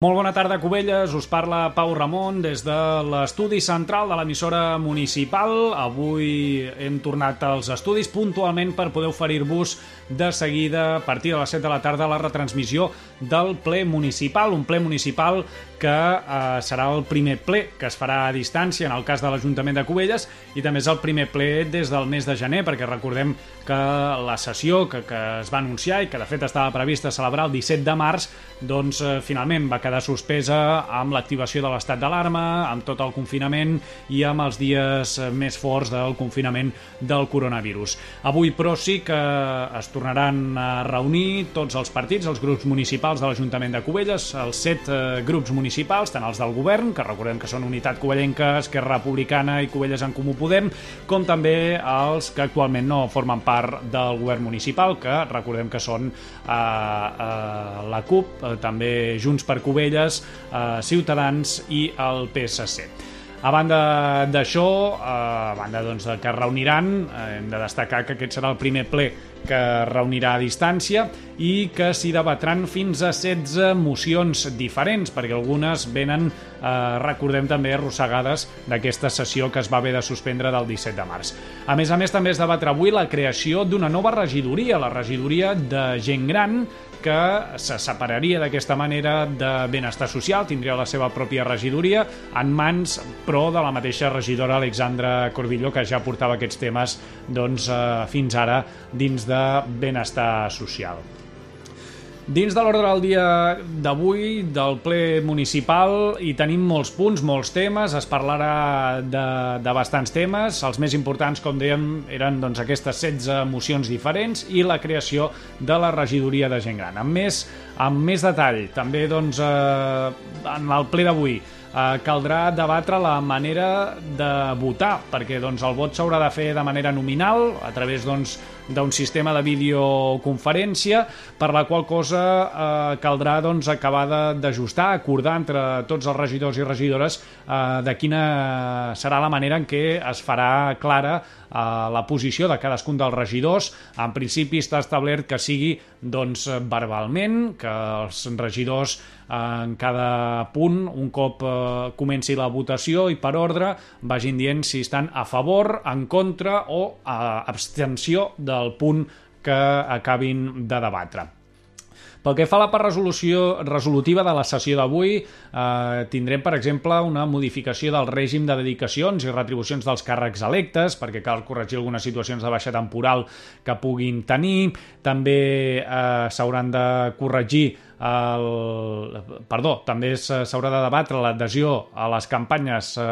Molt bona tarda, Cubelles. Us parla Pau Ramon des de l'estudi central de l'emissora municipal. Avui hem tornat als estudis puntualment per poder oferir-vos de seguida, a partir de les 7 de la tarda, la retransmissió del ple municipal. Un ple municipal que eh, serà el primer ple que es farà a distància en el cas de l'Ajuntament de Cubelles i també és el primer ple des del mes de gener, perquè recordem que la sessió que, que es va anunciar i que de fet estava prevista celebrar el 17 de març, doncs eh, finalment va quedar quedar suspesa amb l'activació de l'estat d'alarma, amb tot el confinament i amb els dies més forts del confinament del coronavirus. Avui, però, sí que es tornaran a reunir tots els partits, els grups municipals de l'Ajuntament de Cubelles, els set eh, grups municipals, tant els del govern, que recordem que són Unitat Covellenca, Esquerra Republicana i Cubelles en Comú Podem, com també els que actualment no formen part del govern municipal, que recordem que són eh, eh, la CUP, eh, també Junts per Cubelles, Cubelles, eh, Ciutadans i el PSC. A banda d'això, eh, a banda doncs, que es reuniran, eh, hem de destacar que aquest serà el primer ple que es reunirà a distància i que s'hi debatran fins a 16 mocions diferents, perquè algunes venen, eh, recordem també, arrossegades d'aquesta sessió que es va haver de suspendre del 17 de març. A més a més, també es debatra avui la creació d'una nova regidoria, la regidoria de gent gran, que se separaria d'aquesta manera de benestar social, tindria la seva pròpia regidoria en mans, però de la mateixa regidora Alexandra Cordillo, que ja portava aquests temes doncs, eh, fins ara dins de benestar social. Dins de l'ordre del dia d'avui, del ple municipal, hi tenim molts punts, molts temes, es parlarà de, de bastants temes, els més importants, com dèiem, eren doncs, aquestes 16 mocions diferents i la creació de la regidoria de gent gran. Amb més, amb més detall, també doncs, eh, en el ple d'avui, eh, caldrà debatre la manera de votar, perquè doncs, el vot s'haurà de fer de manera nominal, a través doncs, d'un sistema de videoconferència, per la qual cosa eh, caldrà doncs, acabar d'ajustar, acordar entre tots els regidors i regidores eh, de quina serà la manera en què es farà clara eh, la posició de cadascun dels regidors. En principi està establert que sigui doncs, verbalment, que els regidors en cada punt, un cop eh, comenci la votació i per ordre, vagin dient si estan a favor, en contra o a abstenció del punt que acabin de debatre. Pel que fa a la part resolució, resolutiva de la sessió d'avui, eh, tindrem, per exemple, una modificació del règim de dedicacions i retribucions dels càrrecs electes, perquè cal corregir algunes situacions de baixa temporal que puguin tenir. També eh, s'hauran de corregir el, perdó, també s'haurà de debatre l'adhesió a les campanyes eh,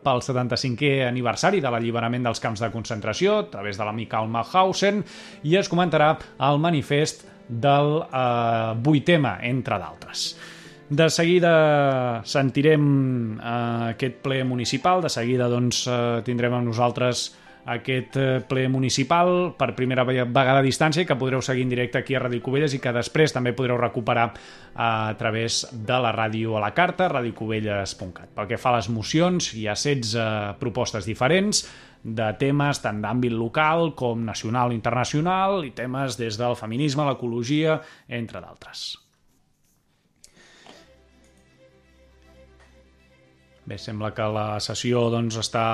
pel 75è aniversari de l'alliberament dels camps de concentració a través de l'amic Alma Hausen i es comentarà el manifest del eh, vuitema, entre d'altres. De seguida sentirem eh, aquest ple municipal, de seguida doncs, eh, tindrem amb nosaltres aquest eh, ple municipal per primera vegada a distància que podreu seguir en directe aquí a Ràdio Cubelles i que després també podreu recuperar a través de la ràdio a la carta, radiocubelles.cat. Pel que fa a les mocions, hi ha 16 propostes diferents de temes tant d'àmbit local com nacional i internacional i temes des del feminisme, l'ecologia, entre d'altres. Bé, sembla que la sessió doncs, està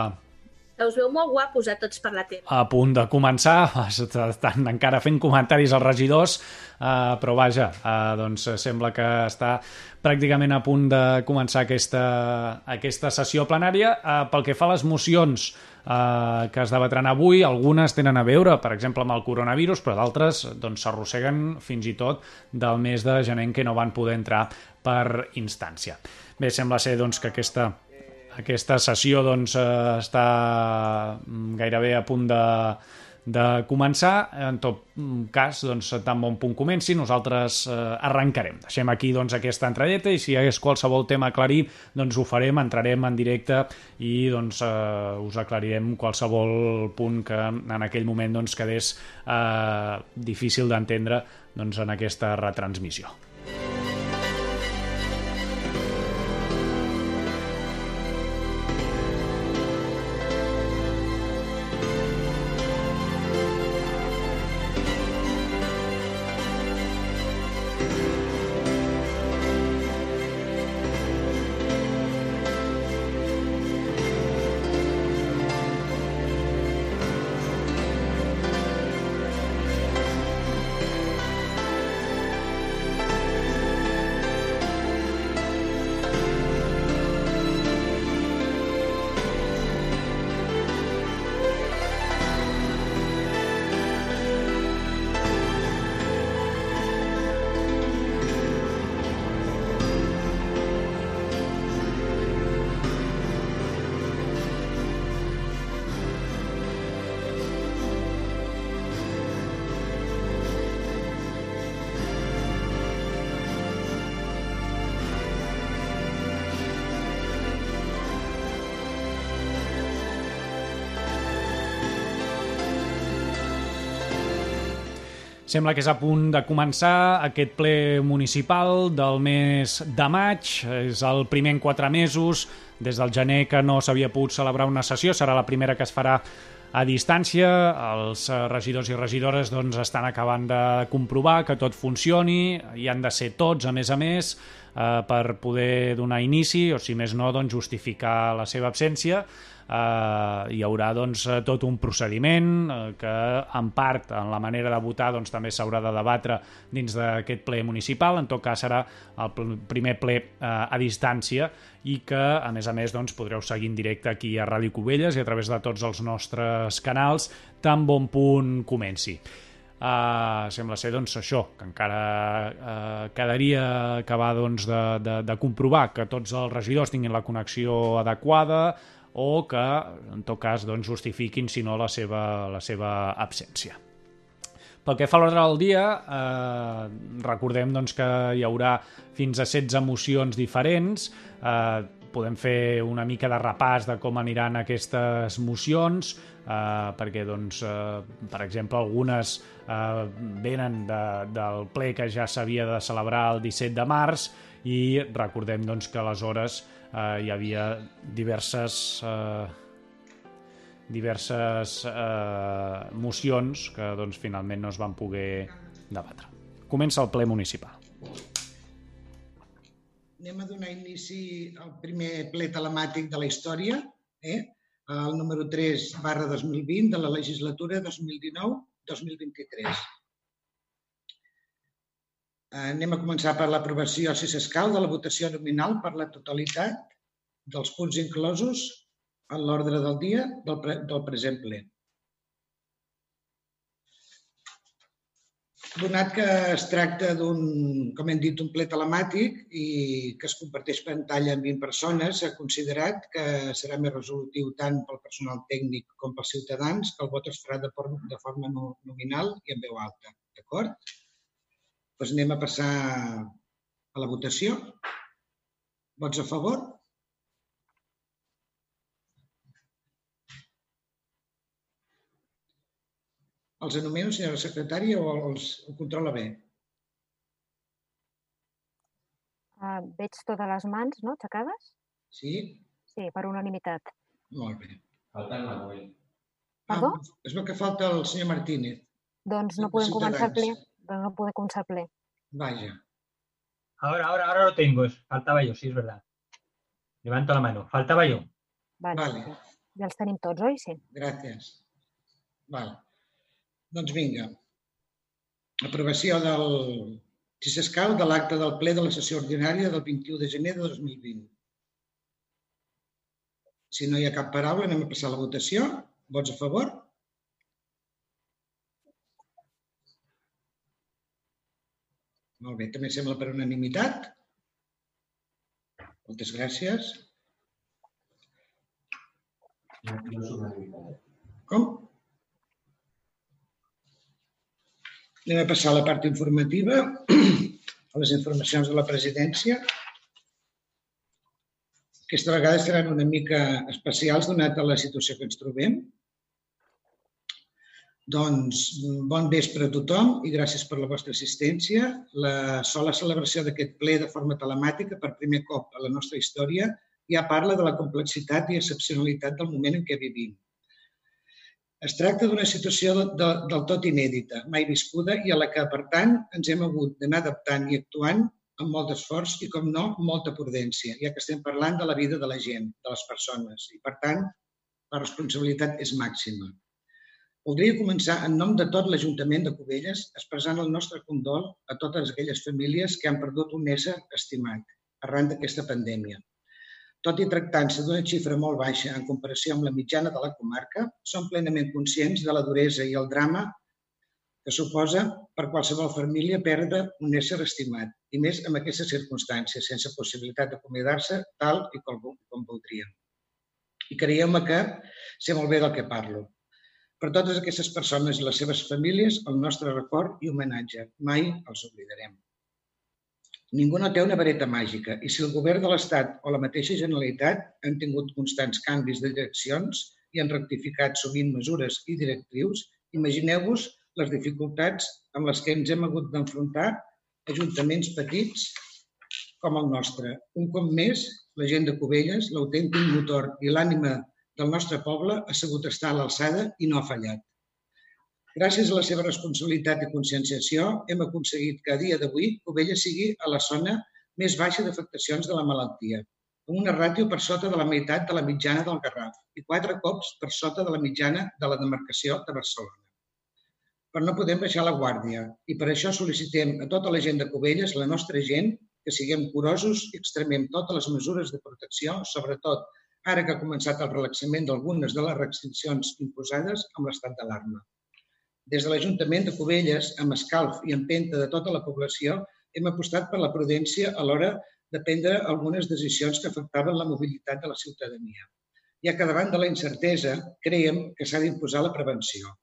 us veu molt guapos a tots per la tele. A punt de començar, estan encara fent comentaris als regidors, eh, però vaja, eh, doncs sembla que està pràcticament a punt de començar aquesta, aquesta sessió plenària. Eh, pel que fa a les mocions eh, que es debatran avui, algunes tenen a veure, per exemple, amb el coronavirus, però d'altres doncs, s'arrosseguen doncs, fins i tot del mes de gener que no van poder entrar per instància. Bé, sembla ser doncs, que aquesta aquesta sessió doncs, eh, està mm, gairebé a punt de, de començar. En tot cas, doncs, tan bon punt comenci, nosaltres eh, arrencarem. Deixem aquí doncs, aquesta entrelleta i si hi hagués qualsevol tema a aclarir, doncs ho farem, entrarem en directe i doncs, eh, us aclarirem qualsevol punt que en aquell moment doncs, quedés eh, difícil d'entendre doncs, en aquesta retransmissió. Sembla que és a punt de començar aquest ple municipal del mes de maig. És el primer en quatre mesos. Des del gener que no s'havia pogut celebrar una sessió. Serà la primera que es farà a distància. Els regidors i regidores doncs, estan acabant de comprovar que tot funcioni. Hi han de ser tots, a més a més, eh, per poder donar inici o, si més no, doncs, justificar la seva absència eh, hi haurà doncs, tot un procediment eh, que en part en la manera de votar doncs, també s'haurà de debatre dins d'aquest ple municipal, en tot cas serà el primer ple eh, a distància i que a més a més doncs, podreu seguir en directe aquí a Ràdio Cubelles i a través de tots els nostres canals tan bon punt comenci. Uh, sembla ser doncs, això, que encara uh, quedaria acabar doncs, de, de, de comprovar que tots els regidors tinguin la connexió adequada, o que, en tot cas, doncs, justifiquin, si no, la seva, la seva absència. Pel que fa a l'ordre del dia, eh, recordem doncs, que hi haurà fins a 16 mocions diferents. Eh, podem fer una mica de repàs de com aniran aquestes mocions, eh, perquè, doncs, eh, per exemple, algunes eh, venen de, del ple que ja s'havia de celebrar el 17 de març i recordem doncs, que aleshores eh, hi havia diverses eh, diverses eh, mocions que doncs, finalment no es van poder debatre. Comença el ple municipal. Anem a donar inici al primer ple telemàtic de la història, eh? el número 3 barra 2020 de la legislatura 2019-2023. Anem a començar per l'aprovació, si s'escau, de la votació nominal per la totalitat dels punts inclosos en l'ordre del dia del, pre del present ple. Donat que es tracta d'un, com hem dit, un ple telemàtic i que es comparteix pantalla amb 20 persones, s'ha considerat que serà més resolutiu tant pel personal tècnic com pels ciutadans que el vot es farà de de forma nominal i en veu alta. D'acord? Doncs anem a passar a la votació. Vots a favor? Els anomeno, senyora secretària, o els ho controla bé? Uh, veig totes les mans, no?, aixecades? Sí? Sí, per unanimitat. Molt bé. Falta el Manuel. Perdó? Ah, es veu que falta el senyor Martínez. Doncs no podem començar el ple pero no pude començar ple. Vaya. Ahora, ahora, ahora lo tengo. Faltaba yo, sí, es verdad. Levanto la mano. Faltaba yo. Vale. vale. Ja els tenim tots, oi? Sí. Gràcies. Vale. Doncs vinga. Aprovació del, si s'escau, de l'acte del ple de la sessió ordinària del 21 de gener de 2020. Si no hi ha cap paraula, anem a passar a la votació. Vots a favor? Molt bé, també sembla per unanimitat. Moltes gràcies. Com? Anem a passar a la part informativa, a les informacions de la presidència. Aquesta vegada seran una mica especials donat a la situació que ens trobem. Doncs bon vespre a tothom i gràcies per la vostra assistència. La sola celebració d'aquest ple de forma telemàtica per primer cop a la nostra història ja parla de la complexitat i excepcionalitat del moment en què vivim. Es tracta d'una situació de, de, del tot inèdita, mai viscuda i a la que, per tant, ens hem hagut d'anar adaptant i actuant amb molt d'esforç i, com no, molta prudència, ja que estem parlant de la vida de la gent, de les persones, i, per tant, la responsabilitat és màxima. Voldria començar en nom de tot l'Ajuntament de Cubelles expressant el nostre condol a totes aquelles famílies que han perdut un ésser estimat arran d'aquesta pandèmia. Tot i tractant-se d'una xifra molt baixa en comparació amb la mitjana de la comarca, som plenament conscients de la duresa i el drama que suposa per qualsevol família perdre un ésser estimat, i més en aquestes circumstàncies, sense possibilitat d'acomiadar-se tal i com, com voldríem. I creieu-me que sé molt bé del que parlo. Per totes aquestes persones i les seves famílies, el nostre record i homenatge. Mai els oblidarem. Ningú no té una vareta màgica i si el govern de l'Estat o la mateixa Generalitat han tingut constants canvis de direccions i han rectificat sovint mesures i directrius, imagineu-vos les dificultats amb les que ens hem hagut d'enfrontar ajuntaments petits com el nostre. Un cop més, la gent de Cubelles, l'autèntic motor i l'ànima del nostre poble ha sabut estar a l'alçada i no ha fallat. Gràcies a la seva responsabilitat i conscienciació, hem aconseguit que a dia d'avui Cubelles sigui a la zona més baixa d'afectacions de la malaltia, amb una ràtio per sota de la meitat de la mitjana del Garraf i quatre cops per sota de la mitjana de la demarcació de Barcelona. Però no podem baixar la guàrdia i per això sol·licitem a tota la gent de Cubelles, la nostra gent, que siguem curosos i extremem totes les mesures de protecció, sobretot ara que ha començat el relaxament d'algunes de les restriccions imposades amb l'estat d'alarma. Des de l'Ajuntament de Cubelles, amb escalf i empenta de tota la població, hem apostat per la prudència a l'hora de prendre algunes decisions que afectaven la mobilitat de la ciutadania, ja que davant de la incertesa creiem que s'ha d'imposar la prevenció.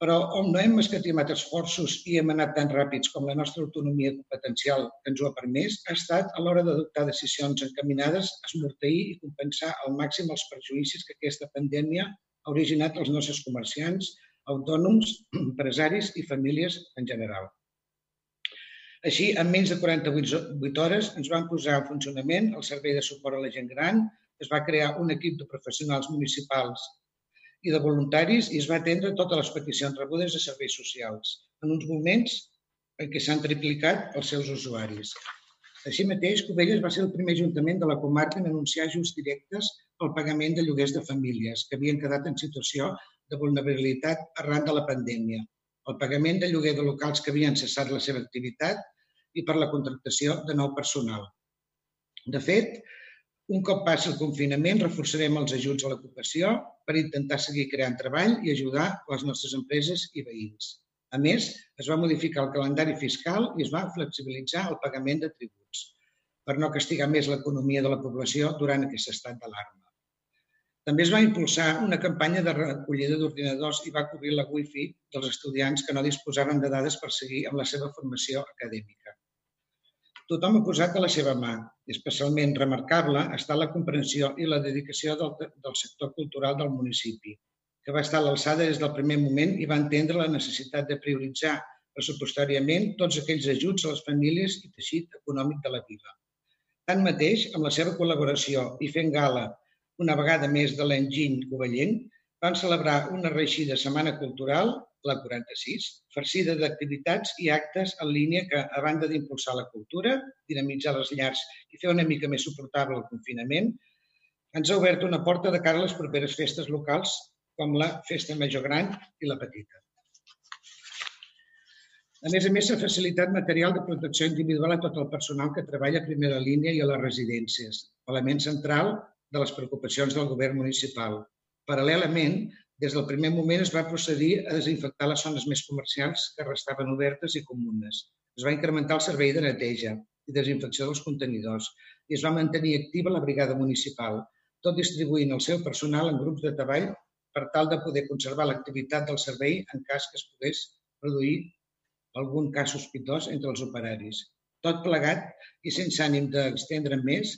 Però on no hem escatimat esforços i hem anat tan ràpids com la nostra autonomia competencial que ens ho ha permès, ha estat a l'hora d'adoptar decisions encaminades a esmorteir i compensar al màxim els perjuïcis que aquesta pandèmia ha originat als nostres comerciants, autònoms, empresaris i famílies en general. Així, en menys de 48 hores ens van posar en funcionament el servei de suport a la gent gran, es va crear un equip de professionals municipals i de voluntaris i es va atendre totes les peticions rebudes de serveis socials, en uns moments en què s'han triplicat els seus usuaris. Així mateix, Cubelles va ser el primer ajuntament de la comarca en anunciar ajuts directes pel pagament de lloguers de famílies que havien quedat en situació de vulnerabilitat arran de la pandèmia, el pagament de lloguer de locals que havien cessat la seva activitat i per la contractació de nou personal. De fet, un cop passi el confinament, reforçarem els ajuts a l'ocupació per intentar seguir creant treball i ajudar les nostres empreses i veïns. A més, es va modificar el calendari fiscal i es va flexibilitzar el pagament de tributs per no castigar més l'economia de la població durant aquest estat d'alarma. També es va impulsar una campanya de recollida d'ordinadors i va cobrir la wifi dels estudiants que no disposaven de dades per seguir amb la seva formació acadèmica. Tothom ha posat de la seva mà. Especialment remarcable està la comprensió i la dedicació del, del sector cultural del municipi, que va estar a l'alçada des del primer moment i va entendre la necessitat de prioritzar pressupostàriament tots aquells ajuts a les famílies i teixit econòmic de la vila. Tanmateix, amb la seva col·laboració i fent gala una vegada més de l'enginy covellenc, van celebrar una reeixida setmana cultural la 46, farcida d'activitats i actes en línia que, a banda d'impulsar la cultura, dinamitzar les llars i fer una mica més suportable el confinament, ens ha obert una porta de cara a les properes festes locals, com la Festa Major Gran i la Petita. A més a més, s'ha facilitat material de protecció individual a tot el personal que treballa a primera línia i a les residències, element central de les preocupacions del govern municipal. Paral·lelament, des del primer moment es va procedir a desinfectar les zones més comercials que restaven obertes i comunes. Es va incrementar el servei de neteja i desinfecció dels contenidors i es va mantenir activa la brigada municipal, tot distribuint el seu personal en grups de treball per tal de poder conservar l'activitat del servei en cas que es pogués produir algun cas sospitós entre els operaris. Tot plegat i sense ànim d'estendre més,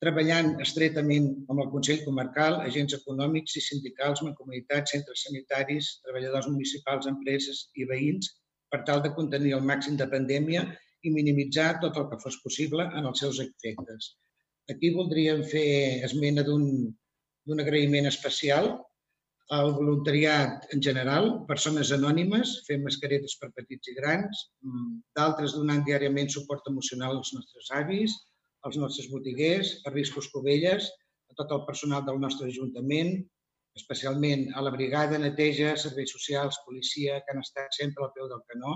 treballant estretament amb el Consell Comarcal, agents econòmics i sindicals, mancomunitats, centres sanitaris, treballadors municipals, empreses i veïns, per tal de contenir el màxim de pandèmia i minimitzar tot el que fos possible en els seus efectes. Aquí voldríem fer esmena d'un agraïment especial al voluntariat en general, persones anònimes, fent mascaretes per petits i grans, d'altres donant diàriament suport emocional als nostres avis, als nostres botiguers, a Riscos Covelles, a tot el personal del nostre Ajuntament, especialment a la brigada, neteja, serveis socials, policia, que han estat sempre al peu del canó,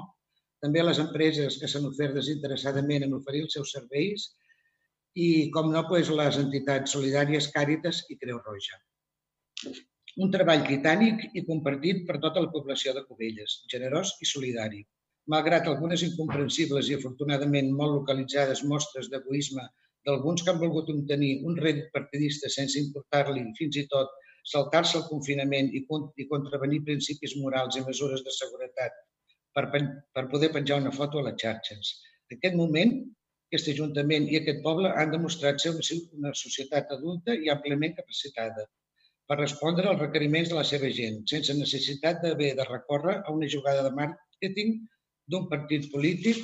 també a les empreses que s'han ofert desinteressadament en oferir els seus serveis i, com no, doncs, les entitats solidàries Càritas i Creu Roja. Un treball titànic i compartit per tota la població de Covelles, generós i solidari malgrat algunes incomprensibles i afortunadament molt localitzades mostres d'egoisme d'alguns que han volgut obtenir un rèdit partidista sense importar-li fins i tot saltar-se el confinament i, i contravenir principis morals i mesures de seguretat per, per poder penjar una foto a les xarxes. En aquest moment, aquest Ajuntament i aquest poble han demostrat ser una societat adulta i àmpliament capacitada per respondre als requeriments de la seva gent, sense necessitat d'haver de recórrer a una jugada de que tinc d'un partit polític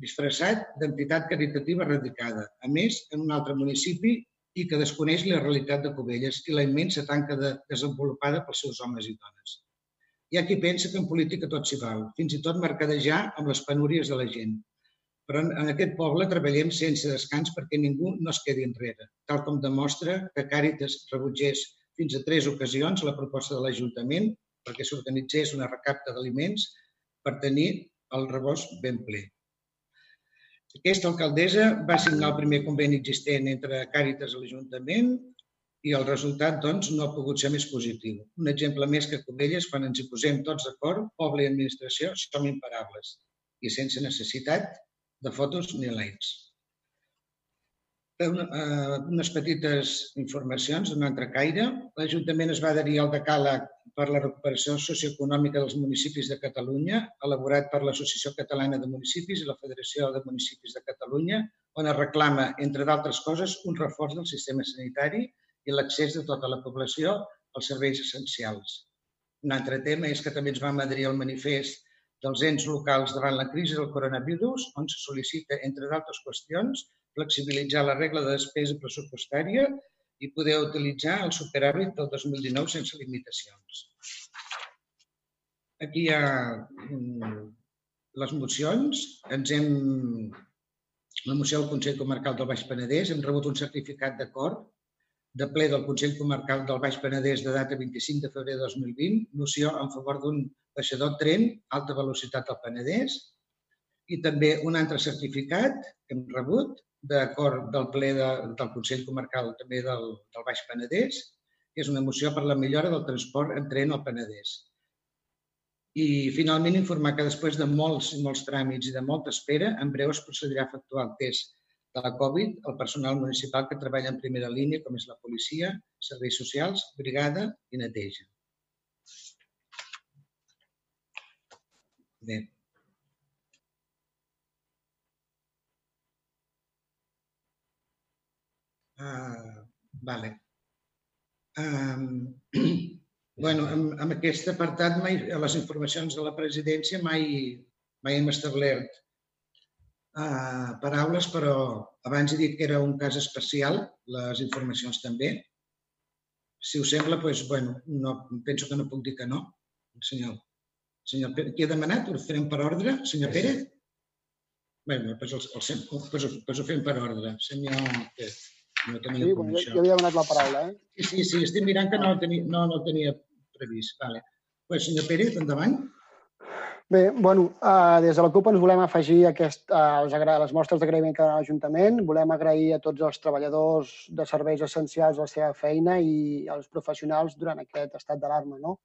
disfressat d'entitat caritativa radicada, a més, en un altre municipi i que desconeix la realitat de Cubelles i la immensa tanca de, desenvolupada pels seus homes i dones. Hi ha qui pensa que en política tot s'hi val, fins i tot mercadejar amb les penúries de la gent. Però en, en aquest poble treballem sense descans perquè ningú no es quedi enrere, tal com demostra que Càritas rebutgés fins a tres ocasions la proposta de l'Ajuntament perquè s'organitzés una recapta d'aliments per tenir el rebost ben ple. Aquesta alcaldessa va signar el primer conveni existent entre Càritas i l'Ajuntament i el resultat, doncs, no ha pogut ser més positiu. Un exemple més que Cubelles, quan ens hi posem tots d'acord, poble i administració som imparables i sense necessitat de fotos ni likes. Eh, unes petites informacions d'un altre caire. L'Ajuntament es va adherir al decàleg per la recuperació socioeconòmica dels municipis de Catalunya, elaborat per l'Associació Catalana de Municipis i la Federació de Municipis de Catalunya, on es reclama, entre d'altres coses, un reforç del sistema sanitari i l'accés de tota la població als serveis essencials. Un altre tema és que també ens vam adherir al manifest dels ens locals davant la crisi del coronavirus, on se sol·licita, entre d'altres qüestions, flexibilitzar la regla de despesa pressupostària i poder utilitzar el superàvit del 2019 sense limitacions. Aquí hi ha mm, les mocions. Ens hem... La moció del Consell Comarcal del Baix Penedès. Hem rebut un certificat d'acord de ple del Consell Comarcal del Baix Penedès de data 25 de febrer de 2020, moció en favor d'un baixador tren alta velocitat al Penedès i també un altre certificat que hem rebut d'acord del ple de, del Consell Comarcal també del, del Baix Penedès, que és una moció per la millora del transport en tren al Penedès. I finalment informar que després de molts i molts tràmits i de molta espera, en breu es procedirà a efectuar el test de la Covid al personal municipal que treballa en primera línia, com és la policia, serveis socials, brigada i neteja. Bé, Uh, vale. Um, bueno, amb, amb aquest apartat, mai, a les informacions de la presidència mai, mai hem establert uh, paraules, però abans he dit que era un cas especial, les informacions també. Si us sembla, doncs, bueno, no, penso que no puc dir que no. Senyor, senyor Pere, qui ha demanat? Ho farem per ordre? Senyor Pérez? Bé, doncs, el, el, el, doncs, doncs ho fem per ordre. Senyor Pérez. No tenia sí, bueno, jo, jo havia donat la paraula, eh? Sí, sí, sí, estic mirant que no el tenia, no, no el tenia previst. Vale. Pues, senyor Pérez, endavant. Bé, bueno, uh, des de la CUP ens volem afegir aquest, uh, les, les mostres d'agraïment que a l'Ajuntament. Volem agrair a tots els treballadors de serveis essencials la seva feina i als professionals durant aquest estat d'alarma. No?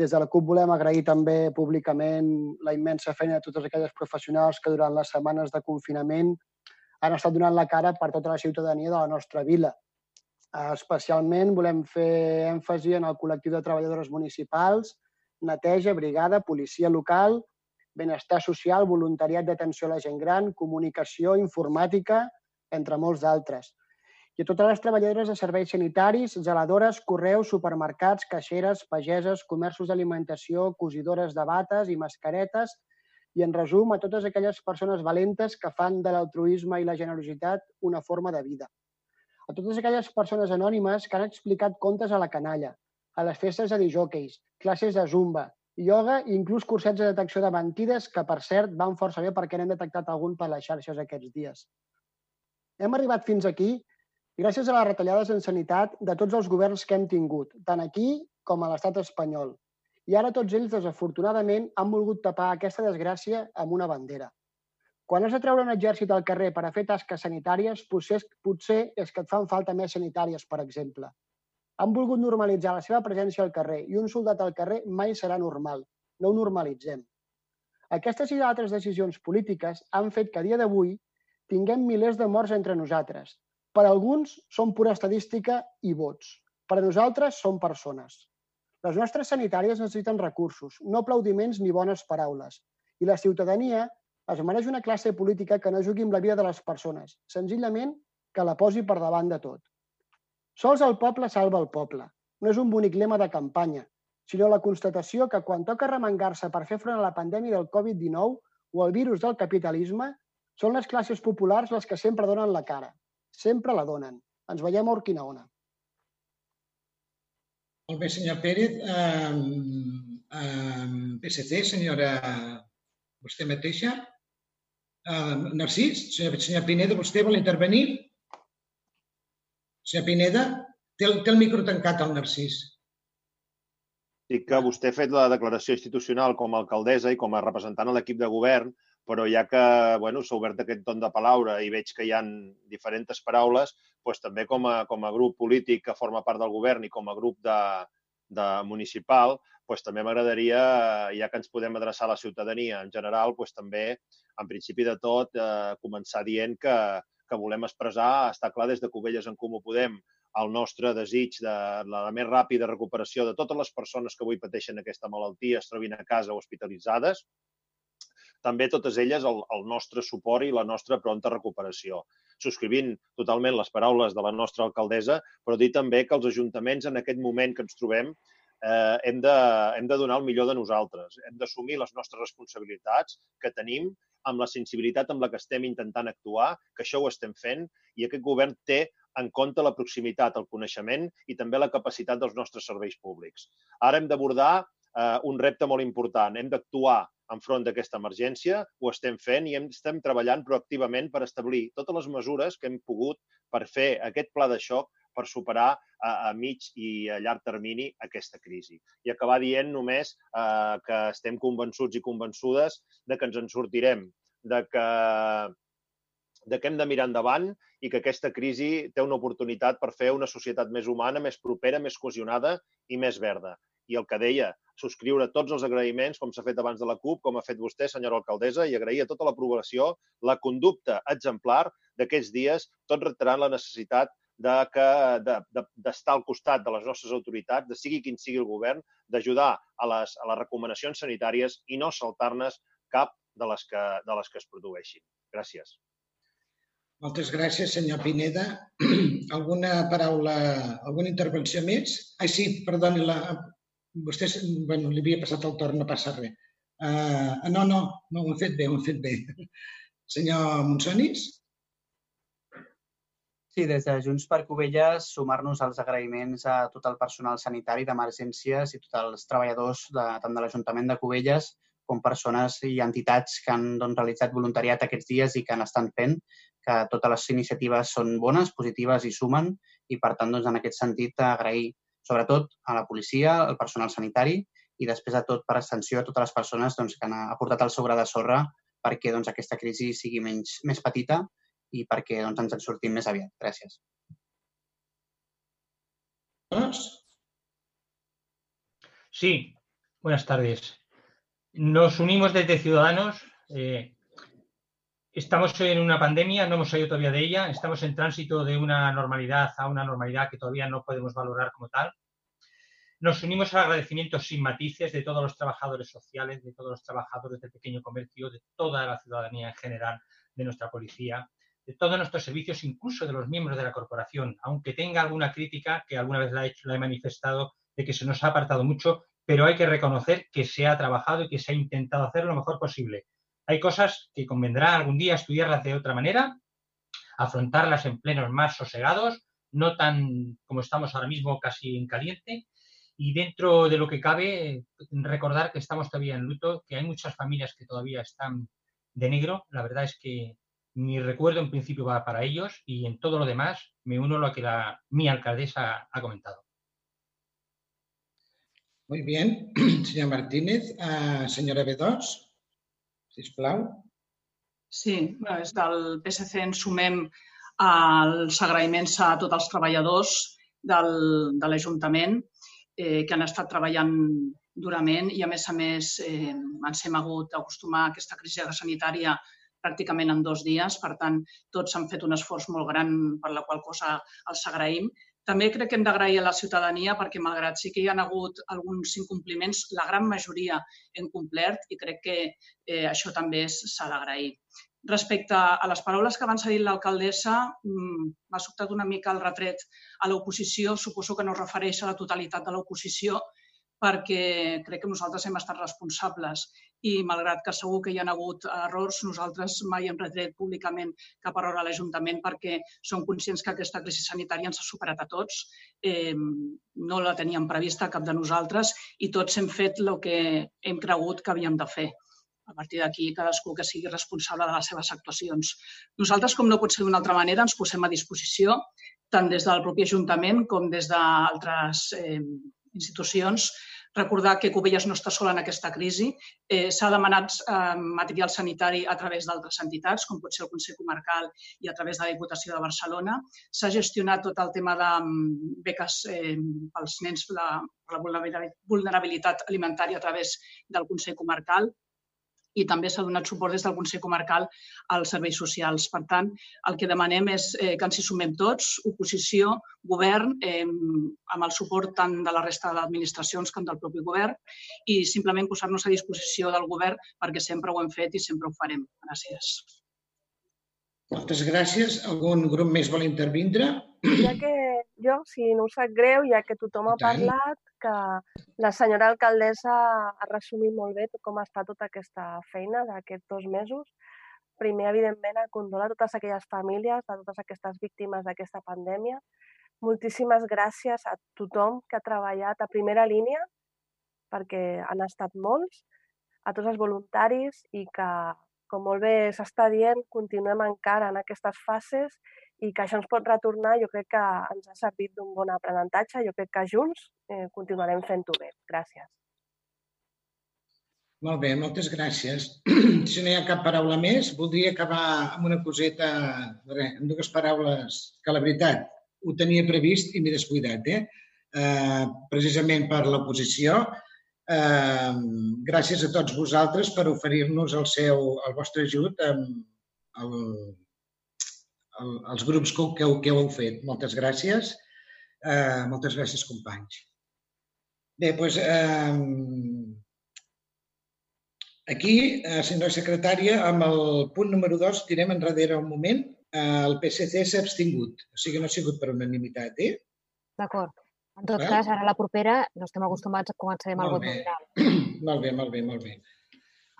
Des de la CUP volem agrair també públicament la immensa feina de totes aquelles professionals que durant les setmanes de confinament han estat donant la cara per tota la ciutadania de la nostra vila. Especialment volem fer èmfasi en el col·lectiu de treballadores municipals, neteja, brigada, policia local, benestar social, voluntariat d'atenció a la gent gran, comunicació, informàtica, entre molts d'altres. I a totes les treballadores de serveis sanitaris, geladores, correus, supermercats, caixeres, pageses, comerços d'alimentació, cosidores de bates i mascaretes, i, en resum, a totes aquelles persones valentes que fan de l'altruisme i la generositat una forma de vida. A totes aquelles persones anònimes que han explicat contes a la canalla, a les festes de dijòqueis, classes de zumba, ioga i inclús cursets de detecció de mentides que, per cert, van força bé perquè n'hem detectat algun per les xarxes aquests dies. Hem arribat fins aquí gràcies a les retallades en sanitat de tots els governs que hem tingut, tant aquí com a l'estat espanyol, i ara tots ells, desafortunadament, han volgut tapar aquesta desgràcia amb una bandera. Quan has de treure un exèrcit al carrer per a fer tasques sanitàries, potser, potser és que et fan falta més sanitàries, per exemple. Han volgut normalitzar la seva presència al carrer i un soldat al carrer mai serà normal. No ho normalitzem. Aquestes i altres decisions polítiques han fet que a dia d'avui tinguem milers de morts entre nosaltres. Per alguns són pura estadística i vots. Per a nosaltres són persones. Les nostres sanitàries necessiten recursos, no aplaudiments ni bones paraules. I la ciutadania es mereix una classe política que no jugui amb la vida de les persones, senzillament que la posi per davant de tot. Sols el poble salva el poble. No és un bonic lema de campanya, sinó la constatació que quan toca remengar-se per fer front a la pandèmia del Covid-19 o al virus del capitalisme, són les classes populars les que sempre donen la cara. Sempre la donen. Ens veiem a Urquinaona. Molt bé, senyor Pérez. Um, um, PSC, senyora, vostè mateixa. Uh, Narcís, senyor, senyor Pineda, vostè vol intervenir? Senyor Pineda, té el, té el micro tancat, el Narcís. Dic que vostè ha fet la declaració institucional com a alcaldessa i com a representant a l'equip de govern, però ja que bueno, s'ha obert aquest ton de paraula i veig que hi han diferents paraules, doncs també com a, com a grup polític que forma part del govern i com a grup de, de municipal, doncs també m'agradaria, ja que ens podem adreçar a la ciutadania en general, doncs també, en principi de tot, eh, començar dient que, que volem expressar, està clar, des de Covelles en Comú Podem, el nostre desig de la més ràpida recuperació de totes les persones que avui pateixen aquesta malaltia, es trobin a casa o hospitalitzades, també totes elles el, el nostre suport i la nostra pronta recuperació. Subscrivint totalment les paraules de la nostra alcaldessa, però dir també que els ajuntaments en aquest moment que ens trobem eh, hem, de, hem de donar el millor de nosaltres. Hem d'assumir les nostres responsabilitats que tenim amb la sensibilitat amb la que estem intentant actuar, que això ho estem fent, i aquest govern té en compte la proximitat, el coneixement i també la capacitat dels nostres serveis públics. Ara hem d'abordar eh, un repte molt important. Hem d'actuar enfront d'aquesta emergència, ho estem fent i estem treballant proactivament per establir totes les mesures que hem pogut per fer aquest pla de xoc per superar a, a mig i a llarg termini aquesta crisi. I acabar dient només eh, que estem convençuts i convençudes de que ens en sortirem, de que, de que hem de mirar endavant i que aquesta crisi té una oportunitat per fer una societat més humana, més propera, més cohesionada i més verda. I el que deia, subscriure tots els agraïments, com s'ha fet abans de la CUP, com ha fet vostè, senyora alcaldessa, i agrair a tota l'aprovació la conducta exemplar d'aquests dies, tot reiterant la necessitat de que d'estar de, de, al costat de les nostres autoritats, de sigui quin sigui el govern, d'ajudar a, les, a les recomanacions sanitàries i no saltar-ne cap de les, que, de les que es produeixin. Gràcies. Moltes gràcies, senyor Pineda. Alguna paraula, alguna intervenció més? Ai, sí, perdoni, la, vostè, bueno, li havia passat el torn, no passa res. Uh, no, no, no, ho hem fet bé, ho hem fet bé. Senyor Monsonis? Sí, des de Junts per Covelles, sumar-nos als agraïments a tot el personal sanitari d'emergències i tots els treballadors de, tant de l'Ajuntament de Covelles com persones i entitats que han doncs, realitzat voluntariat aquests dies i que han estat fent, que totes les iniciatives són bones, positives i sumen, i per tant, doncs, en aquest sentit, agrair sobretot a la policia, al personal sanitari i després de tot per extensió a totes les persones doncs, que han aportat el seu gra de sorra perquè doncs, aquesta crisi sigui menys, més petita i perquè doncs, ens en sortim més aviat. Gràcies. Sí, buenas tardes. Nos unimos desde Ciudadanos eh, Estamos en una pandemia, no hemos salido todavía de ella, estamos en tránsito de una normalidad a una normalidad que todavía no podemos valorar como tal. Nos unimos al agradecimiento sin matices de todos los trabajadores sociales, de todos los trabajadores del pequeño comercio, de toda la ciudadanía en general, de nuestra policía, de todos nuestros servicios, incluso de los miembros de la corporación, aunque tenga alguna crítica, que alguna vez la he, la he manifestado, de que se nos ha apartado mucho, pero hay que reconocer que se ha trabajado y que se ha intentado hacer lo mejor posible. Hay cosas que convendrá algún día estudiarlas de otra manera, afrontarlas en plenos más sosegados, no tan como estamos ahora mismo casi en caliente. Y dentro de lo que cabe, recordar que estamos todavía en luto, que hay muchas familias que todavía están de negro. La verdad es que mi recuerdo en principio va para ellos y en todo lo demás me uno a lo que la, mi alcaldesa ha comentado. Muy bien, señor Martínez. Uh, señora B2 sisplau. Sí, des del PSC ens sumem als agraïments a tots els treballadors del, de l'Ajuntament eh, que han estat treballant durament i, a més a més, eh, ens hem hagut d'acostumar a aquesta crisi sanitària pràcticament en dos dies. Per tant, tots han fet un esforç molt gran per la qual cosa els agraïm també crec que hem d'agrair a la ciutadania perquè, malgrat sí que hi ha hagut alguns incompliments, la gran majoria hem complert i crec que eh, això també s'ha d'agrair. Respecte a les paraules que abans ha dit l'alcaldessa, mm, m'ha sobtat una mica el retret a l'oposició. Suposo que no es refereix a la totalitat de l'oposició, perquè crec que nosaltres hem estat responsables i malgrat que segur que hi ha hagut errors, nosaltres mai hem retret públicament cap error a l'Ajuntament perquè som conscients que aquesta crisi sanitària ens ha superat a tots. No la teníem prevista cap de nosaltres i tots hem fet el que hem cregut que havíem de fer. A partir d'aquí, cadascú que sigui responsable de les seves actuacions. Nosaltres, com no pot ser d'una altra manera, ens posem a disposició tant des del propi Ajuntament com des d'altres eh, institucions recordar que Cubelles no està sola en aquesta crisi. Eh, S'ha demanat eh, material sanitari a través d'altres entitats, com pot ser el Consell Comarcal i a través de la Diputació de Barcelona. S'ha gestionat tot el tema de mm, beques eh, pels nens, la, la vulnerabilitat alimentària a través del Consell Comarcal i també s'ha donat suport des del Consell Comarcal als serveis socials. Per tant, el que demanem és eh, que ens hi sumem tots, oposició, govern, eh, amb el suport tant de la resta d'administracions com del propi govern i simplement posar-nos a disposició del govern perquè sempre ho hem fet i sempre ho farem. Gràcies. Moltes gràcies. Algun grup més vol intervindre? Ja que jo, si no us sap greu, ja que tothom ha parlat, que la senyora alcaldessa ha resumit molt bé com està tota aquesta feina d'aquests dos mesos. Primer, evidentment, a condolar a totes aquelles famílies, a totes aquestes víctimes d'aquesta pandèmia. Moltíssimes gràcies a tothom que ha treballat a primera línia, perquè han estat molts, a tots els voluntaris i que, com molt bé s'està dient, continuem encara en aquestes fases i que això ens pot retornar, jo crec que ens ha servit d'un bon aprenentatge. Jo crec que junts eh, continuarem fent-ho bé. Gràcies. Molt bé, moltes gràcies. Si no hi ha cap paraula més, voldria acabar amb una coseta, amb dues paraules, que la veritat ho tenia previst i m'he descuidat, eh? eh precisament per l'oposició. Eh, gràcies a tots vosaltres per oferir-nos el, seu, el vostre ajut amb el, els grups que, que, que heu fet. Moltes gràcies. Eh, moltes gràcies, companys. Bé, doncs, eh, aquí, eh, senyora secretària, amb el punt número 2 tirem enrere un moment. Eh, el PSC s'ha abstingut, o sigui, no ha sigut per unanimitat, eh? D'acord. En tot cas, ara la propera no estem acostumats començarem el vot nominal. Molt bé, molt bé, molt bé.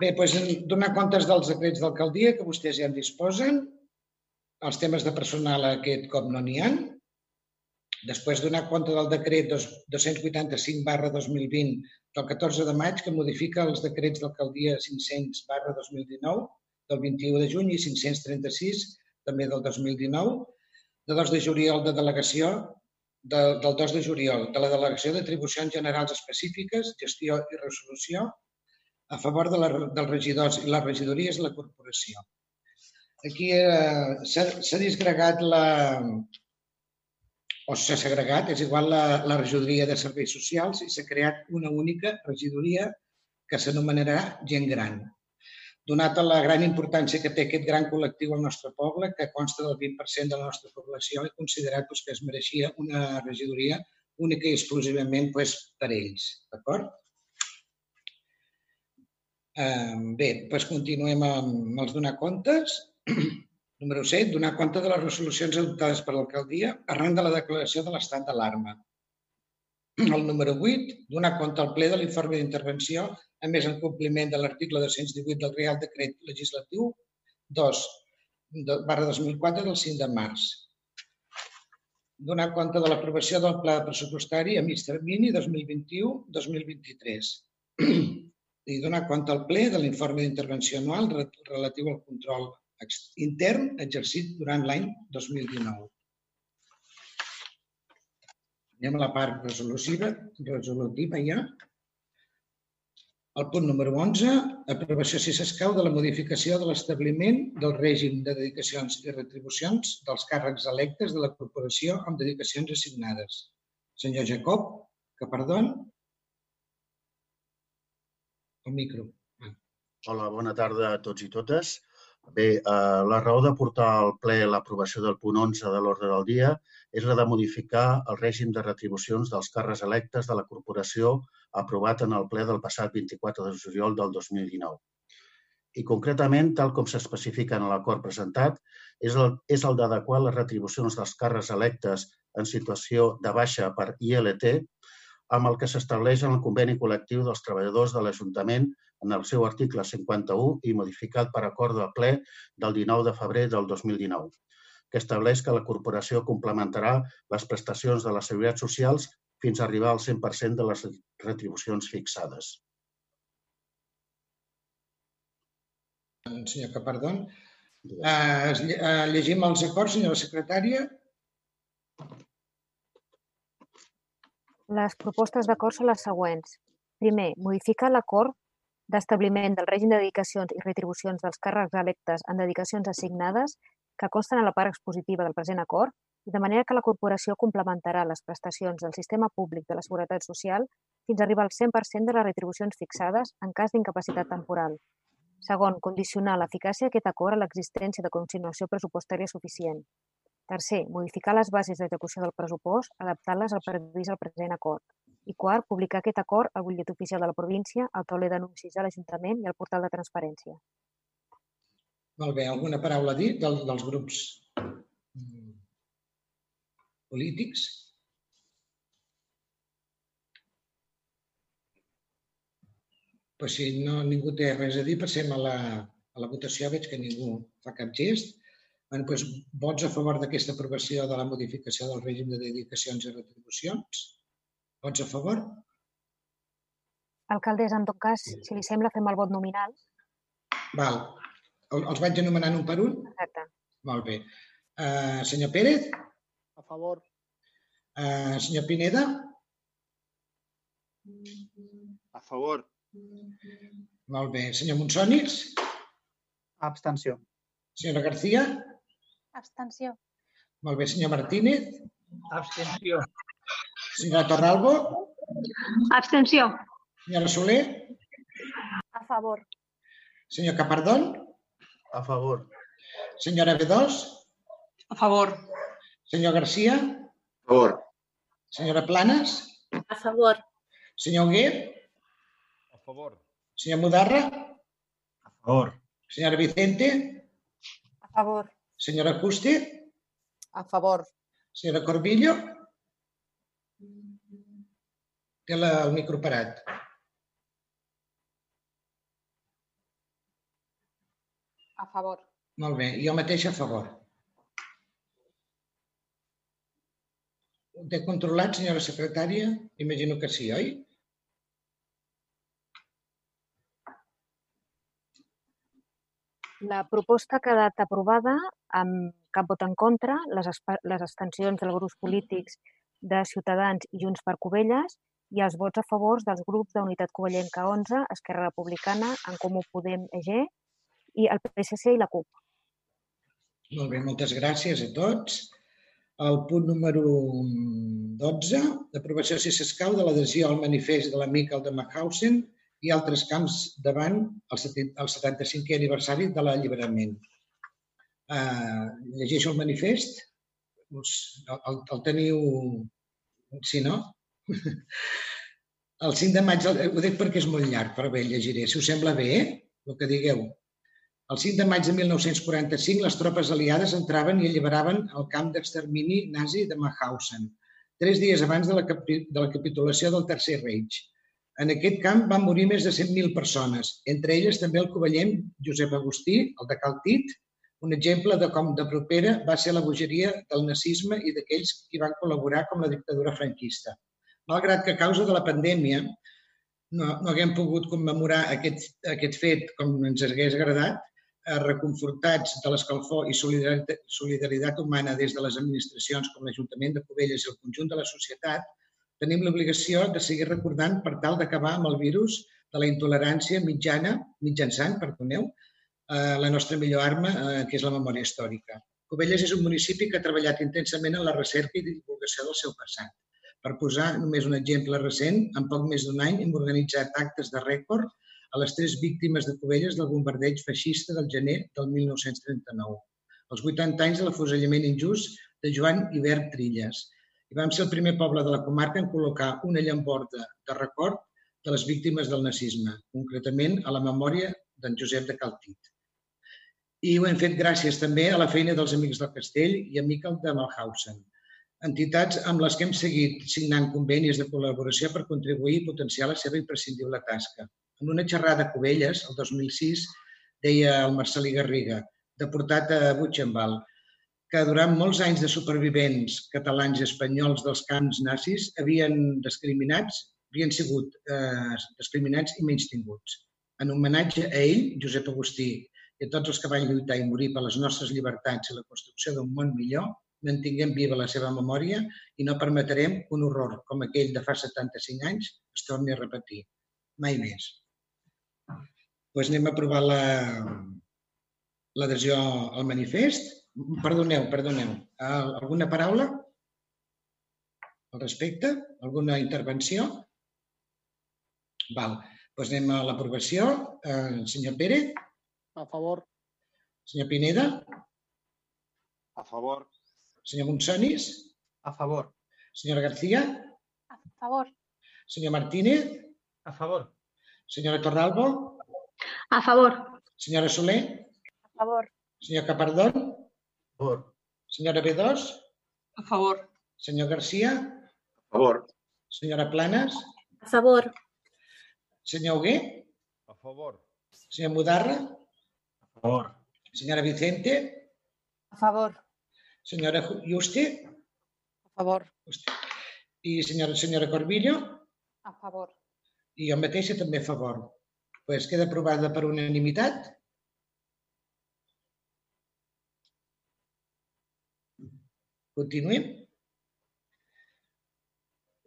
Bé, doncs donar comptes dels decrets d'alcaldia que vostès ja en disposen. Els temes de personal aquest cop no n'hi han. Després donar compte del decret 285 barra 2020 del 14 de maig que modifica els decrets d'alcaldia 500 barra 2019 del 21 de juny i 536 també del 2019, de 2 de juliol de delegació, de, del 2 de juliol, de la delegació d'atribucions generals específiques, gestió i resolució, a favor de la, dels regidors i les regidories de la corporació aquí s'ha disgregat la, o s'ha segregat, és igual la, la regidoria de serveis socials i s'ha creat una única regidoria que s'anomenarà gent gran. Donat a la gran importància que té aquest gran col·lectiu al nostre poble, que consta del 20% de la nostra població, he considerat doncs, que es mereixia una regidoria única i exclusivament doncs, per ells. D'acord? Bé, doncs continuem amb els donar comptes. Número 7. Donar compte de les resolucions adoptades per l'alcaldia arran de la declaració de l'estat d'alarma. El número 8. Donar compte al ple de l'informe d'intervenció, a més en compliment de l'article 218 del Real Decret Legislatiu 2 barra 2004 del 5 de març. Donar compte de l'aprovació del pla pressupostari a mig termini 2021-2023 i donar compte al ple de l'informe d'intervenció anual relatiu al control intern exercit durant l'any 2019. Anem a la part resolutiva, resolutiva ja. El punt número 11, aprovació, si s'escau, de la modificació de l'establiment del règim de dedicacions i retribucions dels càrrecs electes de la corporació amb dedicacions assignades. Senyor Jacob, que perdon. El micro. Hola, bona tarda a tots i totes. Bé, eh, la raó de portar al ple l'aprovació del punt 11 de l'ordre del dia és la de modificar el règim de retribucions dels càrrecs electes de la corporació aprovat en el ple del passat 24 de juliol del 2019. I concretament, tal com s'especifica en l'acord presentat, és el, és el d'adequar les retribucions dels càrrecs electes en situació de baixa per ILT amb el que s'estableix en el conveni col·lectiu dels treballadors de l'Ajuntament en el seu article 51 i modificat per acord del ple del 19 de febrer del 2019, que estableix que la corporació complementarà les prestacions de les seguretats socials fins a arribar al 100% de les retribucions fixades. Senyor Capardón, eh, llegim els acords, senyora secretària. Les propostes d'acord són les següents. Primer, modificar l'acord d'establiment del règim de dedicacions i retribucions dels càrrecs electes en dedicacions assignades que consten a la part expositiva del present acord, de manera que la corporació complementarà les prestacions del sistema públic de la Seguretat Social fins a arribar al 100% de les retribucions fixades en cas d'incapacitat temporal. Segon, condicionar l'eficàcia d'aquest acord a l'existència de consignació pressupostària suficient. Tercer, modificar les bases d'execució del pressupost adaptant-les al previst al present acord. I quart, publicar aquest acord al butllet oficial de la província, al tauler d'anuncis de l'Ajuntament i al portal de transparència. Molt bé. Alguna paraula a dir del, dels grups mm, polítics? Pues si no, ningú té res a dir, passem a la, a la votació. Veig que ningú fa cap gest. Bé, doncs, vots a favor d'aquesta aprovació de la modificació del règim de dedicacions i retribucions? Vots a favor? Alcaldessa, en tot cas, si li sembla, fem el vot nominal. Val. Els vaig anomenant un per un? Exacte. Molt bé. Uh, senyor Pérez? A favor. Uh, senyor Pineda? A favor. Molt bé. Senyor Monsonis? Abstenció. Senyora García? Abstenció. Molt bé, senyor Martínez. Abstenció. Senyora Torralbo. Abstenció. Senyora Soler. A favor. Senyor Capardón. A favor. Senyora B2. A favor. Senyor Garcia. A favor. Senyora Planes. A favor. Senyor Huguet. A favor. Senyor Mudarra. A favor. Senyora Vicente. A favor. Senyora Custe? A favor. Senyora Corbillo? Té la, el micro parat. A favor. Molt bé, jo mateix a favor. Ho té controlat, senyora secretària? Imagino que sí, oi? La proposta ha quedat aprovada amb cap vot en contra, les, les abstencions dels grups polítics de Ciutadans i Junts per Covelles i els vots a favor dels grups d'Unitat Covellenca 11, Esquerra Republicana, En Comú Podem EG i el PSC i la CUP. Molt bé, moltes gràcies a tots. El punt número 12, l'aprovació, si s'escau, de l'adhesió al manifest de l'amic de Mahausen i altres camps davant el 75è aniversari de l'alliberament. Uh, llegeixo el manifest? Us, el, el teniu... Sí, no? El 5 de maig, ho dic perquè és molt llarg, però bé, llegiré. Si us sembla bé, el que digueu. El 5 de maig de 1945, les tropes aliades entraven i alliberaven el camp d'extermini nazi de Mauthausen, tres dies abans de la, de la capitulació del Tercer Reich. En aquest camp van morir més de 100.000 persones, entre elles també el covellent Josep Agustí, el de Caltit, un exemple de com de propera va ser la bogeria del nazisme i d'aquells qui van col·laborar com la dictadura franquista. Malgrat que a causa de la pandèmia no, no haguem pogut commemorar aquest, aquest fet com ens hagués agradat, eh, reconfortats de l'escalfor i solidaritat, solidaritat humana des de les administracions com l'Ajuntament de Cubelles i el conjunt de la societat, tenim l'obligació de seguir recordant per tal d'acabar amb el virus de la intolerància mitjana, mitjançant, perdoneu, eh, la nostra millor arma, eh, que és la memòria històrica. Cubelles és un municipi que ha treballat intensament en la recerca i divulgació del seu passat. Per posar només un exemple recent, en poc més d'un any hem organitzat actes de rècord a les tres víctimes de Cubelles del bombardeig feixista del gener del 1939, els 80 anys de l'afusellament injust de Joan Ibert Trilles, i vam ser el primer poble de la comarca en col·locar una llamborda de record de les víctimes del nazisme, concretament a la memòria d'en Josep de Caltit. I ho hem fet gràcies també a la feina dels Amics del Castell i a Miquel de Malhausen. Entitats amb les que hem seguit signant convenis de col·laboració per contribuir i potenciar la seva imprescindible tasca. En una xerrada a Cubelles, el 2006, deia el Marcelí Garriga, deportat a Buchenwald, que durant molts anys de supervivents catalans i espanyols dels camps nazis havien discriminats, havien sigut eh, discriminats i menys tinguts. En homenatge a ell, Josep Agustí, i a tots els que van lluitar i morir per les nostres llibertats i la construcció d'un món millor, mantinguem viva la seva memòria i no permetrem que un horror com aquell de fa 75 anys es torni a repetir. Mai més. Doncs anem a aprovar l'adhesió la, al manifest. Perdoneu, perdoneu. Alguna paraula al respecte? Alguna intervenció? Val. Doncs anem a l'aprovació. Eh, senyor Pérez? A favor. Senyor Pineda? A favor. Senyor Monsonis? A favor. Senyora García? A favor. Senyor Martínez? A favor. Senyora Torralbo? A favor. Senyora Soler? A favor. Senyor Capardón? A favor. Senyora B2? A favor. Senyor Garcia? A favor. Senyora Planes? A favor. Senyor Hugué? A favor. Senyor Mudarra? A favor. Senyora Vicente? A favor. Senyora Juste? A favor. I senyora, senyora Corbillo? A favor. I jo mateixa també a favor. Pues queda aprovada per unanimitat. Continuem.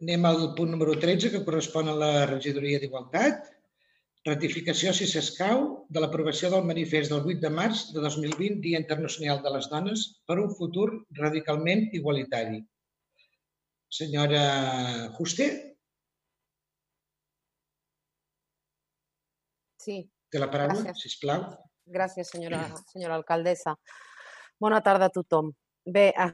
Anem al punt número 13, que correspon a la regidoria d'Igualtat. Ratificació, si s'escau, de l'aprovació del manifest del 8 de març de 2020, Dia Internacional de les Dones, per un futur radicalment igualitari. Senyora Juste, Sí, té la paraula, Gràcies. sisplau. gràcies, senyora, senyora alcaldessa. Bona tarda a tothom. Bé, a-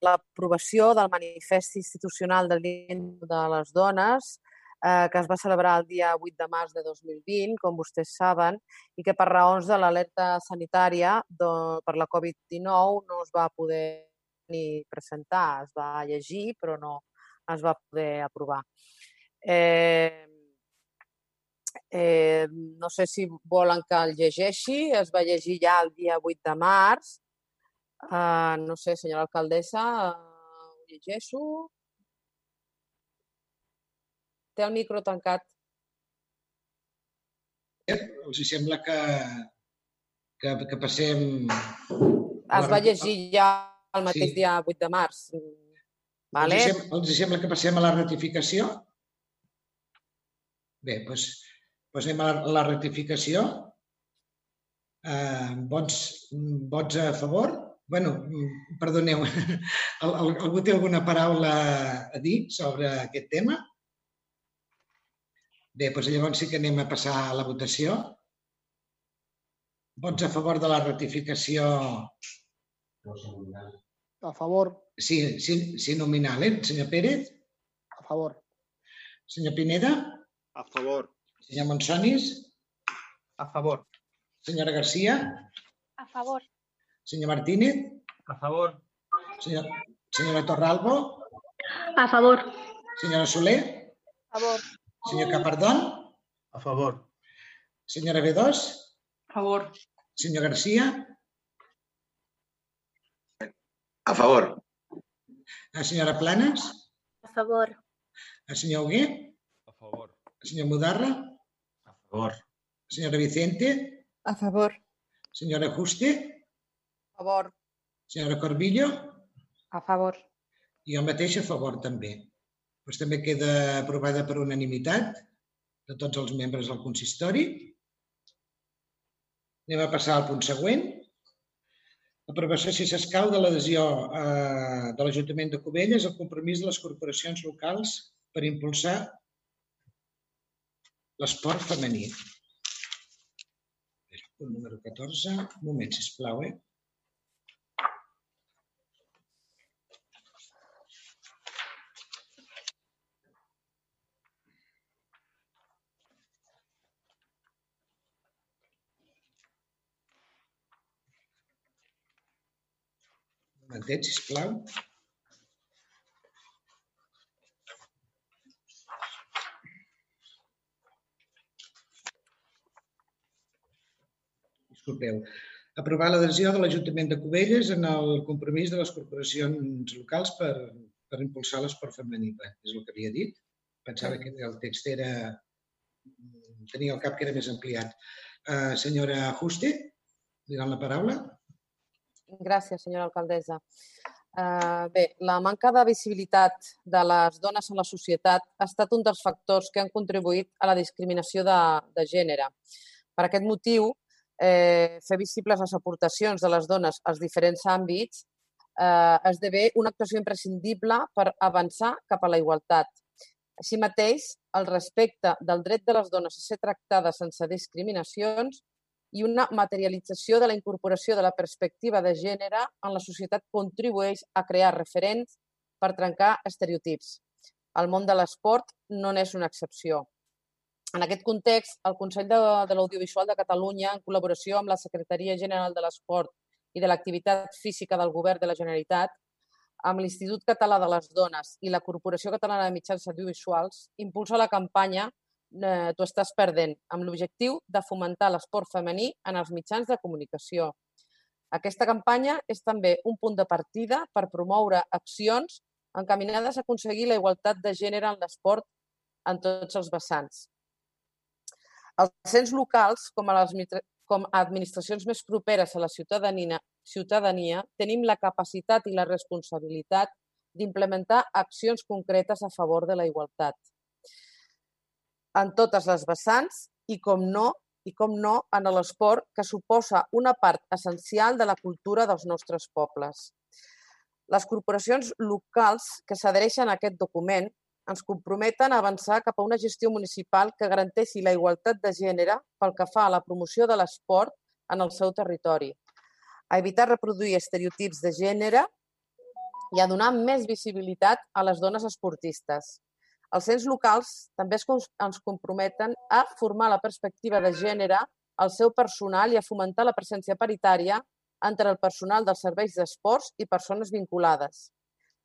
l'aprovació del manifest institucional del Dia de les Dones eh, que es va celebrar el dia 8 de març de 2020, com vostès saben, i que per raons de l'alerta sanitària do, per la Covid-19 no es va poder ni presentar, es va llegir, però no es va poder aprovar. Eh, eh, no sé si volen que el llegeixi, es va llegir ja el dia 8 de març. Uh, no sé, senyora alcaldessa, uh, ho llegeixo? Té el micro tancat. Els hi sembla que, que, que passem... Es va llegir ja el mateix Sí. dia 8 de març. Vale? Els, hi sem els hi sembla que passem a la ratificació? Bé, doncs, doncs anem a la, a la ratificació. Eh, vots, vots a favor? bueno, perdoneu, al- al- algú té alguna paraula a dir sobre aquest tema? Bé, doncs llavors sí que anem a passar a la votació. Vots a favor de la ratificació A favor. Sí, sí, sí nominal, eh? Senyor Pérez? A favor. Senyor Pineda? A favor. Senyor Monsonis? A favor. Senyora Garcia? A favor. Senyor Martínez? A favor. Senyor, senyora Torralbo? A favor. Senyora Soler? A favor. Senyor Capardón? A favor. Senyora B2? A favor. Senyor Garcia? A favor. La senyora Planes? A favor. El senyor Hugué? A favor. El senyor Mudarra? A favor. Senyora Vicente? A favor. Senyora Juste? A favor. Senyora Corbillo? A favor. Jo mateix a favor també. Doncs també queda aprovada per unanimitat de tots els membres del consistori. Anem a passar al punt següent. Aprovació, si s'escau, de l'adhesió eh, de l'Ajuntament de Cubelles al compromís de les corporacions locals per impulsar l'esport femení. Punt número 14. Un moment, sisplau, eh? M'entens, sisplau? Disculpeu. Aprovar l'adhesió de l'Ajuntament de Cubelles en el compromís de les corporacions locals per, per impulsar l'esport femení. És el que havia dit. Pensava que el text era... Tenia el cap que era més ampliat. Uh, senyora Juste, li dono la paraula. Gràcies, senyora alcaldessa. Uh, bé, la manca de visibilitat de les dones en la societat ha estat un dels factors que han contribuït a la discriminació de, de gènere. Per aquest motiu, eh, fer visibles les aportacions de les dones als diferents àmbits eh, esdevé una actuació imprescindible per avançar cap a la igualtat. Així mateix, el respecte del dret de les dones a ser tractades sense discriminacions i una materialització de la incorporació de la perspectiva de gènere en la societat contribueix a crear referents per trencar estereotips. El món de l'esport no n'és una excepció. En aquest context, el Consell de, de l'Audiovisual de Catalunya, en col·laboració amb la Secretaria General de l'Esport i de l'Activitat Física del Govern de la Generalitat, amb l'Institut Català de les Dones i la Corporació Catalana de Mitjans Audiovisuals, impulsa la campanya eh, t'ho estàs perdent, amb l'objectiu de fomentar l'esport femení en els mitjans de comunicació. Aquesta campanya és també un punt de partida per promoure accions encaminades a aconseguir la igualtat de gènere en l'esport en tots els vessants. Els cens locals, com a les com a administracions més properes a la ciutadania, ciutadania, tenim la capacitat i la responsabilitat d'implementar accions concretes a favor de la igualtat en totes les vessants i, com no, i com no, en l'esport, que suposa una part essencial de la cultura dels nostres pobles. Les corporacions locals que s'adhereixen a aquest document ens comprometen a avançar cap a una gestió municipal que garanteixi la igualtat de gènere pel que fa a la promoció de l'esport en el seu territori, a evitar reproduir estereotips de gènere i a donar més visibilitat a les dones esportistes. Els ens locals també ens comprometen a formar la perspectiva de gènere al seu personal i a fomentar la presència paritària entre el personal dels serveis d'esports i persones vinculades.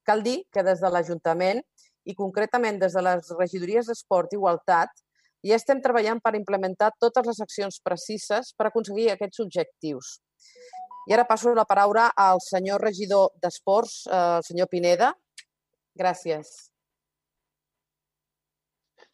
Cal dir que des de l'Ajuntament i concretament des de les regidories d'Esport i Igualtat ja estem treballant per implementar totes les accions precises per aconseguir aquests objectius. I ara passo la paraula al senyor regidor d'Esports, eh, el senyor Pineda. Gràcies.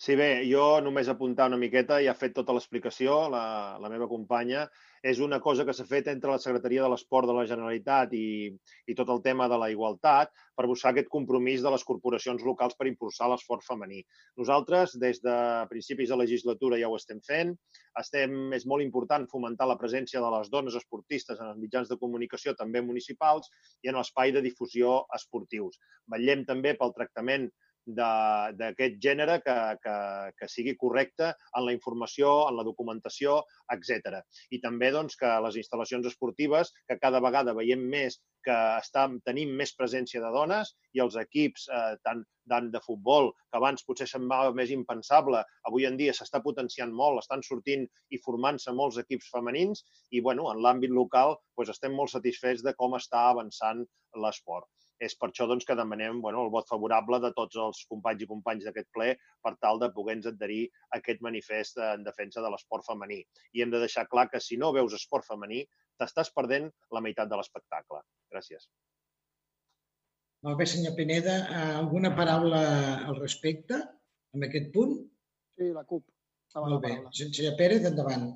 Sí, bé, jo només apuntar una miqueta, ja ha fet tota l'explicació la, la meva companya. És una cosa que s'ha fet entre la Secretaria de l'Esport de la Generalitat i, i tot el tema de la igualtat per buscar aquest compromís de les corporacions locals per impulsar l'esport femení. Nosaltres, des de principis de legislatura ja ho estem fent. Estem, és molt important fomentar la presència de les dones esportistes en els mitjans de comunicació, també municipals, i en l'espai de difusió esportius. Vetllem també pel tractament d'aquest gènere que, que, que sigui correcte en la informació, en la documentació, etc. I també doncs, que les instal·lacions esportives, que cada vegada veiem més que estan, tenim més presència de dones i els equips, eh, tant, tant de futbol, que abans potser semblava més impensable, avui en dia s'està potenciant molt, estan sortint i formant-se molts equips femenins i bueno, en l'àmbit local doncs, estem molt satisfets de com està avançant l'esport és per això doncs, que demanem bueno, el vot favorable de tots els companys i companys d'aquest ple per tal de poder-nos adherir a aquest manifest en defensa de l'esport femení. I hem de deixar clar que si no veus esport femení, t'estàs perdent la meitat de l'espectacle. Gràcies. Molt bé, senyor Pineda. Alguna paraula al respecte en aquest punt? Sí, la CUP. Molt bé. Senyor Pérez, endavant.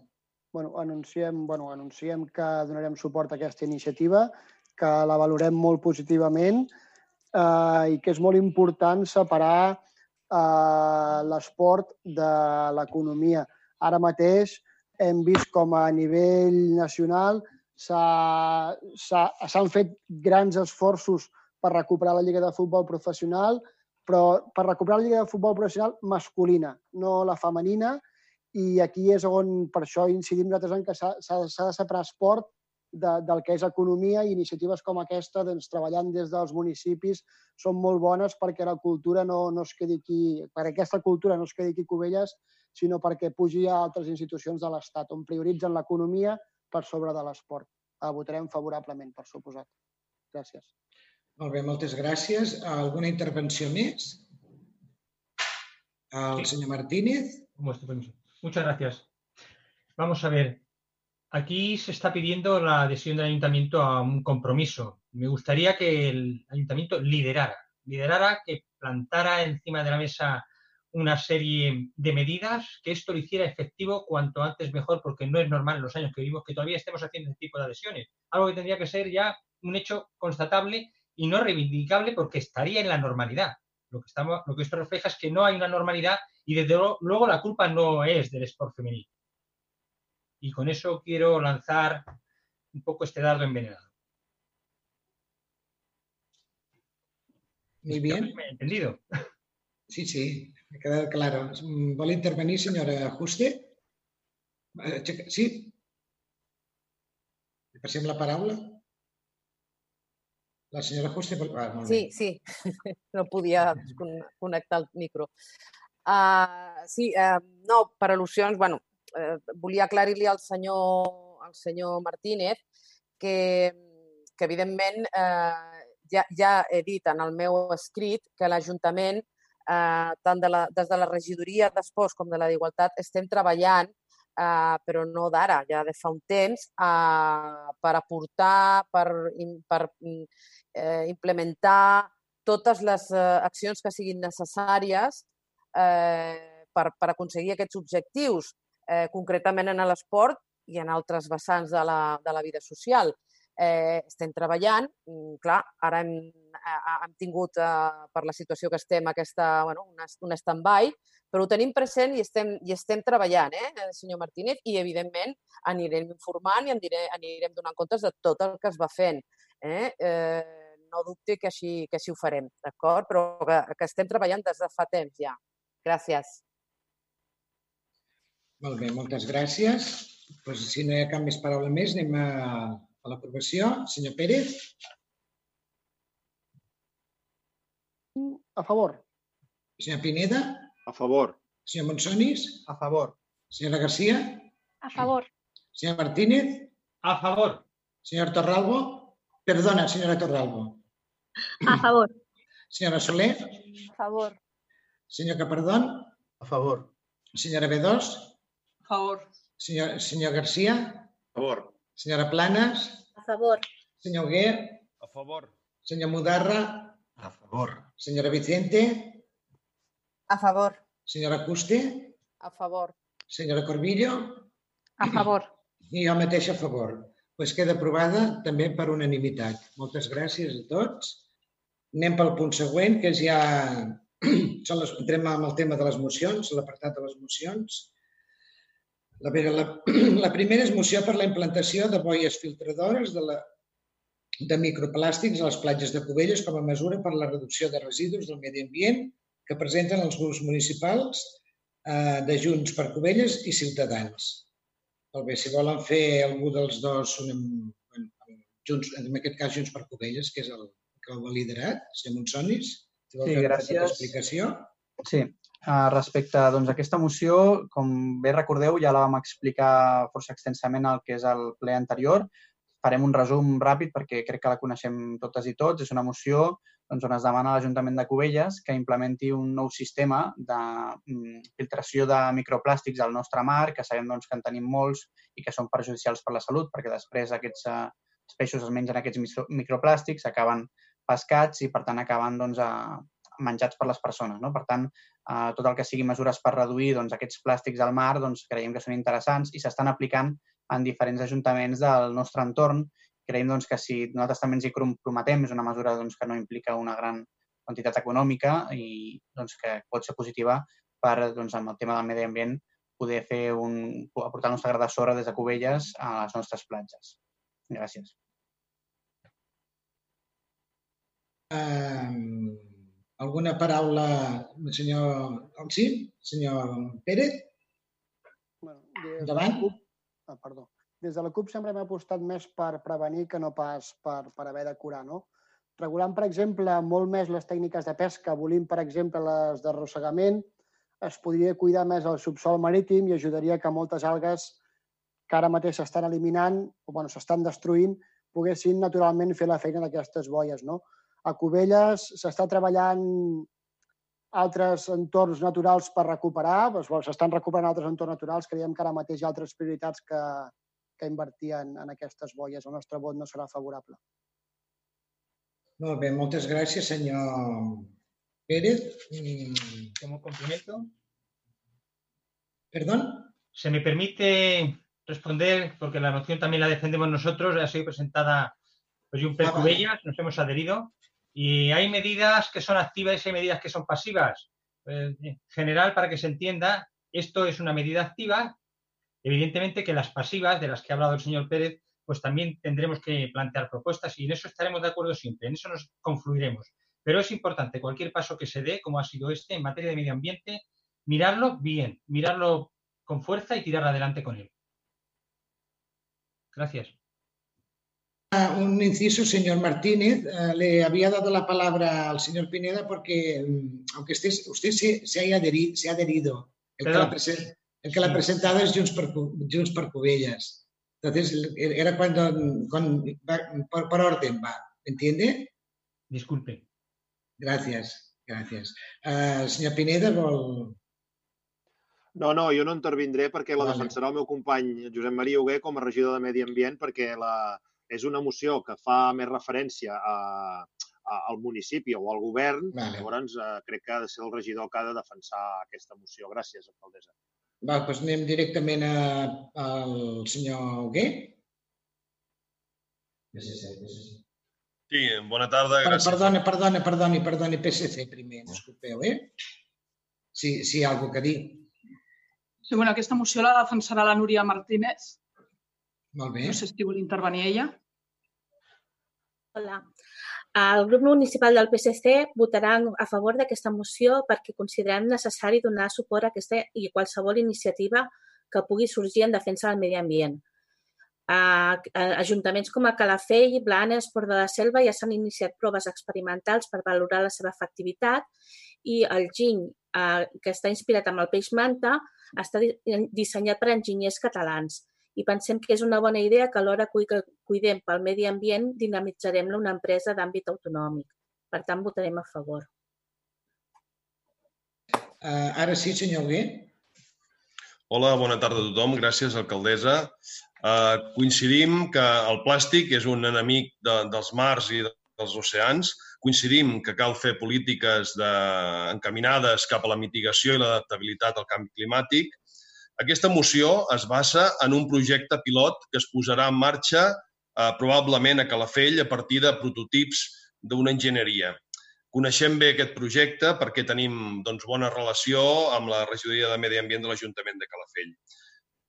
Bueno, anunciem, bueno, anunciem que donarem suport a aquesta iniciativa que la valorem molt positivament eh, i que és molt important separar eh, l'esport de l'economia. Ara mateix hem vist com a nivell nacional s'han fet grans esforços per recuperar la Lliga de Futbol Professional, però per recuperar la Lliga de Futbol Professional masculina, no la femenina, i aquí és on per això incidim nosaltres en que s'ha de separar esport de, del que és economia i iniciatives com aquesta, doncs, treballant des dels municipis, són molt bones perquè la cultura no, no es quedi aquí, perquè aquesta cultura no es quedi aquí a Cubelles, sinó perquè pugi a altres institucions de l'Estat, on prioritzen l'economia per sobre de l'esport. La votarem favorablement, per suposat. Gràcies. Molt bé, moltes gràcies. Alguna intervenció més? El sí. señor Martínez. Muchas gracias. Vamos a ver, Aquí se está pidiendo la adhesión del ayuntamiento a un compromiso. Me gustaría que el ayuntamiento liderara, liderara que plantara encima de la mesa una serie de medidas, que esto lo hiciera efectivo cuanto antes mejor, porque no es normal en los años que vivimos que todavía estemos haciendo este tipo de adhesiones. Algo que tendría que ser ya un hecho constatable y no reivindicable porque estaría en la normalidad. Lo que, estamos, lo que esto refleja es que no hay una normalidad y desde luego la culpa no es del sport femenino. Y con eso quiero lanzar un poco este dardo envenenado. Muy bien. Me he entendido. Sí, sí, me ha quedado claro. ¿Vol intervenir, senyora Juste? Eh, Sí? Li passem la paraula? La senyora Juste... Ah, molt Sí, bé. sí, no podia connectar el micro. Uh, sí, uh, no, per al·lusions, bueno, uh, volia aclarir-li al senyor, al senyor Martínez que, que evidentment, uh, ja, ja he dit en el meu escrit que l'Ajuntament, uh, tant de la, des de la regidoria d'Esports com de la d'Igualtat, estem treballant uh, però no d'ara, ja de fa un temps, uh, per aportar, per, per mm, eh, implementar totes les eh, accions que siguin necessàries eh, per, per aconseguir aquests objectius, eh, concretament en l'esport i en altres vessants de la, de la vida social. Eh, estem treballant, mm, clar, ara hem, eh, hem tingut, eh, per la situació que estem, aquesta, bueno, un, un stand-by, però ho tenim present i estem, i estem treballant, eh, senyor Martínez, i evidentment anirem informant i diré, anirem donant comptes de tot el que es va fent. Eh? Eh, no dubti que així, que així ho farem, d'acord? Però que, que estem treballant des de fa temps ja. Gràcies. Molt bé, moltes gràcies. Pues, si no hi ha cap més paraula més, anem a, a l'aprovació. Senyor Pérez, A favor. senyor Pineda, A favor. senyor Monsonis, A favor. senyora Garcia, A favor. senyor Martínez, A favor. senyor Torralbo, perdona, senyora Torralbo, A favor. senyora Soler, A favor. senyor Capardón, A favor. senyora B2, A favor. senyor, senyor Garcia, A favor. senyora Planes, A favor. senyor Guer, A favor. senyor Mudarra, A favor. senyora Vicente, A favor. senyora Custe, A favor. senyora Corbillo A favor. i jo mateix a favor. Pues queda aprovada també per unanimitat. Moltes gràcies a tots. Anem pel punt següent, que és ja... Són les... Entrem amb el tema de les mocions, l'apartat de les mocions. La, la, la primera és moció per la implantació de boies filtradores de, la, de microplàstics a les platges de Cubelles com a mesura per la reducció de residus del medi ambient que presenten els grups municipals eh, de Junts per Cubelles i Ciutadans. Molt bé, si volen fer algú dels dos, una, bueno, Junts, en aquest cas Junts per Cubelles, que és el que ho ha liderat, senyor Monsonis, si vol Sí, fer gràcies. explicació. Sí, uh, respecte doncs, a aquesta moció, com bé recordeu, ja la vam explicar força extensament al que és el ple anterior. Farem un resum ràpid perquè crec que la coneixem totes i tots. És una moció doncs, on es demana a l'Ajuntament de Cubelles que implementi un nou sistema de mm, filtració de microplàstics al nostre mar, que sabem doncs, que en tenim molts i que són perjudicials per la salut, perquè després aquests eh, els peixos es mengen aquests micro- microplàstics, acaben pescats i, per tant, acaben doncs, a, menjats per les persones. No? Per tant, eh, tot el que sigui mesures per reduir doncs, aquests plàstics al mar doncs, creiem que són interessants i s'estan aplicant en diferents ajuntaments del nostre entorn. Creiem doncs, que si nosaltres també ens hi comprometem, és una mesura doncs, que no implica una gran quantitat econòmica i doncs, que pot ser positiva per, doncs, amb el tema del medi ambient, poder fer un, aportar el nostre gra de sorra des de Cubelles a les nostres platges. Gràcies. Eh, alguna paraula, senyor... Sí? Senyor Pérez? Bueno, des Endavant. de la CUP, ah, perdó. Des de la CUP sempre hem apostat més per prevenir que no pas per, per haver de curar, no? Regulant, per exemple, molt més les tècniques de pesca, abolint, per exemple, les d'arrossegament, es podria cuidar més el subsol marítim i ajudaria que moltes algues que ara mateix s'estan eliminant o bueno, s'estan destruint poguessin naturalment fer la feina d'aquestes boies. No? A Cubelles s'està treballant altres entorns naturals per recuperar, doncs, bueno, s'estan recuperant altres entorns naturals, creiem que ara mateix hi ha altres prioritats que, que invertir en, en aquestes boies. El nostre vot no serà favorable. Molt bé, moltes gràcies, senyor Pérez. Mm, Como complemento, Perdón. se me permite responder, porque la moción también la defendemos nosotros, ha sido presentada por Junper Ah, vale. Cubellas, nos hemos adherido, y hay medidas que son activas y hay medidas que son pasivas. Eh, en general, para que se entienda, esto es una medida activa. Evidentemente que las pasivas, de las que ha hablado el señor Pérez, pues también tendremos que plantear propuestas y en eso estaremos de acuerdo siempre, en eso nos confluiremos. Pero es importante cualquier paso que se dé, como ha sido este, en materia de medio ambiente, mirarlo bien, mirarlo con fuerza y tirar adelante con él. Gracias. Ah, Un inciso, señor Martínez. Eh, le había dado la palabra al señor Pineda porque, mm, aunque esté, usted se, se, haya adheri- se ha adherido, el que, la, presen- el que la ha presentado es Junts per, Junts per Cubellas. Entonces, era cuando, con- va- por, por orden va, ¿entiende? Disculpe. Gracias, gracias. Uh, senyor Pineda, vol... No, no, jo no intervindré perquè la defensarà el meu company Josep Maria Hugué com a regidor de Medi Ambient perquè la, és una moció que fa més referència a, a, al municipi o al govern. Vale. Llavors, eh, crec que ha de ser el regidor que ha de defensar aquesta moció. Gràcies, alcaldessa. Va, doncs anem directament a, al senyor Hugué. Sí, bona tarda, Per, gràcies. perdona, perdona, perdoni, perdoni, PSC primer, disculpeu, eh? Si, si hi ha alguna cosa a dir. Sí, bueno, aquesta moció la defensarà la Núria Martínez. Molt bé. No sé si vol intervenir ella. Hola. El grup municipal del PSC votarà a favor d'aquesta moció perquè considerem necessari donar suport a aquesta i qualsevol iniciativa que pugui sorgir en defensa del medi ambient. A, ajuntaments com a Calafell, Blanes, Port de la Selva ja s'han iniciat proves experimentals per valorar la seva efectivitat i el giny, eh, que està inspirat amb el peix manta, està di- dissenyat per enginyers catalans i pensem que és una bona idea que alhora que cuidem pel medi ambient dinamitzarem-la una empresa d'àmbit autonòmic. Per tant, votarem a favor. Uh, ara sí, senyor Hugué. Hola, bona tarda a tothom. Gràcies, alcaldessa. Uh, coincidim que el plàstic és un enemic de, dels mars i dels oceans. Coincidim que cal fer polítiques de, encaminades cap a la mitigació i l'adaptabilitat al canvi climàtic. Aquesta moció es basa en un projecte pilot que es posarà en marxa eh, probablement a Calafell a partir de prototips d'una enginyeria. Coneixem bé aquest projecte perquè tenim doncs, bona relació amb la regidoria de Medi Ambient de l'Ajuntament de Calafell.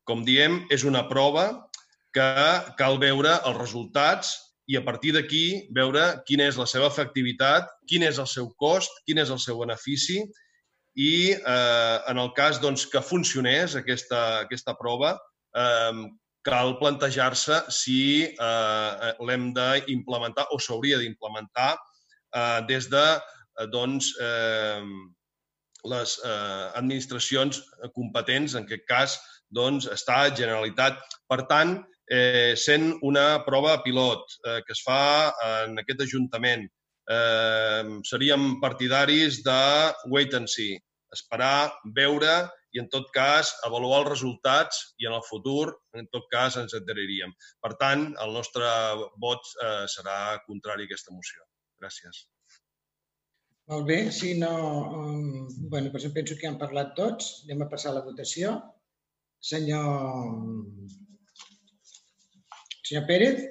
Com diem, és una prova que cal veure els resultats i a partir d'aquí veure quina és la seva efectivitat, quin és el seu cost, quin és el seu benefici i eh, en el cas doncs, que funcionés aquesta, aquesta prova, eh, cal plantejar-se si eh, l'hem d'implementar o s'hauria d'implementar eh, des de eh, doncs, eh, les eh, administracions competents, en aquest cas doncs, Estat, Generalitat. Per tant, eh, sent una prova pilot eh, que es fa en aquest Ajuntament, eh, seríem partidaris de wait and see, esperar, veure i, en tot cas, avaluar els resultats i en el futur, en tot cas, ens adheriríem. Per tant, el nostre vot eh, serà contrari a aquesta moció. Gràcies. Molt bé, si no... Um, bueno, doncs em penso que han parlat tots. Anem a passar a la votació. Senyor... Senyor Pérez?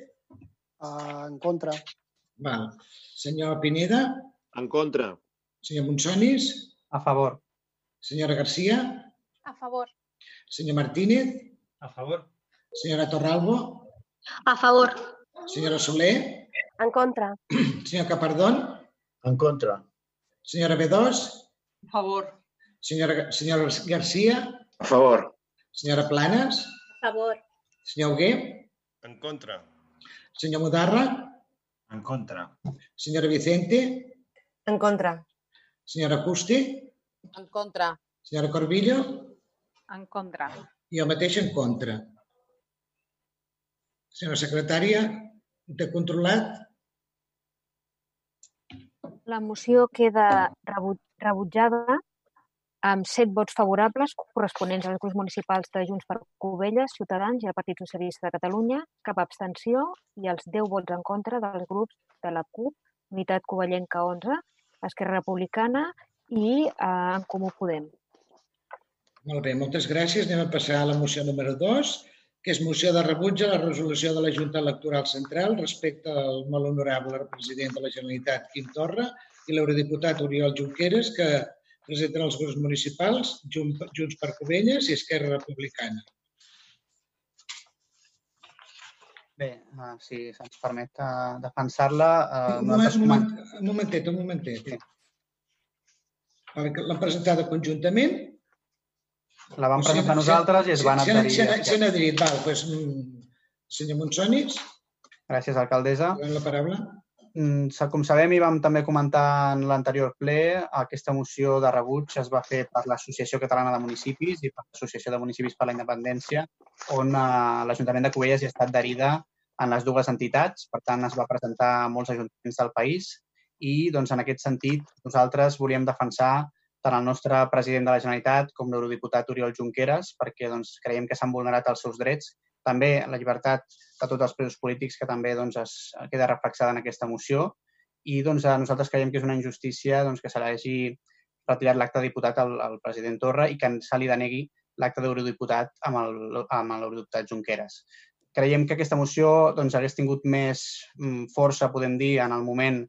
Uh, en contra. Val. Senyor Pineda? En contra. Senyor Monsonis? A favor. Senyora Garcia? A favor. Senyor Martínez? A favor. Senyora Torralbo? A favor. Senyora Soler? En contra. Senyor Capardón? En contra. Senyora B2? A favor. Senyora, senyora Garcia? A favor. Senyora Planes? A favor. Senyor Hugué? En contra. Senyor Mudarra? En contra. Senyora Vicente? En contra. Senyora Custi? En contra. Senyora Corbillo? En contra. I jo mateix en contra. Senyora secretària, té controlat? La moció queda rebu- rebutjada amb set vots favorables corresponents als grups municipals de Junts per Covelles, Ciutadans i el Partit Socialista de Catalunya, cap abstenció i els 10 vots en contra dels grups de la CUP, Unitat Covellenca 11, Esquerra Republicana i eh, En Comú Podem. Molt bé, moltes gràcies. Anem a passar a la moció número 2, que és moció de rebuig a la resolució de la Junta Electoral Central respecte al molt honorable president de la Generalitat, Quim Torra, i l'eurodiputat Oriol Junqueras, que presenten els grups municipals, Junts per Covelles i Esquerra Republicana. Bé, uh, si se'ns permet uh, defensar-la... Uh, un, moment, un, moment, un momentet, un momentet. Sí. L'han presentada conjuntament. La vam presentar nosaltres i es van adherir. S'han adherit, val. Doncs, senyor Monsonis. Gràcies, alcaldessa. La paraula. Mm, com sabem i vam també comentar en l'anterior ple, aquesta moció de rebuig es va fer per l'Associació Catalana de Municipis i per l'Associació de Municipis per la Independència, on eh, l'Ajuntament de Cubelles hi estat adherida en les dues entitats. Per tant, es va presentar a molts ajuntaments del país i, doncs, en aquest sentit, nosaltres volíem defensar tant el nostre president de la Generalitat com l'eurodiputat Oriol Junqueras, perquè doncs, creiem que s'han vulnerat els seus drets també la llibertat de tots els presos polítics, que també doncs, es queda reflexada en aquesta moció. I doncs, nosaltres creiem que és una injustícia doncs, que se l'hagi retirat l'acte de diputat al, al president Torra i que se li denegui l'acte d'eurodiputat amb l'eurodiputat Junqueras. Creiem que aquesta moció doncs, hagués tingut més mm, força, podem dir, en el moment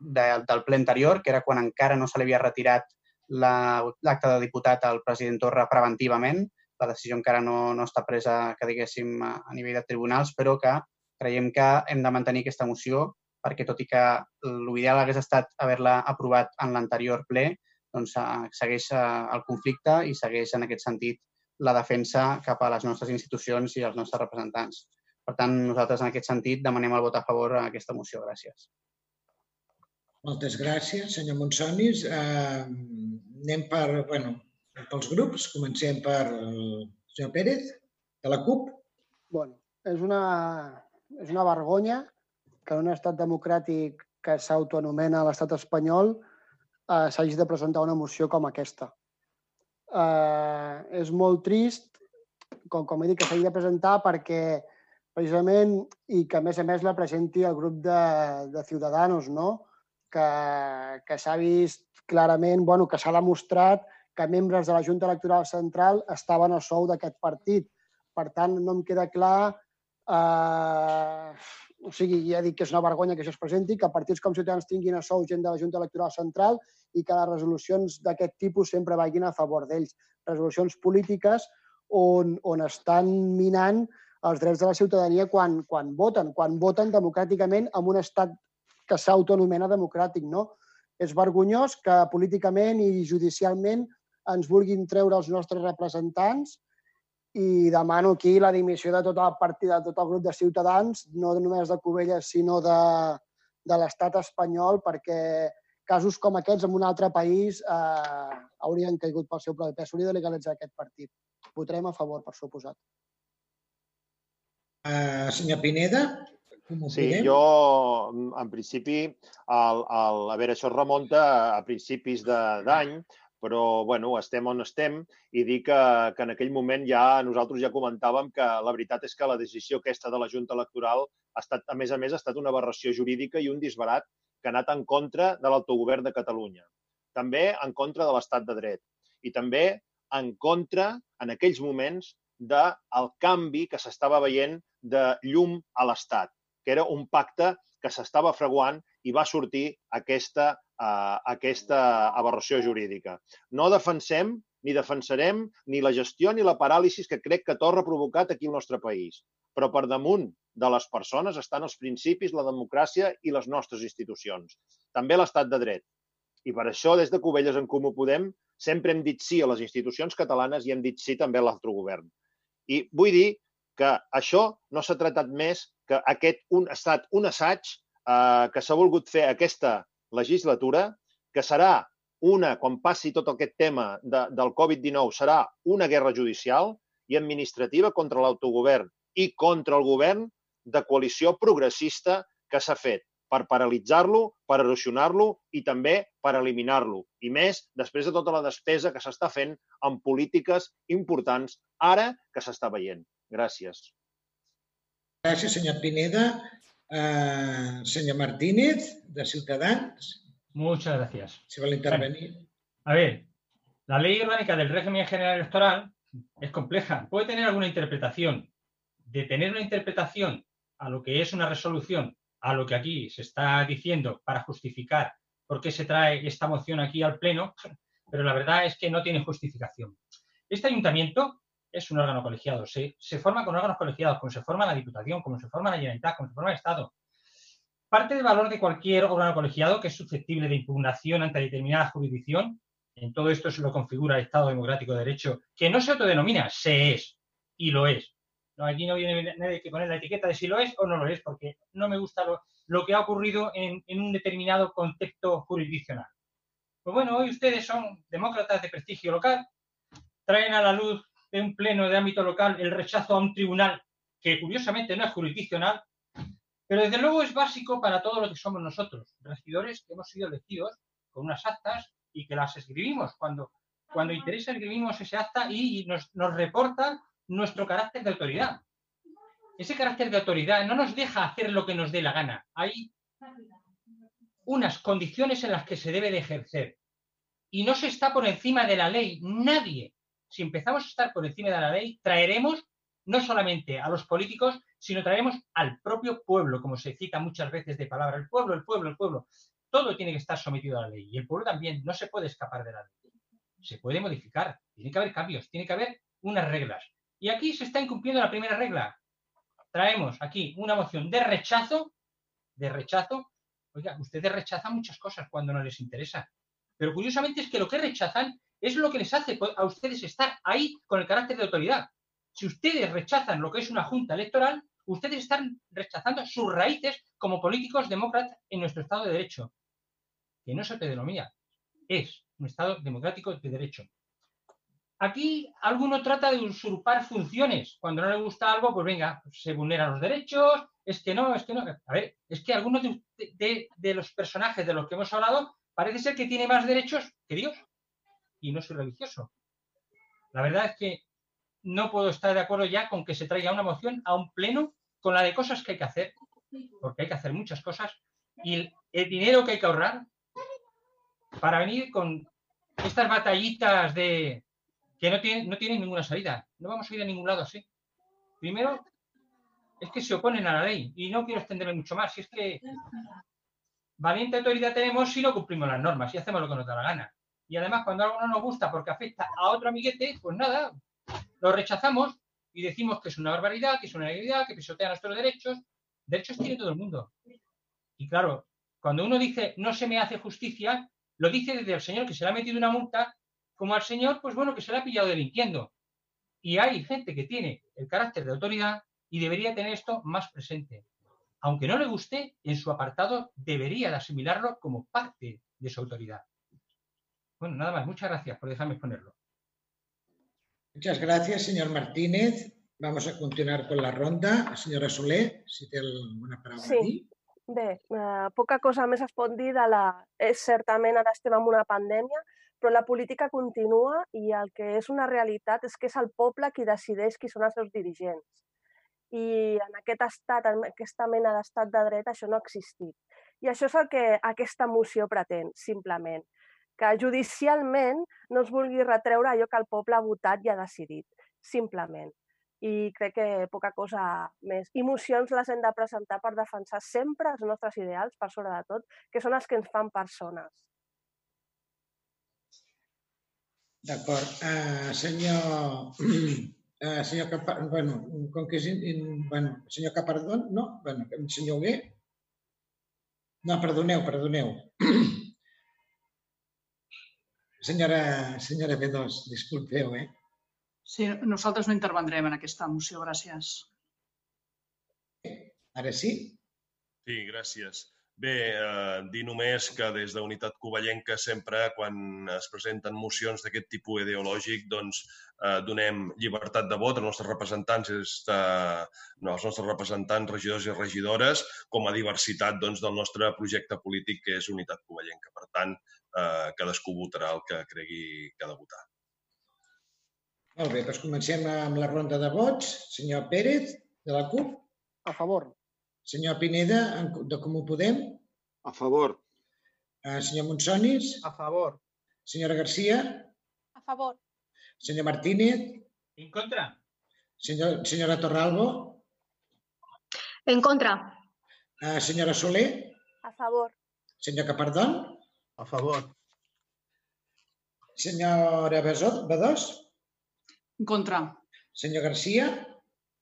de, del ple anterior, que era quan encara no se li havia retirat l'acte la, de diputat al president Torra preventivament, la decisió encara no, no està presa, que diguéssim, a, a nivell de tribunals, però que creiem que hem de mantenir aquesta moció perquè tot i que l'ideal hagués estat haver-la aprovat en l'anterior ple, doncs eh, segueix eh, el conflicte i segueix en aquest sentit la defensa cap a les nostres institucions i els nostres representants. Per tant, nosaltres en aquest sentit demanem el vot a favor a aquesta moció. Gràcies. Moltes gràcies, senyor Monsonis. Uh, anem per, bueno, pels grups. Comencem per el senyor Pérez, de la CUP. Bueno, és una, és una vergonya que un estat democràtic que s'autoanomena l'estat espanyol eh, s'hagi de presentar una moció com aquesta. Eh, és molt trist, com, com he dit, que s'hagi de presentar perquè precisament, i que a més a més la presenti el grup de, de Ciudadanos, no? que, que s'ha vist clarament, bueno, que s'ha demostrat que membres de la Junta Electoral Central estaven a sou d'aquest partit. Per tant, no em queda clar... Eh, o sigui, ja dic que és una vergonya que això es presenti, que partits com Ciutadans tinguin a sou gent de la Junta Electoral Central i que les resolucions d'aquest tipus sempre vagin a favor d'ells. Resolucions polítiques on, on estan minant els drets de la ciutadania quan, quan voten, quan voten democràticament en un estat que s'autonomena democràtic. No? És vergonyós que políticament i judicialment ens vulguin treure els nostres representants i demano aquí la dimissió de tot el partit, de tot el grup de ciutadans, no només de Covelles, sinó de, de l'estat espanyol, perquè casos com aquests en un altre país eh, haurien caigut pel seu propi pes. Hauria de legalitzar aquest partit. Votarem a favor, per suposat. Uh, senyor Pineda, com Sí, jo, en principi, el, el, a veure, això es remunta a principis d'any, però bueno, estem on estem i dir que, que en aquell moment ja nosaltres ja comentàvem que la veritat és que la decisió aquesta de la Junta Electoral ha estat, a més a més, ha estat una aberració jurídica i un disbarat que ha anat en contra de l'autogovern de Catalunya. També en contra de l'estat de dret i també en contra, en aquells moments, del canvi que s'estava veient de llum a l'Estat, que era un pacte que s'estava fraguant i va sortir aquesta, uh, aquesta aberració jurídica. No defensem ni defensarem ni la gestió ni la paràlisi que crec que Torra ha provocat aquí al nostre país. Però per damunt de les persones estan els principis, la democràcia i les nostres institucions. També l'estat de dret. I per això, des de Cubelles en Comú Podem, sempre hem dit sí a les institucions catalanes i hem dit sí també a l'autogovern. I vull dir que això no s'ha tractat més que aquest un, ha estat un assaig eh, que s'ha volgut fer aquesta legislatura, que serà una, quan passi tot aquest tema de, del Covid-19, serà una guerra judicial i administrativa contra l'autogovern i contra el govern de coalició progressista que s'ha fet per paralitzar-lo, per erosionar-lo i també per eliminar-lo. I més després de tota la despesa que s'està fent en polítiques importants ara que s'està veient. Gràcies. Gràcies, senyor Pineda. Uh, senyor Martínez, de Ciutadans. Muchas gracias. Si vol intervenir. A ver, la ley orgánica del régimen general electoral es compleja. Puede tener alguna interpretación. De tener una interpretación a lo que es una resolución, a lo que aquí se está diciendo para justificar por qué se trae esta moción aquí al Pleno, pero la verdad es que no tiene justificación. Este ayuntamiento es un órgano colegiado, se, se forma con órganos colegiados, como se forma la Diputación, como se forma la Generalitat, como se forma el Estado. Parte del valor de cualquier órgano colegiado que es susceptible de impugnación ante determinada jurisdicción, en todo esto se lo configura el Estado Democrático de Derecho, que no se autodenomina, se es, y lo es. No, aquí no viene nadie que poner la etiqueta de si lo es o no lo es, porque no me gusta lo, que ha ocurrido en, en, un determinado contexto jurisdiccional. Pues bueno, hoy ustedes son demócratas de prestigio local, traen a la luz de un pleno de ámbito local el rechazo a un tribunal que curiosamente no es jurisdiccional, pero desde luego es básico para todo lo que somos nosotros, regidores que hemos sido elegidos con unas actas y que las escribimos. Cuando, cuando interesa escribimos ese acta y nos, nos reporta nuestro carácter de autoridad. Ese carácter de autoridad no nos deja hacer lo que nos dé la gana. Hay unas condiciones en las que se debe de ejercer. Y no se está por encima de la ley. Nadie. Si empezamos a estar por encima de la ley, traeremos no solamente a los políticos, sino traeremos al propio pueblo, como se cita muchas veces de palabra, el pueblo, el pueblo, el pueblo. Todo tiene que estar sometido a la ley. Y el pueblo también no se puede escapar de la ley. Se puede modificar. Tiene que haber cambios, tiene que haber unas reglas. Y aquí se está incumpliendo la primera regla. Traemos aquí una moción de rechazo, de rechazo. Oiga, ustedes rechazan muchas cosas cuando no les interesa. Pero curiosamente es que lo que rechazan es lo que les hace a ustedes estar ahí con el carácter de autoridad. Si ustedes rechazan lo que es una junta electoral, ustedes están rechazando sus raíces como políticos demócratas en nuestro Estado de Derecho, que no se denomina, es un Estado democrático de derecho. Aquí alguno trata de usurpar funciones. Cuando no le gusta algo, pues venga, se vulneran los derechos, es que no, es que no. A ver, es que algunos de, de los personajes de los que hemos hablado parece ser que tiene más derechos que Dios. Y no soy religioso. La verdad es que no puedo estar de acuerdo ya con que se traiga una moción a un pleno con la de cosas que hay que hacer, porque hay que hacer muchas cosas, y el, dinero que hay que ahorrar para venir con estas batallitas de que no tienen, no tienen ninguna salida. No vamos a ir a ningún lado así. Primero, es que se oponen a la ley, y no quiero extenderme mucho más, si es que valiente autoridad tenemos si no cumplimos las normas, y hacemos lo que nos da la gana. Y además, cuando algo no nos gusta porque afecta a otro amiguete, pues nada, lo rechazamos y decimos que es una barbaridad, que es una ilegalidad, que pisotea nuestros derechos. Derechos tiene todo el mundo. Y claro, cuando uno dice no se me hace justicia, lo dice desde el señor que se le ha metido una multa, como al señor, pues bueno, que se le ha pillado delinquiendo. Y hay gente que tiene el carácter de autoridad y debería tener esto más presente. Aunque no le guste, en su apartado debería de asimilarlo como parte de su autoridad. Bueno, nada más. Muchas gracias por dejarme exponerlo. Muchas gracias, señor Martínez. Vamos a continuar con la ronda. Senyora Soler, si té alguna paraula Sí. a dir. Bé, eh, poca cosa més es pot dir de la... És certament ara estem en una pandèmia, però la política continua i el que és una realitat és que és el poble qui decideix qui són els seus dirigents. I en aquest estat, en aquesta mena d'estat de dret, això no ha existit. I això és el que aquesta moció pretén, simplement. Que judicialment no es vulgui retreure allò que el poble ha votat i ha decidit, simplement. I crec que poca cosa més. I mocions les hem de presentar per defensar sempre els nostres ideals, per sobre de tot, que són els que ens fan persones. D'acord. Uh, senyor... Uh, senyor Capar... Bueno, com que és... In, in, bueno, senyor Capardón, no? Bueno, senyor Hugué? No, perdoneu, perdoneu. senyora, senyora B2, disculpeu, eh? Sí, nosaltres no intervendrem en aquesta moció, gràcies. Ara sí? Sí, gràcies. Bé, eh, dir només que des de Unitat Covellenca sempre, quan es presenten mocions d'aquest tipus ideològic, doncs eh, donem llibertat de vot als nostres representants, és de, no, als nostres representants, regidors i regidores, com a diversitat doncs, del nostre projecte polític, que és Unitat Covellenca. Per tant, eh, cadascú votarà el que cregui que ha de votar. Molt bé, doncs comencem amb la ronda de vots. Senyor Pérez, de la CUP. A favor. Senyor Pineda, de Comú Podem. A favor. Eh, senyor Monsonis. A favor. Senyora Garcia. A favor. Senyor Martínez. En contra. Senyor, senyora Torralbo. En contra. Eh, senyora Soler. A favor. Senyor Capardón. A favor. Senyora Besot, Bedós. En contra. Senyor Garcia.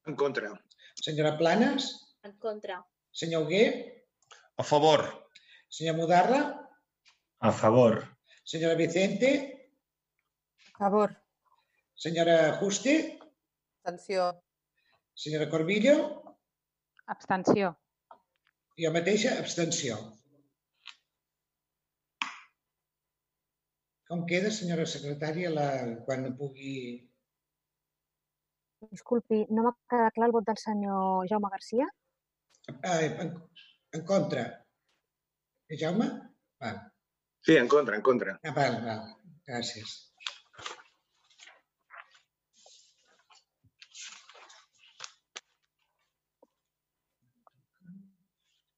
En contra. Senyora Planes. En contra. Senyor Hugué. A favor. Senyor Mudarra. A favor. Senyora Vicente. A favor. Senyora Juste. Abstenció. Senyora Corbillo. Abstenció. I jo mateixa, abstenció. Com queda, senyora secretària, la, quan pugui... Disculpi, no m'ha quedat clar el vot del senyor Jaume Garcia? Ah, en, en contra. Eh, Jaume? Va. Sí, en contra, en contra. Ah, val, val. Gràcies.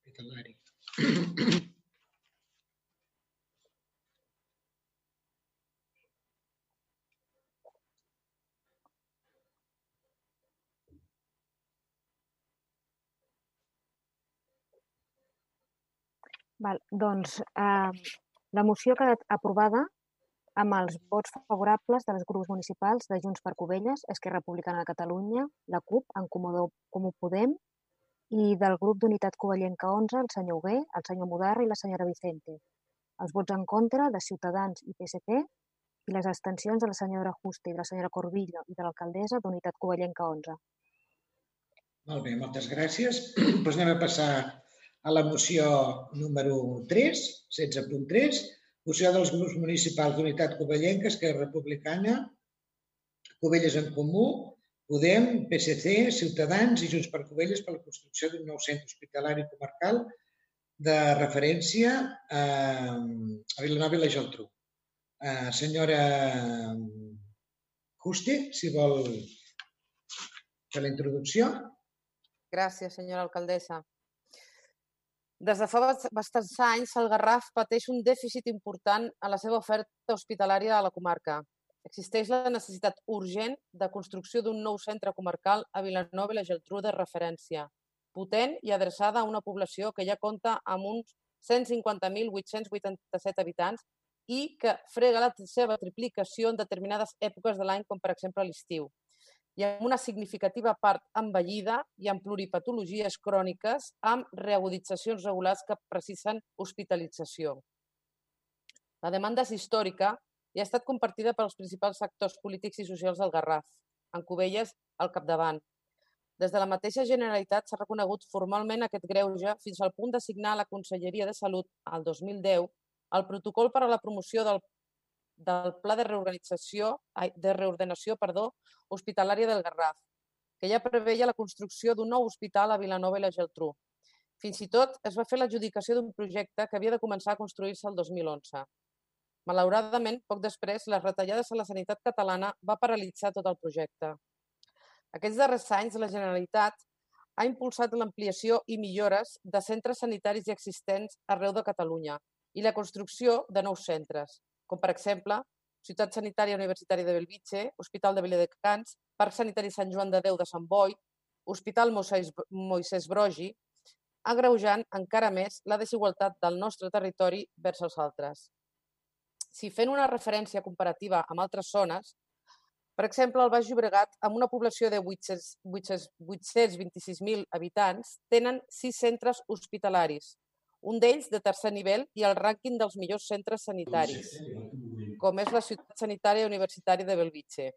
Hospitalari. Val, doncs eh, la moció ha quedat aprovada amb els vots favorables dels grups municipals de Junts per Covelles, Esquerra Republicana de Catalunya, la CUP, en Comú, Comú Podem, i del grup d'Unitat Covellenca 11, el senyor Hugué, el senyor Mudarra i la senyora Vicente. Els vots en contra de Ciutadans i PSC i les abstencions de la senyora Juste i de la senyora Corbillo i de l'alcaldessa d'Unitat Covellenca 11. Molt bé, moltes gràcies. Doncs anem a passar a la moció número 3, 16.3, moció dels grups municipals d'Unitat Covellenca, Esquerra Republicana, Covelles en Comú, Podem, PSC, Ciutadans i Junts per Covelles per la construcció d'un nou centre hospitalari comarcal de referència a, Vilanova i la Geltrú. Uh, senyora Juste, si vol fer la introducció. Gràcies, senyora alcaldessa. Des de fa bastants anys, el Garraf pateix un dèficit important a la seva oferta hospitalària a la comarca. Existeix la necessitat urgent de construcció d'un nou centre comarcal a Vilanova i la Geltrú de referència, potent i adreçada a una població que ja compta amb uns 150.887 habitants i que frega la seva triplicació en determinades èpoques de l'any, com per exemple l'estiu i amb una significativa part envellida i amb pluripatologies cròniques amb reaguditzacions regulars que precisen hospitalització. La demanda és històrica i ha estat compartida pels principals actors polítics i socials del Garraf, en Cubelles al capdavant. Des de la mateixa Generalitat s'ha reconegut formalment aquest greuge fins al punt de signar a la Conselleria de Salut al 2010 el protocol per a la promoció del del Pla de Reorganització, de Reordenació perdó, Hospitalària del Garraf, que ja preveia la construcció d'un nou hospital a Vilanova i la Geltrú. Fins i tot es va fer l'adjudicació d'un projecte que havia de començar a construir-se el 2011. Malauradament, poc després, les retallades a la sanitat catalana va paralitzar tot el projecte. Aquests darrers anys, la Generalitat ha impulsat l'ampliació i millores de centres sanitaris existents arreu de Catalunya i la construcció de nous centres, com per exemple Ciutat Sanitària Universitària de Belvitge, Hospital de Viladecans, Parc Sanitari Sant Joan de Déu de Sant Boi, Hospital Moisès Brogi, agreujant encara més la desigualtat del nostre territori vers els altres. Si fent una referència comparativa amb altres zones, per exemple, el Baix Llobregat, amb una població de 826.000 habitants, tenen sis centres hospitalaris, un d'ells de tercer nivell i el rànquing dels millors centres sanitaris, com és la Ciutat Sanitària Universitària de Belvitge.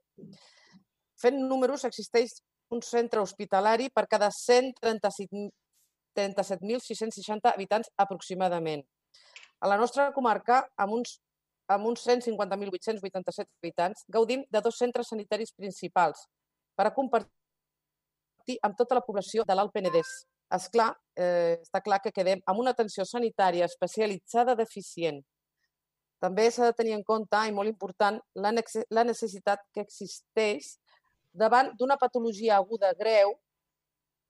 Fent números, existeix un centre hospitalari per cada 135 37.660 habitants aproximadament. A la nostra comarca, amb uns, amb uns 150.887 habitants, gaudim de dos centres sanitaris principals per a compartir amb tota la població de l'Alt Penedès. És clar, eh, està clar que quedem amb una atenció sanitària especialitzada deficient. També s'ha de tenir en compte, i molt important, la, la necessitat que existeix davant d'una patologia aguda greu,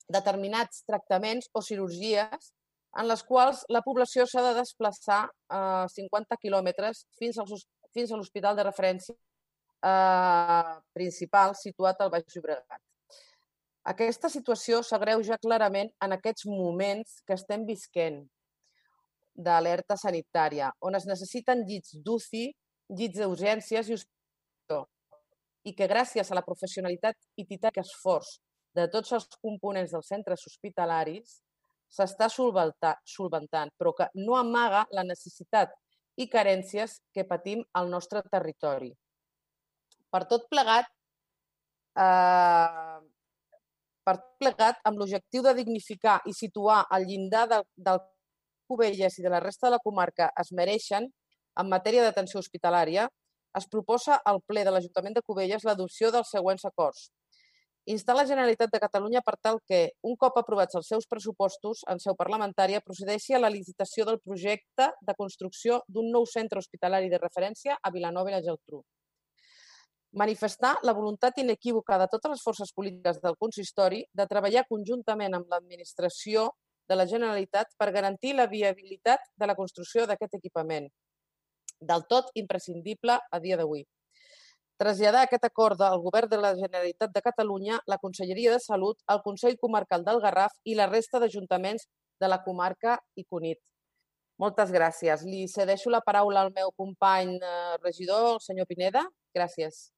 determinats tractaments o cirurgies en les quals la població s'ha de desplaçar eh, 50 quilòmetres fins, als, fins a l'hospital de referència eh, principal situat al Baix Llobregat. Aquesta situació s'agreuja clarament en aquests moments que estem visquent d'alerta sanitària, on es necessiten llits d'UCI, llits d'urgències i hospital, i que gràcies a la professionalitat i titànic esforç de tots els components dels centres hospitalaris s'està solventant, però que no amaga la necessitat i carències que patim al nostre territori. Per tot plegat, eh, per plegat, amb l'objectiu de dignificar i situar el llindar del, del Cubelles i de la resta de la comarca es mereixen en matèria d'atenció hospitalària, es proposa al ple de l'Ajuntament de Cubelles l'adopció dels següents acords instar la Generalitat de Catalunya per tal que, un cop aprovats els seus pressupostos en seu parlamentària, procedeixi a la licitació del projecte de construcció d'un nou centre hospitalari de referència a Vilanova i la Geltrú. Manifestar la voluntat inequívoca de totes les forces polítiques del consistori de treballar conjuntament amb l'administració de la Generalitat per garantir la viabilitat de la construcció d'aquest equipament, del tot imprescindible a dia d'avui. Traslladar aquest acord del Govern de la Generalitat de Catalunya, la Conselleria de Salut, el Consell Comarcal del Garraf i la resta d'ajuntaments de la comarca i Cunit. Moltes gràcies. Li cedeixo la paraula al meu company eh, regidor, el senyor Pineda. Gràcies.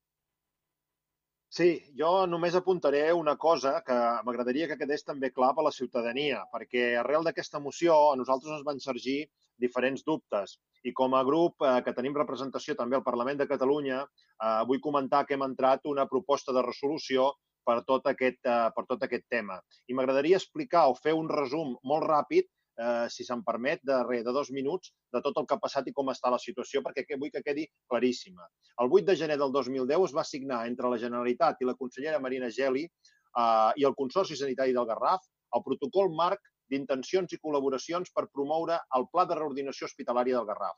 Sí, jo només apuntaré una cosa que m'agradaria que quedés també clar per a la ciutadania, perquè arrel d'aquesta moció a nosaltres ens van sorgir diferents dubtes. I com a grup eh, que tenim representació també al Parlament de Catalunya, eh, vull comentar que hem entrat una proposta de resolució per tot aquest, eh, per tot aquest tema. I m'agradaria explicar o fer un resum molt ràpid, eh, si se'm permet, de, re, de dos minuts, de tot el que ha passat i com està la situació, perquè vull que quedi claríssima. El 8 de gener del 2010 es va signar entre la Generalitat i la consellera Marina Geli eh, i el Consorci Sanitari del Garraf el protocol marc d'intencions i col·laboracions per promoure el Pla de Reordinació Hospitalària del Garraf.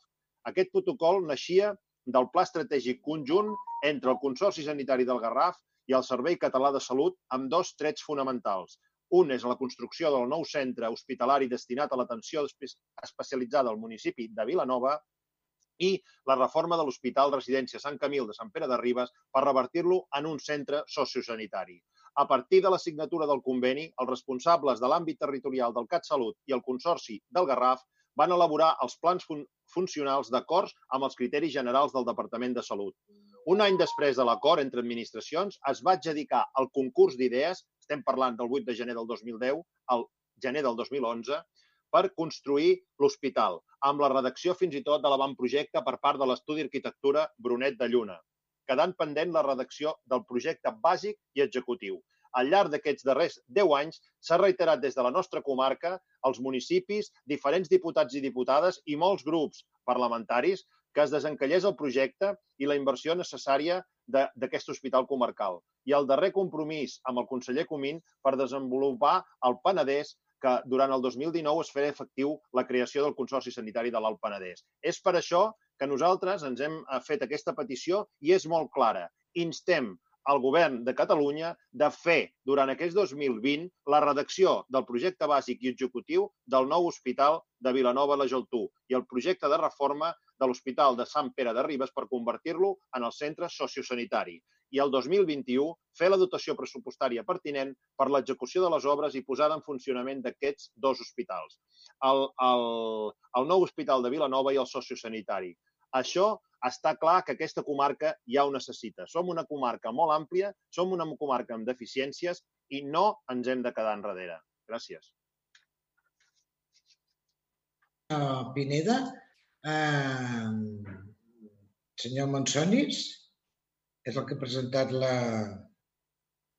Aquest protocol naixia del Pla Estratègic Conjunt entre el Consorci Sanitari del Garraf i el Servei Català de Salut amb dos trets fonamentals. Un és la construcció del nou centre hospitalari destinat a l'atenció especialitzada al municipi de Vilanova i la reforma de l'Hospital Residència Sant Camil de Sant Pere de Ribes per revertir-lo en un centre sociosanitari. A partir de la signatura del conveni, els responsables de l'àmbit territorial del CatSalut i el Consorci del Garraf van elaborar els plans fun funcionals d'acords amb els criteris generals del Departament de Salut. Un any després de l'acord entre administracions, es va adjudicar el concurs d'idees, estem parlant del 8 de gener del 2010 al gener del 2011, per construir l'hospital, amb la redacció fins i tot de l'avantprojecte per part de l'estudi arquitectura Brunet de Lluna quedant pendent la redacció del projecte bàsic i executiu. Al llarg d'aquests darrers 10 anys s'ha reiterat des de la nostra comarca, els municipis, diferents diputats i diputades i molts grups parlamentaris que es desencallés el projecte i la inversió necessària d'aquest hospital comarcal. I el darrer compromís amb el conseller Comín per desenvolupar el Penedès que durant el 2019 es farà efectiu la creació del Consorci Sanitari de l'Alt Penedès. És per això que nosaltres ens hem eh, fet aquesta petició i és molt clara. Instem al govern de Catalunya de fer durant aquest 2020 la redacció del projecte bàsic i executiu del nou hospital de Vilanova la Geltrú i el projecte de reforma de l'Hospital de Sant Pere de Ribes per convertir-lo en el centre sociosanitari i el 2021 fer la dotació pressupostària pertinent per l'execució de les obres i posada en funcionament d'aquests dos hospitals, el, el, el nou hospital de Vilanova i el sociosanitari. Això està clar que aquesta comarca ja ho necessita. Som una comarca molt àmplia, som una comarca amb deficiències i no ens hem de quedar enrere. Gràcies. Uh, Pineda, uh, senyor Monsonis, és el que ha presentat la,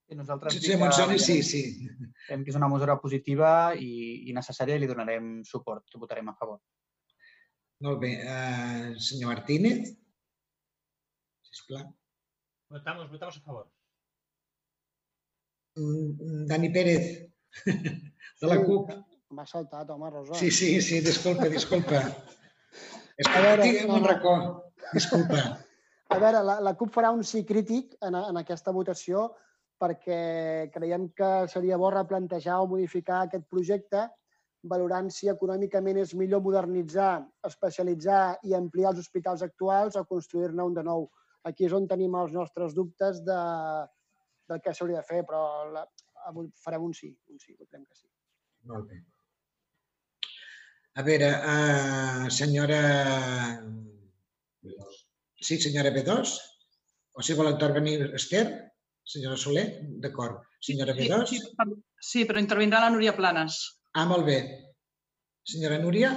I nosaltres Sí, que Montsoni, sí, sí. veiem que és una mesura positiva i, i necessària i li donarem suport, ho votarem a favor. Molt bé. Uh, senyor Martínez, sisplau. Votamos, votamos a favor. Mm, Dani Pérez, de la Sí, CUP. M'ha saltat, home, Rosa. Sí, sí, sí, disculpa, disculpa. És que veure, no, un racó. Disculpa. A veure, la, la CUP farà un sí crític en, en aquesta votació perquè creiem que seria bo replantejar o modificar aquest projecte valorant si econòmicament és millor modernitzar, especialitzar i ampliar els hospitals actuals o construir-ne un de nou. Aquí és on tenim els nostres dubtes de, del que s'hauria de fer, però la, farem un sí, un sí, votarem que sí. Molt bé. A veure, uh, senyora... Sí, senyora B2? O si vol intervenir Esther? Senyora Soler? D'acord. Senyora Sí, B2? sí, per- sí, però intervindrà la Núria Planes. Ah, molt bé. Senyora Núria?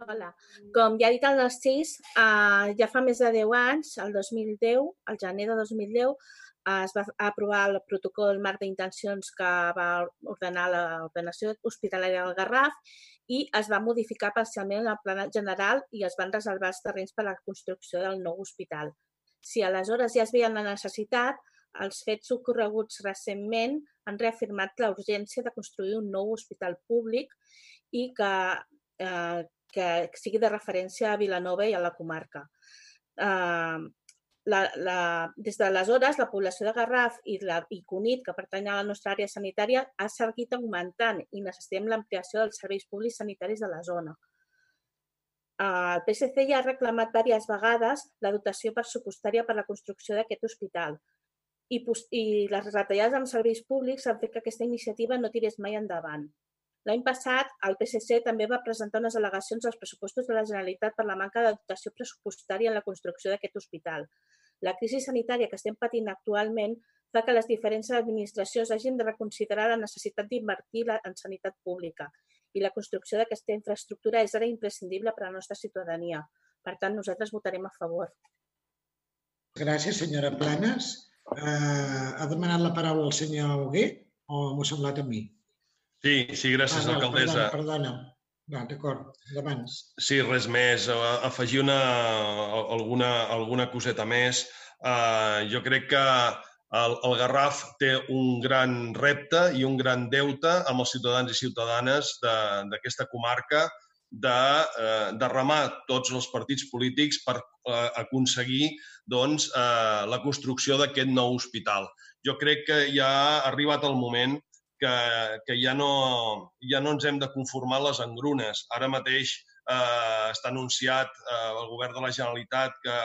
Hola. Com ja ha dit el Narcís, eh, ja fa més de 10 anys, el 2010, el gener de 2010, eh, es va aprovar el protocol marc d'intencions que va ordenar l'ordenació hospitalària del Garraf i es va modificar parcialment el pla general i es van reservar els terrenys per a la construcció del nou hospital. Si aleshores ja es veia la necessitat, els fets ocorreguts recentment han reafirmat la urgència de construir un nou hospital públic i que, eh, que sigui de referència a Vilanova i a la comarca. Eh, la, la, des d'aleshores, la població de Garraf i, la, i Cunit, que pertany a la nostra àrea sanitària, ha seguit augmentant i necessitem l'ampliació dels serveis públics sanitaris de la zona. Eh, El PSC ja ha reclamat diverses vegades la dotació pressupostària per a la construcció d'aquest hospital i, i les retallades en serveis públics han fet que aquesta iniciativa no tirés mai endavant. L'any passat, el PSC també va presentar unes al·legacions als pressupostos de la Generalitat per la manca de dotació pressupostària en la construcció d'aquest hospital. La crisi sanitària que estem patint actualment fa que les diferents administracions hagin de reconsiderar la necessitat d'invertir en sanitat pública i la construcció d'aquesta infraestructura és ara imprescindible per a la nostra ciutadania. Per tant, nosaltres votarem a favor. Gràcies, senyora Planes. Uh, ha demanat la paraula el senyor Hugué o m'ho ha semblat a mi? Sí, sí, gràcies, Ah, alcaldessa. Perdona, perdona. D'acord, endavant. Sí, res més. Afegir una, alguna, alguna coseta més. Uh, jo crec que el, el Garraf té un gran repte i un gran deute amb els ciutadans i ciutadanes d'aquesta comarca de, eh, remar tots els partits polítics per eh, aconseguir doncs, eh, la construcció d'aquest nou hospital. Jo crec que ja ha arribat el moment que, que ja, no, ja no ens hem de conformar les engrunes. Ara mateix eh, està anunciat eh, el govern de la Generalitat que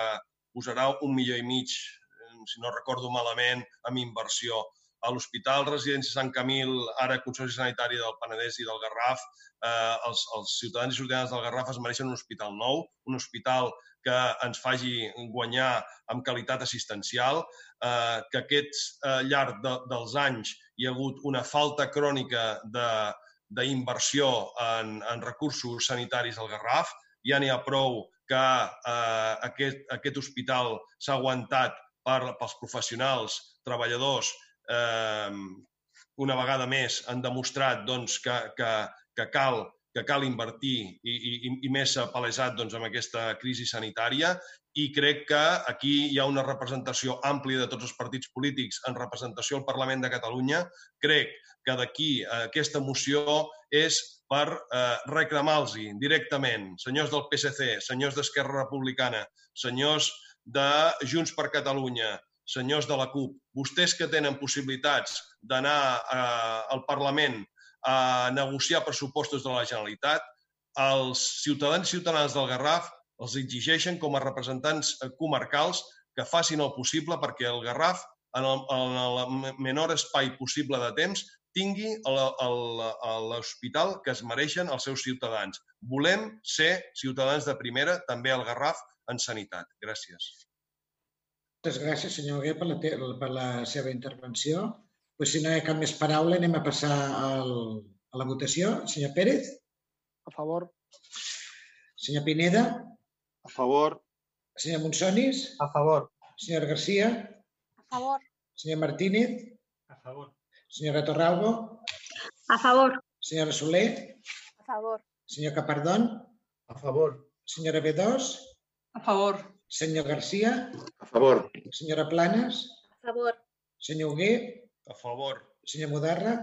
posarà un milió i mig, eh, si no recordo malament, amb inversió. A l'Hospital Residència Sant Camil, ara Consorci Sanitari del Penedès i del Garraf, eh, els, els ciutadans i ciutadanes del Garraf es mereixen un hospital nou, un hospital que ens faci guanyar amb qualitat assistencial, eh, que aquests, eh, llarg de, dels anys hi ha hagut una falta crònica d'inversió en, en recursos sanitaris al Garraf. Ja n'hi ha prou que eh, aquest, aquest hospital s'ha aguantat per, pels professionals, treballadors, eh, una vegada més han demostrat doncs, que, que, que, cal, que cal invertir i, i, i més s'ha palesat doncs, amb aquesta crisi sanitària i crec que aquí hi ha una representació àmplia de tots els partits polítics en representació al Parlament de Catalunya. Crec que d'aquí eh, aquesta moció és per eh, reclamar-los directament, senyors del PSC, senyors d'Esquerra Republicana, senyors de Junts per Catalunya, senyors de la CUP, vostès que tenen possibilitats d'anar eh, al Parlament a negociar pressupostos de la Generalitat, els ciutadans i ciutadanes del Garraf els exigeixen com a representants comarcals que facin el possible perquè el Garraf, en el, en el menor espai possible de temps, tingui l'hospital que es mereixen els seus ciutadans. Volem ser ciutadans de primera, també al Garraf, en sanitat. Gràcies. Moltes gràcies, senyor Hugué, per la, per la seva intervenció. Pues, si no hi ha cap més paraula, anem a passar al, a la votació. Senyor Pérez? A favor. Senyor Pineda? A favor. Senyor Monsonis? A favor. Senyor Garcia? A favor. Senyor Martínez? A favor. Senyora Torralbo? A favor. Senyora Soler? A favor. Senyor Capardón? A favor. Senyora B2? A favor. Senyor Garcia? A favor. Senyora Planes? A favor. Senyor Hugué? A favor. Senyor Mudarra?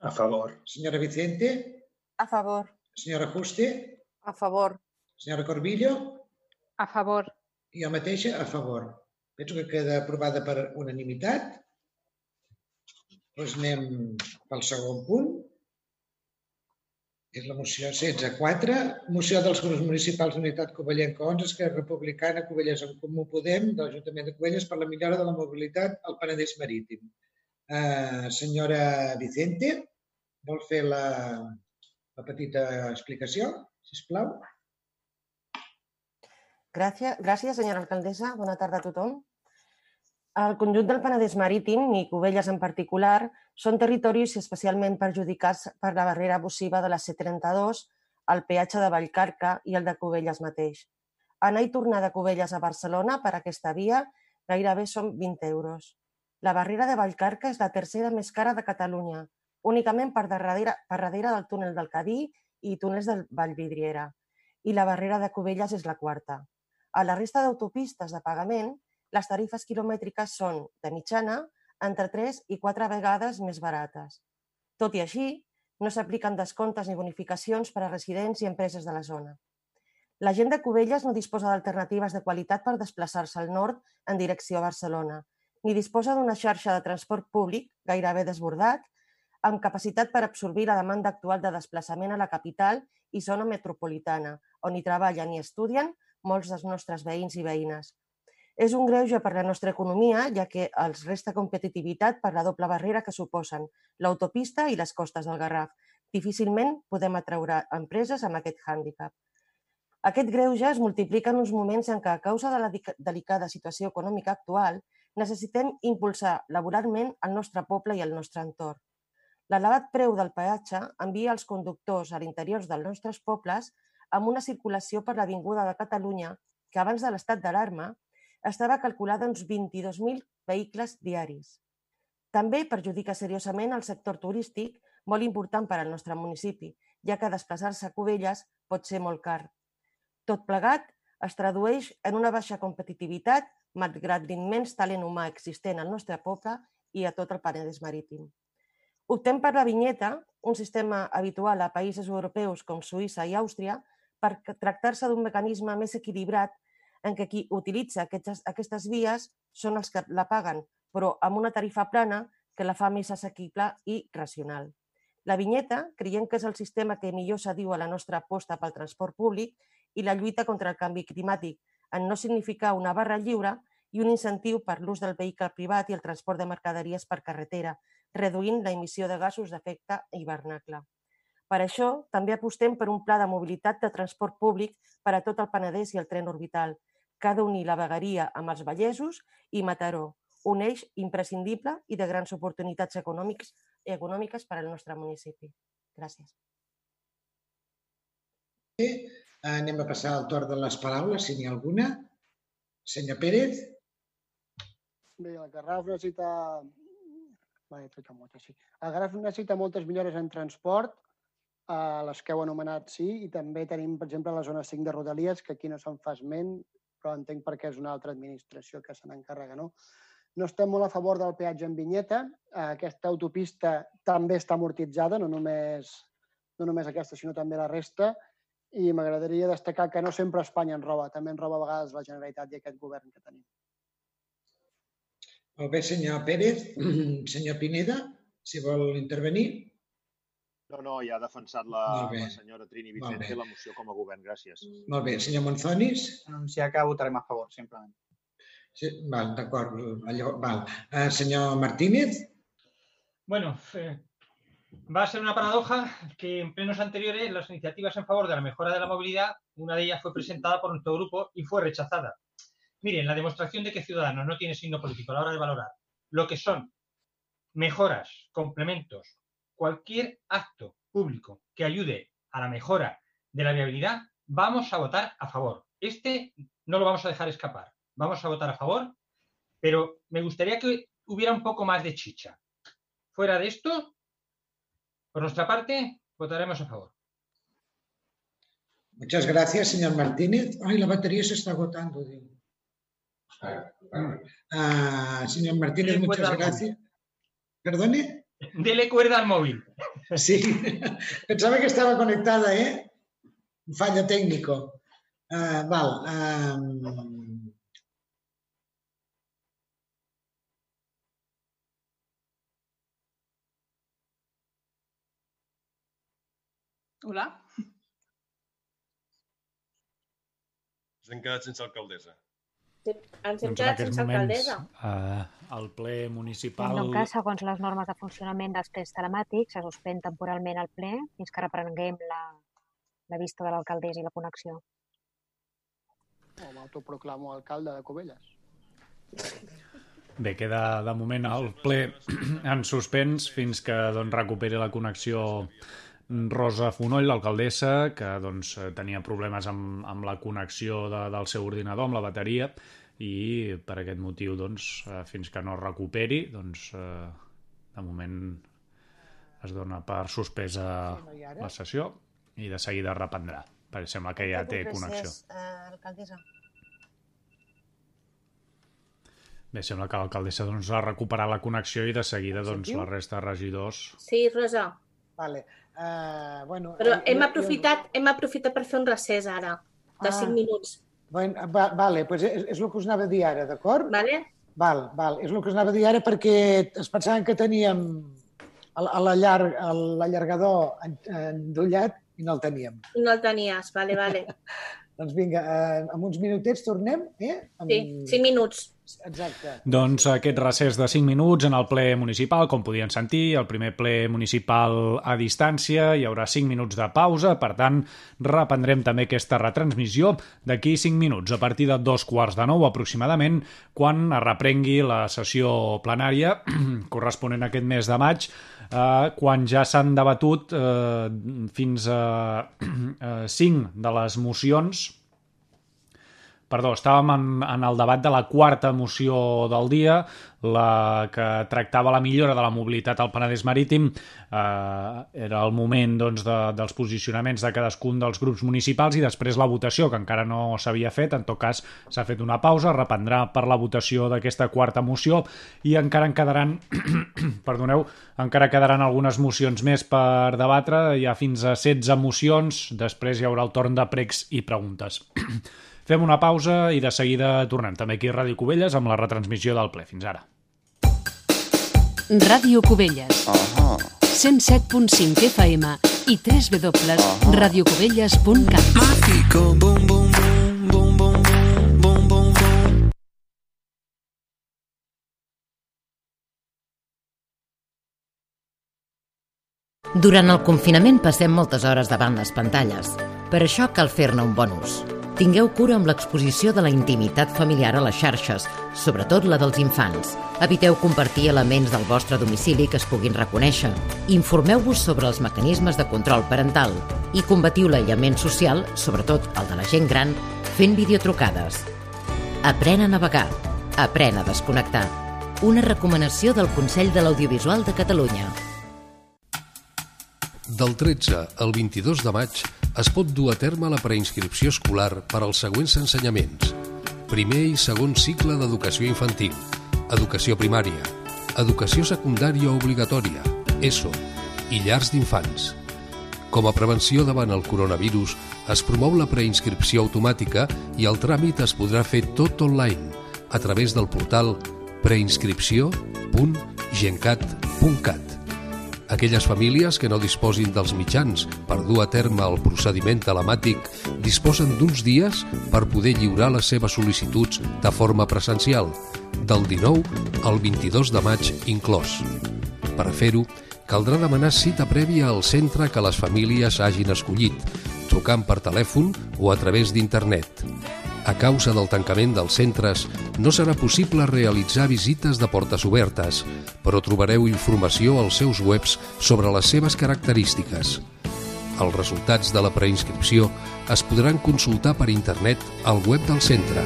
A favor. Senyora Vicente? A favor. Senyora Juste? A favor. Senyora Corbillo? A favor. I jo mateixa a favor. Penso que queda aprovada per unanimitat. Doncs anem pel segon punt. És la moció 16.4, moció dels grups municipals d'Unitat Covellenca 11, Esquerra Republicana, Covelles en Comú Podem, de l'Ajuntament de Covelles per la millora de la mobilitat al Penedès Marítim. Uh, senyora Vicente, vol fer la, la petita explicació, si us plau? Gràcies, gràcies, senyora alcaldessa. Bona tarda a tothom. El conjunt del Penedès Marítim, i Cubelles en particular, són territoris especialment perjudicats per la barrera abusiva de la C32, el peatge de Vallcarca i el de Cubelles mateix. Anar i tornar de Cubelles a Barcelona per aquesta via gairebé són 20 euros. La barrera de Vallcarca és la tercera més cara de Catalunya, únicament per darrere, per darrere del túnel del Cadí i túnels del Vallvidriera. I la barrera de Cubelles és la quarta. A la resta d'autopistes de pagament, les tarifes quilomètriques són, de mitjana, entre 3 i 4 vegades més barates. Tot i així, no s'apliquen descomptes ni bonificacions per a residents i empreses de la zona. La gent de Cubelles no disposa d'alternatives de qualitat per desplaçar-se al nord en direcció a Barcelona, ni disposa d'una xarxa de transport públic gairebé desbordat, amb capacitat per absorbir la demanda actual de desplaçament a la capital i zona metropolitana, on hi treballen i estudien molts dels nostres veïns i veïnes. És un greuge per la nostra economia, ja que els resta competitivitat per la doble barrera que suposen l'autopista i les costes del Garraf. Difícilment podem atraure empreses amb aquest hàndicap. Aquest greuge es multiplica en uns moments en què, a causa de la delicada situació econòmica actual, necessitem impulsar laboralment el nostre poble i el nostre entorn. L'elevat preu del peatge envia els conductors a l'interior dels nostres pobles amb una circulació per l'Avinguda de Catalunya que abans de l'estat d'alarma estava calculada uns 22.000 vehicles diaris. També perjudica seriosament el sector turístic, molt important per al nostre municipi, ja que desplaçar-se a Cubelles pot ser molt car. Tot plegat es tradueix en una baixa competitivitat malgrat l'immens talent humà existent al nostre poble i a tot el Penedès marítim. Optem per la vinyeta, un sistema habitual a països europeus com Suïssa i Àustria, per tractar-se d'un mecanisme més equilibrat en què qui utilitza aquestes, aquestes vies són els que la paguen, però amb una tarifa plana que la fa més assequible i racional. La vinyeta creiem que és el sistema que millor s'adiu a la nostra aposta pel transport públic i la lluita contra el canvi climàtic, en no significar una barra lliure i un incentiu per l'ús del vehicle privat i el transport de mercaderies per carretera, reduint la emissió de gasos d'efecte hivernacle. Per això, també apostem per un pla de mobilitat de transport públic per a tot el Penedès i el tren orbital, que ha d'unir la vegueria amb els Vallesos i Mataró, un eix imprescindible i de grans oportunitats econòmics, econòmiques per al nostre municipi. Gràcies. Bé, anem a passar al torn de les paraules, si n'hi ha alguna. Senyor Pérez. Bé, el Garraf necessita... Va, he moltes, sí. El Garraf necessita moltes millores en transport, a les que heu anomenat sí, i també tenim, per exemple, la zona 5 de Rodalies, que aquí no se'n fa esment, però entenc perquè és una altra administració que se n'encarrega. No? no estem molt a favor del peatge en vinyeta. Aquesta autopista també està amortitzada, no només, no només aquesta, sinó també la resta. I m'agradaria destacar que no sempre Espanya en roba, també en roba a vegades la Generalitat i aquest govern que tenim. Molt bé, senyor Pérez. Senyor Pineda, si vol intervenir. No, no, ja ha defensat la, la senyora Trini Vicente la moció com a govern. Gràcies. Molt bé. Senyor Monzonis? Anunciar que votarem a favor, simplement. Sí, val, d'acord. Val. Uh, senyor Martínez? Bueno, eh, va a ser una paradoja que en plenos anteriores las iniciativas en favor de la mejora de la movilidad, una de ellas fue presentada por nuestro grupo y fue rechazada. Miren, la demostración de que Ciudadanos no tiene signo político a la hora de valorar lo que son mejoras, complementos cualquier acto público que ayude a la mejora de la viabilidad, vamos a votar a favor. Este no lo vamos a dejar escapar. Vamos a votar a favor, pero me gustaría que hubiera un poco más de chicha. Fuera de esto, por nuestra parte, votaremos a favor. Muchas gracias, señor Martínez. Ay, la batería se está agotando. Ah, señor Martínez, Dele muchas gracias. ¿Perdone? Dele cuerda al móvil. Sí, pensaba que estaba conectada, ¿eh? Un fallo técnico. Ah, val. ah, Hola? Ens hem quedat sense alcaldessa. Sí, ens hem Doncs en quedat sense moments alcaldessa. eh, el ple municipal... En cas, segons les normes de funcionament dels plens telemàtics, se suspèn temporalment el ple fins que reprenguem la, la vista de l'alcaldessa i la connexió. O m'autoproclamo alcalde de Cubelles. Bé, queda de moment el ple en suspens fins que doncs, recuperi la connexió Rosa Fonoll, l'alcaldessa, que doncs, tenia problemes amb, amb la connexió de, del seu ordinador, amb la bateria, i per aquest motiu, doncs, eh, fins que no es recuperi, doncs, eh, de moment es dona per suspesa la sessió i de seguida reprendrà, perquè sembla que ja té connexió. Eh, alcaldessa. Bé, sembla que l'alcaldessa doncs, ha recuperat la connexió i de seguida doncs, la resta de regidors... Sí, Rosa. Vale. Uh, bueno, Però hem jo- aprofitat, hem aprofitat per fer un recés ara, de Ah. 5 minuts. Bueno, va, vale, pues és, és el que us anava a dir ara, d'acord? Vale? Val, val. És el que us anava a dir ara perquè es pensaven que teníem l'allargador en- endollat i no el teníem. No el tenies, vale, vale. Doncs vinga, eh, en uns minutets tornem, eh? Amb... Sí, 5 minuts. Exacte. Doncs aquest recés de 5 minuts en el ple municipal, com podien sentir, el primer ple municipal a distància, hi haurà 5 minuts de pausa, per tant, reprendrem també aquesta retransmissió d'aquí 5 minuts, a partir de dos quarts de nou aproximadament, quan es reprengui la sessió plenària corresponent a aquest mes de maig, eh, quan ja s'han debatut eh, fins a eh, 5 de les mocions Perdó, estàvem en, en el debat de la quarta moció del dia, la que tractava la millora de la mobilitat al Penedès Marítim. Eh, era el moment doncs, de, dels posicionaments de cadascun dels grups municipals i després la votació, que encara no s'havia fet. En tot cas, s'ha fet una pausa, reprendrà per la votació d'aquesta quarta moció i encara en quedaran, perdoneu, encara quedaran algunes mocions més per debatre. Hi ha fins a 16 mocions, després hi haurà el torn de pregs i preguntes. Fem una pausa i de seguida tornem també aquí a Ràdio Cubelles amb la retransmissió del ple. Fins ara. Ràdio Cubelles. Uh -huh. 107.5 FM i www.radiocubelles.cat. Mágico, boom, boom, boom, boom, boom, boom, boom, boom, boom. Durant el confinament passem moltes hores davant les pantalles. Per això cal fer-ne un bon ús. Tingueu cura amb l'exposició de la intimitat familiar a les xarxes, sobretot la dels infants. Eviteu compartir elements del vostre domicili que es puguin reconèixer. Informeu-vos sobre els mecanismes de control parental i combatiu l'aïllament social, sobretot el de la gent gran, fent videotrucades. Aprèn a navegar. Aprèn a desconnectar. Una recomanació del Consell de l'Audiovisual de Catalunya. Del 13 al 22 de maig es pot dur a terme la preinscripció escolar per als següents ensenyaments. Primer i segon cicle d'educació infantil, educació primària, educació secundària obligatòria, ESO i llars d'infants. Com a prevenció davant el coronavirus, es promou la preinscripció automàtica i el tràmit es podrà fer tot online a través del portal preinscripció.gencat.cat. Aquelles famílies que no disposin dels mitjans per dur a terme el procediment telemàtic disposen d'uns dies per poder lliurar les seves sol·licituds de forma presencial, del 19 al 22 de maig inclòs. Per fer-ho, caldrà demanar cita prèvia al centre que les famílies hagin escollit, trucant per telèfon o a través d'internet. A causa del tancament dels centres, no serà possible realitzar visites de portes obertes, però trobareu informació als seus webs sobre les seves característiques. Els resultats de la preinscripció es podran consultar per internet al web del centre.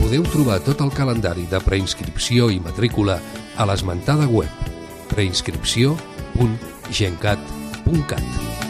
Podeu trobar tot el calendari de preinscripció i matrícula a l'esmentada web preinscripció.gencat.cat.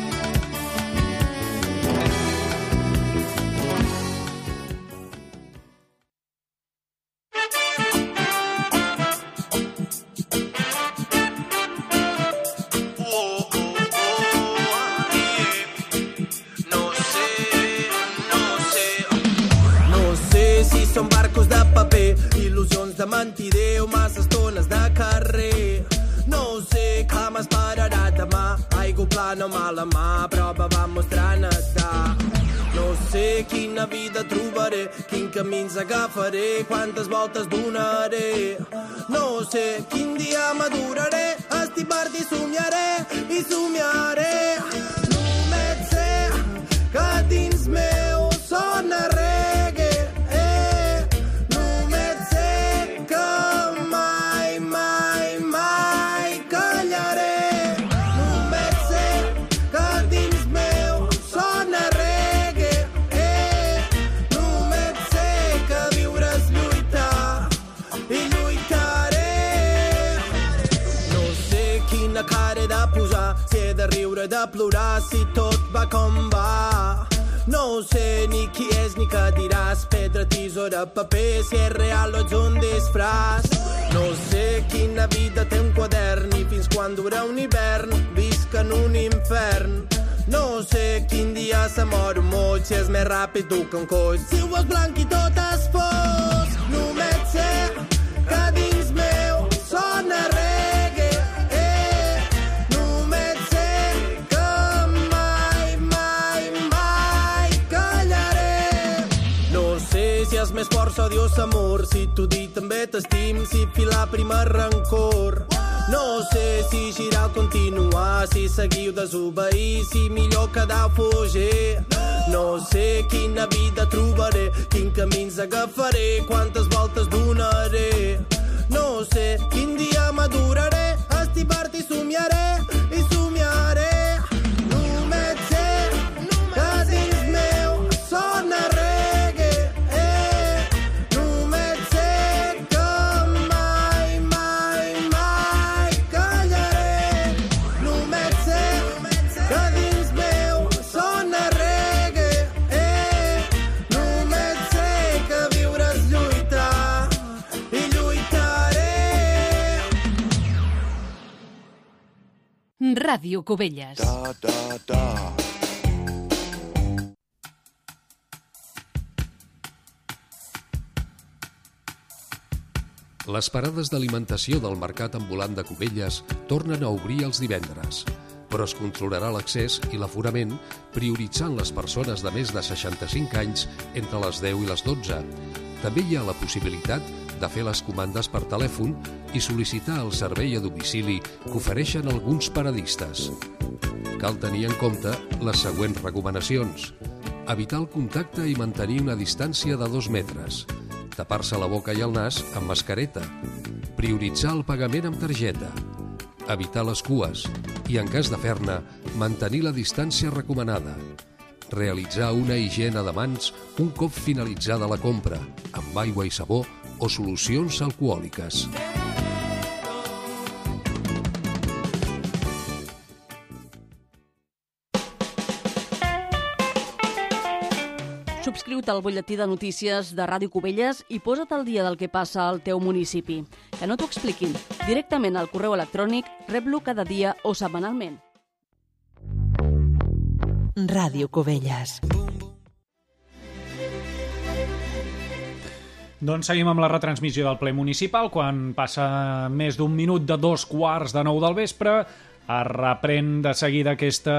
camins agafaré, quantes voltes donaré. No sé quin dia maduraré, estimar-te i somiaré, i somiaré. Només sé que dins meu he de plorar, si tot va com va. No sé ni qui és ni què diràs, pedra, tisora, paper, si és real o ets un disfraç. No sé quina vida té un quadern, ni fins quan dura un hivern, visc en un infern. No sé quin dia se mor un moll, si és més ràpid que un coll. Si ho és blanc i tot és fosc, només sé més força dius amor, si tu dit també t'estim, si filar primer rancor. No sé si girar o continuar, si seguir o desobeir, si millor quedar o fugir. No sé quina vida trobaré, quin camins agafaré, quantes voltes donaré. No sé quin dia maduraré, somiaré, i somiaré. Ràdio Cubelles. Da, da, da. Les parades d'alimentació del Mercat Ambulant de Cubelles tornen a obrir els divendres, però es controlarà l'accés i l'aforament prioritzant les persones de més de 65 anys entre les 10 i les 12. També hi ha la possibilitat de fer les comandes per telèfon i sol·licitar el servei a domicili que ofereixen alguns paradistes. Cal tenir en compte les següents recomanacions. Evitar el contacte i mantenir una distància de dos metres. Tapar-se la boca i el nas amb mascareta. Prioritzar el pagament amb targeta. Evitar les cues i, en cas de fer-ne, mantenir la distància recomanada. Realitzar una higiene de mans un cop finalitzada la compra, amb aigua i sabó o solucions alcohòliques. Subscriu-te al butlletí de notícies de Ràdio Cubelles i posa't al dia del que passa al teu municipi. Que no t'ho expliquin. Directament al correu electrònic, rep-lo cada dia o setmanalment. Ràdio Cubelles. Doncs seguim amb la retransmissió del ple municipal quan passa més d'un minut de dos quarts de nou del vespre es reprèn de seguida aquesta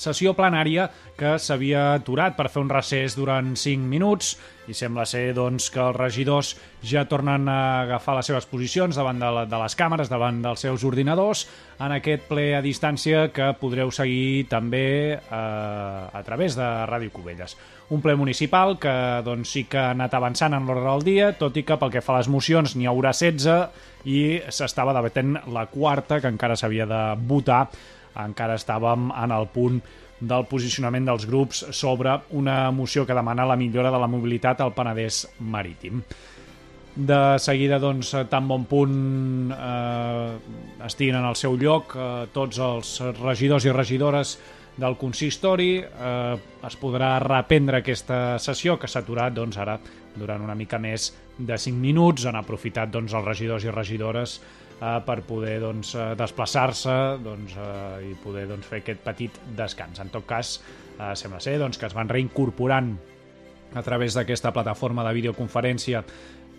sessió plenària que s'havia aturat per fer un recés durant 5 minuts i sembla ser doncs, que els regidors ja tornen a agafar les seves posicions davant de, la, de les càmeres, davant dels seus ordinadors, en aquest ple a distància que podreu seguir també eh, a través de Ràdio Cubelles. Un ple municipal que doncs, sí que ha anat avançant en l'ordre del dia, tot i que pel que fa a les mocions n'hi haurà 16 i s'estava debatent la quarta, que encara s'havia de votar, encara estàvem en el punt del posicionament dels grups sobre una moció que demana la millora de la mobilitat al Penedès marítim. de seguida, doncs, tan bon punt eh, estiguin en el seu lloc eh, tots els regidors i regidores del consistori, eh, es podrà reprendre aquesta sessió que s'ha aturat doncs, ara durant una mica més de 5 minuts. Han aprofitat doncs, els regidors i regidores eh, per poder doncs, eh, desplaçar-se doncs, eh, i poder doncs, fer aquest petit descans. En tot cas, eh, sembla ser doncs, que es van reincorporant a través d'aquesta plataforma de videoconferència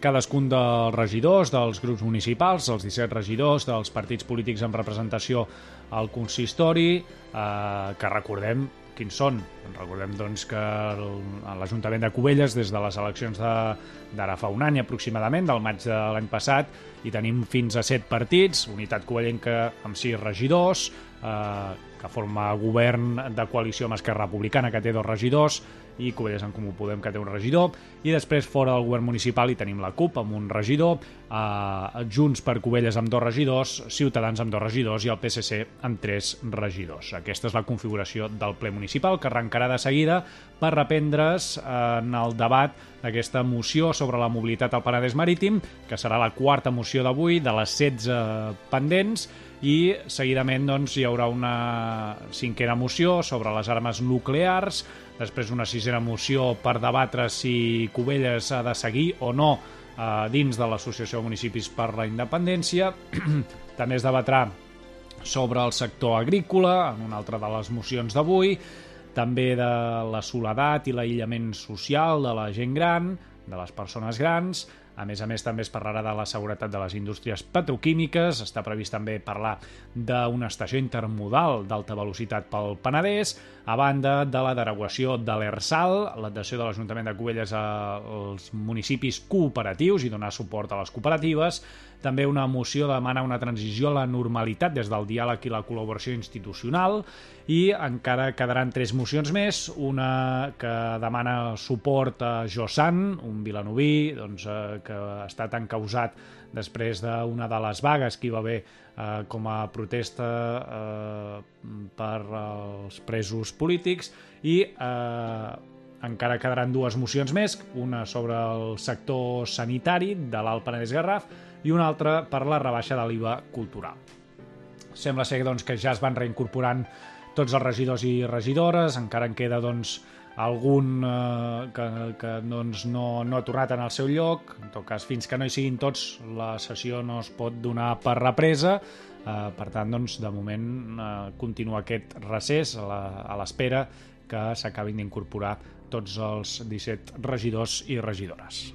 cadascun dels regidors dels grups municipals, els 17 regidors dels partits polítics amb representació al consistori, eh, que recordem quins són. Recordem doncs, que l'Ajuntament de Cubelles, des de les eleccions d'ara fa un any aproximadament, del maig de l'any passat, hi tenim fins a set partits, Unitat Covellenca amb sis regidors, eh, que forma govern de coalició amb Esquerra Republicana, que té dos regidors, i Covelles en Comú Podem, que té un regidor, i després fora del govern municipal hi tenim la CUP amb un regidor, eh, Junts per Covelles amb dos regidors, Ciutadans amb dos regidors. I el PSC amb tres regidors. Aquesta és la configuració del ple municipal, que arrencarà de seguida per reprendre's en el debat d'aquesta moció sobre la mobilitat al Penedès Marítim, que serà la quarta moció d'avui, de les 16 pendents, i seguidament doncs, hi haurà una cinquena moció sobre les armes nuclears, després una sisena moció per debatre si Cubelles ha de seguir o no eh, dins de l'Associació de Municipis per la Independència. També es debatrà sobre el sector agrícola, en una altra de les mocions d'avui, també de la soledat i l'aïllament social de la gent gran, de les persones grans, a més a més, també es parlarà de la seguretat de les indústries petroquímiques, està previst també parlar d'una estació intermodal d'alta velocitat pel Penedès, a banda de la derogació de l'ERSAL, l'adhesió de l'Ajuntament de Cubelles als municipis cooperatius i donar suport a les cooperatives, també una moció demana una transició a la normalitat des del diàleg i la col·laboració institucional i encara quedaran tres mocions més, una que demana suport a Josan, un vilanoví doncs, eh, que ha estat encausat després d'una de les vagues que hi va haver eh, com a protesta eh, per als presos polítics i eh, encara quedaran dues mocions més, una sobre el sector sanitari de l'Alt Penedès Garraf i una altra per la rebaixa de l'IVA cultural. Sembla ser doncs, que ja es van reincorporant tots els regidors i regidores, encara en queda doncs, algun eh, que, que doncs, no, no ha tornat en el seu lloc. En tot cas, fins que no hi siguin tots, la sessió no es pot donar per represa. Eh, per tant, doncs, de moment eh, continua aquest recés a l'espera que s'acabin d'incorporar tots els 17 regidors i regidores.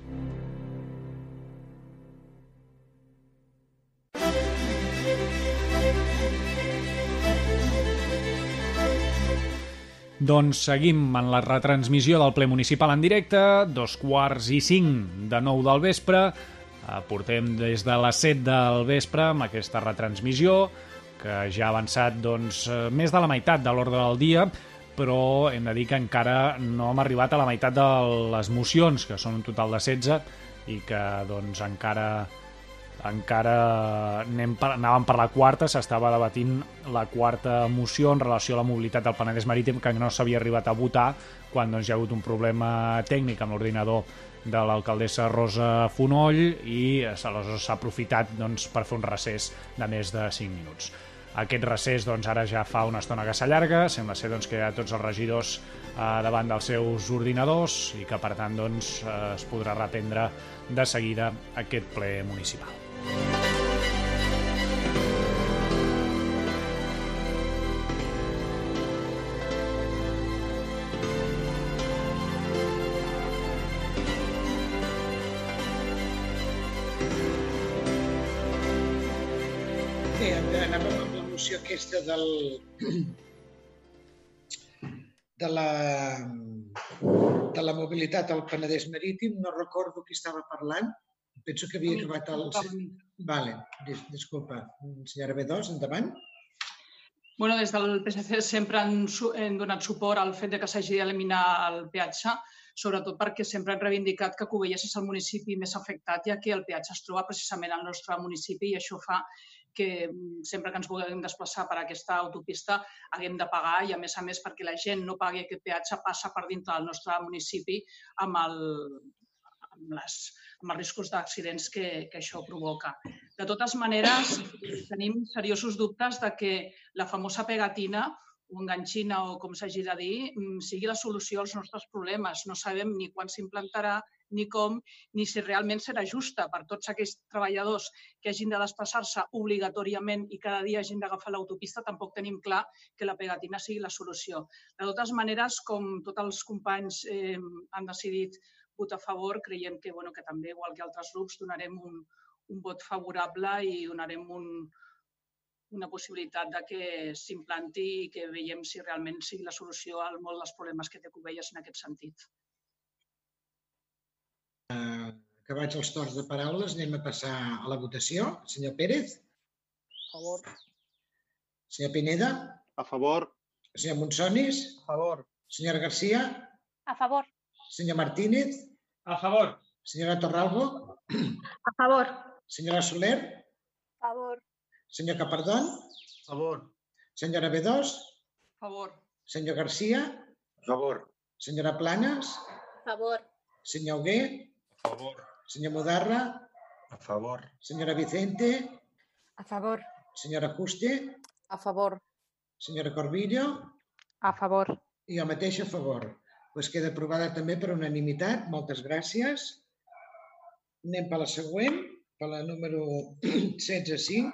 Doncs seguim en la retransmissió del ple municipal en directe, dos quarts i cinc de nou del vespre. Eh, portem des de les 7 del vespre amb aquesta retransmissió, que ja ha avançat doncs, eh, més de la meitat de l'ordre del dia, però hem de dir que encara no hem arribat a la meitat de les mocions, que són un total de 16, i que doncs, encara encara anem per, anàvem per la quarta, s'estava debatint la quarta moció en relació a la mobilitat del Penedès Marítim que no s'havia arribat a votar quan doncs, hi ha hagut un problema tècnic amb l'ordinador de l'alcaldessa Rosa Fonoll i aleshores s'ha aprofitat doncs, per fer un recés de més de 5 minuts. Aquest recés doncs, ara ja fa una estona que s'allarga, sembla ser doncs, que hi ha tots els regidors eh, davant dels seus ordinadors i que per tant doncs, eh, es podrà reprendre de seguida aquest ple municipal. La aquesta del, de la, de la mobilitat al Penedès Marítim. No recordo qui estava parlant. Penso que havia acabat el... Vale, dis disculpa. Senyora B2, endavant. Bueno, des del PSC sempre han, hem donat suport al fet de que s'hagi d'eliminar el peatge, sobretot perquè sempre hem reivindicat que Cubelles és el municipi més afectat, ja que el peatge es troba precisament al nostre municipi i això fa que mm, sempre que ens vulguem desplaçar per aquesta autopista haguem de pagar i, a més a més, perquè la gent no pagui aquest peatge, passa per dintre del nostre municipi amb, el, amb les amb els riscos d'accidents que, que això provoca. De totes maneres, tenim seriosos dubtes de que la famosa pegatina o enganxina o com s'hagi de dir, mm, sigui la solució als nostres problemes. No sabem ni quan s'implantarà, ni com, ni si realment serà justa per tots aquells treballadors que hagin de desplaçar-se obligatòriament i cada dia hagin d'agafar l'autopista, tampoc tenim clar que la pegatina sigui la solució. De totes maneres, com tots els companys eh, han decidit votar a favor, creiem que, bueno, que també, igual que altres grups, donarem un, un vot favorable i donarem un, una possibilitat de que s'implanti i que veiem si realment sigui la solució a molts dels problemes que té Covelles en aquest sentit. Eh, acabats els torns de paraules, anem a passar a la votació. Senyor Pérez? A favor. Senyor Pineda? A favor. Senyor Monsonis? A favor. Senyora Garcia? A favor. Senyor Martínez? A favor. Senyora Torralbo? A favor. Senyora Soler? A favor. Senyor Capardón? A favor. Senyora B2? A favor. Senyor Garcia? A favor. Senyora Planes? A favor. Senyor Hugué? A favor. Senyor Mudarra? A favor. Senyora Vicente? A favor. Senyora Juste? A favor. Senyora Corbillo? A favor. I jo mateix a favor. Pues queda aprovada també per unanimitat. Moltes gràcies. Anem per la següent, per la número 16.5.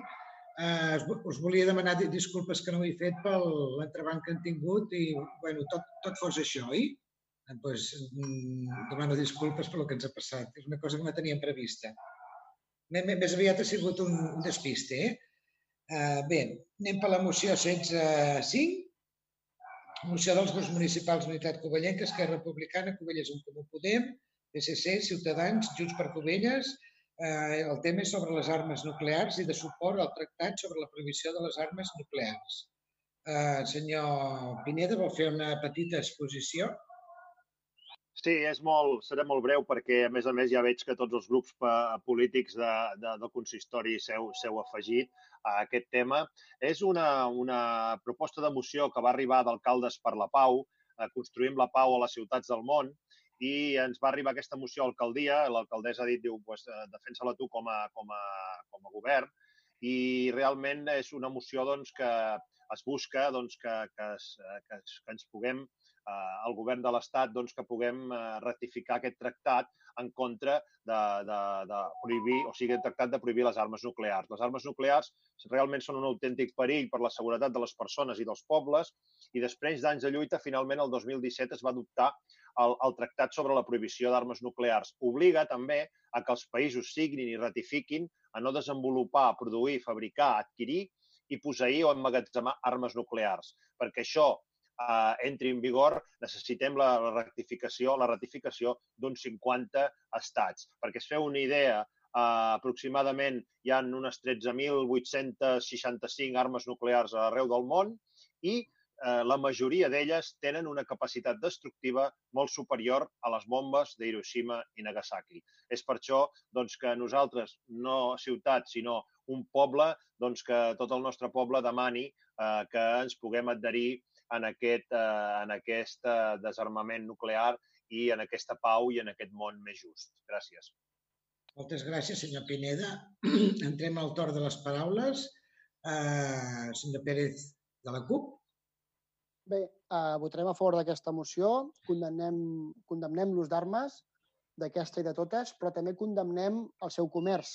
Eh, us- volia demanar di- disculpes que no ho he fet per l'entrebanc que han tingut i bueno, tot, tot fos això, oi? Eh, pues, mm, demano disculpes per el que ens ha passat. És una cosa que no teníem prevista. Més, aviat ha sigut un, un despiste, eh? Eh, bé, anem per la moció 16.5. Moció dels grups municipals Unitat Covellenca, Esquerra Republicana, Covelles en Comú Podem, PSC, Ciutadans, Junts per Covelles. Eh, el tema és sobre les armes nuclears i de suport al tractat sobre la prohibició de les armes nuclears. Eh, senyor Pineda, vol fer una petita exposició? Sí, és molt, seré molt breu perquè, a més a més, ja veig que tots els grups polítics de, de, del consistori s'heu s'heu afegit a aquest tema. És una, una proposta de moció que va arribar d'Alcaldes per la Pau, eh, Construïm la Pau a les ciutats del món, i ens va arribar aquesta moció a l'alcaldia, l'alcaldessa ha dit, diu, pues, eh, defensa-la tu com a, com, a, com a govern, i realment és una moció doncs, que es busca doncs, que, que, es, que, es, que ens puguem eh, el govern de l'Estat doncs, que puguem eh, ratificar aquest tractat en contra de, de, de prohibir, o sigui, el tractat de prohibir les armes nuclears. Les armes nuclears realment són un autèntic perill per la seguretat de les persones i dels pobles i després d'anys de lluita, finalment, el 2017 es va adoptar el, el tractat sobre la prohibició d'armes nuclears. Obliga també a que els països signin i ratifiquin a no desenvolupar, produir, fabricar, adquirir i posseir o emmagatzemar armes nuclears, perquè això eh, entri en vigor, necessitem la, la rectificació, la ratificació d'uns 50 estats. Perquè es feu una idea, eh, aproximadament hi ha unes 13.865 armes nuclears arreu del món i eh, la majoria d'elles tenen una capacitat destructiva molt superior a les bombes d'Hiroshima i Nagasaki. És per això doncs, que nosaltres, no ciutat, sinó un poble, doncs, que tot el nostre poble demani eh, que ens puguem adherir en aquest, eh, en aquest eh, desarmament nuclear i en aquesta pau i en aquest món més just. Gràcies. Moltes gràcies, senyor Pineda. Entrem al torn de les paraules. Eh, senyor Pérez de la CUP. Bé, eh, votarem a favor d'aquesta moció, condemnem, condemnem l'ús d'armes, d'aquesta i de totes, però també condemnem el seu comerç.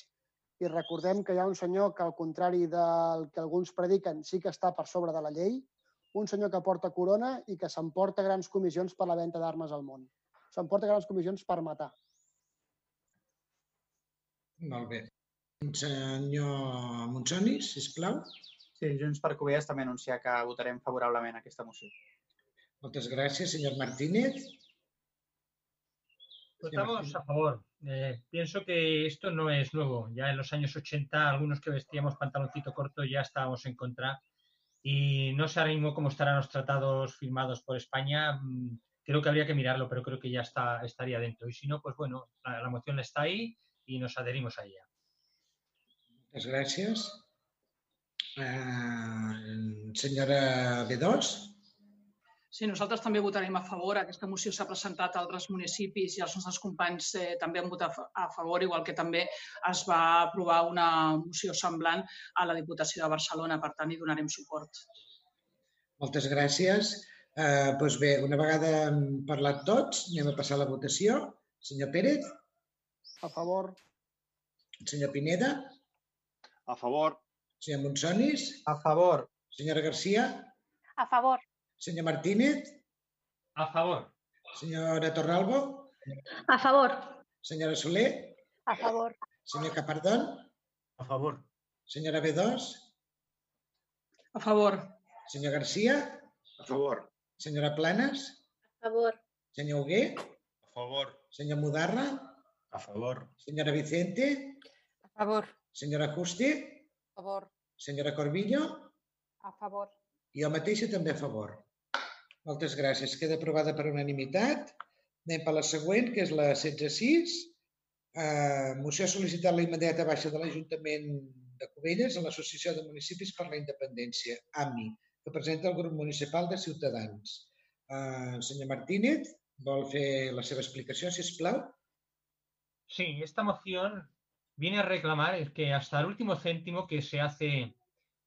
I recordem que hi ha un senyor que, al contrari del que alguns prediquen, sí que està per sobre de la llei, un senyor que porta corona i que s'emporta grans comissions per la venda d'armes al món. S'emporta grans comissions per matar. Molt bé. Senyor Monsonis, sisplau. Sí, Junts per Covelles també anunciar que votarem favorablement aquesta moció. Moltes gràcies, senyor Martínez. Votamos a favor. Eh, pienso que esto no es nuevo. Ya en los años 80, algunos que vestíamos pantaloncito corto ya estábamos en contra. Y no sé ahora cómo estarán los tratados firmados por España. Mm, Creo que habría que mirarlo, pero creo que ya está, estaría dentro. Y si no, pues bueno, la, la moción está ahí y nos adherimos a ella. Moltes gràcies. Eh, senyora B2. Sí, nosaltres també votarem a favor. Aquesta moció s'ha presentat a altres municipis i els nostres companys eh, també han votat a favor, igual que també es va aprovar una moció semblant a la Diputació de Barcelona. Per tant, hi donarem suport. Moltes gràcies. Eh, doncs bé, una vegada hem parlat tots, anem a passar a la votació. Senyor Pérez? A favor. Senyor Pineda? A favor. Senyor Monsonis? A favor. Senyora Garcia? A favor. Senyor Martínez? A favor. Senyora Torralbo? A favor. Senyora Soler? A favor. Senyor Capardón? A favor. Senyora B2? A favor. Senyor Garcia? A favor. Senyora Planes? A favor. Senyor Hugué? A favor. Senyor Mudarra? A favor. Senyora Vicente? A favor. Senyora Justi? A favor. Senyora Corbillo? A favor. I jo mateixa també a favor. Moltes gràcies. Queda aprovada per unanimitat. Anem per la següent, que és la 16.6. Eh, moció ha sol·licitat la immediata baixa de l'Ajuntament de Cubelles a l'Associació de Municipis per la Independència, AMI, que presenta el grup municipal de Ciutadans. Eh, senyor Martínez, vol fer la seva explicació, si plau? Sí, esta moción viene a reclamar que hasta el último céntimo que se hace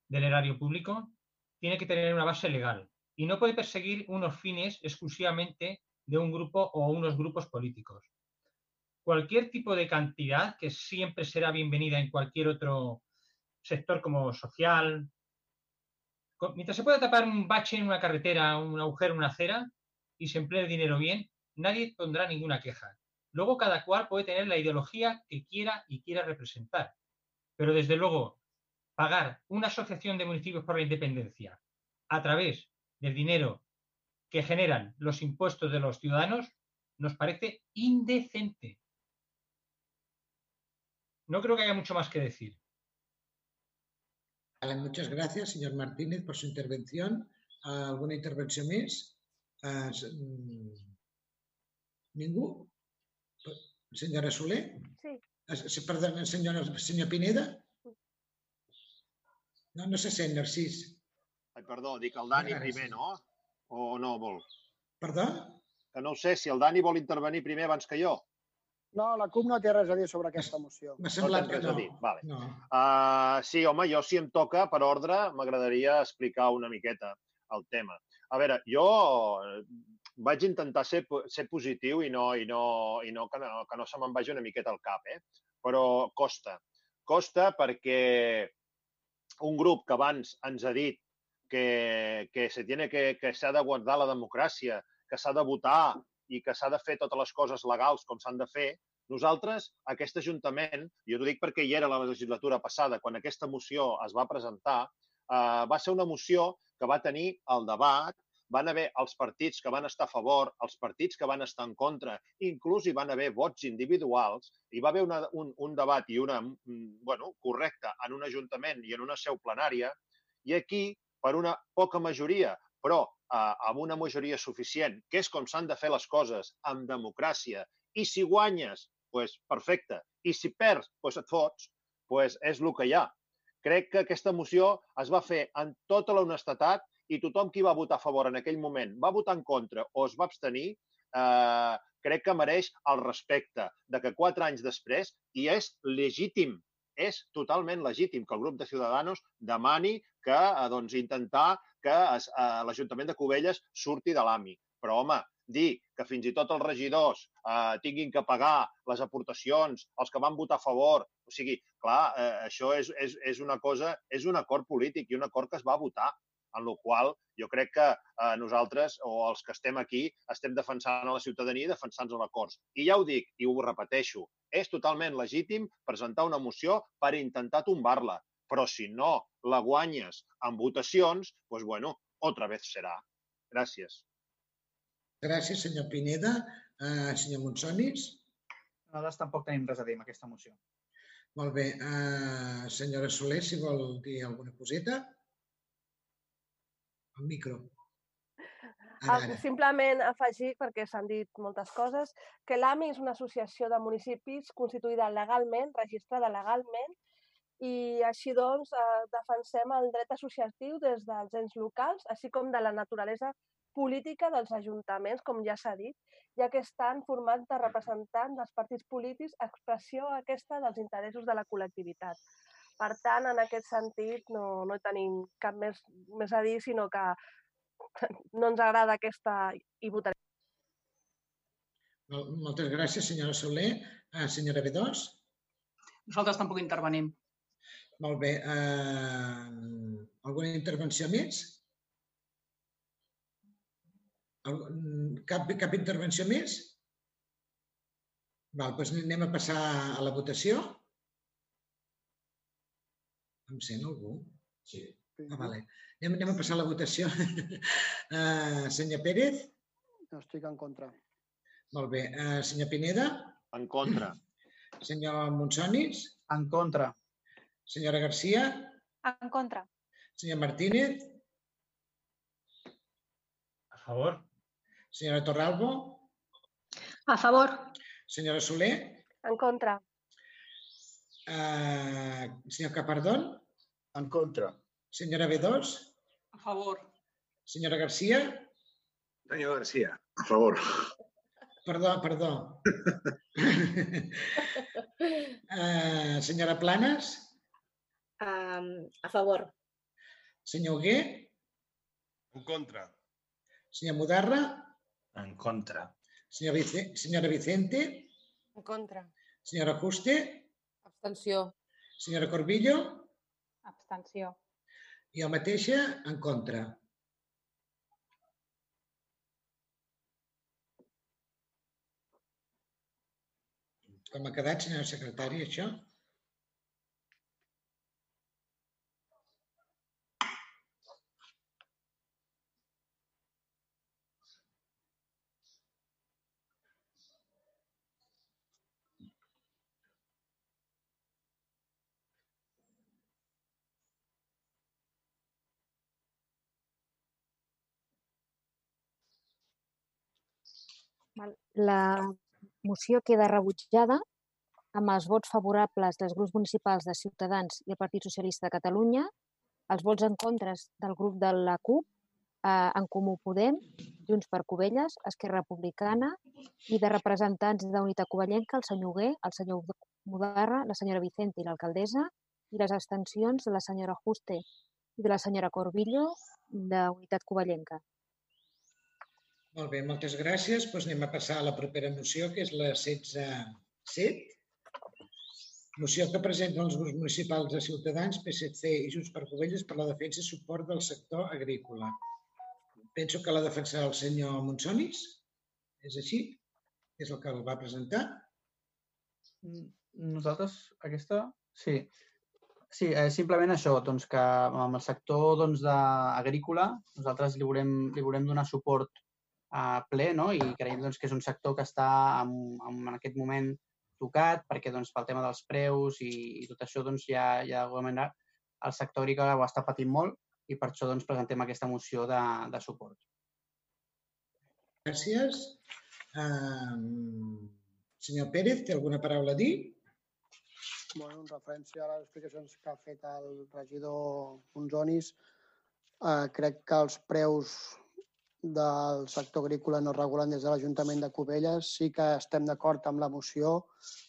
del erario público tiene que tener una base legal y no puede perseguir unos fines exclusivamente de un grupo o unos grupos políticos. Cualquier tipo de cantidad, que siempre será bienvenida en cualquier otro sector como social, mientras se pueda tapar un bache en una carretera, un agujero una acera y se emplee el dinero bien, nadie pondrá ninguna queja. Luego cada cual puede tener la ideología que quiera y quiera representar. Pero desde luego, pagar una asociación de municipios por la independencia a través del dinero que generan los impuestos de los ciudadanos nos parece indecente. No creo que haya mucho más que decir. Vale, muchas gracias, señor Martínez, por su intervención. ¿Alguna intervención más? Mm, ¿Ningú? Senyora Soler? Sí. Perdona, senyora, senyor Pineda? No, no se sent, Narcís. Ai, perdó, dic el Dani primer, no? O no vol? Perdó? Que no ho sé, si el Dani vol intervenir primer abans que jo. No, la CUP no té res a dir sobre aquesta moció. M'ha No semblat tens que no. dir. Vale. No. Uh, sí, home, jo si em toca, per ordre, m'agradaria explicar una miqueta el tema. A veure, jo eh, vaig intentar ser, ser positiu i no, i no, i no, que, no que no se me'n vagi una miqueta al cap, eh? però costa. Costa perquè un grup que abans ens ha dit que, que se tiene que, que s'ha de guardar la democràcia, que s'ha de votar i que s'ha de fer totes les coses legals com s'han de fer, nosaltres, aquest Ajuntament, jo t'ho dic perquè hi era la legislatura passada, quan aquesta moció es va presentar, eh, va ser una moció que va tenir el debat, van haver els partits que van estar a favor, els partits que van estar en contra, inclús hi van haver vots individuals, hi va haver una, un, un debat i una, mm, bueno, correcte en un ajuntament i en una seu plenària, i aquí, per una poca majoria, però eh, amb una majoria suficient, que és com s'han de fer les coses, amb democràcia, i si guanyes, pues, perfecte, i si perds, pues, et fots, pues, és el que hi ha. Crec que aquesta moció es va fer en tota la honestedat i tothom qui va votar a favor en aquell moment va votar en contra o es va abstenir, eh, crec que mereix el respecte de que quatre anys després, i és legítim, és totalment legítim que el grup de Ciudadanos demani que eh, doncs, intentar que eh, l'Ajuntament de Cubelles surti de l'AMI. Però, home, dir que fins i tot els regidors eh, tinguin que pagar les aportacions, els que van votar a favor, o sigui, clar, eh, això és, és, és una cosa, és un acord polític i un acord que es va votar, en la qual jo crec que eh, nosaltres, o els que estem aquí, estem defensant a la ciutadania i defensant els acords. I ja ho dic, i ho repeteixo, és totalment legítim presentar una moció per intentar tombar-la, però si no la guanyes en votacions, doncs, bueno, otra vez serà. Gràcies. Gràcies, senyor Pineda. Uh, senyor Monsonis? Nosaltres tampoc tenim res a dir amb aquesta moció. Molt bé. Uh, senyora Soler, si vol dir alguna coseta? El micro. Ara, ara. Simplement afegir, perquè s'han dit moltes coses, que l'AMI és una associació de municipis constituïda legalment, registrada legalment, i així doncs eh, defensem el dret associatiu des dels ens locals, així com de la naturalesa política dels ajuntaments, com ja s'ha dit, ja que estan formats de representants dels partits polítics, expressió aquesta dels interessos de la col·lectivitat. Per tant, en aquest sentit, no, no tenim cap més, més a dir, sinó que no ens agrada aquesta i votarem. Moltes gràcies, senyora Soler. Ah, senyora B2? Nosaltres tampoc intervenim. Molt bé. Uh, alguna intervenció més? Cap, cap intervenció més? Val, doncs anem a passar a la votació. Em sent algú? Sí. Ah, vale. anem, anem a passar a la votació. uh, senyor Pérez? No estic en contra. Molt bé. Uh, senyor Pineda? En contra. Senyor Monsonis? En contra. Senyora Garcia? En contra. Senyor Martínez? A favor. Senyora Torralbo? A favor. Senyora Soler? En contra. Uh, senyor Capardón? En contra. Senyora B2? A favor. Senyora Garcia? Senyor Garcia, a favor. Perdó, perdó. uh, senyora Planes? Um, a favor. Senyor Hugué? En contra. Senyor Mudarra? En contra. Senyor Vice senyora Vicente? En contra. Senyora Juste? Abstenció. Senyora Corbillo? Abstenció. Jo mateixa, en contra. Com ha quedat, senyora secretària, això? La moció queda rebutjada amb els vots favorables dels grups municipals de Ciutadans i el Partit Socialista de Catalunya, els vots en contra del grup de la CUP, eh, en Comú Podem, Junts per Covelles, Esquerra Republicana i de representants d'Unitat Covellenca, el senyor Hugué, el senyor Mudarra, la senyora Vicente i l'alcaldessa, i les abstencions de la senyora Juste i de la senyora Corbillo d'Unitat Covellenca. Molt bé, moltes gràcies. Doncs anem a passar a la propera moció, que és la 16.7. Moció que presenten els grups municipals de Ciutadans, PSC i Junts per Covelles per la defensa i suport del sector agrícola. Penso que la defensarà el senyor Monsonis. És així? És el que el va presentar? Nosaltres, aquesta, sí. Sí, eh, simplement això, doncs que amb el sector doncs, de, agrícola nosaltres li volem, li volem donar suport a ple no? i creiem doncs, que és un sector que està en, en, aquest moment tocat perquè doncs, pel tema dels preus i, i tot això doncs, ja, ja d'alguna manera el sector agrícola ho està patint molt i per això doncs, presentem aquesta moció de, de suport. Gràcies. Um, senyor Pérez, té alguna paraula a dir? Bueno, en referència a les explicacions que ha fet el regidor Monzonis, eh, crec que els preus del sector agrícola no regulen des de l'Ajuntament de Cubelles. Sí que estem d'acord amb la moció,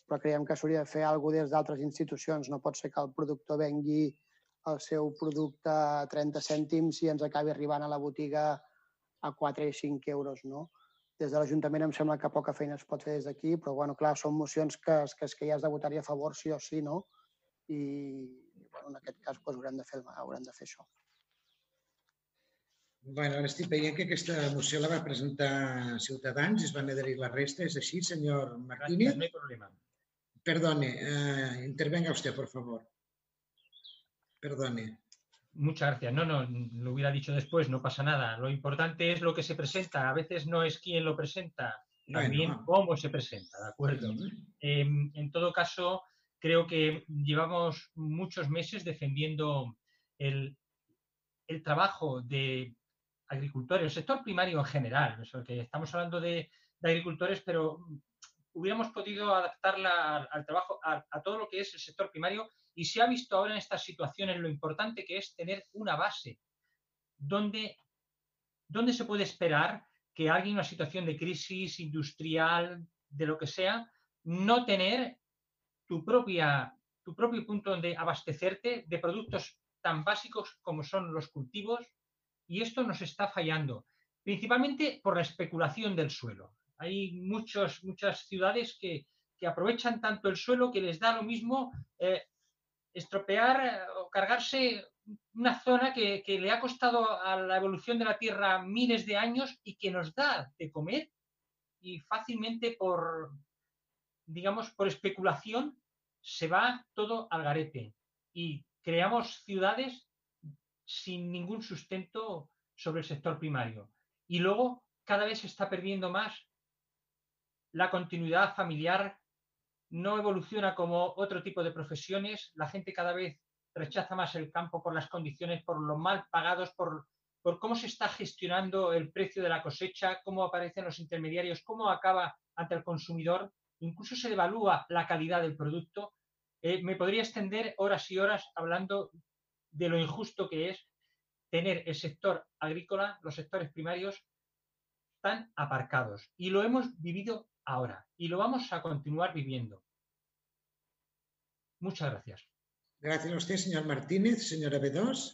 però creiem que s'hauria de fer alguna des d'altres institucions. No pot ser que el productor vengui el seu producte a 30 cèntims i ens acabi arribant a la botiga a 4 i 5 euros. No? Des de l'Ajuntament em sembla que poca feina es pot fer des d'aquí, però bueno, clar, són mocions que, que, que ja has de votar-hi a favor sí o sí, no? I bueno, en aquest cas doncs, haurem, de fer, haurem de fer això. Bueno, ara estic veient que aquesta moció la va presentar Ciutadans es van adherir la resta. És així, senyor Martínez? Gracias, no hay problema. Perdone, eh, intervenga usted, por favor. Perdone. Muchas gracias. No, no, lo hubiera dicho después, no pasa nada. Lo importante es lo que se presenta. A veces no es quién lo presenta, también Bueno. cómo se presenta, ¿de acuerdo? Eh, en todo caso, creo que llevamos muchos meses defendiendo el, el trabajo de agricultores, el sector primario en general, eso que estamos hablando de, agricultores, pero hubiéramos podido adaptarla al, trabajo, a, todo lo que es el sector primario y se ha visto ahora en estas situaciones lo importante que es tener una base donde ¿dónde se puede esperar que alguien en una situación de crisis industrial, de lo que sea, no tener tu, propia, tu propio punto donde abastecerte de productos tan básicos como son los cultivos? Y esto nos está fallando, principalmente por la especulación del suelo. Hay muchos, muchas ciudades que, que aprovechan tanto el suelo que les da lo mismo eh, estropear eh, o cargarse una zona que, que, le ha costado a la evolución de la Tierra miles de años y que nos da de comer y fácilmente por, digamos, por especulación se va todo al garete y creamos ciudades sin ningún sustento sobre el sector primario. Y luego cada vez se está perdiendo más la continuidad familiar no evoluciona como otro tipo de profesiones, la gente cada vez rechaza más el campo por las condiciones, por lo mal pagados, por, por cómo se está gestionando el precio de la cosecha, cómo aparecen los intermediarios, cómo acaba ante el consumidor, incluso se devalúa la calidad del producto. Eh, me podría extender horas y horas hablando de lo injusto que es tener el sector agrícola, los sectores primarios, tan aparcados. Y lo hemos vivido ahora y lo vamos a continuar viviendo. Muchas gracias. Gràcies a vostè, senyor Martínez. Senyora B2.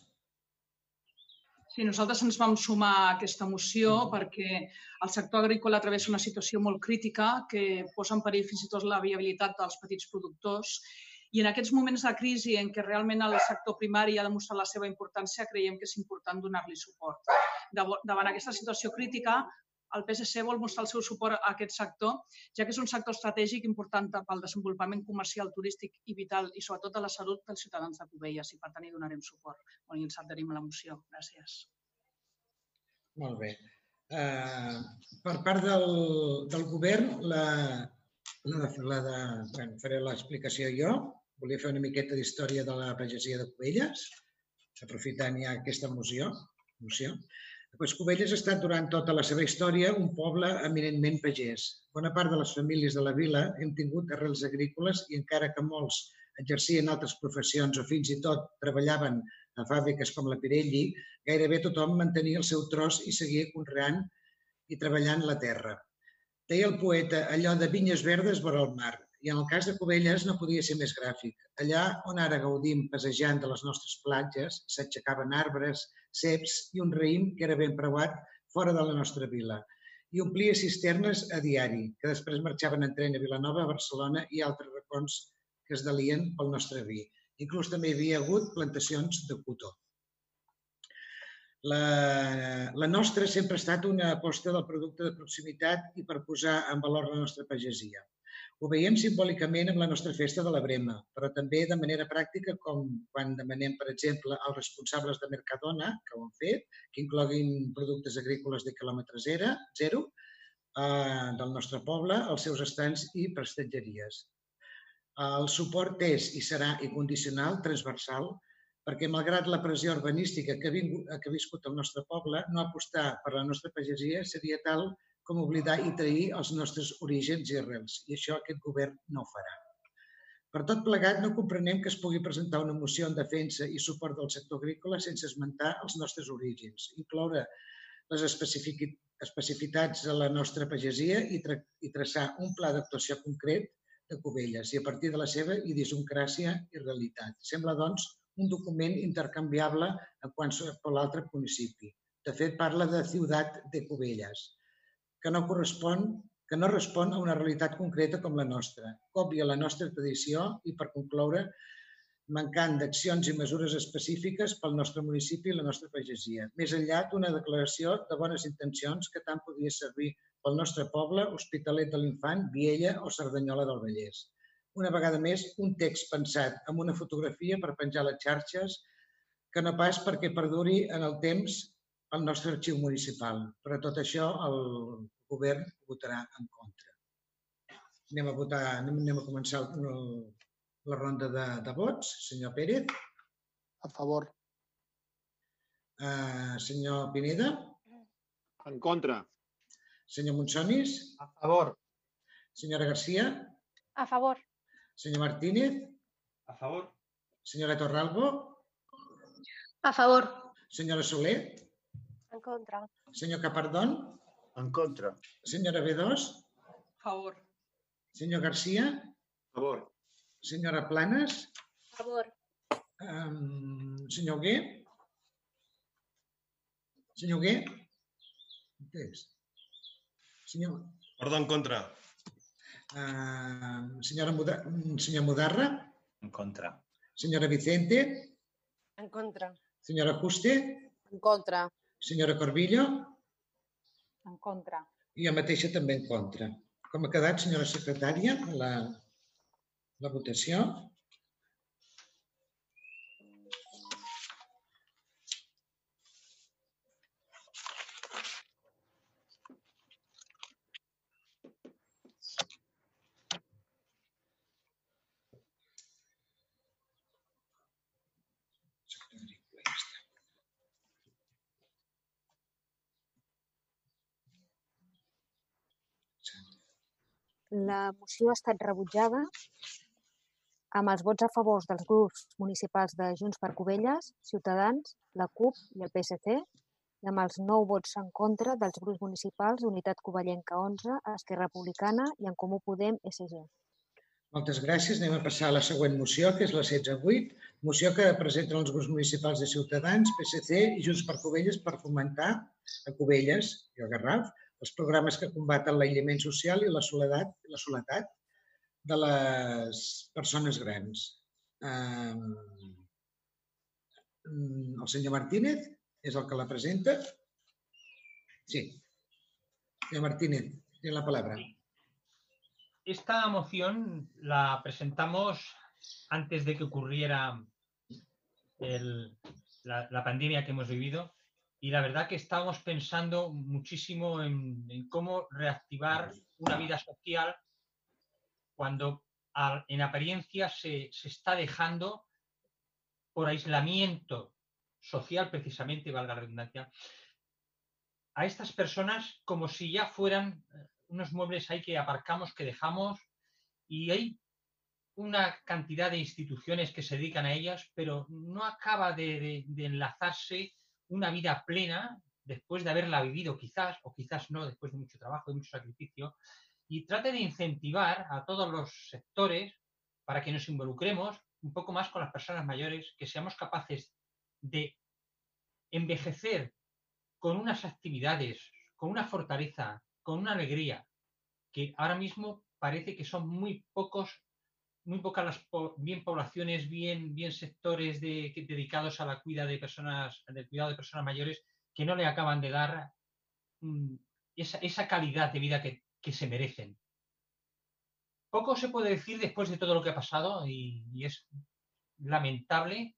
Sí, nosaltres ens vam sumar a aquesta moció perquè el sector agrícola travessa una situació molt crítica que posa en perill fins i tot la viabilitat dels petits productors i en aquests moments de crisi en què realment el sector primari ha demostrat la seva importància, creiem que és important donar-li suport. Davant aquesta situació crítica, el PSC vol mostrar el seu suport a aquest sector, ja que és un sector estratègic important pel desenvolupament comercial, turístic i vital i sobretot a la salut dels ciutadans de Cubelles i per tant hi donarem suport. I ens adherim a la moció. Gràcies. Molt bé. Uh, per part del, del govern, la, la, de, la de, bueno, faré l'explicació jo. Volia fer una miqueta d'història de la pagesia de Cubelles, aprofitant ja aquesta moció. moció. Pues Cubelles ha estat durant tota la seva història un poble eminentment pagès. Bona part de les famílies de la vila hem tingut arrels agrícoles i encara que molts exercien altres professions o fins i tot treballaven a fàbriques com la Pirelli, gairebé tothom mantenia el seu tros i seguia conreant i treballant la terra. Deia el poeta, allò de vinyes verdes vora el mar, i en el cas de Cubelles no podia ser més gràfic. Allà on ara gaudim passejant de les nostres platges, s'aixecaven arbres, ceps i un raïm que era ben preuat fora de la nostra vila i omplia cisternes a diari, que després marxaven en tren a Vilanova, a Barcelona i altres racons que es delien pel nostre vi. Inclús també hi havia hagut plantacions de cotó. La, la nostra sempre ha estat una aposta del producte de proximitat i per posar en valor la nostra pagesia. Ho veiem simbòlicament amb la nostra festa de la Brema, però també de manera pràctica com quan demanem, per exemple, als responsables de Mercadona, que ho han fet, que incloguin productes agrícoles de quilòmetre zero, eh, del nostre poble, els seus estants i prestatgeries. El suport és i serà incondicional, transversal, perquè malgrat la pressió urbanística que ha, vingut, que ha viscut el nostre poble, no apostar per la nostra pagesia seria tal com oblidar i trair els nostres orígens i arrels, i això aquest govern no farà. Per tot plegat, no comprenem que es pugui presentar una moció en defensa i suport del sector agrícola sense esmentar els nostres orígens, incloure les especificitats de la nostra pagesia i, tra i traçar un pla d'actuació concret de Cubelles i a partir de la seva idiosincràsia i realitat. Sembla, doncs, un document intercanviable en qualsevol altre municipi. De fet, parla de Ciutat de Cubelles que no correspon que no respon a una realitat concreta com la nostra, còpia la nostra tradició i, per concloure, mancant d'accions i mesures específiques pel nostre municipi i la nostra pagesia, més enllà d'una declaració de bones intencions que tant podia servir pel nostre poble, Hospitalet de l'Infant, Viella o Cerdanyola del Vallès. Una vegada més, un text pensat amb una fotografia per penjar les xarxes que no pas perquè perduri en el temps el nostre arxiu municipal. Per tot això, el govern votarà en contra. Anem a votar, anem, anem a començar el, la ronda de, de vots. Senyor Pérez. A favor. Uh, senyor Pineda. En contra. Senyor Monsonis. A favor. Senyora Garcia. A favor. Senyor Martínez. A favor. Senyora Torralbo. A favor. Senyora Soler. En contra. Senyor Capardón? En contra. Senyora B2? Favor. Senyor Garcia? Favor. Senyora Planes? Favor. Um, senyor Gué? Senyor Gué? Què és? Senyor... Perdó, en contra. Uh, senyora Muda... Senyor Mudarra? En contra. Senyora Vicente? En contra. Senyora Juste? En contra. Senyora Corbillo? En contra. Jo mateixa també en contra. Com ha quedat, senyora secretària, la, la votació? La moció ha estat rebutjada amb els vots a favor dels grups municipals de Junts per Covelles, Ciutadans, la CUP i el PSC, i amb els nou vots en contra dels grups municipals Unitat Covellenca 11, Esquerra Republicana i en Comú Podem, SG. Moltes gràcies. Anem a passar a la següent moció, que és la 16.8, moció que presenten els grups municipals de Ciutadans, PSC i Junts per Covelles per fomentar a Covelles i al Garraf els programes que combaten l'aïllament social i la soledat, la soledat de les persones grans. Um, el senyor Martínez és el que la presenta. Sí. Senyor Martínez, tiene la palabra. Esta moción la presentamos antes de que ocurriera el- la, la pandemia que hemos vivido y la verdad que estábamos pensando muchísimo en, en cómo reactivar una vida social cuando a- en apariencia se, se está dejando por aislamiento social precisamente, valga la redundancia, a estas personas como si ya fueran eh, unos muebles ahí que aparcamos, que dejamos, y hay una cantidad de instituciones que se dedican a ellas, pero no acaba de, de- de enlazarse una vida plena después de haberla vivido quizás, o quizás no, después de mucho trabajo y mucho sacrificio, y trate de incentivar a todos los sectores para que nos involucremos un poco más con las personas mayores, que seamos capaces de envejecer con unas actividades, con una fortaleza, con una alegría, que ahora mismo parece que son muy pocos, muy pocas las po- bien poblaciones, bien, bien sectores de- que- dedicados a la cuida de personas, del cuidado de personas mayores, que no le acaban de dar mm, esa, esa calidad de vida que, que se merecen. Poco se puede decir después de todo lo que ha pasado y, y es lamentable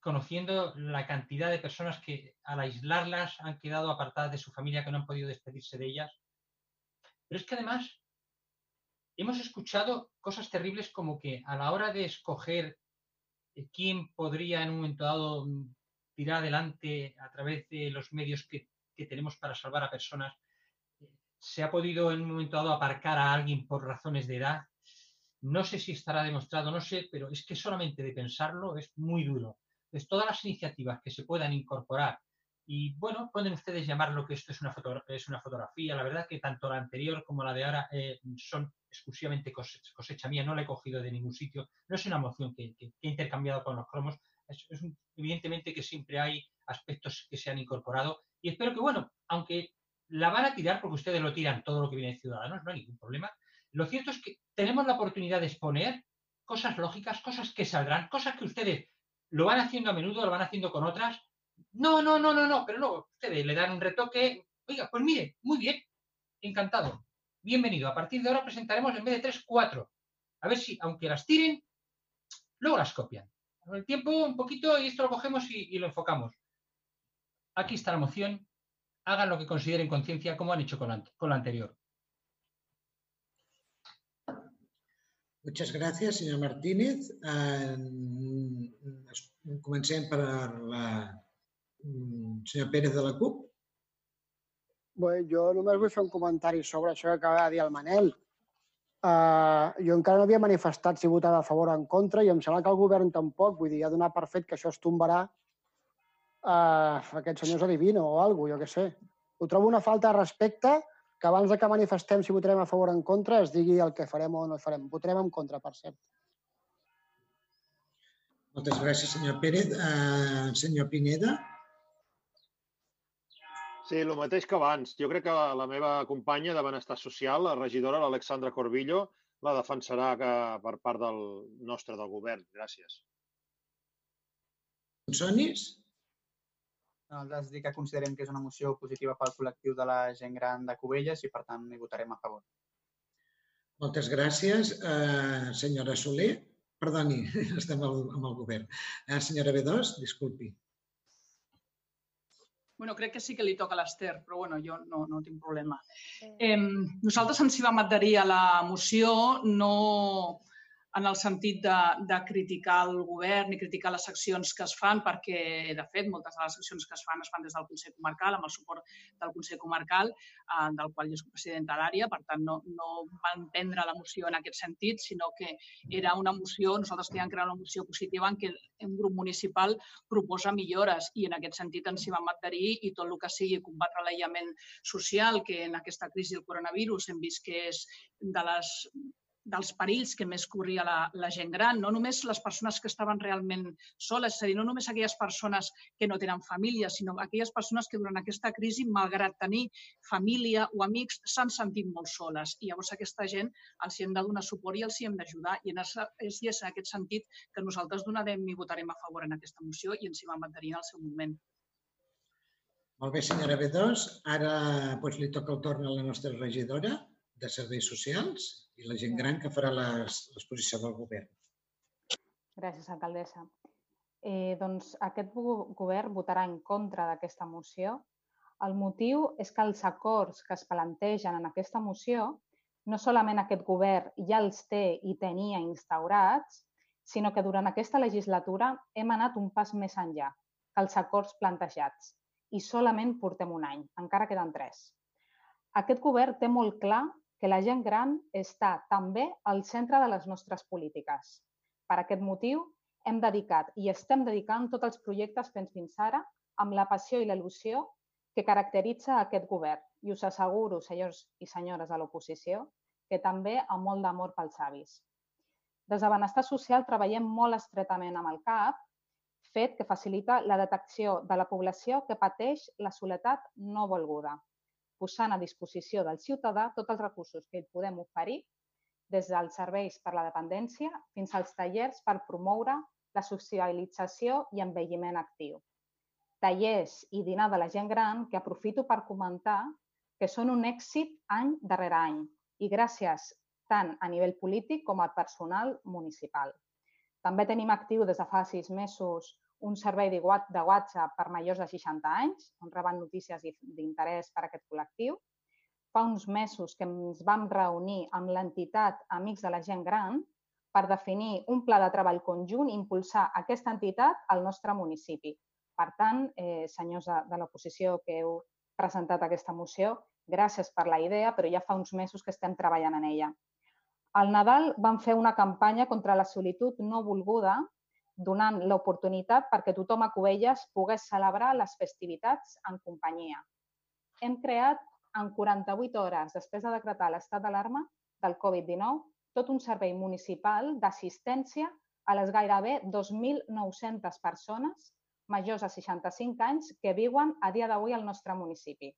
conociendo la cantidad de personas que al aislarlas han quedado apartadas de su familia, que no han podido despedirse de ellas. Pero es que además hemos escuchado cosas terribles como que a la hora de escoger eh, quién podría en un momento dado mm, tirar adelante a través de los medios que, tenemos para salvar a personas, eh, se ha podido en un momento dado aparcar a alguien por razones de edad. No sé si estará demostrado, no sé, pero es que solamente de pensarlo es muy duro. Entonces, todas las iniciativas que se puedan incorporar, y bueno, pueden ustedes llamarlo que esto es una, es una fotografía, la verdad que tanto la anterior como la de ahora eh, son exclusivamente cosecha, mía, no la he cogido de ningún sitio, no es una moción que, que- he intercambiado con los cromos, es, es evidentemente que siempre hay aspectos que se han incorporado, y espero que, bueno, aunque la van a tirar porque ustedes lo tiran todo lo que viene de Ciudadanos, no hay ningún problema, lo cierto es que tenemos la oportunidad de exponer cosas lógicas, cosas que saldrán, cosas que ustedes lo van haciendo a menudo, lo van haciendo con otras. No, no, no, no, no, pero no, ustedes le dan un retoque. Oiga, pues mire, muy bien, encantado. Bienvenido. A partir de ahora presentaremos en vez de tres, cuatro. A ver si, aunque las tiren, luego las copian. Con el tiempo, un poquito, y esto lo cogemos y, lo enfocamos. Aquí está la moción. Hagan lo que consideren conciencia, como han hecho con la, anterior. Muchas gràcies, senyor Martínez. Eh, es- comencem per la mm, senyor Pérez de la CUP. Bé, jo només vull fer un comentari sobre això que acaba de dir el Manel. Uh, jo encara no havia manifestat si votava a favor o en contra i em sembla que el govern tampoc. Vull dir, ha donat per fet que això es tombarà uh, aquest senyor és adivino o alguna jo què sé. Ho trobo una falta de respecte que abans de que manifestem si votarem a favor o en contra es digui el que farem o no farem. Votarem en contra, per cert. Moltes gràcies, senyor Pérez. Uh, senyor Pineda. Sí, el mateix que abans. Jo crec que la meva companya de Benestar Social, la regidora, l'Alexandra Corbillo, la defensarà que, per part del nostre, del govern. Gràcies. Sonis? Nosaltres dir que considerem que és una moció positiva pel col·lectiu de la gent gran de Cubelles i, per tant, hi votarem a favor. Moltes gràcies. Uh, senyora Soler, perdoni, estem amb el govern. Uh, senyora B2, disculpi. Bueno, crec que sí que li toca a l'Ester, però bueno, jo no, no tinc problema. Eh, nosaltres ens hi vam adherir a la moció, no en el sentit de, de criticar el govern i criticar les accions que es fan, perquè, de fet, moltes de les accions que es fan es fan des del Consell Comarcal, amb el suport del Consell Comarcal, eh, del qual jo soc presidenta d'àrea, per tant, no, no van prendre la moció en aquest sentit, sinó que era una moció, nosaltres teníem era una moció positiva en què un grup municipal proposa millores. I en aquest sentit ens hi vam adherir i tot el que sigui combatre l'aïllament social, que en aquesta crisi del coronavirus hem vist que és de les dels perills que més corria la, la gent gran, no només les persones que estaven realment soles, és a dir, no només aquelles persones que no tenen família, sinó aquelles persones que durant aquesta crisi, malgrat tenir família o amics, s'han sentit molt soles. I llavors aquesta gent els hi hem de donar suport i els hi hem d'ajudar. I és, és, és en aquest sentit que nosaltres donarem i votarem a favor en aquesta moció i ens hi vam mantenir en el seu moment. Molt bé, senyora B2. Ara doncs, li toca el torn a la nostra regidora de Serveis Socials i la gent gran que farà l'exposició del govern. Gràcies, alcaldessa. Eh, doncs aquest govern votarà en contra d'aquesta moció. El motiu és que els acords que es plantegen en aquesta moció no solament aquest govern ja els té i tenia instaurats, sinó que durant aquesta legislatura hem anat un pas més enllà que els acords plantejats i solament portem un any, encara queden tres. Aquest govern té molt clar que la gent gran està també al centre de les nostres polítiques. Per aquest motiu, hem dedicat i estem dedicant tots els projectes fets fins ara amb la passió i l'il·lusió que caracteritza aquest govern. I us asseguro, senyors i senyores de l'oposició, que també amb molt d'amor pels avis. Des de Benestar Social treballem molt estretament amb el CAP, fet que facilita la detecció de la població que pateix la soledat no volguda posant a disposició del ciutadà tots els recursos que podem oferir, des dels serveis per la dependència fins als tallers per promoure la socialització i envelliment actiu. Tallers i dinar de la gent gran que aprofito per comentar que són un èxit any darrere any i gràcies tant a nivell polític com al personal municipal. També tenim actiu des de fa sis mesos un servei de WhatsApp per majors de 60 anys, on reben notícies d'interès per a aquest col·lectiu. Fa uns mesos que ens vam reunir amb l'entitat Amics de la Gent Gran per definir un pla de treball conjunt i impulsar aquesta entitat al nostre municipi. Per tant, eh, senyors de, de l'oposició que heu presentat aquesta moció, gràcies per la idea, però ja fa uns mesos que estem treballant en ella. Al Nadal vam fer una campanya contra la solitud no volguda donant l'oportunitat perquè tothom a Cubelles pogués celebrar les festivitats en companyia. Hem creat en 48 hores després de decretar l'estat d'alarma del Covid-19 tot un servei municipal d'assistència a les gairebé 2.900 persones majors de 65 anys que viuen a dia d'avui al nostre municipi.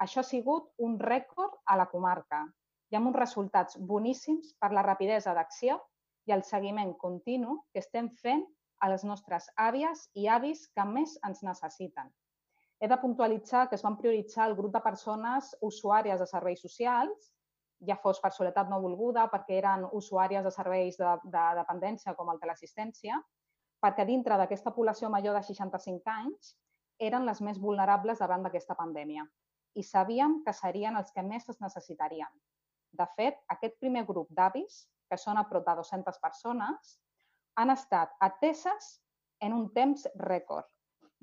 Això ha sigut un rècord a la comarca i amb uns resultats boníssims per la rapidesa d'acció i el seguiment continu que estem fent a les nostres àvies i avis que més ens necessiten. He de puntualitzar que es van prioritzar el grup de persones usuàries de serveis socials, ja fos per soledat no volguda perquè eren usuàries de serveis de, de dependència com el de l'assistència, perquè dintre d'aquesta població major de 65 anys eren les més vulnerables davant d'aquesta pandèmia i sabíem que serien els que més es necessitarien. De fet, aquest primer grup d'avis que són a prop de 200 persones, han estat ateses en un temps rècord,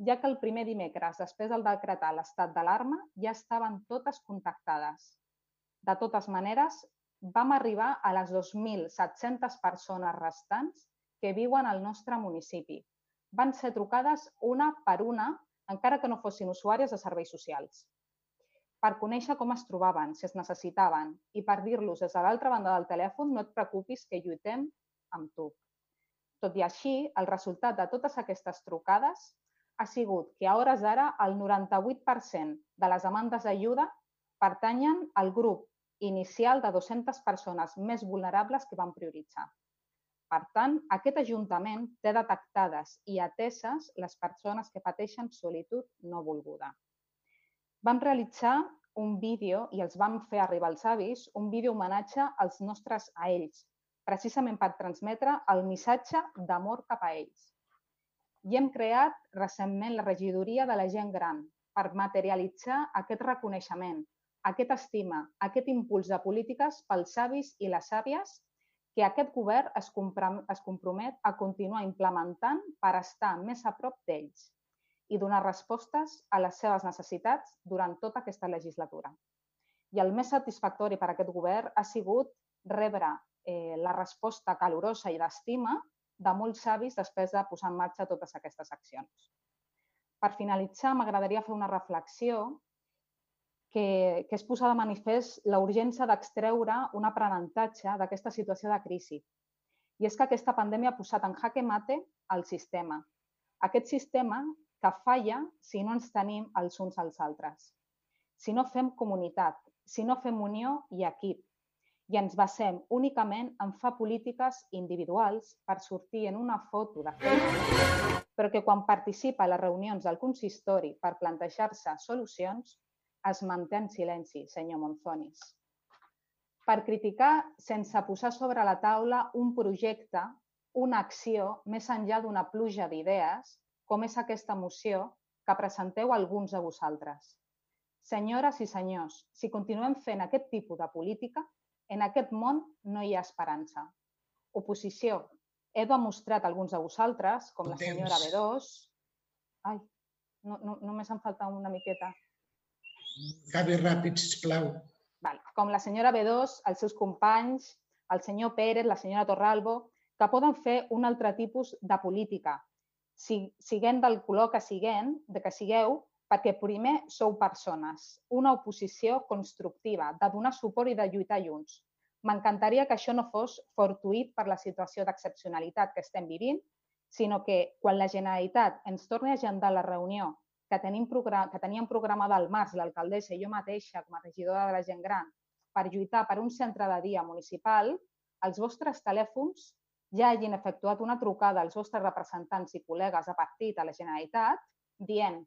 ja que el primer dimecres, després del decretar l'estat d'alarma, ja estaven totes contactades. De totes maneres, vam arribar a les 2.700 persones restants que viuen al nostre municipi, van ser trucades una per una, encara que no fossin usuàries de serveis socials, per conèixer com es trobaven, si es necessitaven, i per dir-los des de l'altra banda del telèfon no et preocupis que lluitem amb tu. Tot i així, el resultat de totes aquestes trucades ha sigut que a hores d'ara el 98% de les demandes d'ajuda pertanyen al grup inicial de 200 persones més vulnerables que van prioritzar. Per tant, aquest Ajuntament té detectades i ateses les persones que pateixen solitud no volguda. Vam realitzar un vídeo i els vam fer arribar als avis, un vídeo homenatge als nostres a ells, precisament per transmetre el missatge d'amor cap a ells. I hem creat recentment la regidoria de la gent gran per materialitzar aquest reconeixement, aquest estima, aquest impuls de polítiques pels avis i les àvies que aquest govern es, compromet a continuar implementant per estar més a prop d'ells i donar respostes a les seves necessitats durant tota aquesta legislatura. I el més satisfactori per a aquest govern ha sigut rebre eh, la resposta calorosa i d'estima de molts avis després de posar en marxa totes aquestes accions. Per finalitzar, m'agradaria fer una reflexió que, que és posar de manifest la urgència d'extreure un aprenentatge d'aquesta situació de crisi. I és que aquesta pandèmia ha posat en jaque mate el sistema. Aquest sistema que falla si no ens tenim els uns als altres. Si no fem comunitat, si no fem unió i equip, i ens basem únicament en fa polítiques individuals per sortir en una foto de Facebook, però que quan participa a les reunions del consistori per plantejar-se solucions es manté en silenci, senyor Monzonis. Per criticar sense posar sobre la taula un projecte, una acció, més enllà d'una pluja d'idees, com és aquesta moció que presenteu alguns de vosaltres. Senyores i senyors, si continuem fent aquest tipus de política, en aquest món no hi ha esperança. Oposició, he demostrat alguns de vosaltres, com la senyora B2... Ai, no, no, només em falta una miqueta. Acabi ràpid, sisplau. Val. Com la senyora B2, els seus companys, el senyor Pérez, la senyora Torralbo, que poden fer un altre tipus de política, si, siguent del color que siguem, de que sigueu, perquè primer sou persones, una oposició constructiva, de donar suport i de lluitar junts. M'encantaria que això no fos fortuït per la situació d'excepcionalitat que estem vivint, sinó que quan la Generalitat ens torni a agendar la reunió que, tenim que teníem programada al març l'alcaldessa i jo mateixa com a regidora de la gent gran per lluitar per un centre de dia municipal, els vostres telèfons ja hagin efectuat una trucada als vostres representants i col·legues de partit a la Generalitat dient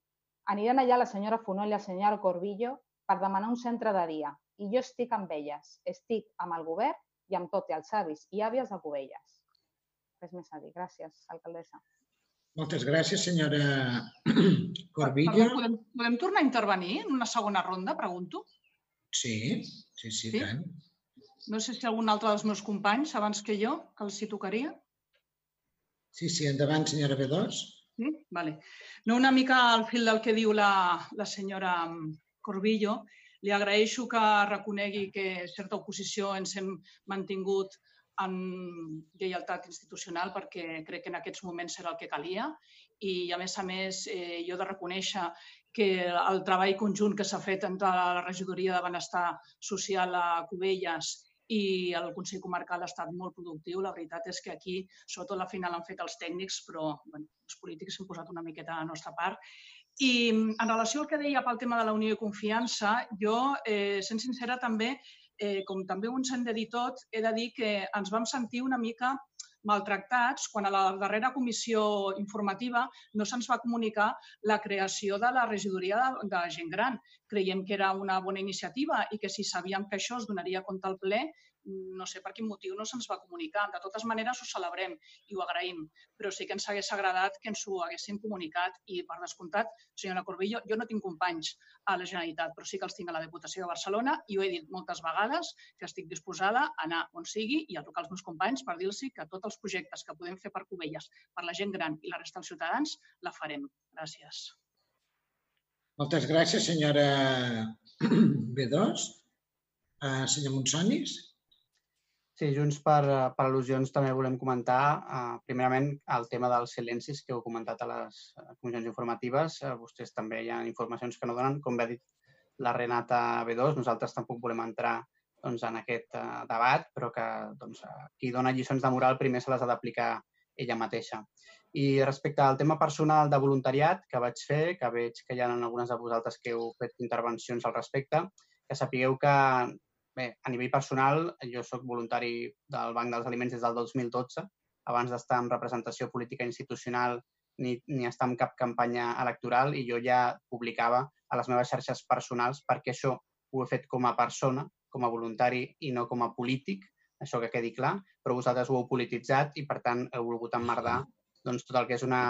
aniran allà la senyora Fonoll i la senyora Corbillo per demanar un centre de dia i jo estic amb elles, estic amb el govern i amb tots els avis i àvies de Covelles. Res més a dir. Gràcies, alcaldessa. Moltes gràcies, senyora Corbillo. Perdó, podem, podem tornar a intervenir en una segona ronda, pregunto? Sí, sí, sí, sí? tant. No sé si algun altre dels meus companys, abans que jo, que els hi tocaria. Sí, sí, endavant, senyora B2. Sí? Vale. No una mica al fil del que diu la, la senyora Corbillo, li agraeixo que reconegui que certa oposició ens hem mantingut en lleialtat institucional perquè crec que en aquests moments era el que calia i, a més a més, eh, jo de reconèixer que el treball conjunt que s'ha fet entre la regidoria de benestar social a Cubelles i el Consell Comarcal ha estat molt productiu. La veritat és que aquí, sobretot la final, han fet els tècnics, però bueno, els polítics s'han posat una miqueta a la nostra part. I en relació al que deia pel tema de la unió i confiança, jo, eh, sent sincera, també eh, com també ens hem de dir tot, he de dir que ens vam sentir una mica maltractats quan a la darrera comissió informativa no se'ns va comunicar la creació de la regidoria de, de gent gran. Creiem que era una bona iniciativa i que si sabíem que això es donaria compte al ple, no sé per quin motiu no se'ns va comunicar. De totes maneres, ho celebrem i ho agraïm, però sí que ens hagués agradat que ens ho haguessin comunicat i, per descomptat, senyora Corbillo, jo no tinc companys a la Generalitat, però sí que els tinc a la Diputació de Barcelona i ho he dit moltes vegades que estic disposada a anar on sigui i a trucar als meus companys per dir-los que tots els projectes que podem fer per Covelles, per la gent gran i la resta dels ciutadans, la farem. Gràcies. Moltes gràcies, senyora B2. Uh, senyor Monsonis? Sí, Junts per, per al·lusions també volem comentar, eh, primerament, el tema dels silencis que heu comentat a les comissions informatives. Eh, vostès també hi ha informacions que no donen. Com bé ha dit la Renata B2, nosaltres tampoc volem entrar doncs, en aquest eh, debat, però que doncs, qui dona lliçons de moral primer se les ha d'aplicar ella mateixa. I respecte al tema personal de voluntariat que vaig fer, que veig que hi ha algunes de vosaltres que heu fet intervencions al respecte, que sapigueu que Bé, a nivell personal, jo sóc voluntari del Banc dels Aliments des del 2012, abans d'estar en representació política institucional ni, ni estar en cap campanya electoral i jo ja publicava a les meves xarxes personals perquè això ho he fet com a persona, com a voluntari i no com a polític, això que quedi clar, però vosaltres ho heu polititzat i per tant heu volgut emmerdar doncs, tot el que és una,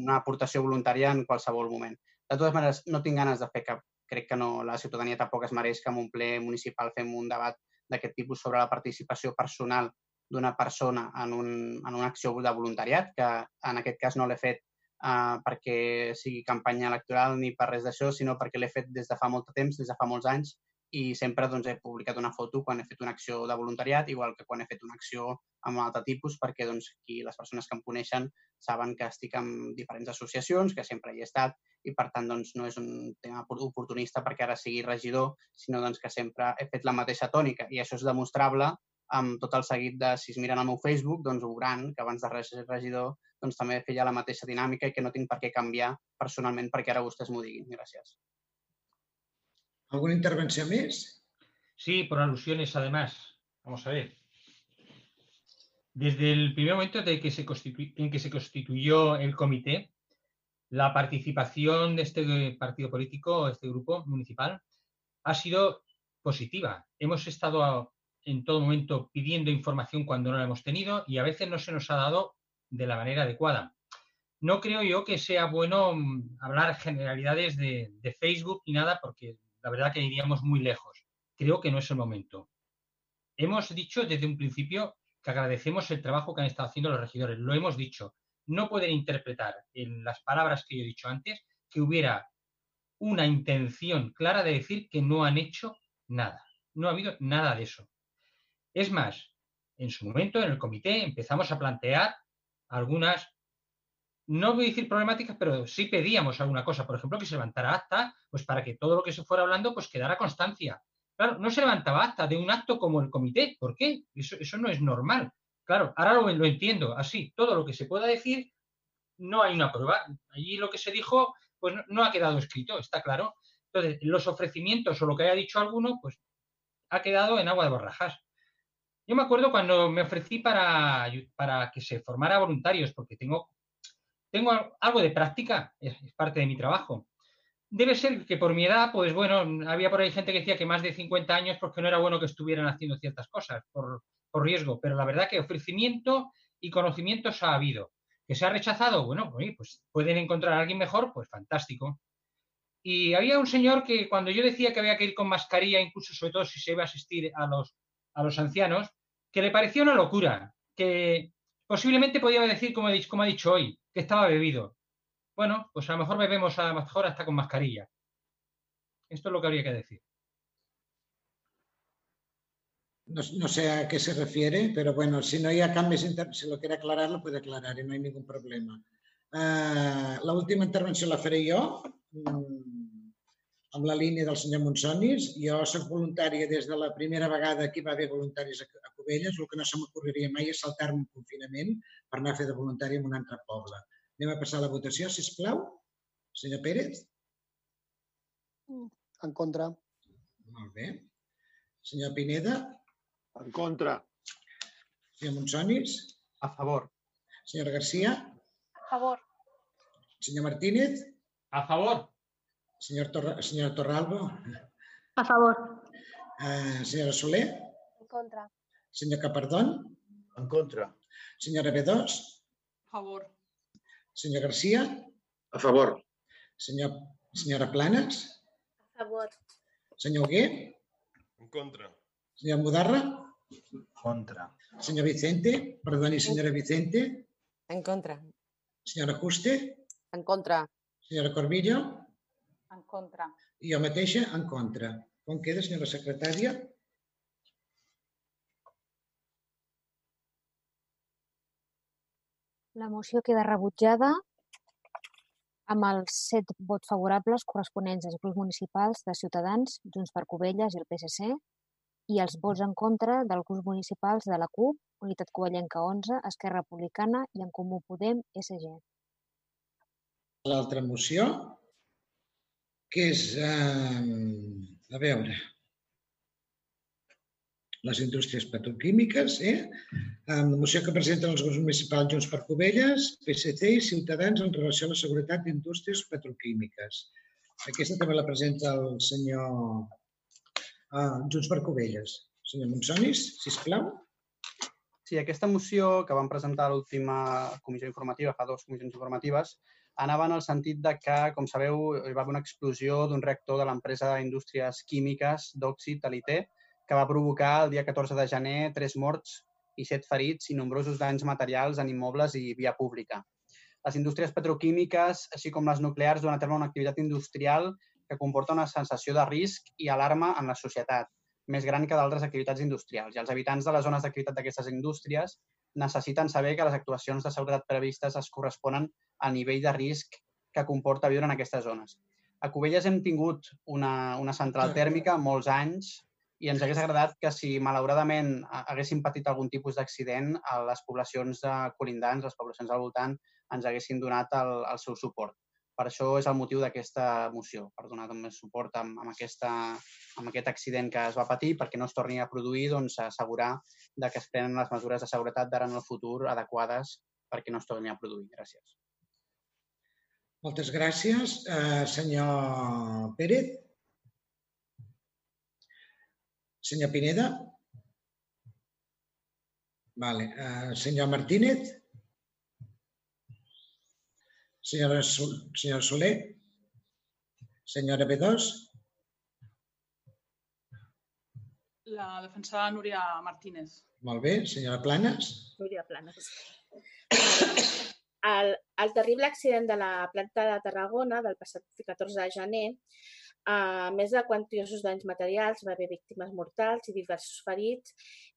una aportació voluntària en qualsevol moment. De totes maneres, no tinc ganes de fer cap crec que no, la ciutadania tampoc es mereix que en un ple municipal fem un debat d'aquest tipus sobre la participació personal d'una persona en, un, en una acció de voluntariat, que en aquest cas no l'he fet uh, perquè sigui campanya electoral ni per res d'això, sinó perquè l'he fet des de fa molt de temps, des de fa molts anys, i sempre doncs, he publicat una foto quan he fet una acció de voluntariat, igual que quan he fet una acció amb un altre tipus, perquè doncs, aquí les persones que em coneixen saben que estic en diferents associacions, que sempre hi he estat, i per tant doncs, no és un tema oportunista perquè ara sigui regidor, sinó doncs, que sempre he fet la mateixa tònica, i això és demostrable amb tot el seguit de, si es miren al meu Facebook, doncs veuran que abans de ser regidor doncs, també feia la mateixa dinàmica i que no tinc per què canviar personalment perquè ara vostès m'ho diguin. Gràcies. ¿Alguna intervención más? Sí, por alusiones además. Vamos a ver. Desde el primer momento de que se en que se constituyó el comité, la participación de este partido político, este grupo municipal, ha sido positiva. Hemos estado en todo momento pidiendo información cuando no la hemos tenido y a veces no se nos ha dado de la manera adecuada. No creo yo que sea bueno mm, hablar generalidades de, de Facebook ni nada porque la verdad que iríamos muy lejos. Creo que no es el momento. Hemos dicho desde un principio que agradecemos el trabajo que han estado haciendo los regidores. Lo hemos dicho. No pueden interpretar en las palabras que yo he dicho antes que hubiera una intención clara de decir que no han hecho nada. No ha habido nada de eso. Es más, en su momento en el comité empezamos a plantear algunas no voy a decir problemáticas, pero sí pedíamos alguna cosa, por ejemplo, que se levantara acta, pues para que todo lo que se fuera hablando, pues quedara constancia. Claro, no se levantaba acta de un acto como el comité. ¿Por qué? Eso, eso no es normal. Claro, ahora lo, entiendo así. Todo lo que se pueda decir, no hay una prueba. Allí lo que se dijo, pues no, no ha quedado escrito, está claro. Entonces, los ofrecimientos o lo que haya dicho alguno, pues ha quedado en agua de borrajas. Yo me acuerdo cuando me ofrecí para, para que se formara voluntarios, porque tengo tengo algo de práctica, es, parte de mi trabajo. Debe ser que por mi edad, pues bueno, había por ahí gente que decía que más de 50 años porque no era bueno que estuvieran haciendo ciertas cosas por, por riesgo, pero la verdad que ofrecimiento y conocimientos ha habido. ¿Que se ha rechazado? Bueno, pues pueden encontrar a alguien mejor, pues fantástico. Y había un señor que cuando yo decía que había que ir con mascarilla, incluso sobre todo si se iba a asistir a los, a los ancianos, que le parecía una locura, que posiblemente podía decir, como, como ha dicho hoy, que estaba bebido. Bueno, pues a lo mejor bebemos a lo mejor hasta con mascarilla. Esto es lo que habría que decir. No, no, sé a qué se refiere, pero bueno, si no hay cambios, si lo quiere aclarar, lo puede aclarar y no hay ningún problema. Uh, la última intervenció la faré jo, mm, amb la línia del senyor Monsonis. Jo soc voluntària des de la primera vegada que hi va haver voluntaris a, a Cubelles. El que no se m'ocorreria mai és saltar-me un confinament per anar a fer de voluntari en un altre poble. Anem a passar a la votació, si us plau. Senyor Pérez? En contra. Molt bé. Senyor Pineda? En contra. Senyor Monsonis? A favor. Senyora Garcia? A favor. Senyor Martínez? A favor. Señor Torra, señora Torralbo? A favor. Uh, senyora Soler? En contra. Senyor Capardón? En contra. Senyora B2? A favor. Senyor Garcia? A favor. Senyor, senyora Planes? A favor. Senyor Hugué? En contra. Senyor Mudarra? Contra. Senyor Vicente? Perdoni, senyora Vicente? En contra. Senyora Juste? En contra. Senyora Corbillo? En contra. I jo mateixa en contra. Com queda, senyora secretària? La moció queda rebutjada amb els set vots favorables corresponents als grups municipals de Ciutadans, Junts per Covelles i el PSC i els vots en contra dels grups municipals de la CUP, Unitat Covellenca 11, Esquerra Republicana i en Comú Podem, SG. L'altra moció, que és, eh, a veure, les indústries petroquímiques, eh? amb la moció que presenten els grups municipals Junts per Covelles, PSC i Ciutadans en relació a la seguretat d'indústries petroquímiques. Aquesta també la presenta el senyor uh, Junts per Covelles. Senyor Monsonis, sisplau. Sí, aquesta moció que vam presentar a l'última comissió informativa, fa dues comissions informatives, anava en el sentit de que, com sabeu, hi va haver una explosió d'un reactor de l'empresa d'indústries químiques d'òxid de l'IT, que va provocar el dia 14 de gener tres morts i set ferits i nombrosos danys materials en immobles i via pública. Les indústries petroquímiques, així com les nuclears, duen a terme una activitat industrial que comporta una sensació de risc i alarma en la societat, més gran que d'altres activitats industrials. I els habitants de les zones d'activitat d'aquestes indústries necessiten saber que les actuacions de seguretat previstes es corresponen al nivell de risc que comporta viure en aquestes zones. A Cubelles hem tingut una, una central tèrmica molts anys i ens hagués agradat que si malauradament haguéssim patit algun tipus d'accident, les poblacions de colindants, les poblacions al voltant, ens haguessin donat el, el seu suport. Per això és el motiu d'aquesta moció, per donar també suport amb, amb, aquesta, amb aquest accident que es va patir perquè no es torni a produir, doncs assegurar de que es prenen les mesures de seguretat d'ara en el futur adequades perquè no es torni a produir. Gràcies. Moltes gràcies. Eh, senyor Pérez. Senyor Pineda? Vale. Uh, senyor Martínez? Senyora, Sol senyora Soler? Senyora B2? La defensora Núria Martínez. Molt bé. Senyora Planes? Núria Planes. El, el terrible accident de la planta de Tarragona del passat 14 de gener a més de quantiosos danys materials, va haver víctimes mortals i diversos ferits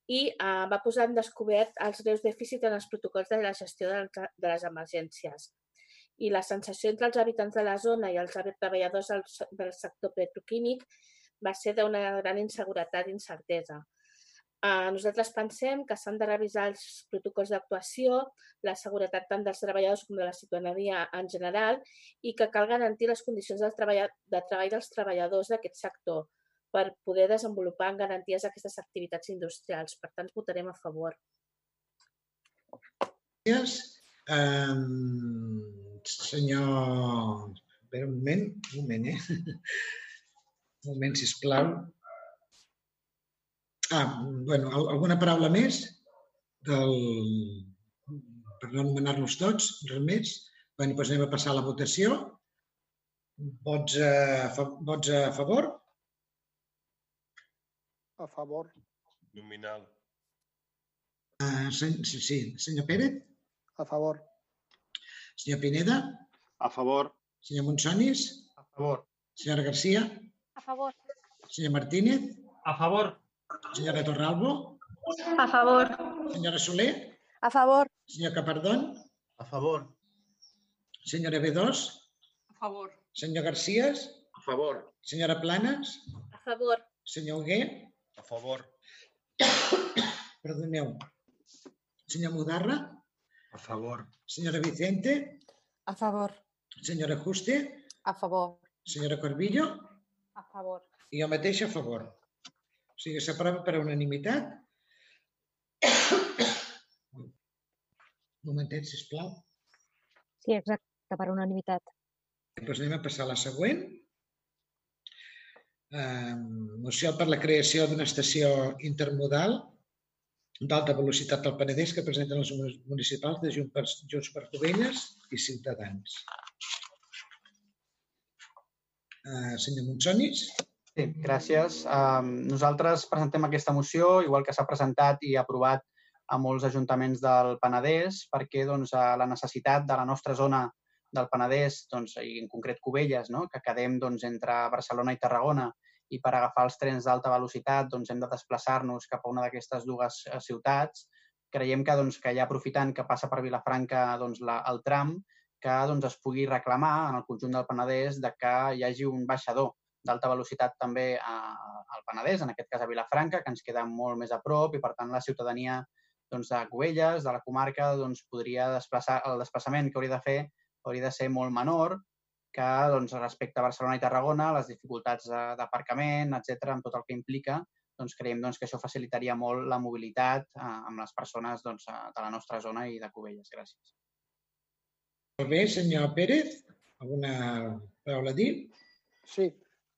i uh, va posar en descobert els greus dèficits en els protocols de la gestió de, de les emergències. I la sensació entre els habitants de la zona i els treballadors del, del sector petroquímic va ser d'una gran inseguretat i incertesa. Eh, nosaltres pensem que s'han de revisar els protocols d'actuació, la seguretat tant dels treballadors com de la ciutadania en general i que cal garantir les condicions del treball, de treball dels treballadors d'aquest sector per poder desenvolupar en garanties aquestes activitats industrials. Per tant, votarem a favor. Gràcies. Um, senyor... Espera un moment, un moment, eh? Un moment, sisplau. Ah, bueno, alguna paraula més del... per no anomenar-los tots, res més? Bé, doncs anem a passar a la votació. Vots a, vots a favor? A favor. Nominal. Uh, sen, sí, sí, senyor Pérez? A favor. Senyor Pineda? A favor. Senyor Monsonis? A favor. Senyora Garcia? A favor. Senyor Martínez? A favor. Senyora Torralbo? A favor. Senyora Soler? A favor. Senyor Capardón? A favor. Senyora B2? A favor. Senyor Garcías? A favor. Senyora Planes? A favor. Senyor Hugué? A favor. Perdoneu. Senyor Mudarra? A favor. Senyora Vicente? A favor. Senyora Juste? A favor. Senyora Corbillo? A favor. I jo mateix a favor. O sigui, s'aprova per unanimitat. Un momentet, sisplau. Sí, exacte, per unanimitat. Doncs anem a passar a la següent. Eh, moció per la creació d'una estació intermodal d'alta velocitat al Penedès que presenten els municipals de Junts per, Junts per Covelles i Ciutadans. Eh, senyor Monsonis. Sí, gràcies. Um, nosaltres presentem aquesta moció, igual que s'ha presentat i aprovat a molts ajuntaments del Penedès, perquè doncs, la necessitat de la nostra zona del Penedès, doncs, i en concret Cubelles, no? que quedem doncs, entre Barcelona i Tarragona, i per agafar els trens d'alta velocitat doncs, hem de desplaçar-nos cap a una d'aquestes dues eh, ciutats, creiem que, doncs, que ja aprofitant que passa per Vilafranca doncs, la, el tram, que doncs, es pugui reclamar en el conjunt del Penedès de que hi hagi un baixador d'alta velocitat també a, al Penedès, en aquest cas a Vilafranca, que ens queda molt més a prop i, per tant, la ciutadania doncs, de Cubelles, de la comarca, doncs, podria desplaçar, el desplaçament que hauria de fer hauria de ser molt menor que doncs, respecte a Barcelona i Tarragona, les dificultats d'aparcament, etc amb tot el que implica, doncs creiem doncs, que això facilitaria molt la mobilitat eh, amb les persones doncs, de la nostra zona i de Cubelles. Gràcies. Molt bé, senyor Pérez, alguna paraula a dir? Sí,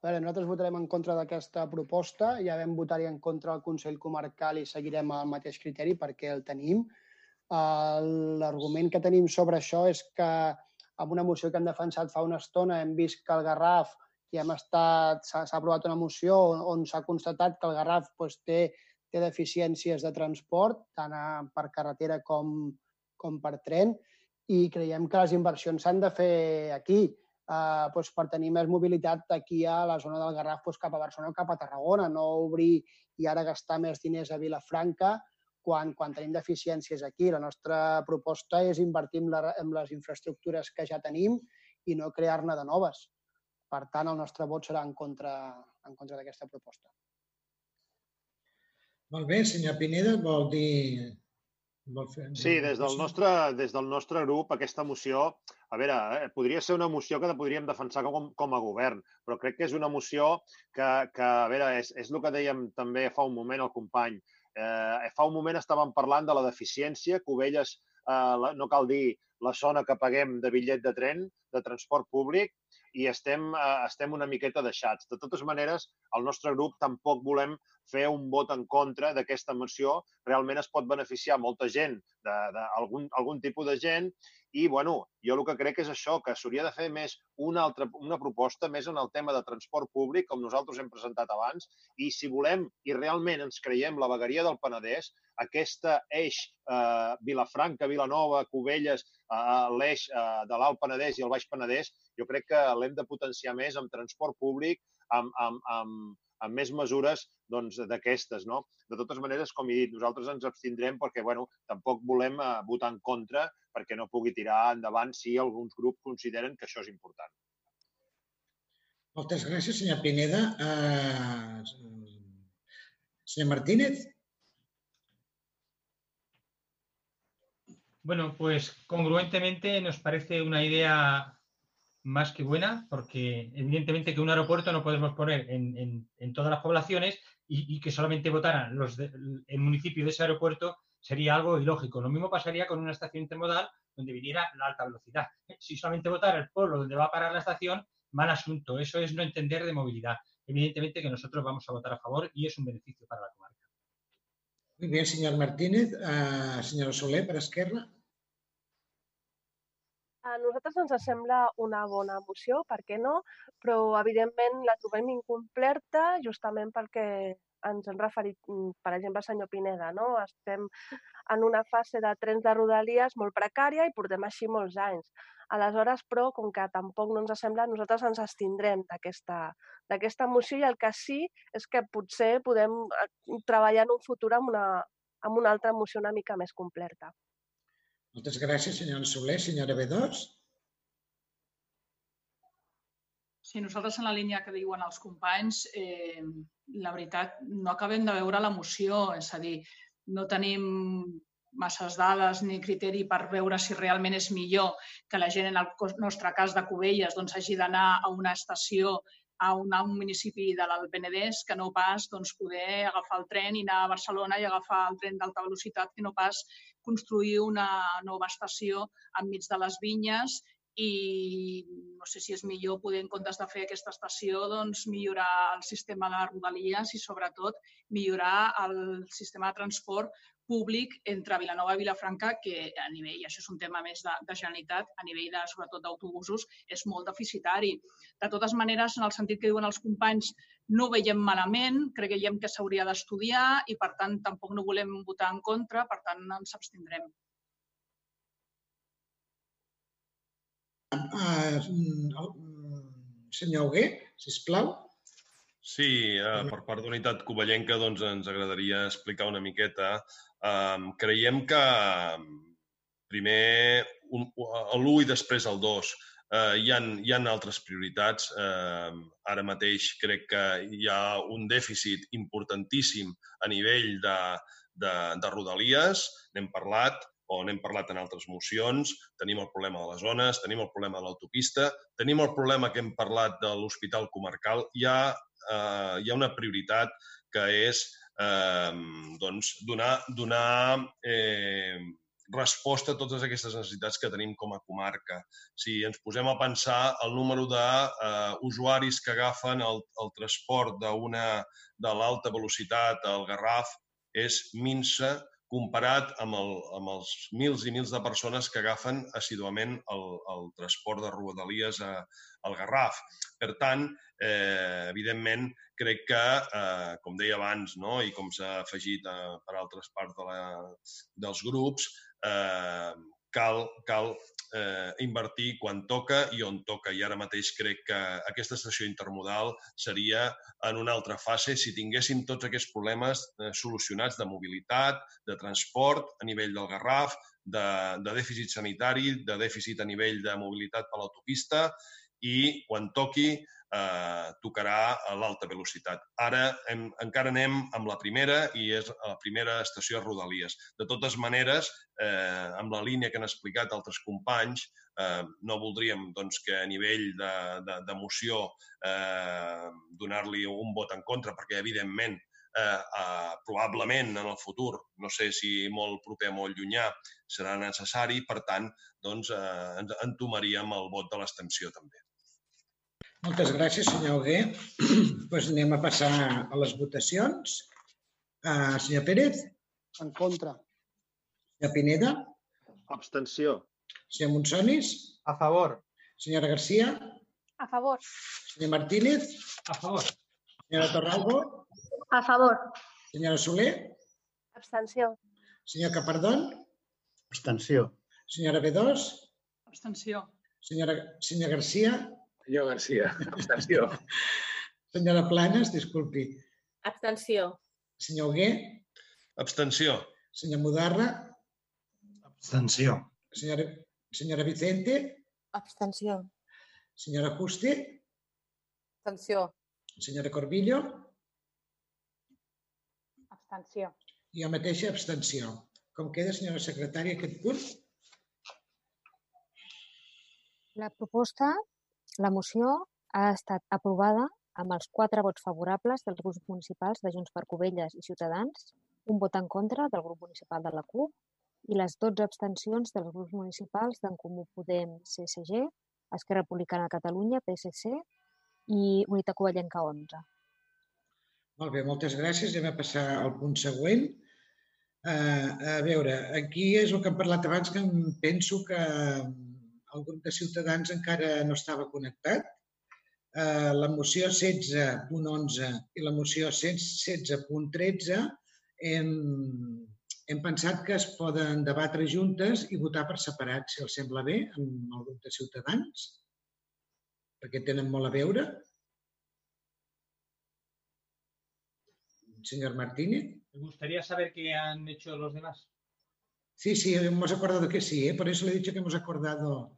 veure, nosaltres votarem en contra d'aquesta proposta, ja vam votar-hi en contra al Consell Comarcal i seguirem el mateix criteri perquè el tenim. L'argument que tenim sobre això és que amb una moció que hem defensat fa una estona hem vist que el Garraf i hem estat, s'ha aprovat una moció on s'ha constatat que el Garraf doncs, té, té deficiències de transport, tant a, per carretera com, com per tren, i creiem que les inversions s'han de fer aquí, eh, doncs per tenir més mobilitat aquí a la zona del Garraf doncs cap a Barcelona o cap a Tarragona, no obrir i ara gastar més diners a Vilafranca quan, quan tenim deficiències aquí. La nostra proposta és invertir en, la, en les infraestructures que ja tenim i no crear-ne de noves. Per tant, el nostre vot serà en contra, en contra d'aquesta proposta. Molt bé, senyor Pineda, vol dir... Sí, des del, nostre, des del nostre grup, aquesta moció, a veure, eh, podria ser una moció que podríem defensar com, com a govern, però crec que és una moció que, que a veure, és, és el que dèiem també fa un moment el company. Eh, fa un moment estàvem parlant de la deficiència, Cubelles, eh, no cal dir la zona que paguem de bitllet de tren, de transport públic, i estem, eh, estem una miqueta deixats. De totes maneres, el nostre grup tampoc volem fer un vot en contra d'aquesta moció. Realment es pot beneficiar molta gent, d'algun algun tipus de gent, i bueno, jo el que crec és això, que s'hauria de fer més una, altra, una proposta més en el tema de transport públic, com nosaltres hem presentat abans, i si volem i realment ens creiem la vegueria del Penedès, aquesta eix eh, Vilafranca, Vilanova, Cubelles, eh, l'eix eh, de l'Alt Penedès i el Baix Penedès, jo crec que l'hem de potenciar més amb transport públic, amb, amb, amb, amb més mesures doncs, d'aquestes. No? De totes maneres, com he dit, nosaltres ens abstindrem perquè bueno, tampoc volem eh, votar en contra perquè no pugui tirar endavant si alguns grups consideren que això és important. Moltes gràcies, senyor Pineda. Uh, senyor Martínez. Bueno, pues congruentemente nos parece una idea más que buena, porque evidentemente que un aeropuerto no podemos poner en, en, en todas las poblaciones y, que solamente votaran los de, el municipio de ese aeropuerto sería algo ilógico. Lo mismo pasaría con una estación intermodal donde viniera la alta velocidad. Si solamente votara el pueblo donde va a parar la estación, mal asunto. Eso es no entender de movilidad. Evidentemente que nosotros vamos a votar a favor y es un beneficio para la comarca. Muy bien, señor Martínez. Uh, senyora Soler, per Esquerra. A nosaltres ens sembla una bona moció, per què no? Però, evidentment, la trobem incompleta justament perquè ens hem referit, mm, per exemple, al senyor Pineda, no? Estem en una fase de trens de rodalies molt precària i portem així molts anys. Aleshores, però, com que tampoc no ens sembla, nosaltres ens abstindrem d'aquesta moció i el que sí és que potser podem eh, treballar en un futur amb una, amb una altra moció una mica més completa. Moltes gràcies, senyora Soler. Senyora B2. Sí, nosaltres en la línia que diuen els companys, eh, la veritat, no acabem de veure la moció, és a dir, no tenim masses dades ni criteri per veure si realment és millor que la gent, en el nostre cas de Cubelles, doncs, hagi d'anar a una estació a un, a un municipi de l'Alt Penedès que no pas doncs, poder agafar el tren i anar a Barcelona i agafar el tren d'alta velocitat, que no pas construir una nova estació enmig de les vinyes i no sé si és millor poder, en comptes de fer aquesta estació, doncs, millorar el sistema de rodalies i, sobretot, millorar el sistema de transport públic entre Vilanova i Vilafranca, que a nivell, i això és un tema més de, de Generalitat, a nivell de, sobretot d'autobusos, és molt deficitari. De totes maneres, en el sentit que diuen els companys, no ho veiem malament, creiem que s'hauria d'estudiar i, per tant, tampoc no volem votar en contra, per tant, ens abstindrem. Uh, senyor Hugué, sisplau. Sí, eh, per part d'Unitat Covellenca doncs, ens agradaria explicar una miqueta eh, creiem que primer l'1 i després el 2. Eh, hi, ha, hi ha altres prioritats. Eh, ara mateix crec que hi ha un dèficit importantíssim a nivell de, de, de rodalies, n'hem parlat, o n'hem parlat en altres mocions, tenim el problema de les zones, tenim el problema de l'autopista, tenim el problema que hem parlat de l'hospital comarcal. Hi ha, eh, hi ha una prioritat que és eh, doncs, donar, donar eh, resposta a totes aquestes necessitats que tenim com a comarca. Si ens posem a pensar el número d'usuaris eh, que agafen el, el transport de l'alta velocitat al Garraf és minsa comparat amb, el, amb els mils i mils de persones que agafen assiduament el, el transport de rodalies a, al Garraf. Per tant, eh, evidentment, crec que, eh, com deia abans, no? i com s'ha afegit eh, per altres parts de la, dels grups, eh, cal, cal eh, invertir quan toca i on toca. I ara mateix crec que aquesta estació intermodal seria en una altra fase si tinguéssim tots aquests problemes eh, solucionats de mobilitat, de transport a nivell del Garraf, de, de dèficit sanitari, de dèficit a nivell de mobilitat per l'autopista i quan toqui eh, tocarà a l'alta velocitat. Ara hem, encara anem amb la primera i és la primera estació a Rodalies. De totes maneres, eh, amb la línia que han explicat altres companys, eh, no voldríem doncs, que a nivell d'emoció de, de eh, donar-li un vot en contra, perquè evidentment eh, eh, probablement en el futur, no sé si molt proper o molt llunyà, serà necessari, per tant, doncs, eh, entomaríem el vot de l'extensió també. Moltes gràcies, senyor Hugué. pues anem a passar a les votacions. Uh, senyor Pérez? En contra. Senyor Pineda? Abstenció. Senyor Monsonis? A favor. Senyora Garcia? A favor. Senyor Martínez? A favor. Senyora Torralbo? A favor. Senyora Soler? Abstenció. Senyor Capardón? Abstenció. Senyora B2? Abstenció. Senyora, senyor Garcia? Senyor Garcia, abstenció. Senyora Planes, disculpi. Abstenció. Senyor Hugué? Abstenció. Senyor Mudarra? Abstenció. Senyora, senyora Vicente? Abstenció. Senyora Juste? Abstenció. Senyora Corbillo? Abstenció. I jo mateixa abstenció. Com queda, senyora secretària, aquest punt? La proposta, la moció, ha estat aprovada amb els quatre vots favorables dels grups municipals de Junts per Covelles i Ciutadans, un vot en contra del grup municipal de la CUP i les 12 abstencions dels grups municipals d'en Comú Podem, CSG, Esquerra Republicana de Catalunya, PSC i Unitat Covellenca 11. Molt bé, moltes gràcies. Anem a passar al punt següent. Uh, a veure, aquí és el que hem parlat abans, que penso que el grup de Ciutadans encara no estava connectat. Uh, la moció 16.11 i la moció 16.13 hem, hem pensat que es poden debatre juntes i votar per separat, si els sembla bé, amb el grup de Ciutadans, perquè tenen molt a veure. Señor Martínez. Me gustaría saber qué han hecho los demás. Sí, sí, hemos acordado que sí, ¿eh? por eso le he dicho que hemos acordado.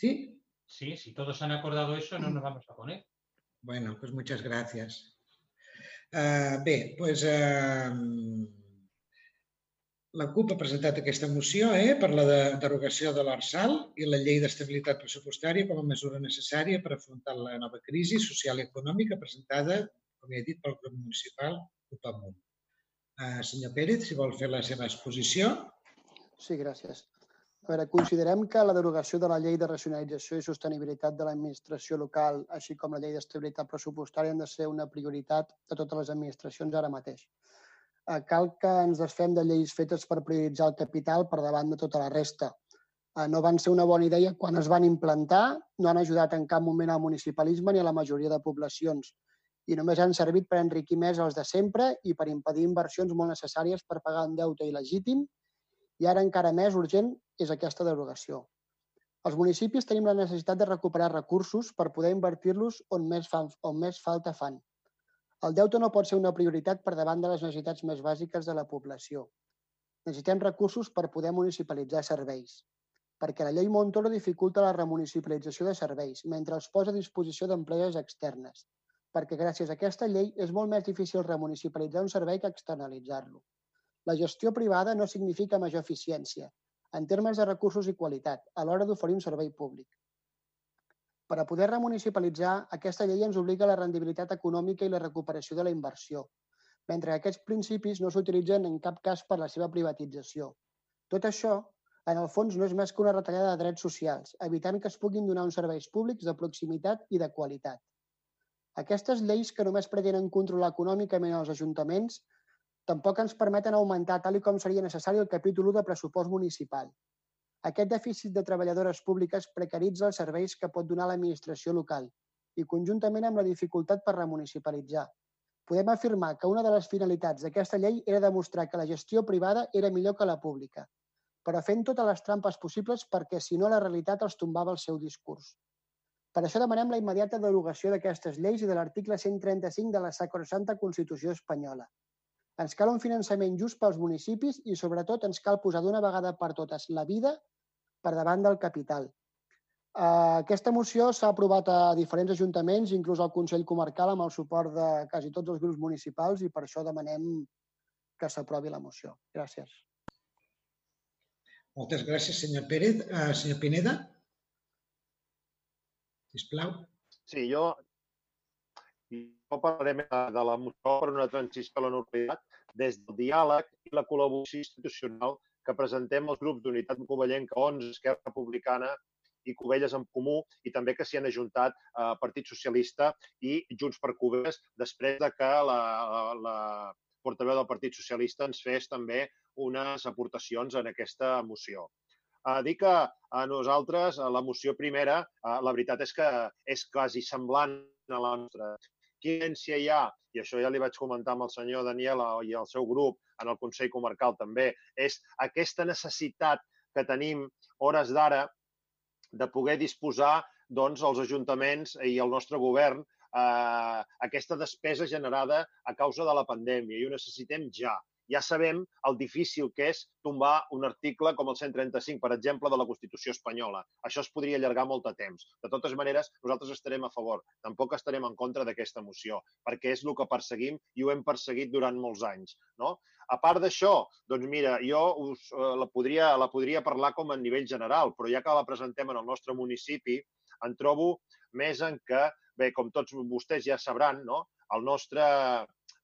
¿Sí? Sí, si todos han acordado eso, no nos vamos a poner. Bueno, pues muchas gracias. Uh, bé, pues, uh, la CUP ha presentat aquesta moció eh, per la de derogació de l'ARSAL i la llei d'estabilitat pressupostària com a mesura necessària per afrontar la nova crisi social i econòmica presentada, com ja he dit, pel grup municipal CUP Amunt. Uh, senyor Pérez, si vol fer la seva exposició. Sí, gràcies. Veure, considerem que la derogació de la llei de racionalització i sostenibilitat de l'administració local, així com la llei d'estabilitat pressupostària, han de ser una prioritat de totes les administracions ara mateix. Eh, cal que ens desfem de lleis fetes per prioritzar el capital per davant de tota la resta. Eh, no van ser una bona idea quan es van implantar, no han ajudat en cap moment al municipalisme ni a la majoria de poblacions i només han servit per enriquir més els de sempre i per impedir inversions molt necessàries per pagar un deute il·legítim i ara encara més urgent és aquesta derogació. Els municipis tenim la necessitat de recuperar recursos per poder invertir-los on, més fan, on més falta fan. El deute no pot ser una prioritat per davant de les necessitats més bàsiques de la població. necessitem recursos per poder municipalitzar serveis, perquè la llei Montoro dificulta la remunicipalització de serveis, mentre els posa a disposició d'empreses externes, perquè gràcies a aquesta llei és molt més difícil remunicipalitzar un servei que externalitzar-lo. La gestió privada no significa major eficiència, en termes de recursos i qualitat, a l'hora d'oferir un servei públic. Per a poder remunicipalitzar, aquesta llei ens obliga a la rendibilitat econòmica i la recuperació de la inversió, mentre que aquests principis no s'utilitzen en cap cas per la seva privatització. Tot això, en el fons, no és més que una retallada de drets socials, evitant que es puguin donar uns serveis públics de proximitat i de qualitat. Aquestes lleis que només pretenen controlar econòmicament els ajuntaments tampoc ens permeten augmentar tal i com seria necessari el capítol 1 de pressupost municipal. Aquest dèficit de treballadores públiques precaritza els serveis que pot donar l'administració local i conjuntament amb la dificultat per remunicipalitzar. Podem afirmar que una de les finalitats d'aquesta llei era demostrar que la gestió privada era millor que la pública, però fent totes les trampes possibles perquè si no la realitat els tombava el seu discurs. Per això demanem la immediata derogació d'aquestes lleis i de l'article 135 de la Sacrosanta Constitució Espanyola. Ens cal un finançament just pels municipis i, sobretot, ens cal posar d'una vegada per totes la vida per davant del capital. Uh, aquesta moció s'ha aprovat a diferents ajuntaments, inclús al Consell Comarcal, amb el suport de quasi tots els grups municipals i per això demanem que s'aprovi la moció. Gràcies. Moltes gràcies, senyor Pérez. Uh, senyor Pineda? Sisplau. Sí, jo, jo parlaré de la moció per una transició a la normalitat des del diàleg i la col·laboració institucional que presentem els grups d'Unitat Covellenca 11, Esquerra Republicana i Covelles en Comú i també que s'hi han ajuntat eh, Partit Socialista i Junts per Covelles després de que la, la, la portaveu del Partit Socialista ens fes també unes aportacions en aquesta moció. Eh, dir que a nosaltres, a la moció primera, eh, la veritat és que és quasi semblant a la nostra quina hi ha, i això ja li vaig comentar amb el senyor Daniela i el seu grup en el Consell Comarcal també, és aquesta necessitat que tenim hores d'ara de poder disposar doncs, els ajuntaments i el nostre govern eh, aquesta despesa generada a causa de la pandèmia. I ho necessitem ja ja sabem el difícil que és tombar un article com el 135, per exemple, de la Constitució espanyola. Això es podria allargar molt de temps. De totes maneres, nosaltres estarem a favor. Tampoc estarem en contra d'aquesta moció, perquè és el que perseguim i ho hem perseguit durant molts anys. No? A part d'això, doncs mira, jo us, eh, la, podria, la podria parlar com a nivell general, però ja que la presentem en el nostre municipi, en trobo més en que, bé, com tots vostès ja sabran, no? el nostre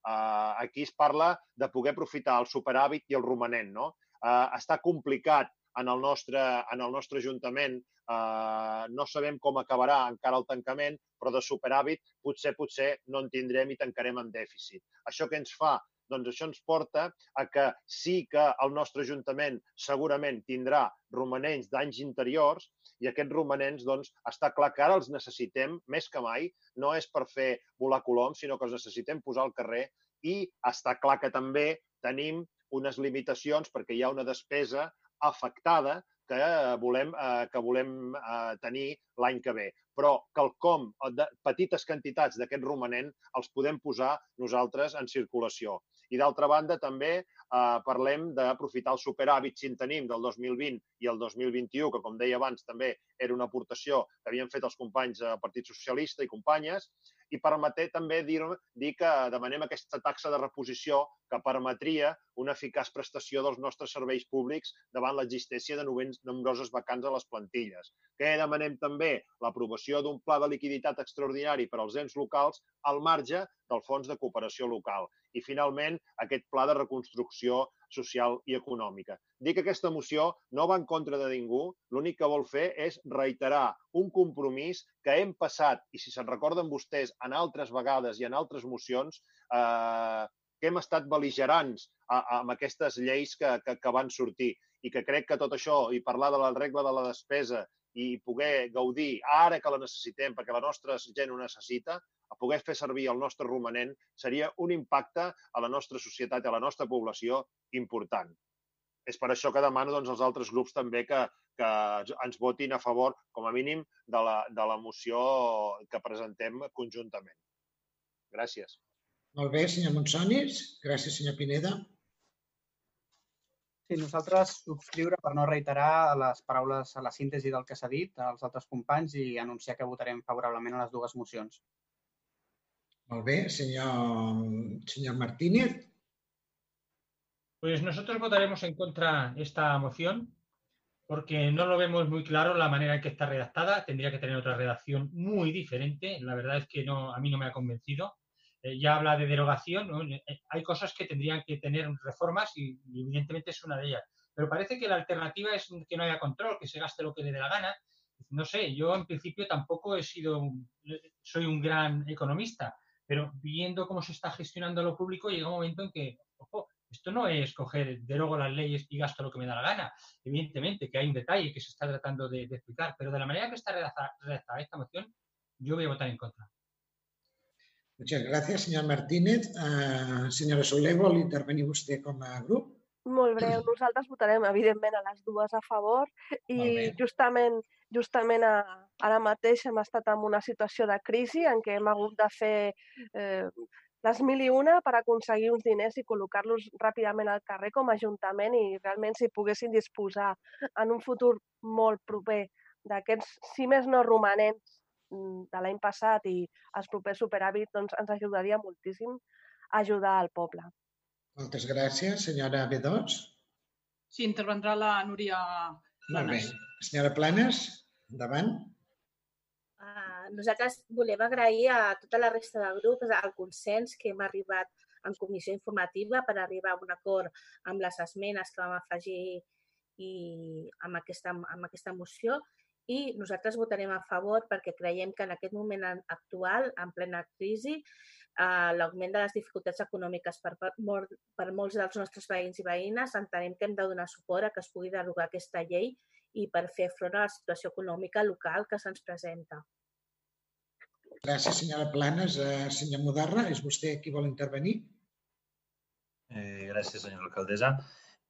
Uh, aquí es parla de poder aprofitar el superàvit i el romanent. No? Uh, està complicat en el nostre, en el nostre Ajuntament. Uh, no sabem com acabarà encara el tancament, però de superàvit potser, potser no en tindrem i tancarem en dèficit. Això que ens fa doncs això ens porta a que sí que el nostre Ajuntament segurament tindrà romanents d'anys interiors i aquests romanents, doncs, està clar que ara els necessitem més que mai. No és per fer volar coloms, sinó que els necessitem posar al carrer i està clar que també tenim unes limitacions perquè hi ha una despesa afectada que volem, eh, que volem eh, tenir l'any que ve. Però quelcom, de petites quantitats d'aquest romanent els podem posar nosaltres en circulació. I d'altra banda, també eh, parlem d'aprofitar el superàvit, si en tenim, del 2020 i el 2021, que, com deia abans, també era una aportació que havien fet els companys del Partit Socialista i companyes, i permeté també dir, dir que demanem aquesta taxa de reposició que permetria una eficaç prestació dels nostres serveis públics davant l'existència de nombroses vacants a les plantilles. Que demanem també l'aprovació d'un pla de liquiditat extraordinari per als ens locals al marge del Fons de Cooperació Local. I, finalment, aquest pla de reconstrucció social i econòmica. Dic que aquesta moció no va en contra de ningú, l'únic que vol fer és reiterar un compromís que hem passat, i si se'n recorden vostès, en altres vegades i en altres mocions, eh, que hem estat beligerants a, a, amb aquestes lleis que, que, que van sortir i que crec que tot això, i parlar de la regla de la despesa i poder gaudir ara que la necessitem, perquè la nostra gent ho necessita, a poder fer servir el nostre romanent seria un impacte a la nostra societat i a la nostra població important. És per això que demano doncs, als altres grups també que, que ens votin a favor, com a mínim, de la, de la moció que presentem conjuntament. Gràcies. Molt bé, senyor Monsonis. Gràcies, senyor Pineda. Sí, nosaltres subscriure per no reiterar les paraules a la síntesi del que s'ha dit als altres companys i anunciar que votarem favorablement a les dues mocions. Molt bé, senyor, senyor Martínez. Pues nosotros votaremos en contra de esta moción porque no lo vemos muy claro la manera en que está redactada. Tendría que tener otra redacción muy diferente. La verdad es que no, a mí no me ha convencido. Eh, ya habla de derogación. ¿no? Eh, Hay cosas que tendrían que tener reformas y, y evidentemente es una de ellas. Pero parece que la alternativa es que no haya control, que se gaste lo que le dé la gana. No sé, yo en principio tampoco he sido, soy un gran economista, pero viendo cómo se está gestionando lo público llega un momento en que, ojo, esto no es coger, derogo las leyes y gasto lo que me da la gana. Evidentemente que hay un detalle que se está tratando de, de explicar, pero de la manera que está redactada, redactada esta moción, yo voy a votar en contra. Muchas gràcies, senyor Martínez. Uh, senyora Soler, vol intervenir vostè com a grup? Molt breu, nosaltres votarem evidentment a les dues a favor i justament justament a, ara mateix hem estat en una situació de crisi en què hem hagut de fer eh, les mil i una per aconseguir uns diners i col·locar-los ràpidament al carrer com a ajuntament i realment si poguessin disposar en un futur molt proper d'aquests, si més no romanents mm, de l'any passat i els propers superàvit, doncs ens ajudaria moltíssim a ajudar al poble. Moltes gràcies. Senyora B2? Sí, intervendrà la Núria Molt bé. Planes. Senyora Planes, endavant. Uh, nosaltres volem agrair a tota la resta de grups el consens que hem arribat en comissió informativa per arribar a un acord amb les esmenes que vam afegir i amb aquesta, amb aquesta moció. I nosaltres votarem a favor perquè creiem que en aquest moment en- actual, en plena crisi, eh, l'augment de les dificultats econòmiques per, per, per molts dels nostres veïns i veïnes, entenem que hem de donar suport a que es pugui derogar aquesta llei i per fer front a la situació econòmica local que se'ns presenta. Gràcies, senyora Planes. Uh, senyor Mudarra, és vostè qui vol intervenir? Eh, gràcies, senyora alcaldessa.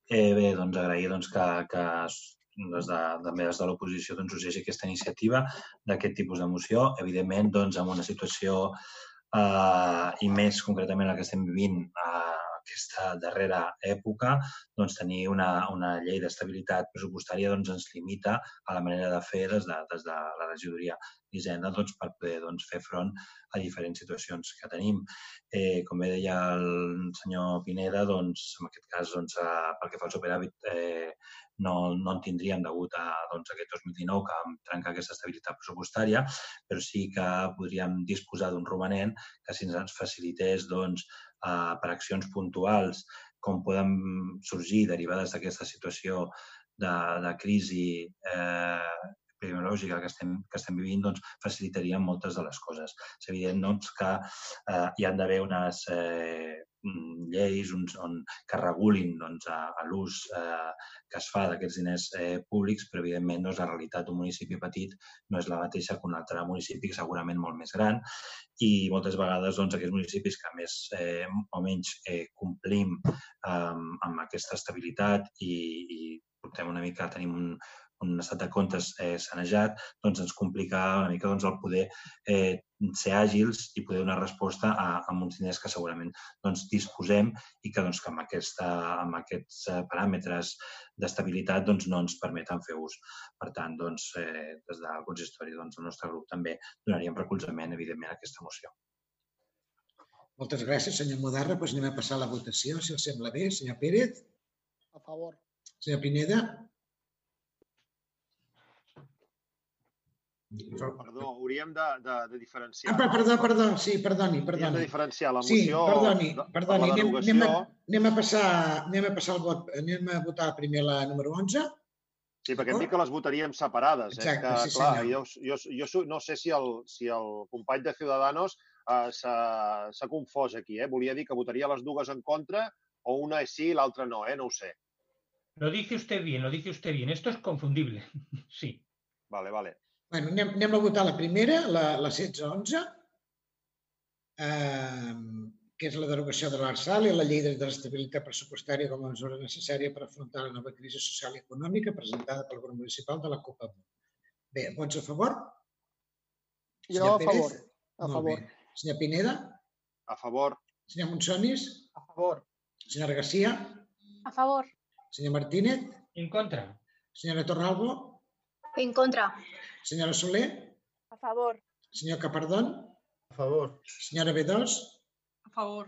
Eh, bé, doncs agrair doncs, que, que es- des de, també des de l'oposició doncs, sorgeixi aquesta iniciativa d'aquest tipus de moció. Evidentment, doncs, en una situació eh, i més concretament la que estem vivint eh, aquesta darrera època, doncs tenir una, una llei d'estabilitat pressupostària doncs, ens limita a la manera de fer des de, des de la regidoria d'Hisenda doncs, per poder doncs, fer front a diferents situacions que tenim. Eh, com bé deia el senyor Pineda, doncs, en aquest cas, doncs, eh, pel que fa al superàvit, eh, no, no en tindríem degut a doncs, aquest 2019 que vam trencar aquesta estabilitat pressupostària, però sí que podríem disposar d'un romanent que si ens facilités doncs, eh, per accions puntuals com poden sorgir derivades d'aquesta situació de, de crisi eh, epidemiològica que estem, que estem vivint doncs, facilitaria moltes de les coses. És evident doncs, que eh, hi han d'haver unes eh, lleis uns, on, que regulin doncs, a l'ús eh, que es fa d'aquests diners eh, públics, però evidentment doncs, la realitat d'un municipi petit no és la mateixa que un altre municipi segurament molt més gran. I moltes vegades doncs, aquests municipis que més eh, o menys eh, complim eh, amb aquesta estabilitat i, i portem una mica, tenim un, un estat de comptes eh, sanejat, doncs ens complica una mica doncs, el poder eh, ser àgils i poder donar resposta a, a uns diners que segurament doncs, disposem i que, doncs, que amb, aquesta, amb aquests eh, paràmetres d'estabilitat doncs, no ens permeten fer ús. Per tant, doncs, eh, des del consistori, doncs, el nostre grup també donaríem recolzament, evidentment, a aquesta moció. Moltes gràcies, senyor Mudarra. Doncs anem a passar a la votació, si els sembla bé. Senyor Pérez? A favor. Senyor Pineda? Perdó, hauríem de, de, de diferenciar. Ah, per- perdó, perdó, sí, perdoni, Hauríem perdoni. de diferenciar la Sí, moció perdoni, de- per perdoni. la Anem, derogació. anem, a, anem, a passar, anem a passar el vot. Anem a votar primer la número 11. Sí, perquè hem dit que les votaríem separades. Exacte, és que, sí, clar, senyor. jo, jo, jo no sé si el, si el company de Ciudadanos eh, s'ha s'ha confós aquí. Eh? Volia dir que votaria les dues en contra o una és sí i l'altra no, eh? no ho sé. Lo dice usted bien, lo dice usted bien. Esto es confundible. Sí. Vale, vale. Bueno, anem, anem a votar la primera, la, la 16-11, eh, que és la derogació de l'ARSAL i la llei de l'estabilitat pressupostària com a mesura necessària per afrontar la nova crisi social i econòmica presentada pel grup municipal de la CUP. Bé, vots a favor? Jo Senyor a Pérez? favor. A Molt favor. Bé. Senyor Pineda? A favor. Senyor Monsonis? A favor. Senyora Garcia? A favor. Senyor Martínez? En contra. Senyora Torralbo? En contra. Senyora Soler? A favor. Senyor Capardón? A favor. Senyora B2? A favor.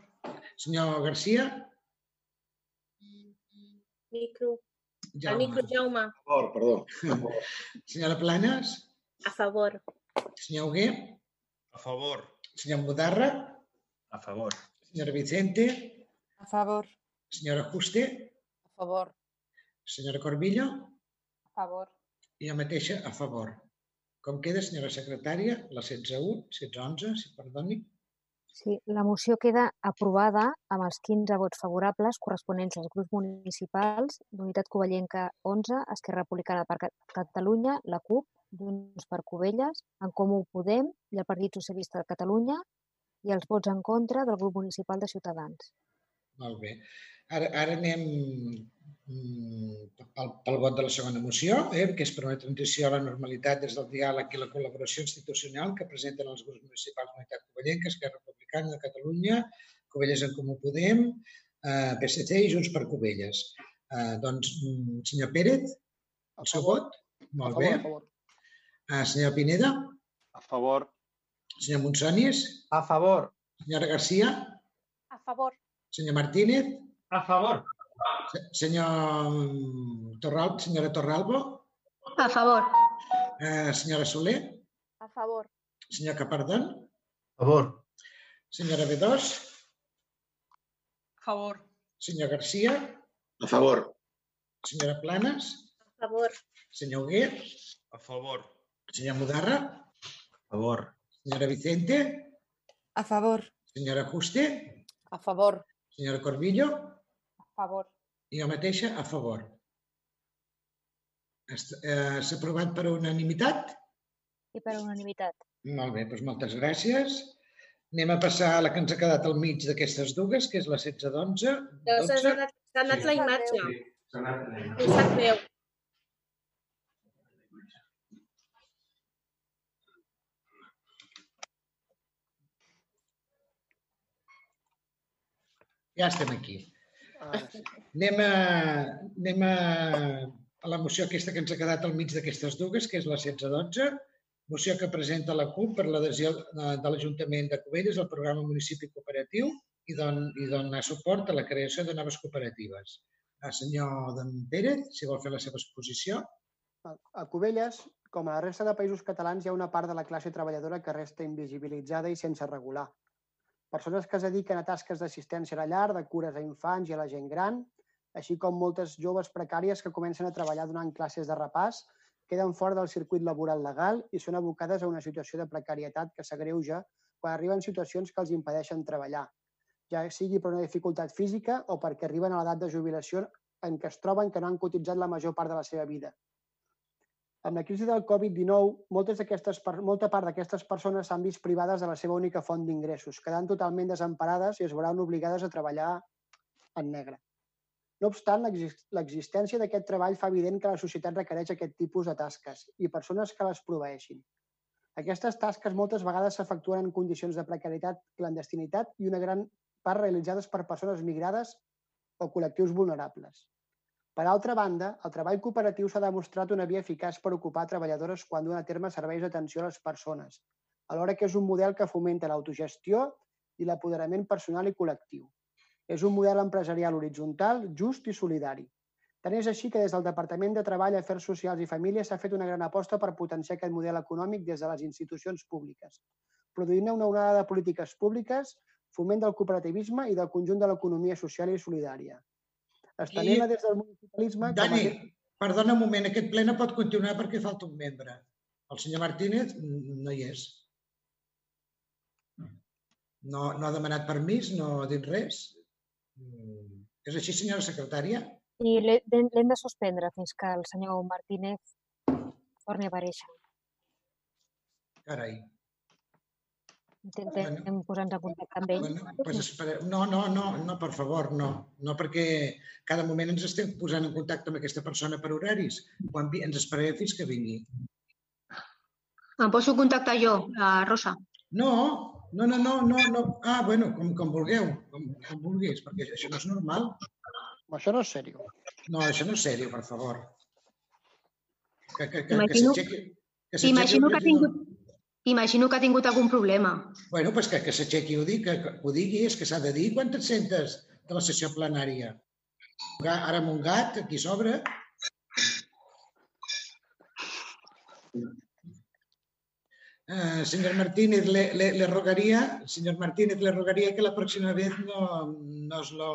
Senyor Garcia? Micro. Jaume. El micro, Jaume. A favor, perdó. Senyora Planes? A favor. Senyor Hugué? A favor. Senyor Mudarra? A favor. Senyora Vicente? A favor. Senyora Juste? A favor. Senyora Corbillo? A favor. I jo mateixa a favor. Com queda, senyora secretària? La 16.1, 16.11, si perdoni. Sí, la moció queda aprovada amb els 15 vots favorables corresponents als grups municipals d'Unitat Covellenca 11, Esquerra Republicana per Ca- Catalunya, la CUP, Junts per Covelles, En Comú Podem i el Partit Socialista de Catalunya i els vots en contra del grup municipal de Ciutadans. Molt bé. Ara, ara anem pel, pel vot de la segona moció, eh, que és per una transició a la normalitat des del diàleg i la col·laboració institucional que presenten els grups municipals d'Unitat Covellenca, Esquerra Republicana de Catalunya, Covelles en Comú Podem, eh, PSC i Junts per Covelles. Eh, doncs, mm, senyor Pérez, el seu vot? Molt favor, bé. a favor. Eh, senyor Pineda? A favor. Senyor Monsonis? A favor. Senyora Garcia? A favor. Senyor Martínez? A favor. Se- Senyor mm, Torral, senyora Torralbo? A favor. Eh, senyora Soler? A favor. Senyor Capardón? A favor. Senyora B2? A favor. Senyor Garcia? A favor. Senyora Planes? A favor. Senyor Hugué? A favor. Senyor Mudarra? A favor. Senyora Vicente? A favor. Senyora Juste? A favor. Senyora Corbillo? A favor. I jo mateixa a favor. Est- eh, S'ha aprovat per unanimitat? I per unanimitat. Molt bé, doncs moltes gràcies. Anem a passar a la que ens ha quedat al mig d'aquestes dues, que és la 16-12. Però s'ha anat, s'ha anat la imatge. I sap greu. Ja estem aquí. Anem a, anem a, a la moció aquesta que ens ha quedat al mig d'aquestes dues, que és la 1612, moció que presenta la CUP per l'adhesió eh, de l'Ajuntament de Cubelles al programa Municipi Cooperatiu i, don, i donar suport a la creació de noves cooperatives. El senyor Dan Pérez, si vol fer la seva exposició. A Cubelles, com a la resta de països catalans, hi ha una part de la classe treballadora que resta invisibilitzada i sense regular. Persones que es dediquen a tasques d'assistència a la llar, de cures a infants i a la gent gran, així com moltes joves precàries que comencen a treballar donant classes de repàs, queden fora del circuit laboral legal i són abocades a una situació de precarietat que s'agreuja quan arriben situacions que els impedeixen treballar, ja sigui per una dificultat física o perquè arriben a l'edat de jubilació en què es troben que no han cotitzat la major part de la seva vida. Amb la crisi del Covid-19, moltes molta part d'aquestes persones s'han vist privades de la seva única font d'ingressos, quedant totalment desemparades i es veuran obligades a treballar en negre. No obstant, l'exis- l'existència d'aquest treball fa evident que la societat requereix aquest tipus de tasques i persones que les proveeixin. Aquestes tasques moltes vegades s'efectuen en condicions de precarietat, clandestinitat i una gran part realitzades per persones migrades o col·lectius vulnerables. Per altra banda, el treball cooperatiu s'ha demostrat una via eficaç per ocupar treballadores quan duen a terme serveis d'atenció a les persones, alhora que és un model que fomenta l'autogestió i l'apoderament personal i col·lectiu. És un model empresarial horitzontal, just i solidari. Tant és així que des del Departament de Treball, Afers Socials i Famílies s'ha fet una gran aposta per potenciar aquest model econòmic des de les institucions públiques, produint una onada de polítiques públiques, foment del cooperativisme i del conjunt de l'economia social i solidària. Estenent-la des del municipalisme... Dani, aquest- perdona un moment, aquest ple no pot continuar perquè falta un membre. El senyor Martínez no hi és. No, no ha demanat permís, no ha dit res. Mm, És així, senyora secretària? I l'he- l'hem l'hem de suspendre fins que el senyor Martínez torni a aparèixer. Carai. Intentem posar-nos en contacte amb ell. Bueno, pues espera. No, no, no, no, per favor, no. No perquè cada moment ens estem posant en contacte amb aquesta persona per horaris. Quan vi- ens esperarem fins que vingui. Em poso en contacte jo, la Rosa. No, no, no, no, no, no. Ah, bueno, com, com vulgueu, com, com vulguis, perquè això no és normal. Això no és sèrio. No, això no és sèrio, per favor. Que, que, que, que Imagino- s'aixequi que s'aixequi Imagino que ha tingut, imagino que ha tingut algun problema. Bueno, pues que, que s'aixequi i ho digui, que, que ho digui, és que s'ha de dir quan et sentes de la sessió plenària. Ara amb un gat, aquí sobre. Eh, señor Martínez, le, le, le rogaría, señor Martínez, le rogaría que la próxima vez no nos lo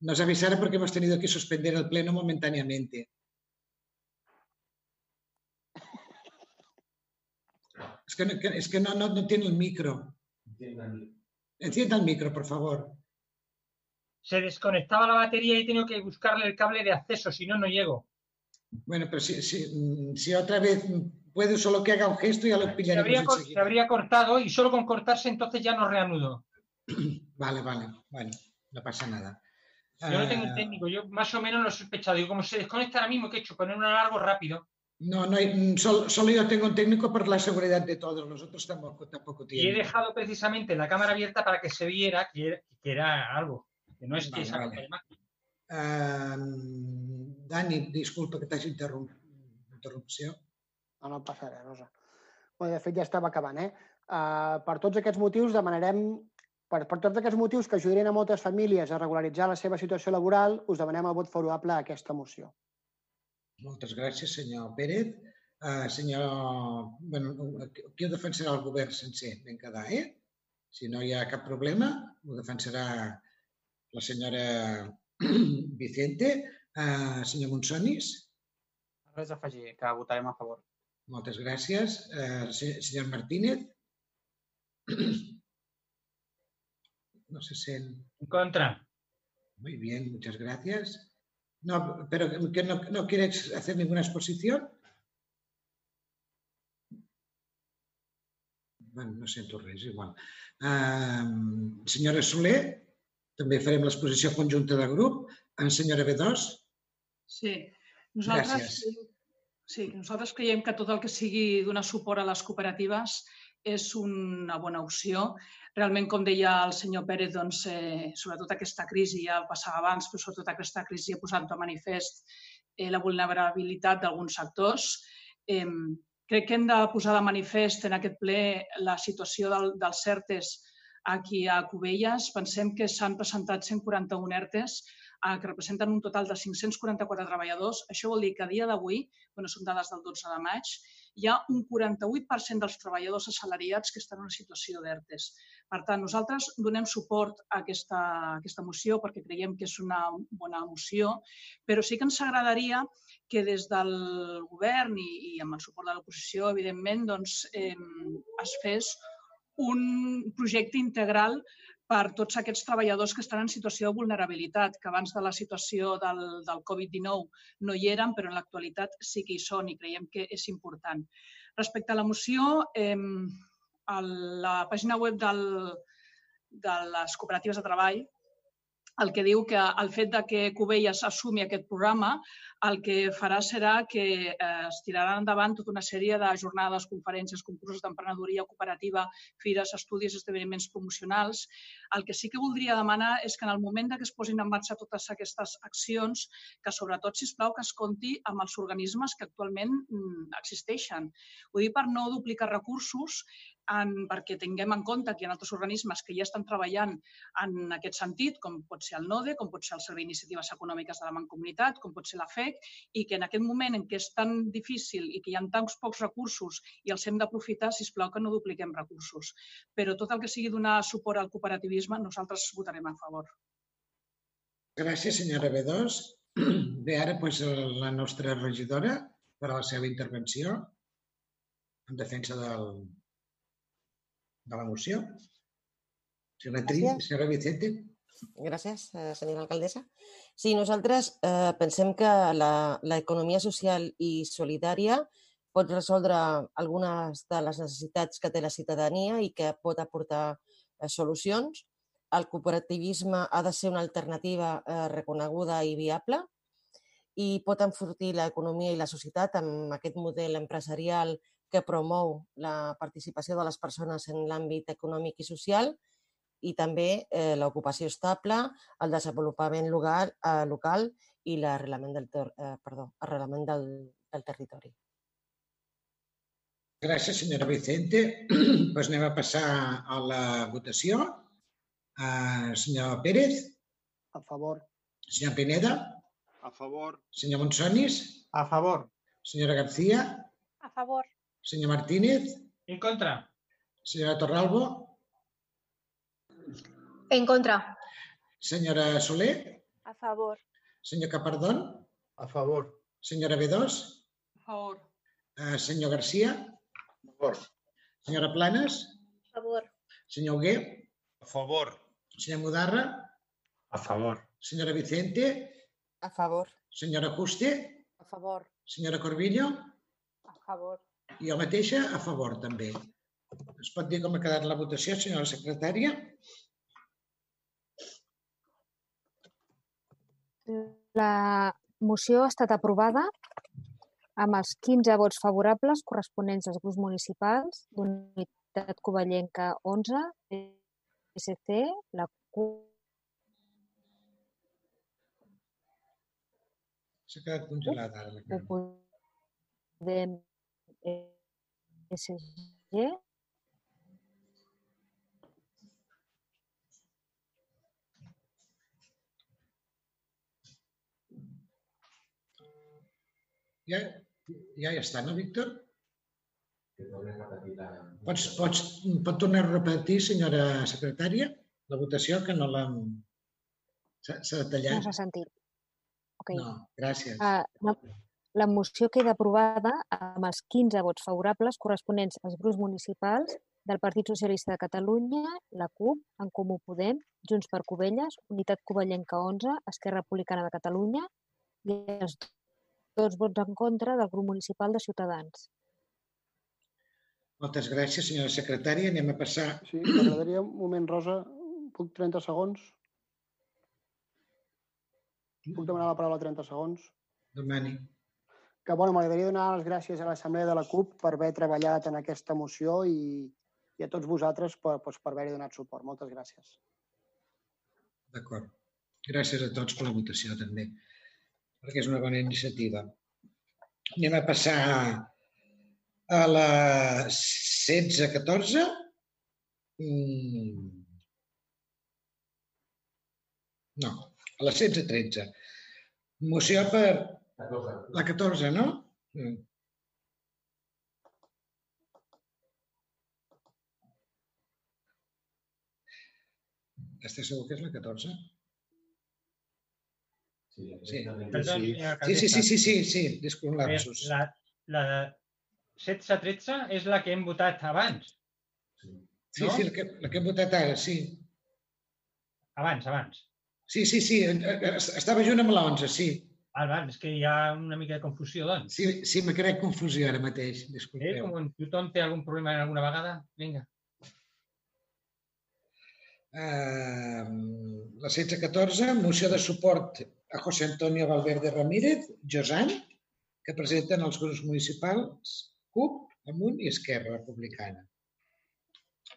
nos avisara porque hemos tenido que suspender el pleno momentáneamente. Es que, no- es que no, no, no tiene el micro. Encienda el micro, por favor. Se desconectaba la batería y he tenido que buscarle el cable de acceso, si no, no llego. Bueno, pero si, si, si otra vez puede solo que haga un gesto, ya lo Se pillaremos habría, se habría cortado y solo con cortarse entonces ya no reanudo. Vale, vale, bueno, no pasa nada. Yo no tengo Ah, el técnico, yo más o menos lo he sospechado. Digo, como se desconecta ahora mismo, ¿qué he hecho? Poner un alargo rápido. No, no hay, mm, solo, solo yo tengo un técnico por la seguridad de todos, los otros tampoco, tampoco Y he tienen. dejado precisamente la cámara abierta para que se viera que era, que era algo. Que no es que Vale, esa vale. Ah, Dani, disculpa que t'hagi interrom interrupció. No, no passa res, Rosa. Bé, de fet, ja estava acabant, eh? Uh, per tots aquests motius demanarem, per, per tots aquests motius que ajudarin a moltes famílies a regularitzar la seva situació laboral, us demanem el vot favorable a aquesta moció. Moltes gràcies, senyor Pérez. Uh, senyor... Bueno, qui ho defensarà el govern sencer? Ben quedar, eh? Si no hi ha cap problema, ho defensarà la senyora Vicente. Uh, senyor Monsonis, Res a afegir, que votarem a favor. moltes gràcies. Uh, senyor Martínez. No se sent. En contra. Muy bien, muchas gracias. No, pero que no, no quieres hacer ninguna exposición. Bueno, no sento res, igual. Uh, senyora Soler, també farem l'exposició conjunta de grup. En senyora B2, Sí, nosaltres, Gràcies. sí, nosaltres creiem que tot el que sigui donar suport a les cooperatives és una bona opció. Realment, com deia el senyor Pérez, doncs, eh, sobretot aquesta crisi, ja passava abans, però sobretot aquesta crisi ha posat de manifest eh, la vulnerabilitat d'alguns sectors. Eh, crec que hem de posar de manifest en aquest ple la situació del, dels CERTES aquí a Cubelles. Pensem que s'han presentat 141 ERTES eh, que representen un total de 544 treballadors. Això vol dir que a dia d'avui, bueno, són dades del 12 de maig, hi ha un 48% dels treballadors assalariats que estan en una situació d'ERTES. Per tant, nosaltres donem suport a aquesta, a aquesta moció perquè creiem que és una bona moció, però sí que ens agradaria que des del govern i, i amb el suport de l'oposició, evidentment, doncs, eh, es fes un projecte integral per tots aquests treballadors que estan en situació de vulnerabilitat, que abans de la situació del, del Covid-19 no hi eren, però en l'actualitat sí que hi són i creiem que és important. Respecte a la moció, eh, a la pàgina web del, de les cooperatives de treball el que diu que el fet de que Cubelles assumi aquest programa el que farà serà que eh, es tiraran endavant tota una sèrie de jornades, conferències, concursos d'emprenedoria cooperativa, fires, estudis, esdeveniments promocionals. El que sí que voldria demanar és que en el moment que es posin en marxa totes aquestes accions, que sobretot, si plau que es compti amb els organismes que actualment mm, existeixen. Ho dic per no duplicar recursos, en, perquè tinguem en compte que hi ha altres organismes que ja estan treballant en aquest sentit, com pot ser el NODE, com pot ser el Servei d'Iniciatives Econòmiques de la Mancomunitat, com pot ser la FEC, i que en aquest moment en què és tan difícil i que hi ha tants pocs recursos i els hem d'aprofitar, si plau que no dupliquem recursos. Però tot el que sigui donar suport al cooperativisme, nosaltres votarem a favor. gràcies, senyora B2. Bé, ara doncs, la nostra regidora per a la seva intervenció en defensa del, de la moció. Senyora, Tri, senyora Vicente. Gràcies, eh, senyora alcaldessa. Sí, nosaltres eh, pensem que la- l'economia social i solidària pot resoldre algunes de les necessitats que té la ciutadania i que pot aportar eh, solucions. El cooperativisme ha de ser una alternativa eh, reconeguda i viable i pot enfortir l'economia i la societat amb aquest model empresarial que promou la participació de les persones en l'àmbit econòmic i social i també eh, l'ocupació estable, el desenvolupament local, eh, local i l'arrelament del, ter eh, perdó, arrelament del, del territori. Gràcies, senyora Vicente. pues anem a passar a la votació. Uh, senyor Pérez. A favor. Senyor Pineda. A favor. Senyor Monsonis. A favor. Senyora García. A favor. Senyor Martínez. En contra. Senyora Torralbo. En contra. Senyora Soler. A favor. Senyor Capardón. A favor. Senyora B2. A favor. Uh, senyor Garcia. A favor. Senyora Planes. A favor. Senyor Hugué. A favor. Senyor Mudarra. A favor. Senyora Vicente. A favor. Senyora Juste. A favor. Senyora Corbillo. A favor. I jo mateixa a favor, també. Es pot dir com ha quedat la votació, senyora secretària? La moció ha estat aprovada amb els 15 vots favorables corresponents als grups municipals d'Unitat Covellenca 11, PSC, la CUP, S'ha quedat congelada ara. Podem, SG, Ja, ja, ja està, no, Víctor? Pots, pots, pot tornar a repetir, senyora secretària, la votació, que no l'hem... S'ha s'ha no detallat? s'ha sentit. Ok. No, gràcies. Uh, la, la moció queda aprovada amb els 15 vots favorables corresponents als grups municipals del Partit Socialista de Catalunya, la CUP, En Comú Podem, Junts per Covelles, Unitat Covellenca 11, Esquerra Republicana de Catalunya i els dos vots en contra del grup municipal de Ciutadans. Moltes gràcies, senyora secretària. Anem a passar... Sí, m'agradaria un moment, Rosa, puc 30 segons? Puc demanar la paraula 30 segons? Demani. Que, bueno, m'agradaria donar les gràcies a l'Assemblea de la CUP per haver treballat en aquesta moció i, i a tots vosaltres per, doncs, per haver-hi donat suport. Moltes gràcies. D'acord. Gràcies a tots per la votació, també, perquè és una bona iniciativa. Anem a passar a la 16-14. Mm. No, a la 16-13. Moció per... La 14, no? Mm. Estàs segur que és la 14? Sí. Perdón, Sí, sí, sí, sí, sí, sí, sí, disculpa, Eh, lapsus. La, la 16-13 és la que hem votat abans. Sí, no? sí, la que, la que hem votat ara, sí. Abans, abans. Sí, sí, sí, eh, eh, estava junt amb l'11, sí. Val, val, és que hi ha una mica de confusió, doncs. Sí, sí m'ha creat confusió ara mateix, Eh? disculpeu. Com tothom té algun problema alguna vegada, vinga. Eh, la 16-14, moció de suport a José Antonio Valverde Ramírez, Josan, que presenten els grups municipals CUP, Amunt i Esquerra Republicana.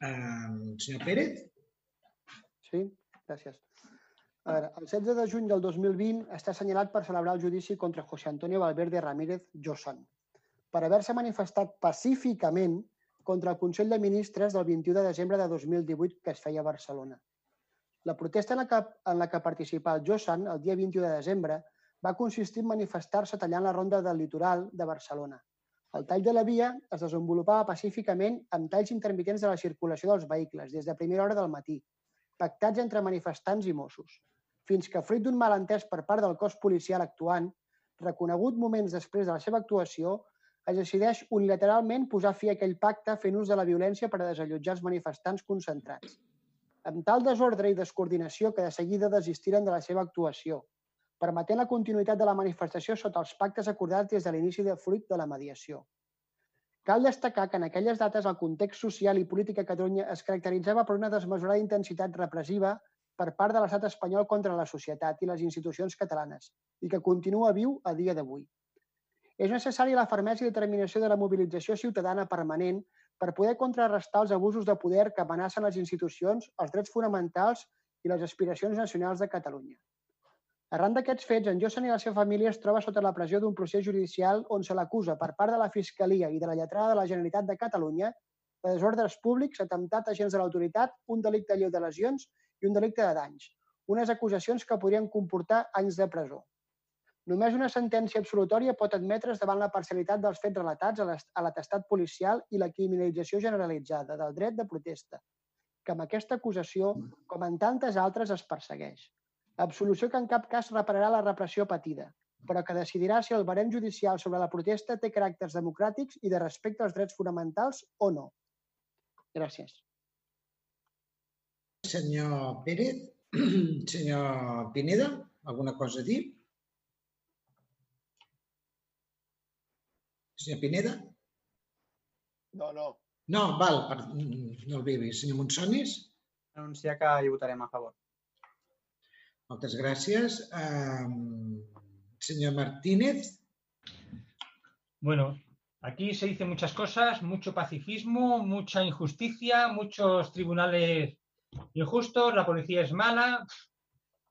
Eh, senyor Pérez? Sí, gràcies. Veure, el 16 de juny del 2020 està assenyalat per celebrar el judici contra José Antonio Valverde Ramírez Josan per haver-se manifestat pacíficament contra el Consell de Ministres del 21 de desembre de 2018 que es feia a Barcelona. La protesta en la que, en la que participà el Josan el dia 21 de desembre va consistir en manifestar-se tallant la ronda del litoral de Barcelona. El tall de la via es desenvolupava pacíficament amb talls intermitents de la circulació dels vehicles des de primera hora del matí, pactats entre manifestants i Mossos, fins que, fruit d'un malentès per part del cos policial actuant, reconegut moments després de la seva actuació, es decideix unilateralment posar fi a aquell pacte fent ús de la violència per a desallotjar els manifestants concentrats. Amb tal desordre i descoordinació que de seguida desistiren de la seva actuació, permetent la continuïtat de la manifestació sota els pactes acordats des de l'inici de fruit de la mediació. Cal destacar que en aquelles dates el context social i polític a Catalunya es caracteritzava per una desmesurada intensitat repressiva per part de l'estat espanyol contra la societat i les institucions catalanes i que continua viu a dia d'avui. És necessària la fermesa i determinació de la mobilització ciutadana permanent per poder contrarrestar els abusos de poder que amenacen les institucions, els drets fonamentals i les aspiracions nacionals de Catalunya. Arran d'aquests fets, en Josan i la seva família es troba sota la pressió d'un procés judicial on se l'acusa per part de la Fiscalia i de la lletrada de la Generalitat de Catalunya de desordres públics, atemptat a agents de l'autoritat, un delicte lleu de lesions i un delicte de danys. Unes acusacions que podrien comportar anys de presó. Només una sentència absolutòria pot admetre's davant la parcialitat dels fets relatats a l'atestat policial i la criminalització generalitzada del dret de protesta, que amb aquesta acusació, com en tantes altres, es persegueix. Absolució que en cap cas repararà la repressió patida, però que decidirà si el barem judicial sobre la protesta té caràcters democràtics i de respecte als drets fonamentals o no. Gràcies. Senyor Pérez, senyor Pineda, alguna cosa a dir? Senyor Pineda? No, no. No, val, per, no el veig. Senyor Monsonis? Anunciar que hi votarem a favor. Moltes gràcies. Um, señor Martínez. Bueno, aquí se dicen muchas cosas, mucho pacifismo, mucha injusticia, muchos tribunales injustos, la policía es mala.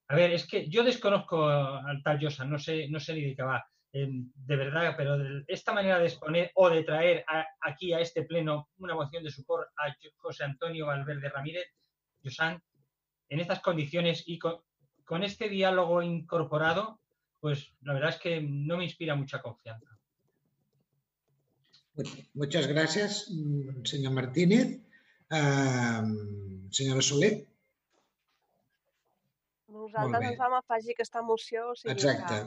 A ver, es que yo desconozco al tal Yosa, no sé, no sé ni de qué va, eh, de verdad, pero de esta manera de exponer o de traer aquí a este pleno una moción de supor a José Antonio Valverde Ramírez, Yosan, en estas condiciones y con, este diálogo incorporado, pues la verdad es que no me inspira mucha confianza. Muchas gracias, senyor Martínez. Um, senyora Soler? Nosaltres ens vam afegir a aquesta moció. O sigui Exacte.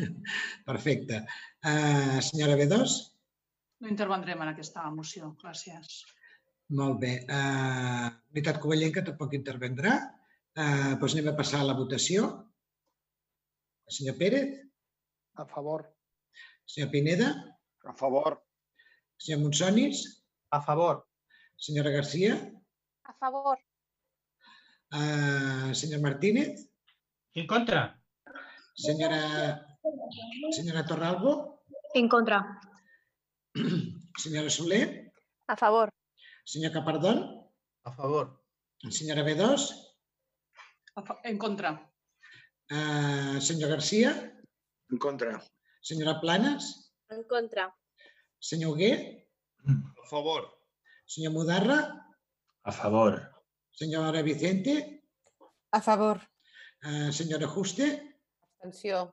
Perfecte. Uh, senyora B2? No intervendrem en aquesta moció. Gràcies. Molt bé. Uh, Unitat Covellenca tampoc intervendrà. Uh, doncs anem a passar a la votació. Senyor Pérez? A favor. Senyor Pineda? A favor. Senyor Monsonis? A favor. Senyora Garcia? A favor. Uh, senyor Martínez? En contra. Senyora, senyora Torralbo? En contra. Senyora Soler? A favor. Senyor Capardón? A favor. Senyora B2? A fa- En contra. Uh, senyor Garcia? En contra. Senyora Planes? En contra. Senyor Hugué? A favor. Senyor Mudarra? A favor. Senyora Vicente? A favor. Uh, senyora Juste? Abstenció.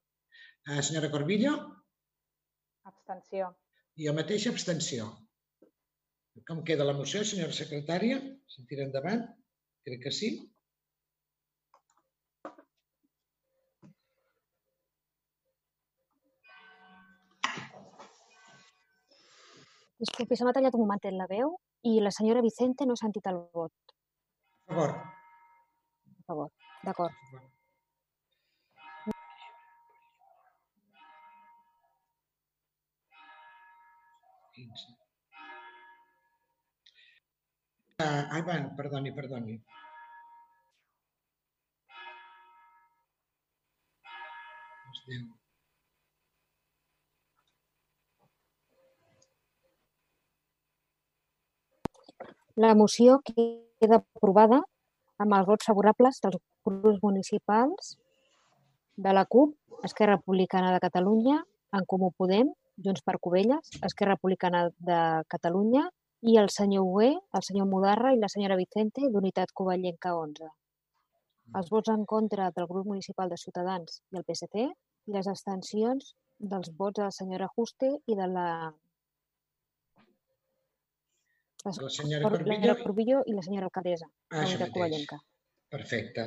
Uh, senyora Corbillo? Abstenció. I jo mateix abstenció. Com queda la moció, senyora secretària? Si tira endavant? Crec que sí. Disculpi, se m'ha tallat un momentet la veu i la senyora Vicente no ha sentit el vot. A favor. D'acord. Ah, ai, van, perdoni, perdoni. Es La moció queda aprovada amb els vots favorables dels grups municipals de la CUP, Esquerra Republicana de Catalunya, En Comú Podem, Junts per Covelles, Esquerra Republicana de Catalunya i el senyor Hugué, el senyor Mudarra i la senyora Vicente d'Unitat Covellenca 11. Els vots en contra del grup municipal de Ciutadans i el PSC i les abstencions dels vots de la senyora Juste i de la la, La senyora Corbillo? Corbillo i la senyora alcaldessa Ah, mateix. Covellenca. Perfecte.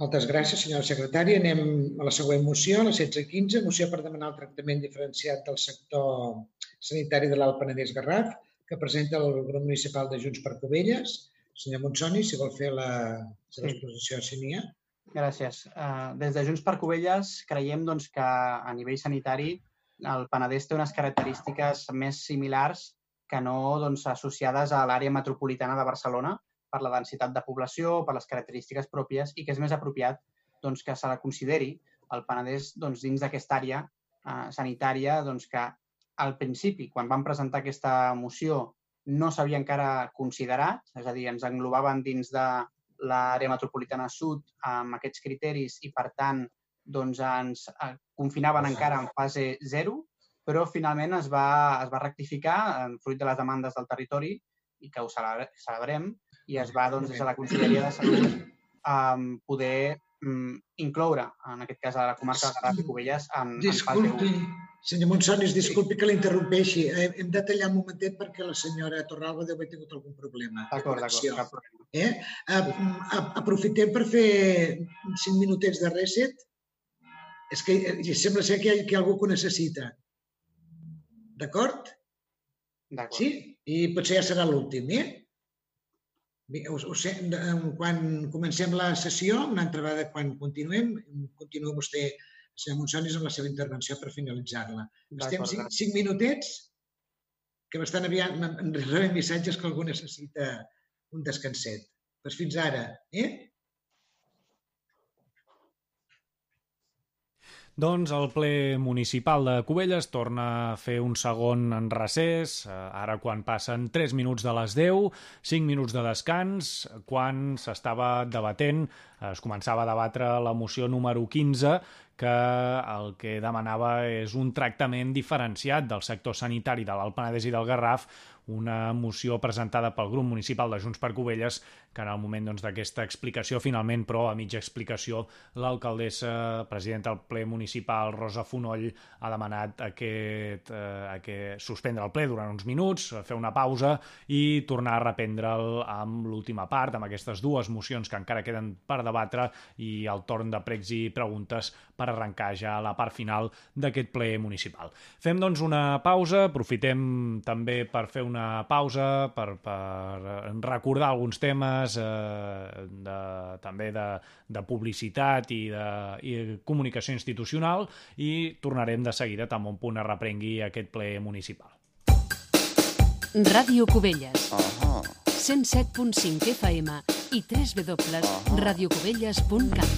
Moltes gràcies, senyora secretària. Anem a la següent moció, la 1615, moció per demanar el tractament diferenciat del sector sanitari de l'Alt Penedès Garraf, que presenta el grup municipal de Junts per Covelles. Senyor Monsoni, si vol fer la seva Sí. exposició, si n'hi ha. Gràcies. Uh, des de Junts per Covelles creiem doncs, que a nivell sanitari el Penedès té unes característiques més similars que no doncs, associades a l'àrea metropolitana de Barcelona per la densitat de població, per les característiques pròpies i que és més apropiat doncs, que se la consideri el Penedès doncs, dins d'aquesta àrea eh, sanitària doncs, que al principi, quan vam presentar aquesta moció, no s'havia encara considerat, és a dir, ens englobaven dins de l'àrea metropolitana sud amb aquests criteris i, per tant, doncs ens eh, confinaven encara en fase 0, però finalment es va, es va rectificar en fruit de les demandes del territori i que ho celebrem i es va doncs, des de la Conselleria de Salut um, poder um, incloure, en aquest cas a la comarca de Garraf i Cubelles, en, disculpi, en fase 1. Senyor Monsonis, disculpi que l'interrompeixi. Hem de tallar un momentet perquè la senyora Torralba deu haver tingut algun problema. D'acord, d'acord, cap problema. Eh? Aprofitem per fer cinc minutets de reset. És que eh, sembla ser que hi ha, que hi ha algú que ho necessita. D'acord? D'acord. Sí? I potser ja serà l'últim, eh? Us, us, quan comencem la sessió, una altra vegada quan continuem, continua vostè, senyor Monsonis, amb la seva intervenció per finalitzar-la. Estem cinc, cinc minutets, que bastant aviat rebem missatges que algú necessita un descanset. Doncs fins ara, eh? Doncs el ple municipal de Cubelles torna a fer un segon en recés, eh, ara quan passen 3 minuts de les 10, 5 minuts de descans, quan s'estava debatent, es començava a debatre la moció número 15, que el que demanava és un tractament diferenciat del sector sanitari de l'Alt Penedès i del Garraf una moció presentada pel grup municipal de Junts per Covelles que en el moment doncs, d'aquesta doncs, explicació, finalment, però a mitja explicació, l'alcaldessa, presidenta del ple municipal, Rosa Fonoll, ha demanat aquest, eh, a que suspendre el ple durant uns minuts, fer una pausa i tornar a reprendre'l amb l'última part, amb aquestes dues mocions que encara queden per debatre i el torn de pregs i preguntes per arrencar ja la part final d'aquest ple municipal. Fem, doncs, una pausa, aprofitem també per fer una una pausa per, per recordar alguns temes eh, de, també de, de publicitat i de i comunicació institucional i tornarem de seguida tan bon punt a reprengui aquest ple municipal. Ràdio Cubelles. Uh -huh. 107.5 FM i www.radiocubelles.cat.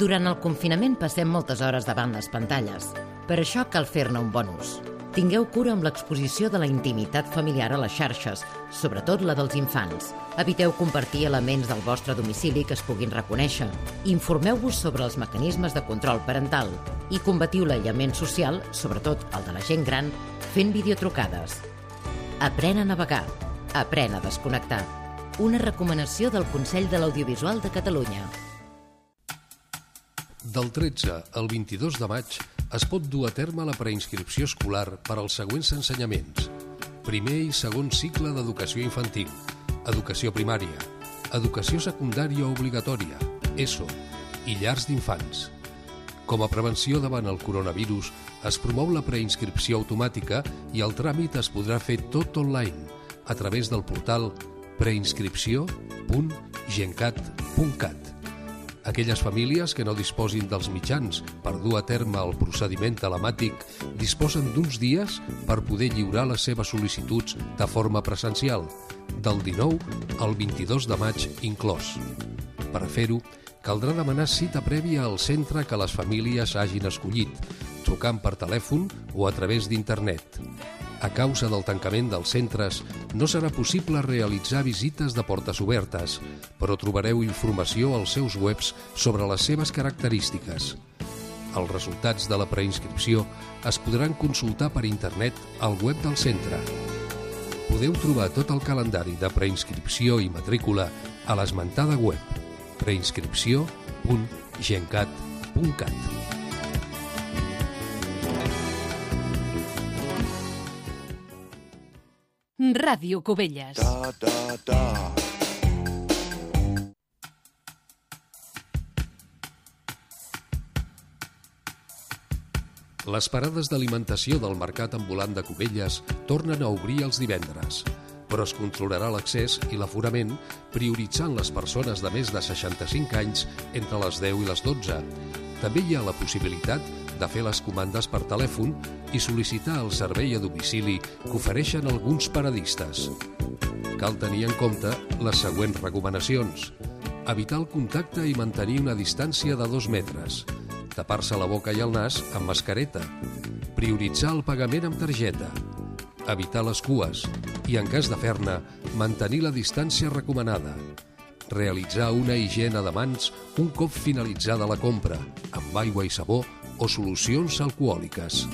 Durant el confinament passem moltes hores davant les pantalles. Per això cal fer-ne un bon ús. Tingueu cura amb l'exposició de la intimitat familiar a les xarxes, sobretot la dels infants. Eviteu compartir elements del vostre domicili que es puguin reconèixer. Informeu-vos sobre els mecanismes de control parental i combatiu l'aïllament social, sobretot el de la gent gran, fent videotrucades. Apren a navegar. Apren a desconnectar. Una recomanació del Consell de l'Audiovisual de Catalunya. Del 13 al 22 de maig es pot dur a terme la preinscripció escolar per als següents ensenyaments. Primer i segon cicle d'educació infantil, educació primària, educació secundària obligatòria, ESO i llars d'infants. Com a prevenció davant el coronavirus, es promou la preinscripció automàtica i el tràmit es podrà fer tot online a través del portal preinscripció.gencat.cat. Aquelles famílies que no disposin dels mitjans per dur a terme el procediment telemàtic disposen d'uns dies per poder lliurar les seves sol·licituds de forma presencial, del 19 al 22 de maig inclòs. Per fer-ho, caldrà demanar cita prèvia al centre que les famílies hagin escollit, trucant per telèfon o a través d'internet. A causa del tancament dels centres, no serà possible realitzar visites de portes obertes, però trobareu informació als seus webs sobre les seves característiques. Els resultats de la preinscripció es podran consultar per internet al web del centre. Podeu trobar tot el calendari de preinscripció i matrícula a l'esmentada web preinscripció.gencat.cat. Ràdio Cubelles. Da, da, da. Les parades d'alimentació del Mercat Ambulant de Cubelles tornen a obrir els divendres, però es controlarà l'accés i l'aforament prioritzant les persones de més de 65 anys entre les 10 i les 12. També hi ha la possibilitat de fer les comandes per telèfon i sol·licitar el servei a domicili que ofereixen alguns paradistes. Cal tenir en compte les següents recomanacions. Evitar el contacte i mantenir una distància de dos metres. Tapar-se la boca i el nas amb mascareta. prioritzar el pagament amb targeta, evitar les cues i, en cas de fer-ne, mantenir la distància recomanada, realitzar una higiene de mans un cop finalitzada la compra, amb aigua i sabó o solucions alcohòliques.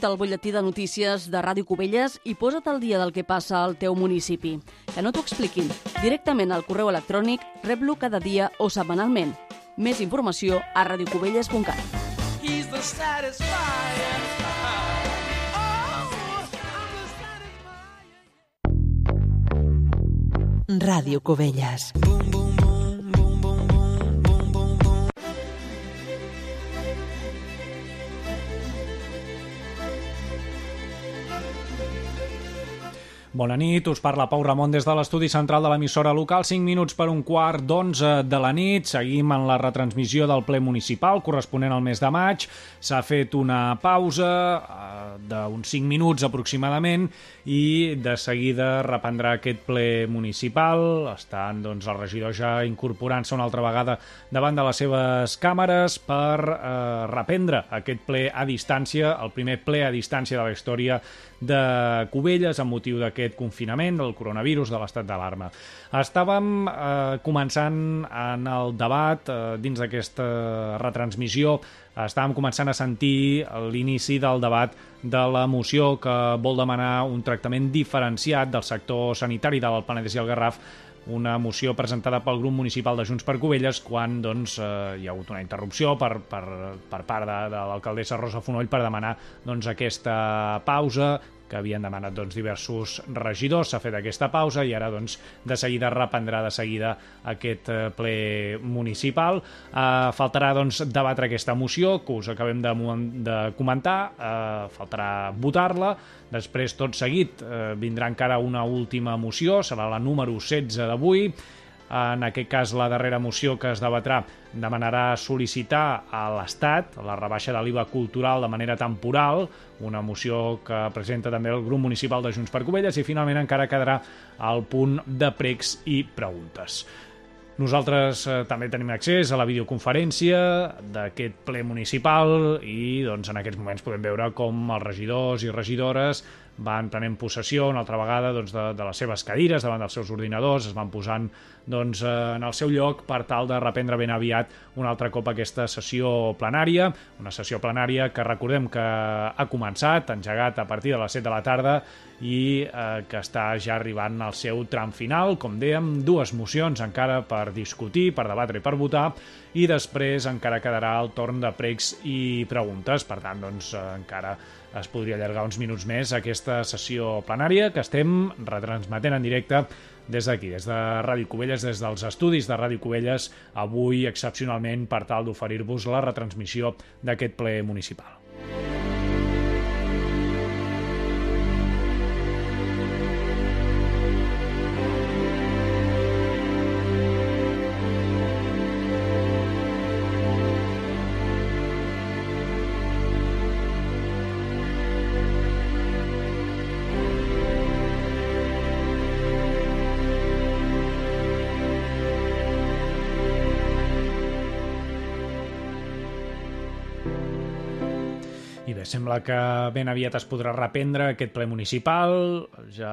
Subscriu-te al butlletí de notícies de Ràdio Cubelles i posa't al dia del que passa al teu municipi. Que no t'ho expliquin. Directament al correu electrònic, rep-lo cada dia o setmanalment. Més informació a radiocubelles.cat. He's the satisfier. Ràdio Cubelles. Bona nit, us parla Pau Ramon des de l'estudi central de l'emissora local, 5 minuts per un quart d'onze de la nit. Seguim en la retransmissió del ple municipal corresponent al mes de maig. S'ha fet una pausa eh, d'uns 5 minuts aproximadament i de seguida reprendrà aquest ple municipal. Estan doncs, els regidors ja incorporant-se una altra vegada davant de les seves càmeres per eh, reprendre aquest ple a distància, el primer ple a distància de la història de Cubelles amb motiu d'aquest confinament del coronavirus, de l'estat d'alarma. Estàvem eh, començant en el debat eh, dins d'aquesta retransmissió estàvem començant a sentir l'inici del debat de la moció que vol demanar un tractament diferenciat del sector sanitari del Penedès i el Garraf una moció presentada pel grup municipal de Junts per Cubelles quan doncs, eh, hi ha hagut una interrupció per, per, per part de, de l'alcaldessa Rosa Fonoll per demanar doncs, aquesta pausa que havien demanat doncs, diversos regidors. S'ha fet aquesta pausa i ara doncs, de seguida reprendrà de seguida aquest eh, ple municipal. Eh, faltarà doncs, debatre aquesta moció que us acabem de, de comentar, eh, faltarà votar-la, després tot seguit eh, vindrà encara una última moció, serà la número 16 d'avui, en aquest cas, la darrera moció que es debatrà demanarà sol·licitar a l'Estat la rebaixa de l'IVA cultural de manera temporal, una moció que presenta també el grup municipal de Junts per Covelles i finalment encara quedarà al punt de pregs i preguntes. Nosaltres eh, també tenim accés a la videoconferència d'aquest ple municipal i doncs, en aquests moments podem veure com els regidors i regidores van prenent possessió una altra vegada doncs, de, de les seves cadires davant dels seus ordinadors, es van posant doncs, eh, en el seu lloc per tal de reprendre ben aviat un altre cop aquesta sessió plenària, una sessió plenària que recordem que ha començat, engegat a partir de les 7 de la tarda i eh, que està ja arribant al seu tram final, com dèiem, dues mocions encara per discutir, per debatre i per votar, i després encara quedarà el torn de pregs i preguntes, per tant, doncs, eh, encara es podria allargar uns minuts més aquesta sessió plenària que estem retransmetent en directe des d'aquí, des de Ràdio Cubelles, des dels estudis de Ràdio Cubelles, avui excepcionalment per tal d'oferir-vos la retransmissió d'aquest ple municipal. Sembla que ben aviat es podrà reprendre aquest ple municipal, ja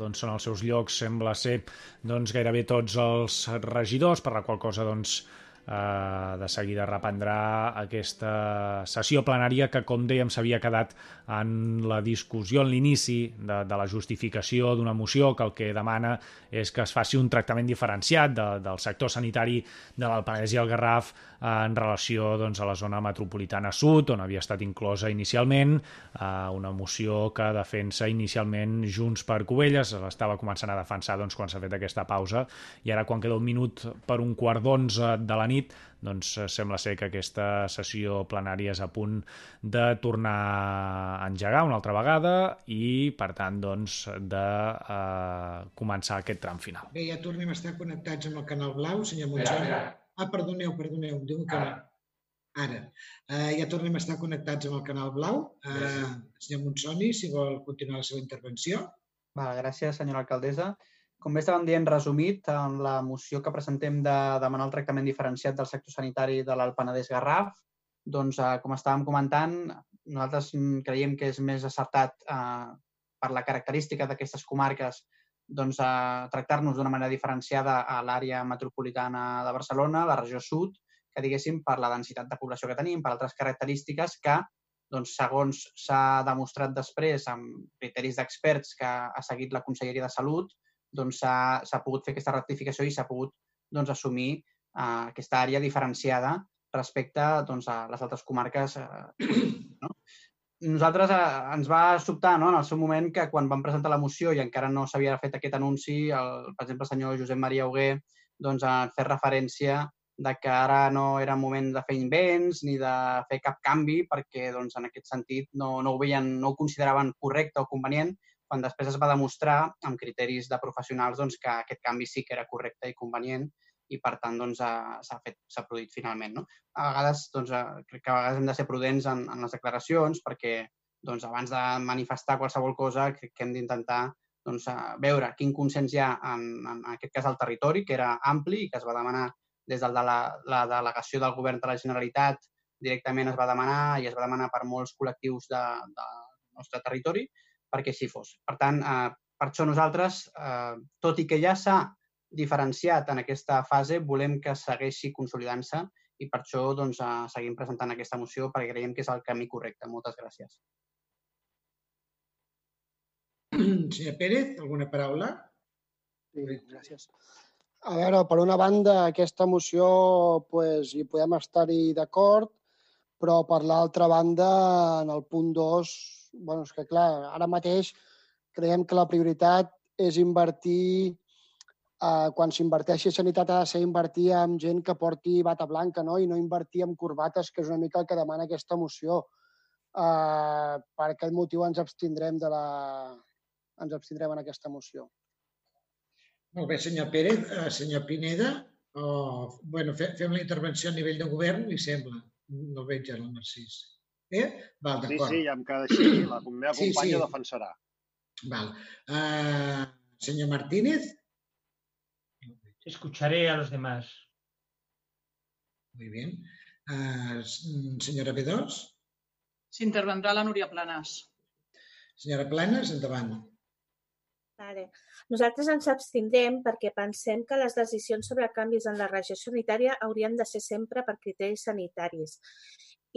doncs, són els seus llocs, sembla ser doncs, gairebé tots els regidors, per la qual cosa doncs, eh, de seguida reprendrà aquesta sessió plenària que, com dèiem, s'havia quedat en la discussió, en l'inici de, de la justificació d'una moció que el que demana és que es faci un tractament diferenciat de, del sector sanitari de l'Alpenès i el Garraf en relació doncs, a la zona metropolitana sud, on havia estat inclosa inicialment, eh, una moció que defensa inicialment Junts per Covelles, l'estava començant a defensar doncs, quan s'ha fet aquesta pausa, i ara quan queda un minut per un quart d'onze de la nit doncs sembla ser que aquesta sessió plenària és a punt de tornar a engegar una altra vegada i, per tant, doncs, de eh, començar aquest tram final. Bé, ja tornem a estar connectats amb el canal blau, senyor Montsó. Ah, perdoneu, perdoneu, diu que... Ara. Ara. Uh, ja tornem a estar connectats amb el canal blau. Uh, senyor Monsoni, si vol continuar la seva intervenció. Va, gràcies, senyora alcaldessa. Com bé estàvem dient resumit, en la moció que presentem de demanar el tractament diferenciat del sector sanitari de l'Alt Penedès Garraf, doncs, eh, com estàvem comentant, nosaltres creiem que és més acertat eh, per la característica d'aquestes comarques doncs, eh, tractar-nos d'una manera diferenciada a l'àrea metropolitana de Barcelona, la regió sud, que diguéssim per la densitat de població que tenim, per altres característiques que, doncs, segons s'ha demostrat després amb criteris d'experts que ha seguit la Conselleria de Salut, doncs s'ha pogut fer aquesta rectificació i s'ha pogut doncs, assumir uh, aquesta àrea diferenciada respecte doncs, a les altres comarques. Uh, no? Nosaltres uh, ens va sobtar no, en el seu moment que quan vam presentar la moció i encara no s'havia fet aquest anunci, el, per exemple, el senyor Josep Maria Hugué doncs, ha fet referència de que ara no era moment de fer invents ni de fer cap canvi perquè doncs, en aquest sentit no, no, ho veien, no ho consideraven correcte o convenient quan després es va demostrar amb criteris de professionals doncs, que aquest canvi sí que era correcte i convenient i per tant doncs, s'ha fet s'ha produït finalment. No? A vegades doncs, crec que a vegades hem de ser prudents en, en les declaracions perquè doncs, abans de manifestar qualsevol cosa crec que hem d'intentar doncs, veure quin consens hi ha en, en aquest cas al territori, que era ampli i que es va demanar des de la, la delegació del govern de la Generalitat directament es va demanar i es va demanar per molts col·lectius de, del nostre territori perquè així fos. Per tant, eh, per això nosaltres, eh, tot i que ja s'ha diferenciat en aquesta fase, volem que segueixi consolidant-se i per això doncs, eh, seguim presentant aquesta moció perquè creiem que és el camí correcte. Moltes gràcies. Senyor Pérez, alguna paraula? Sí, gràcies. A veure, per una banda, aquesta moció pues, hi podem estar-hi d'acord, però per l'altra banda, en el punt 2 bueno, és que clar, ara mateix creiem que la prioritat és invertir, eh, quan s'inverteixi a sanitat ha de ser invertir amb gent que porti bata blanca no? i no invertir amb corbates, que és una mica el que demana aquesta moció. Eh, per aquest motiu ens abstindrem, de la... ens abstindrem en aquesta moció. Molt bé, senyor Pérez. Uh, senyor Pineda, o, bueno, fe, fem la intervenció a nivell de govern, li sembla? No el veig ara, el Narcís. Eh? Val, Sí, d'acord. sí, ja em queda així. La meva Sí, companya sí. ho defensarà. Val. Uh, senyor Martínez? Escucharé a los demás. Muy bien. Uh, senyora B2? S'intervendrà la Núria Planes. Senyora Planes, endavant. Vale. Nosaltres ens abstindrem perquè pensem que les decisions sobre canvis en la regió sanitària haurien de ser sempre per criteris sanitaris.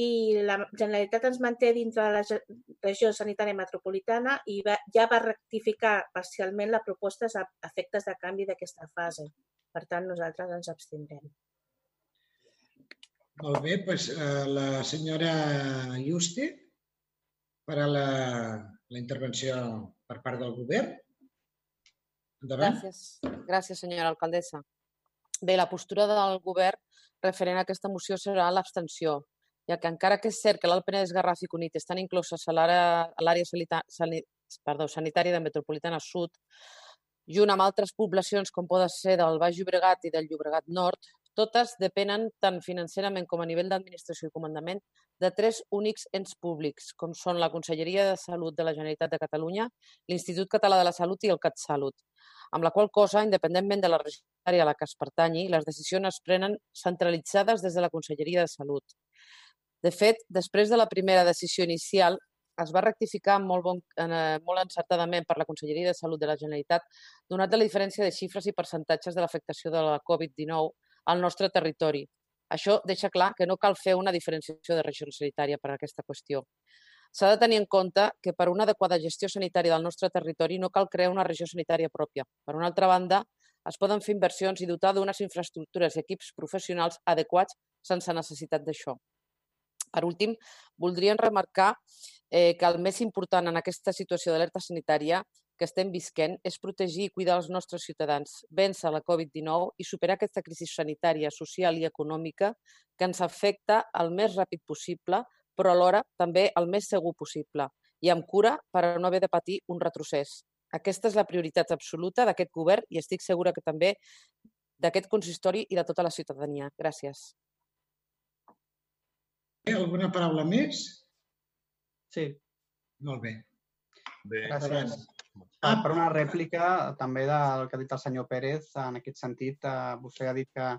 I la Generalitat ens manté dintre de la regió sanitària metropolitana i va, ja va rectificar parcialment la proposta a efectes de canvi d'aquesta fase. Per tant, nosaltres ens abstindrem. Molt bé, doncs la senyora Juste farà la, la intervenció per part del govern. Endavant. Gràcies. Gràcies, senyora alcaldessa. Bé, la postura del govern referent a aquesta moció serà l'abstenció, ja que encara que és cert que l'Alt Penedès, Garraf i Cunit estan incloses a l'àrea sanitària de Metropolitana Sud, junt amb altres poblacions com poden ser del Baix Llobregat i del Llobregat Nord, totes depenen tant financerament com a nivell d'administració i comandament de tres únics ens públics, com són la Conselleria de Salut de la Generalitat de Catalunya, l'Institut Català de la Salut i el CatSalut, amb la qual cosa, independentment de la regió a la que es pertanyi, les decisions es prenen centralitzades des de la Conselleria de Salut. De fet, després de la primera decisió inicial, es va rectificar molt, bon, eh, molt encertadament per la Conselleria de Salut de la Generalitat, donat la diferència de xifres i percentatges de l'afectació de la Covid-19 al nostre territori. Això deixa clar que no cal fer una diferenciació de regió sanitària per a aquesta qüestió. S'ha de tenir en compte que per una adequada gestió sanitària del nostre territori no cal crear una regió sanitària pròpia. Per una altra banda, es poden fer inversions i dotar d'unes infraestructures i equips professionals adequats sense necessitat d'això. Per últim, voldríem remarcar eh, que el més important en aquesta situació d'alerta sanitària que estem visquent és protegir i cuidar els nostres ciutadans, vèncer la Covid-19 i superar aquesta crisi sanitària, social i econòmica que ens afecta el més ràpid possible, però alhora també el més segur possible i amb cura per no haver de patir un retrocés. Aquesta és la prioritat absoluta d'aquest govern i estic segura que també d'aquest consistori i de tota la ciutadania. Gràcies. Alguna paraula més? Sí. Molt bé. Bé. Endavant. Ah, per una rèplica també del que ha dit el senyor Pérez, en aquest sentit, eh, vostè ha dit que,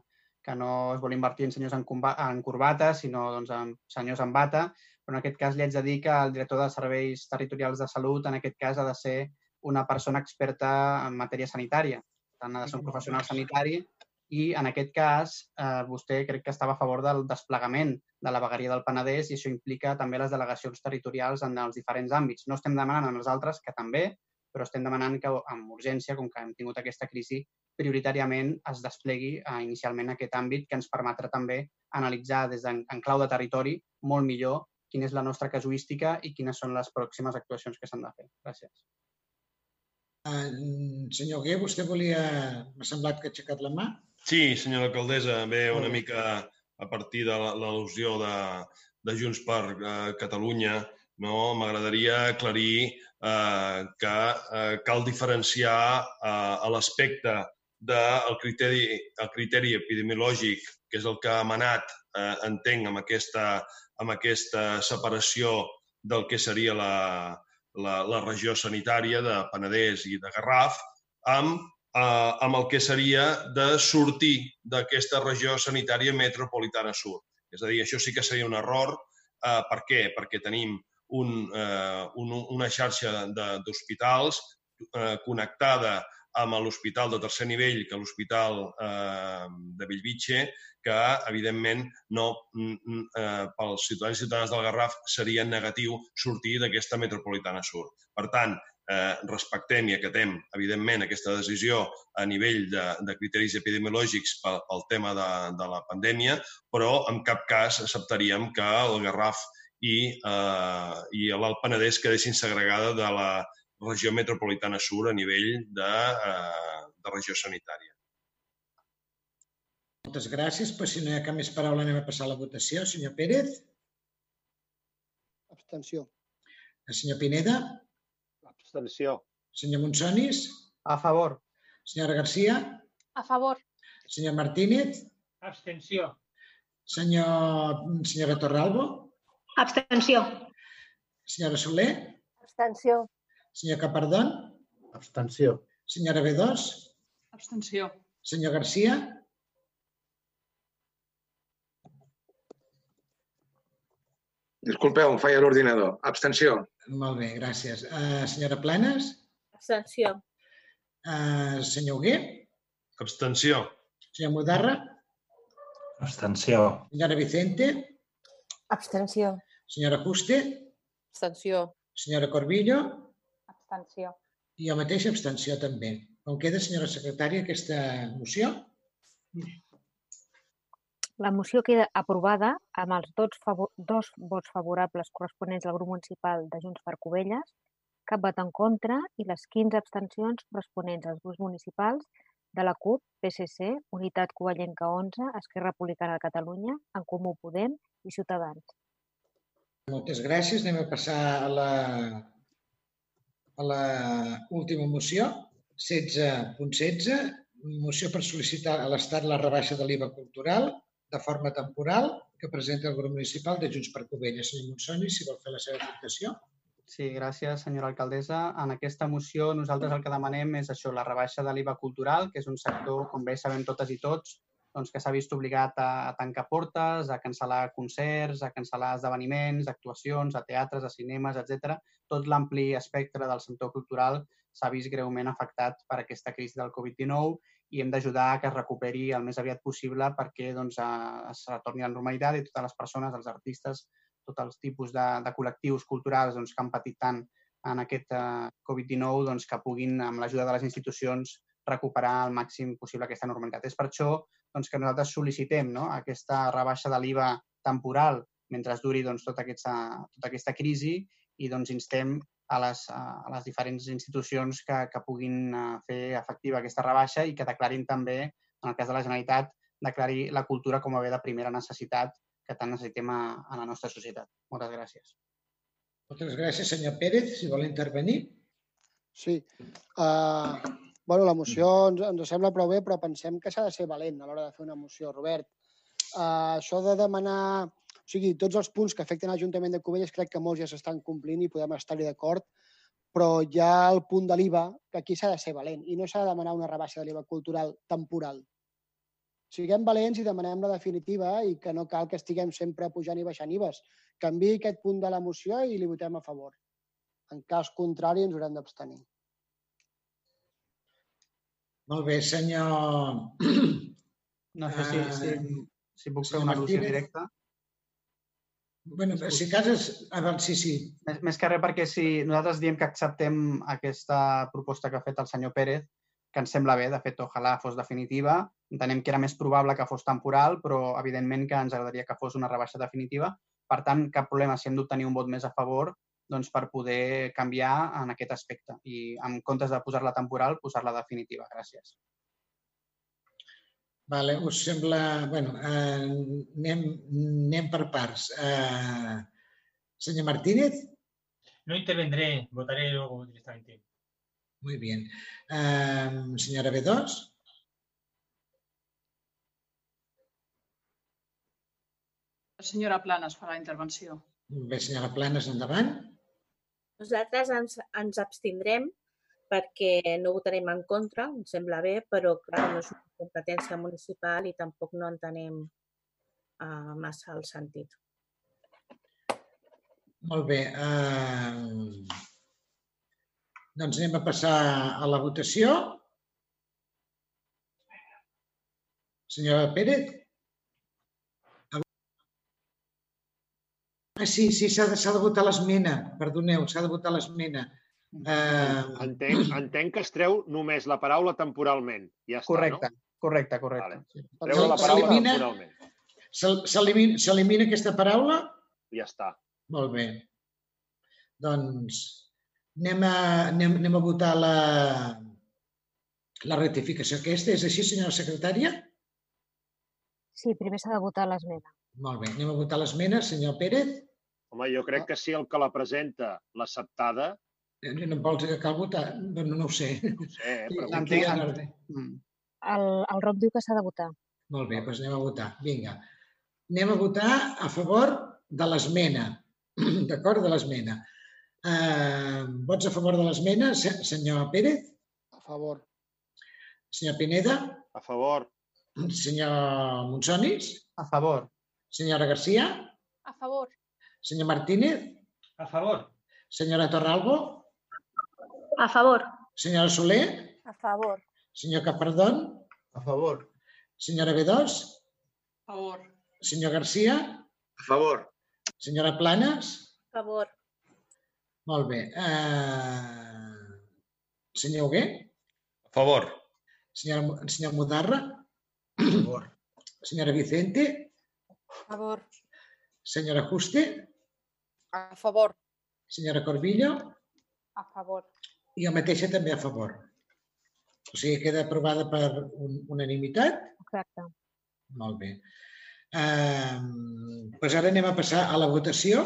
que no es vol invertir en senyors en, comba- en corbata, sinó doncs, en senyors en bata, però en aquest cas li haig de dir que el director de serveis territorials de salut en aquest cas ha de ser una persona experta en matèria sanitària. Per tant, ha de ser un professional sanitari i en aquest cas eh, vostè crec que estava a favor del desplegament de la vegueria del Penedès i això implica també les delegacions territorials en els diferents àmbits. No estem demanant els altres, que també, però estem demanant que amb urgència, com que hem tingut aquesta crisi, prioritàriament es desplegui eh, inicialment aquest àmbit que ens permetrà també analitzar des d'en en clau de territori molt millor quina és la nostra casuística i quines són les pròximes actuacions que s'han de fer. Gràcies. Uh, senyor Gué, vostè volia... M'ha semblat que ha aixecat la mà. Sí, senyora alcaldessa, bé, una mica a partir de la- l'al·lusió de, de Junts per eh, Catalunya, no? m'agradaria aclarir eh, que eh, cal diferenciar eh, l'aspecte del criteri, el criteri epidemiològic, que és el que ha emanat, eh, entenc, amb aquesta, amb aquesta separació del que seria la, la, la regió sanitària de Penedès i de Garraf, amb eh, amb el que seria de sortir d'aquesta regió sanitària metropolitana sud. És a dir, això sí que seria un error. Eh, per què? Perquè tenim un, eh, un, una xarxa d'hospitals eh, connectada amb l'hospital de tercer nivell, que l'hospital eh, de Bellvitge, que, evidentment, no, eh, pels ciutadans i ciutadanes del Garraf seria negatiu sortir d'aquesta metropolitana sud. Per tant, eh, respectem i acatem, evidentment, aquesta decisió a nivell de, de criteris epidemiològics pel, pel tema de, de la pandèmia, però en cap cas acceptaríem que el Garraf i, eh, i l'Alt Penedès quedessin segregada de la regió metropolitana sur a nivell de, eh, de regió sanitària. Moltes gràcies. Pues, si no hi ha cap més paraula, anem a passar a la votació. Senyor Pérez? Abstenció. El senyor Pineda? Abstenció. Senyor Monsonis? A favor. Senyora Garcia? A favor. Senyor Martínez? Abstenció. Senyor, senyora Torralbo? Abstenció. Senyora Soler? Abstenció. Senyor Capardón? Abstenció. Senyora B2? Abstenció. Senyor Garcia? Disculpeu, em falla l'ordinador. Abstenció. Molt bé, gràcies. Uh, senyora Planes? Abstenció. Uh, senyor Hugué? Abstenció. Senyor Mudarra? Abstenció. Senyora Vicente? Abstenció. Senyora Juste? Abstenció. Senyora Corbillo? Abstenció. I jo mateix abstenció també. Com queda, senyora secretària, aquesta moció? La moció queda aprovada amb els dos, favor, dos vots favorables corresponents al grup municipal de Junts per Covelles, cap vot en contra i les 15 abstencions corresponents als grups municipals de la CUP, PSC, Unitat Covellenca 11, Esquerra Republicana de Catalunya, En Comú Podem i Ciutadans. Moltes gràcies. Anem a passar a la, a la última moció, 16.16, moció per sol·licitar a l'Estat la rebaixa de l'IVA cultural de forma temporal que presenta el grup municipal de Junts per Covelles. Senyor Monsoni, si vol fer la seva aportació. Sí, gràcies, senyora alcaldessa. En aquesta moció nosaltres el que demanem és això, la rebaixa de l'IVA cultural, que és un sector, com bé sabem totes i tots, doncs, que s'ha vist obligat a, a tancar portes, a cancel·lar concerts, a cancel·lar esdeveniments, actuacions, a teatres, a cinemes, etc. Tot l'ampli espectre del sector cultural s'ha vist greument afectat per aquesta crisi del Covid-19 i hem d'ajudar a que es recuperi el més aviat possible perquè doncs, es retorni a la normalitat i totes les persones, els artistes, tots els tipus de, de col·lectius culturals doncs, que han patit tant en aquest uh, Covid-19 doncs, que puguin, amb l'ajuda de les institucions, recuperar al màxim possible aquesta normalitat. És per això doncs, que nosaltres sol·licitem no? aquesta rebaixa de l'IVA temporal mentre duri doncs, tota, aquesta, tota aquesta crisi i doncs, instem a les, a les diferents institucions que, que puguin fer efectiva aquesta rebaixa i que declarin també, en el cas de la Generalitat, declari la cultura com a bé de primera necessitat que tant necessitem a, a la nostra societat. Moltes gràcies. Moltes gràcies, senyor Pérez. Si vol intervenir. Sí. Uh, bueno, la moció ens, ens sembla prou bé, però pensem que s'ha de ser valent a l'hora de fer una moció, Robert. Uh, això de demanar o sigui, tots els punts que afecten l'Ajuntament de Cubelles crec que molts ja s'estan complint i podem estar-hi d'acord, però hi ha el punt de l'IVA, que aquí s'ha de ser valent i no s'ha de demanar una rebaixa de l'IVA cultural temporal. Siguem valents i demanem la definitiva i que no cal que estiguem sempre pujant i baixant IVAs. Canvi aquest punt de la moció i li votem a favor. En cas contrari, ens haurem d'abstenir. Molt bé, senyor... No sé si, si, si puc fer una al·lusió directa. Bueno, si cases... Ah, sí, sí. Més, més que res perquè si nosaltres diem que acceptem aquesta proposta que ha fet el senyor Pérez, que ens sembla bé, de fet, ojalà fos definitiva. Entenem que era més probable que fos temporal, però evidentment que ens agradaria que fos una rebaixa definitiva. Per tant, cap problema si hem d'obtenir un vot més a favor doncs, per poder canviar en aquest aspecte. I en comptes de posar-la temporal, posar-la definitiva. Gràcies. Vale, us sembla... bueno, eh, anem, anem per parts. Eh, senyor Martínez? No intervendré, votaré luego directamente. Muy bien. Eh, senyora B2? La senyora Planes farà la intervenció. Bé, senyora Planes, endavant. Nosaltres ens, ens abstindrem perquè no votarem en contra, em sembla bé, però clar, no és una competència municipal i tampoc no entenem uh, massa el sentit. Molt bé. Uh, doncs anem a passar a la votació. Senyora Pérez? Ah, sí, sí, s'ha de, de votar l'esmena. Perdoneu, s'ha de votar l'esmena. Eh... Entenc, entenc que es treu només la paraula temporalment. Ja està, correcte, no? correcte, correcte. Vale. Treu la paraula temporalment. S'elimina aquesta paraula? Ja està. Molt bé. Doncs anem a, anem, anem a votar la, la rectificació aquesta. És així, senyora secretària? Sí, primer s'ha de votar l'esmena. Molt bé. Anem a votar l'esmena. Senyor Pérez? Home, jo crec que si el que la presenta l'acceptada, Eh, No em vols que cal votar? Bueno, no ho sé. no ho sé, eh, Sí, però aquí ja no- Mm. El, el Roc diu que s'ha de votar. Molt bé, doncs anem a votar. Vinga. Anem a votar a favor de l'esmena. D'acord? De l'esmena. Uh, vots a favor de l'esmena, se- senyor Pérez? A favor. Senyor Pineda? a favor. Senyor Monsonis? A favor. Senyora Garcia? A favor. Senyor Martínez? A favor. Senyora Torralbo? A favor. Senyora Soler? A favor. Senyor Capardón? A favor. Senyora Bedós? A favor. Senyor Garcia? A favor. Senyora Planes? A favor. Molt bé. Uh, senyor Hugué? A favor. Senyor, senyor Mudarra? A favor. Senyora Vicente? A favor. Senyora Juste? A favor. Senyora Corbillo? A favor. I jo mateixa també a favor. O sigui, queda aprovada per un, unanimitat. Exacte. Molt bé. Uh, doncs ara anem a passar a la votació.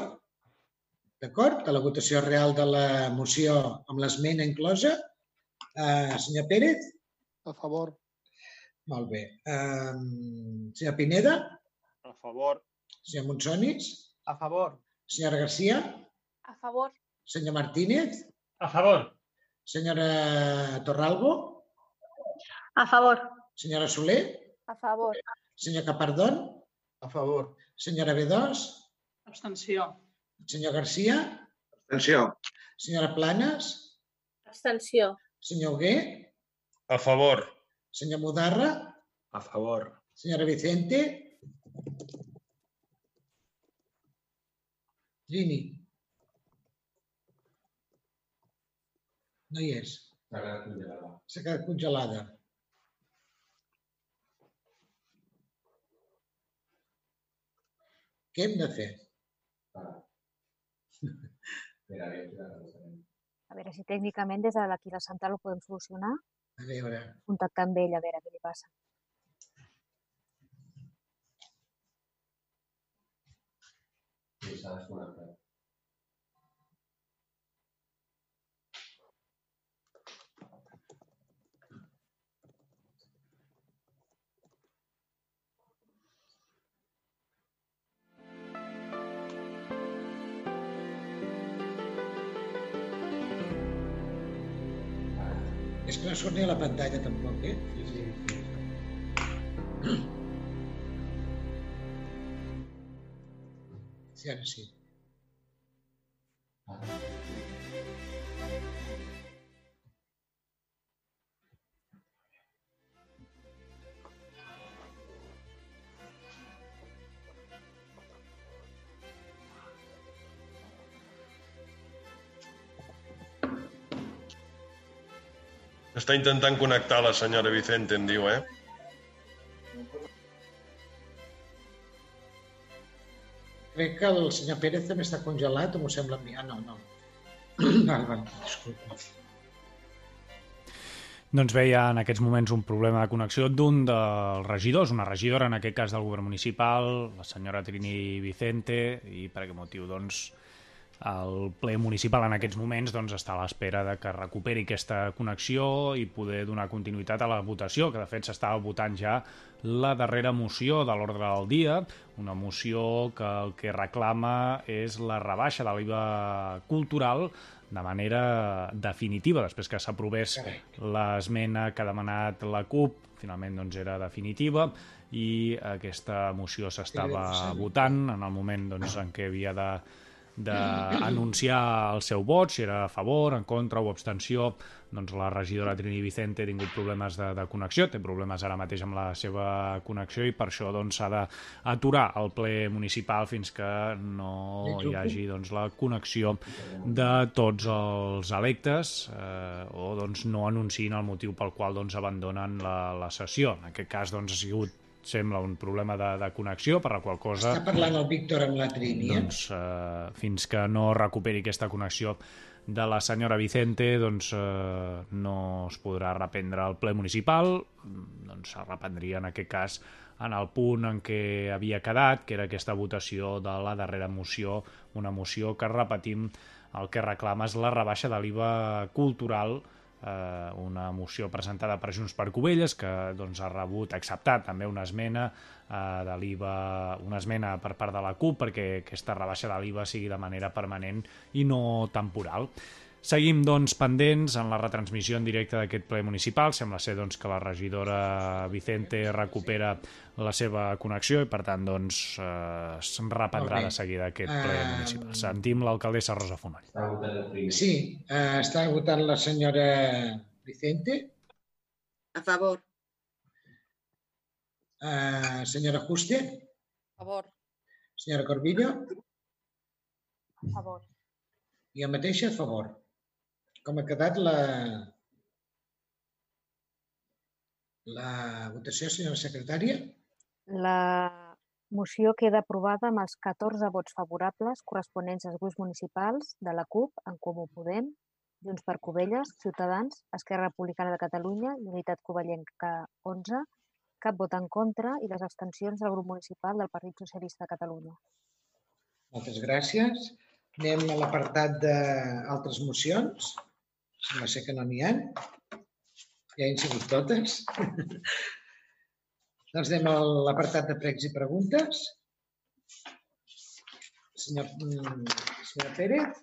D'acord? A la votació real de la moció amb l'esmena inclosa. Uh, senyor Pérez? A favor. Molt bé. Uh, senyor Pineda? A favor. Senyor Monsonis? A favor. Senyora Garcia? A favor. Senyor Martínez? A favor. Senyora Torralbo? A favor. Senyora Soler? A favor. Senyor Capardón? A favor. Senyora Bedós? Abstenció. Senyor Garcia? Abstenció. Senyora Planes? Abstenció. Senyor Hugué? A favor. Senyor Mudarra? A favor. Senyora Vicente? Trini? No hi és. S'ha quedat congelada. Què hem de fer? A veure si tècnicament des de la central ho podem solucionar. A veure, Contactar amb ell a veure què li passa. És que no surt ni a la pantalla tampoc, eh? Sí, sí. Sí, ara sí. Està intentant connectar la senyora Vicente, em diu, eh? Crec que el senyor Pérez també està congelat, o m'ho sembla a mi? Ah, no, no. Val, val, disculpa. Doncs veia en aquests moments un problema de connexió d'un dels regidors, una regidora, en aquest cas del govern municipal, la senyora Trini Vicente, i per aquest motiu, doncs, el ple municipal en aquests moments doncs, està a l'espera de que recuperi aquesta connexió i poder donar continuïtat a la votació, que de fet s'estava votant ja la darrera moció de l'ordre del dia, una moció que el que reclama és la rebaixa de l'IVA cultural de manera definitiva, després que s'aprovés l'esmena que ha demanat la CUP, finalment doncs, era definitiva, i aquesta moció s'estava votant en el moment doncs, en què havia de d'anunciar el seu vot, si era a favor, en contra o abstenció, doncs la regidora Trini Vicente ha tingut problemes de, de connexió, té problemes ara mateix amb la seva connexió i per això doncs, s'ha d'aturar el ple municipal fins que no hi hagi doncs, la connexió de tots els electes eh, o doncs, no anunciïn el motiu pel qual doncs, abandonen la, la sessió. En aquest cas doncs, ha sigut sembla un problema de, de connexió, per la qual cosa... Està parlant el Víctor amb la Trini, eh? Doncs eh, fins que no recuperi aquesta connexió de la senyora Vicente doncs, eh, no es podrà reprendre el ple municipal, doncs es reprendria en aquest cas en el punt en què havia quedat, que era aquesta votació de la darrera moció, una moció que, repetim, el que reclama és la rebaixa de l'IVA cultural eh, una moció presentada per Junts per Covelles que doncs, ha rebut, acceptat també una esmena eh, de l'IVA, una esmena per part de la CUP perquè aquesta rebaixa de l'IVA sigui de manera permanent i no temporal. Seguim, doncs, pendents en la retransmissió en directe d'aquest ple municipal. Sembla ser doncs, que la regidora Vicente recupera la seva connexió i, per tant, doncs, eh, se'n reprendrà de seguida aquest ple Uh, municipal. Sentim l'alcaldessa Rosa Fonoll. Sí, eh, està votant la senyora Vicente. A favor. Eh, senyora Juste. A favor. Senyora Corbillo. A favor. I jo mateixa a favor. Com ha quedat la, la votació, senyora secretària? La moció queda aprovada amb els 14 vots favorables corresponents als grups municipals de la CUP, en Comú Podem, Junts per Covelles, Ciutadans, Esquerra Republicana de Catalunya i Unitat Covellenca 11, cap vot en contra i les abstencions del grup municipal del Partit Socialista de Catalunya. Moltes gràcies. Anem a l'apartat d'altres mocions. Sembla ser que no n'hi ha. Ja han sigut totes. doncs anem a l'apartat de pregs i preguntes. Senyor, mm, senyor Pérez?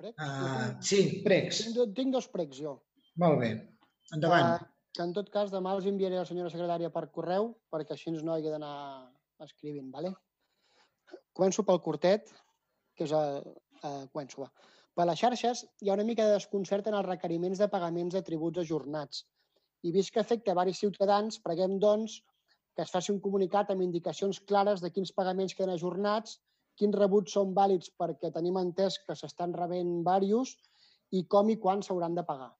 Prec? Uh, sí, pregs. Tinc, tinc dos pregs, jo. Molt bé. Endavant. Uh, que en tot cas demà els enviaré a la senyora secretària per correu perquè així no hagi d'anar escrivint, ¿vale? Començo pel curtet, que és el... Uh, començo, va. Per les xarxes hi ha una mica de desconcert en els requeriments de pagaments de tributs ajornats. I vist que afecta a varis ciutadans, preguem, doncs, que es faci un comunicat amb indicacions clares de quins pagaments queden ajornats, quins rebuts són vàlids perquè tenim entès que s'estan rebent diversos i com i quan s'hauran de pagar.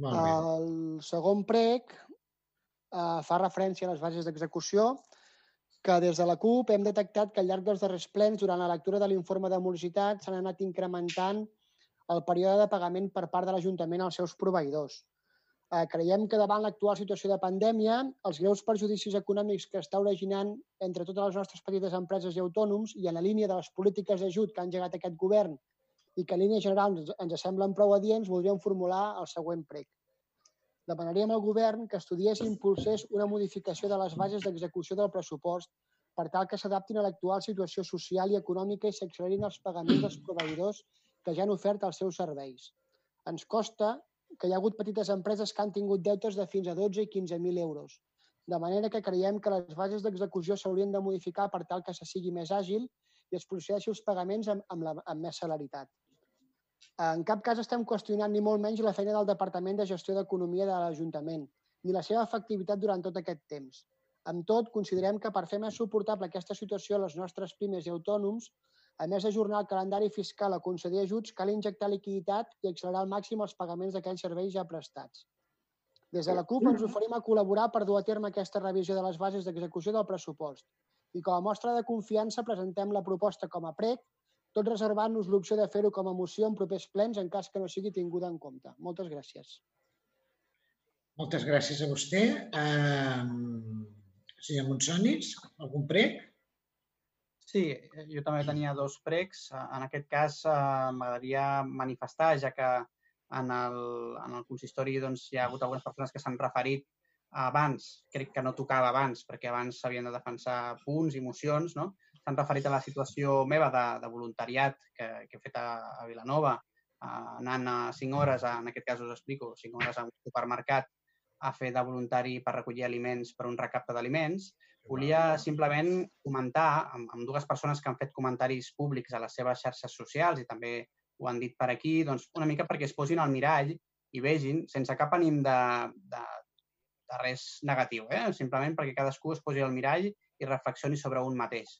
Molt bé. El segon prec eh, fa referència a les bases d'execució que des de la CUP hem detectat que al llarg dels darrers plens, durant la lectura de l'informe de morositat, s'han anat incrementant el període de pagament per part de l'Ajuntament als seus proveïdors. Eh, creiem que davant l'actual situació de pandèmia, els greus perjudicis econòmics que està originant entre totes les nostres petites empreses i autònoms i en la línia de les polítiques d'ajut que ha engegat aquest govern i que en línia general ens, ens semblen prou adients, voldríem formular el següent prec. Demanaríem al govern que estudiés i impulsés una modificació de les bases d'execució del pressupost per tal que s'adaptin a l'actual situació social i econòmica i s'accelerin els pagaments dels proveïdors que ja han ofert els seus serveis. Ens costa que hi ha hagut petites empreses que han tingut deutes de fins a 12 i 15.000 euros. De manera que creiem que les bases d'execució s'haurien de modificar per tal que se sigui més àgil i es procedeixi els pagaments amb, amb, la, amb més celeritat. En cap cas estem qüestionant ni molt menys la feina del Departament de Gestió d'Economia de l'Ajuntament, ni la seva efectivitat durant tot aquest temps. Amb tot, considerem que per fer més suportable aquesta situació a les nostres pimes i autònoms, a més d'ajornar el calendari fiscal a concedir ajuts, cal injectar liquiditat i accelerar al màxim els pagaments d'aquells serveis ja prestats. Des de la CUP ens oferim a col·laborar per dur a terme aquesta revisió de les bases d'execució del pressupost. I com a mostra de confiança presentem la proposta com a prec, tot reservant-nos l'opció de fer-ho com a moció en propers plens en cas que no sigui tinguda en compte. Moltes gràcies. Moltes gràcies a vostè. Um, senyor Monsonis, algun prec? Sí, eh, jo també tenia dos pregs. Eh, En aquest cas, eh, m'agradaria manifestar, ja que en el, en el consistori doncs, hi ha hagut algunes persones que s'han referit abans, crec que no tocava abans, perquè abans s'havien de defensar punts i mocions, no? S'han referit a la situació meva de, de voluntariat que, que he fet a, a Vilanova, eh, anant a 5 hores, a, en aquest cas us explico, 5 hores a un supermercat a fer de voluntari per recollir aliments per un recapte d'aliments. Volia simplement comentar amb, amb dues persones que han fet comentaris públics a les seves xarxes socials i també ho han dit per aquí, doncs una mica perquè es posin al mirall i vegin, sense cap ànim de, de, de res negatiu, eh? simplement perquè cadascú es posi al mirall i reflexioni sobre un mateix.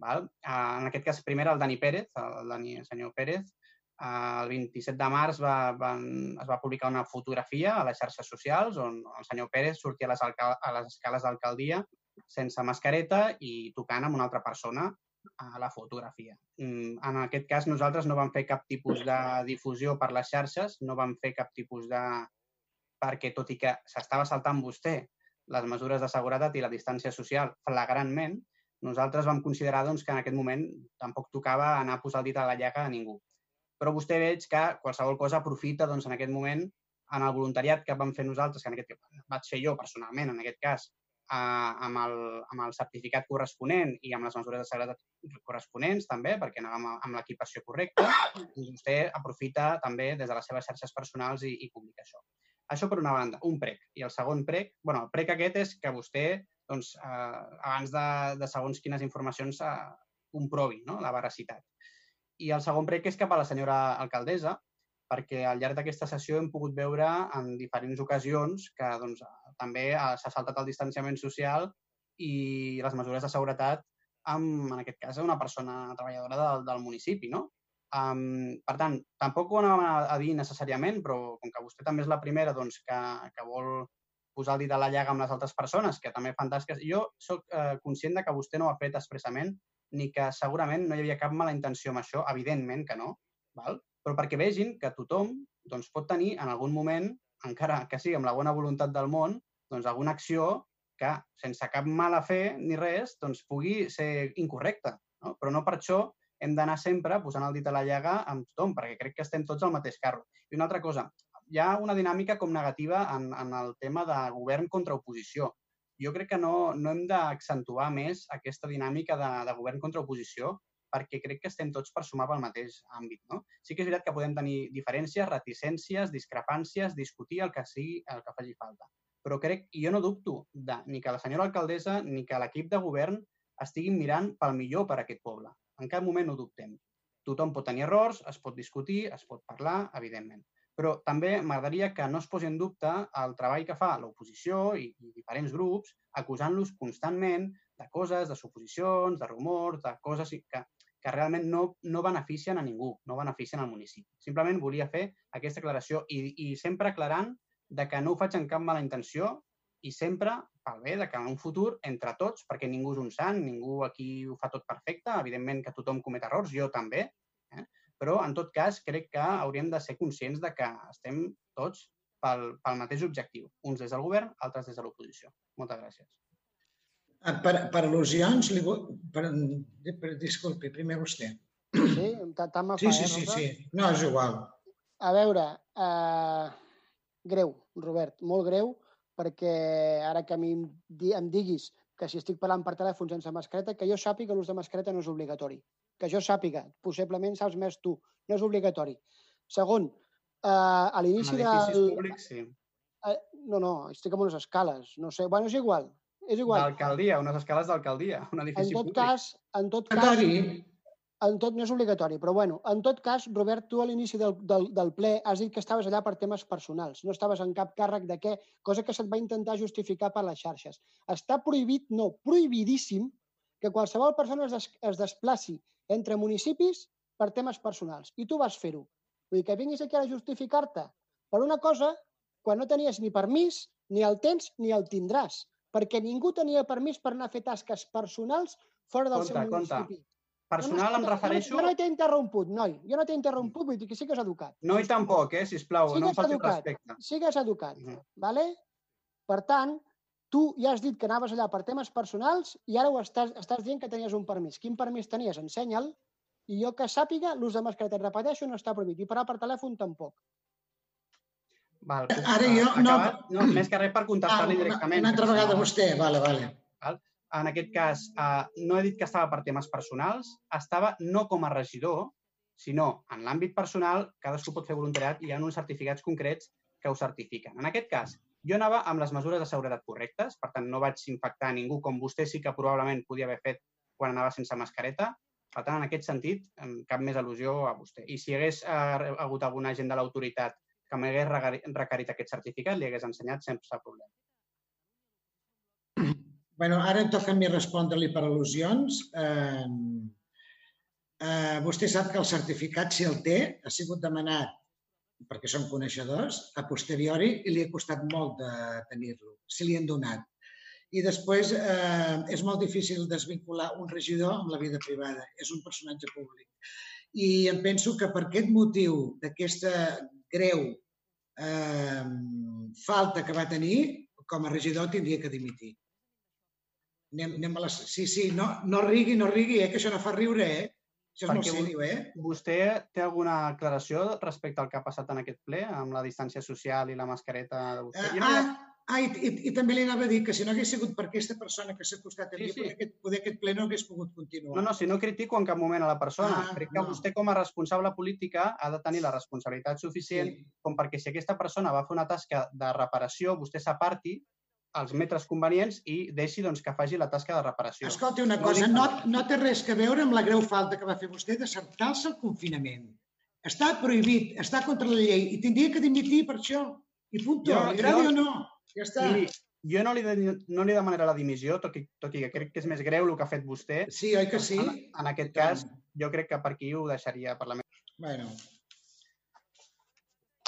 Val? Eh, En aquest cas, primer el Dani Pérez, el Dani, el senyor Pérez, El 27 de març va, van, es va publicar una fotografia a les xarxes socials on el senyor Pérez sortia a les, a les escales d'alcaldia sense mascareta i tocant amb una altra persona a la fotografia. Mm, En aquest cas, nosaltres no vam fer cap tipus de difusió per les xarxes, no vam fer cap tipus de... perquè, tot i que s'estava saltant vostè les mesures de seguretat i la distància social flagrantment, nosaltres vam considerar doncs, que en aquest moment tampoc tocava anar a posar el dit a la llaga a ningú. Però vostè veig que qualsevol cosa aprofita doncs, en aquest moment en el voluntariat que vam fer nosaltres, que en aquest vaig fer jo personalment, en aquest cas, eh, amb, el, amb el certificat corresponent i amb les mesures de seguretat corresponents també, perquè anàvem amb l'equipació correcta, doncs vostè aprofita també des de les seves xarxes personals i, i publica això. Això per una banda, un prec. I el segon prec, bueno, el prec aquest és que vostè, doncs, eh, abans de, de segons quines informacions, eh, comprovi no? la veracitat. I el segon prec és cap a la senyora alcaldessa, perquè al llarg d'aquesta sessió hem pogut veure en diferents ocasions que doncs, també eh, s'ha saltat el distanciament social i les mesures de seguretat amb, en aquest cas, una persona treballadora del, del municipi, no? Um, per tant, tampoc ho anàvem a, a dir necessàriament, però com que vostè també és la primera doncs, que, que vol posar el dit a la llaga amb les altres persones, que també fan tasques, jo sóc eh, conscient de que vostè no ho ha fet expressament ni que segurament no hi havia cap mala intenció amb això, evidentment que no, val? però perquè vegin que tothom doncs, pot tenir en algun moment, encara que sigui amb la bona voluntat del món, doncs, alguna acció que, sense cap mala fe ni res, doncs, pugui ser incorrecta. No? Però no per això hem d'anar sempre posant el dit a la llaga amb tothom, perquè crec que estem tots al mateix carro. I una altra cosa, hi ha una dinàmica com negativa en, en el tema de govern contra oposició. Jo crec que no, no hem d'accentuar més aquesta dinàmica de, de govern contra oposició, perquè crec que estem tots per sumar pel mateix àmbit. No? Sí que és veritat que podem tenir diferències, reticències, discrepàncies, discutir el que sigui, el que faci falta. Però crec, i jo no dubto, de, ni que la senyora alcaldessa ni que l'equip de govern estiguin mirant pel millor per a aquest poble. En cap moment ho dubtem. Tothom pot tenir errors, es pot discutir, es pot parlar, evidentment. Però també m'agradaria que no es posi en dubte el treball que fa l'oposició i, i diferents grups, acusant-los constantment de coses, de suposicions, de rumors, de coses que, que realment no, no beneficien a ningú, no beneficien al municipi. Simplement volia fer aquesta aclaració i, i sempre aclarant de que no ho faig amb cap mala intenció i sempre pel bé de que en un futur, entre tots, perquè ningú és un sant, ningú aquí ho fa tot perfecte, evidentment que tothom comet errors, jo també, eh? Però en tot cas crec que hauríem de ser conscients de que estem tots pel, pel mateix objectiu, uns des del govern, altres des de l'oposició. Moltes gràcies. Ah, Per, per al·lusions, li, per, per, disculpi, primer vostè. Sí, tant me Sí, fa, sí, eh, sí, sí. No, és igual. A veure, eh, greu, Robert, molt greu, perquè ara que a mi em diguis que si estic parlant per telèfon sense mascareta, que jo sàpiga l'ús de mascareta no és obligatori. Que jo sàpiga, possiblement saps més tu, no és obligatori. Segon, eh, a l'inici En del... públics, sí. Eh, no, no, estic en unes escales, no sé, bueno, és igual, és igual. D'alcaldia, unes escales d'alcaldia, un En edifici tot públic. cas, en tot cas, en tot no és obligatori, però bueno, en tot cas, Robert, tu a l'inici del, del, del ple has dit que estaves allà per temes personals, no estaves en cap càrrec de què, cosa que se't va intentar justificar per les xarxes. Està prohibit, no, prohibidíssim, que qualsevol persona es, des, es desplaci entre municipis per temes personals. I tu vas fer-ho. Vull dir que vinguis aquí a justificar-te per una cosa quan no tenies ni permís, ni el tens, ni el tindràs. Perquè ningú tenia permís per anar a fer tasques personals fora del Compte, seu compte. Personal em escolta, refereixo... Jo no, no t'he interromput, noi. Jo no t'he interromput, vull dir que sigues educat. No i tampoc, eh, sisplau, no em Sigues falti educat, respecte. sigues educat, vale? Per tant, tu ja has dit que anaves allà per temes personals i ara ho estàs, estàs dient que tenies un permís. Quin permís tenies? Ensenya'l. I jo que sàpiga, l'ús de mascareta, et repeteixo, no està prohibit. I parar per telèfon tampoc. Val, puc, Ara jo no- acabat? No, més que res per contestar-li Ah, directament. una altra vegada no- vostè, vale, vale. Val? En aquest cas, eh, no he dit que estava per temes personals, estava no com a regidor, sinó en l'àmbit personal, cadascú pot fer voluntariat i hi ha uns certificats concrets que ho certifiquen. En aquest cas, jo anava amb les mesures de seguretat correctes, per tant, no vaig infectar ningú, com vostè sí que probablement podia haver fet quan anava sense mascareta. Per tant, en aquest sentit, cap més al·lusió a vostè. I si hagués eh, hagut algun agent de l'autoritat que m'hagués requerit aquest certificat, li hagués ensenyat sense problema. Bueno, ara em toca a mi respondre-li per al·lusions. Eh, Eh, vostè sap que el certificat, si el té, ha sigut demanat perquè som coneixedors, a posteriori i li ha costat molt de tenir-lo, si li han donat. I després eh, és molt difícil desvincular un regidor amb la vida privada. És un personatge públic. I em penso que per aquest motiu d'aquesta greu eh, falta que va tenir, com a regidor tindria que dimitir. Anem, anem a les... Sí, sí, no, no rigui, no rigui, eh, que això no fa riure, eh? Això és molt Perquè sèrio, eh? Vostè té alguna aclaració respecte al que ha passat en aquest ple, amb la distància social i la mascareta de vostè? Jo no ha- ah, ah i, i, i també li anava a dir que si no hagués sigut per aquesta persona que s'ha acostat a mi, Sí, sí. poder, aquest, poder aquest ple no hagués pogut continuar. No, no, si no critico en cap moment a la persona. Ah, Crec que no. vostè, com a responsable política, ha de tenir la responsabilitat suficient com perquè si aquesta persona va fer una tasca de reparació, vostè s'aparti als metres convenients i deixi doncs, que faci la tasca de reparació. Escolti una cosa, no, no té res a veure amb la greu falta que va fer vostè de saltar-se el confinament. Està prohibit, està contra la llei i tindria que dimitir per això. I punt, li agradi o no. Ja està. Miri, jo no li, de- no li demanaré la dimissió, tot i, tot i que crec que és més greu el que ha fet vostè. Sí, oi que sí? En, en aquest cas, jo crec que per aquí ho deixaria per la meva. Bueno,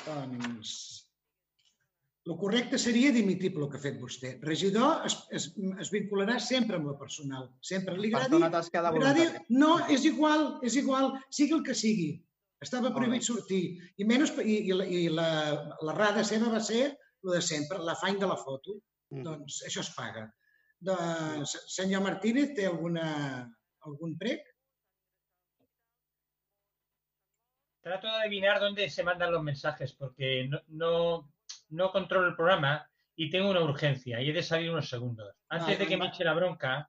doncs... El correcte seria dimitir pel que ha fet vostè. Regidor es, es, es vincularà sempre amb la personal. Sempre. Li agradi, una tasca de agradi-. No, és igual, és igual, sigui el que sigui. Estava prohibit sortir. I, menys, i, i, la, i la, la rada seva va ser el de sempre, l'afany de la foto. Mm. Doncs això es paga. Doncs, senyor Martínez, té alguna, algun prec? Trato de adivinar dónde se mandan los mensajes porque no, no, no controlo el programa y tengo una urgencia y he de salir unos segundos. Antes Vale, de que me eche la bronca,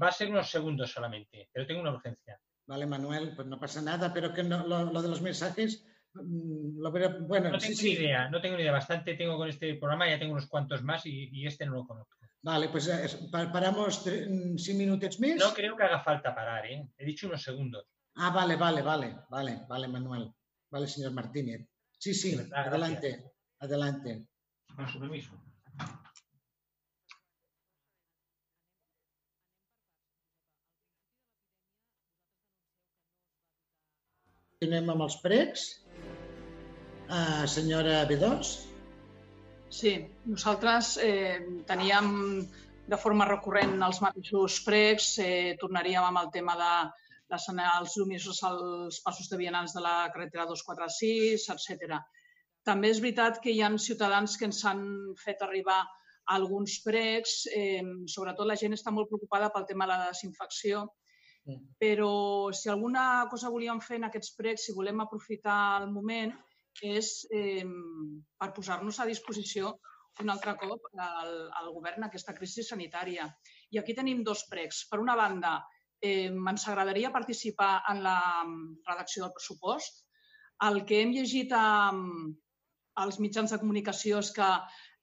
va a ser unos segundos solamente, pero tengo una urgencia. Vale, Manuel, pues no pasa nada, pero que no, lo, lo de los mensajes, mm, lo bueno, No sí, tengo sí. ni idea, no tengo ni idea. Bastante tengo con este programa, ya tengo unos cuantos más y, y este no lo conozco. Vale, pues eh, es- paramos tre- mm, cinc minutets més. No creo que haga falta parar, ¿eh? He dicho unos segundos. Ah, vale, vale, vale, vale, vale, Manuel. Vale, señor Martínez. Sí, sí, verdad, adelante, gracias. Adelante. Con su permiso. Anem amb els pregs. Uh, senyora B2. Sí, nosaltres eh, teníem de forma recurrent els mateixos pregs, eh, tornaríem amb el tema de les, els llumins als passos de vianants de la carretera 246, etc. També és veritat que hi ha ciutadans que ens han fet arribar alguns pregs, eh, sobretot la gent està molt preocupada pel tema de la desinfecció, però si alguna cosa volíem fer en aquests pregs, si volem aprofitar el moment, és eh, per posar-nos a disposició un altre cop al, al govern aquesta crisi sanitària. I aquí tenim dos pregs. Per una banda, eh, ens agradaria participar en la mm, redacció del pressupost. El que hem llegit a, als mitjans de comunicació és que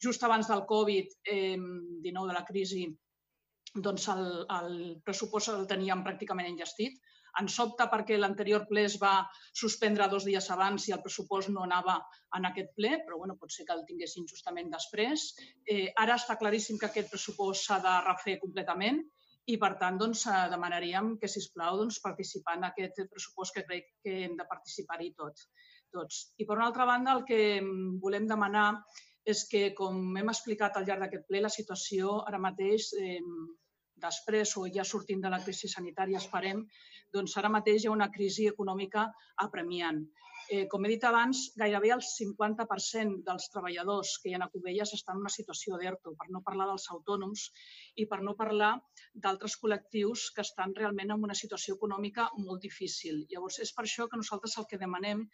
just abans del Covid-19, de la crisi, doncs el, el pressupost el teníem pràcticament enllestit. Ens sobta perquè l'anterior ple es va suspendre dos dies abans i el pressupost no anava en aquest ple, però bueno, pot ser que el tinguessin justament després. Eh, ara està claríssim que aquest pressupost s'ha de refer completament i, per tant, doncs, eh, demanaríem que, si plau doncs, participar en aquest pressupost que crec que hem de participar-hi tots. Tots. I, per una altra banda, el que volem demanar és que, com hem explicat al llarg d'aquest ple, la situació ara mateix eh, després o ja sortint de la crisi sanitària, esperem, doncs ara mateix hi ha una crisi econòmica apremiant. Eh, com he dit abans, gairebé el 50% dels treballadors que hi ha a Cubelles estan en una situació d'ERTO, per no parlar dels autònoms i per no parlar d'altres col·lectius que estan realment en una situació econòmica molt difícil. Llavors, és per això que nosaltres el que demanem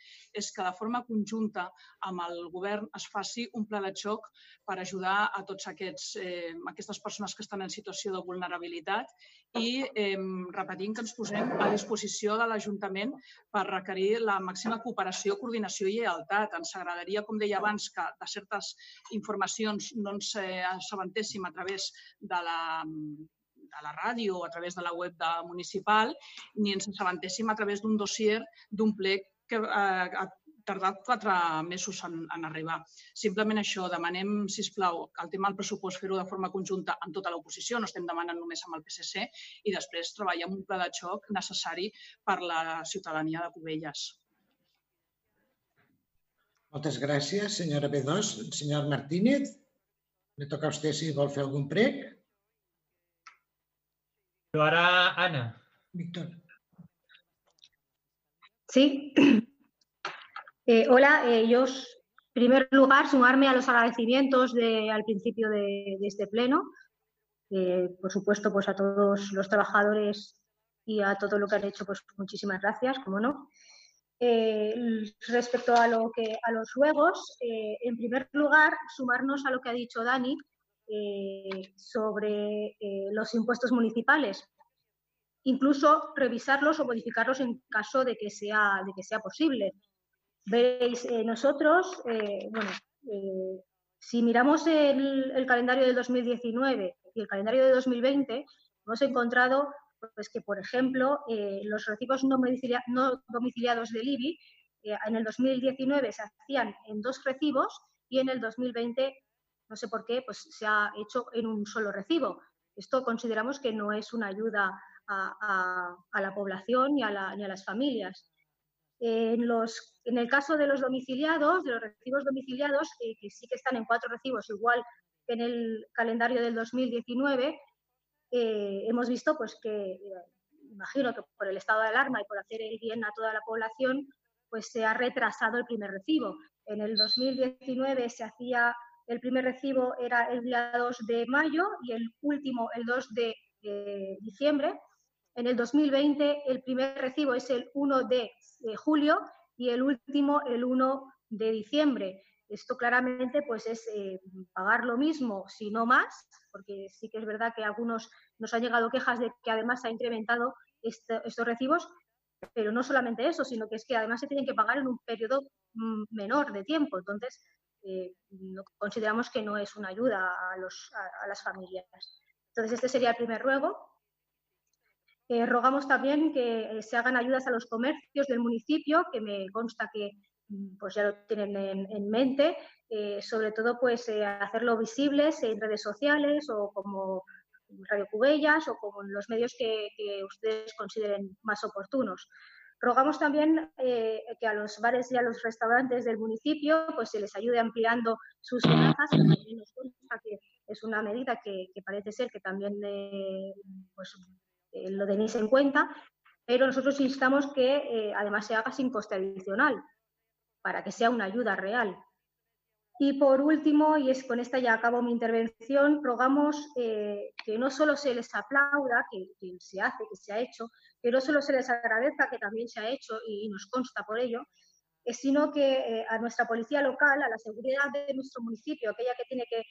és que de forma conjunta amb el govern es faci un pla de xoc per ajudar a tots aquests, eh, aquestes persones que estan en situació de vulnerabilitat i eh, repetint que ens posem a disposició de l'Ajuntament per requerir la màxima cooperació, coordinació i lleialtat. Ens agradaria, com deia abans, que de certes informacions no ens eh, assabentéssim a través de la, de la ràdio o a través de la web de municipal, ni ens assabentéssim a través d'un dossier d'un ple que, eh, tardat quatre mesos en, en arribar. Simplement això, demanem, si plau, el tema del pressupost fer-ho de forma conjunta amb tota l'oposició, no estem demanant només amb el PSC, i després treballar un pla de xoc necessari per la ciutadania de Cubelles. Moltes gràcies, senyora B2. Senyor Martínez, me toca a usted si vol fer algun prec. Lo hará Ana. Víctor. Sí. Eh, hola, eh, yo, en primer lugar, sumarme a los agradecimientos de, al principio de, este pleno. Eh, por supuesto, pues a todos los trabajadores y a todo lo que han hecho, pues muchísimas gracias, como no. Eh, respecto a, lo que, a los ruegos, en primer lugar, sumarnos a lo que ha dicho Dani sobre los impuestos municipales. Incluso revisarlos o modificarlos en caso de que sea, de que sea posible. Veréis, eh, nosotros, eh, bueno, eh, si miramos el, el calendario del 2019 y el calendario de 2020, hemos encontrado pues que, por ejemplo, eh, los recibos no, domicilia- no domiciliados del IBI eh, en el 2019 se hacían en dos recibos y en el 2020, no sé por qué, pues se ha hecho en un solo recibo. Esto consideramos que no es una ayuda a, a- a la población ni a, la- ni a las familias. En, los, en el caso de los domiciliados, de los recibos domiciliados, eh, que sí que están en cuatro recibos, igual que en el calendario del 2019, eh, hemos visto pues que, eh, imagino que por el estado de alarma y por hacer el bien a toda la población, pues se ha retrasado el primer recibo. En el 2019 se hacía, el primer recibo era el día 2 de mayo y el último el 2 de eh, diciembre. En el 2020 el primer recibo es el 1 de, de julio y el último el 1 de diciembre. Esto claramente pues es eh, pagar lo mismo, si no más, porque sí que es verdad que algunos nos han llegado quejas de que además se ha incrementado estos recibos, pero no solamente eso, sino que es que además se tienen que pagar en un periodo mm, menor de tiempo. Entonces, eh, consideramos que no es una ayuda a, los- a las familias. Entonces, este sería el primer ruego. Eh, rogamos también que eh, se hagan ayudas a los comercios del municipio, que me consta que mm, pues ya lo tienen en, en mente, eh, sobre todo pues hacerlo visibles en redes sociales o como Radio Cubellas o como los medios que, ustedes consideren más oportunos. Rogamos también que a los bares y a los restaurantes del municipio pues se les ayude ampliando sus terrazas, que es una medida que, que parece ser que también pues, eh, lo tenéis en cuenta, pero nosotros instamos que eh, además se haga sin coste adicional, para que sea una ayuda real. Y por último, y es con esta ya acabo mi intervención, rogamos eh, que no solo se les aplauda, que, se hace, que se ha hecho, que no solo se les agradezca, que también se ha hecho y, nos consta por ello, eh, sino que a nuestra policía local, a la seguridad de nuestro municipio, aquella que tiene que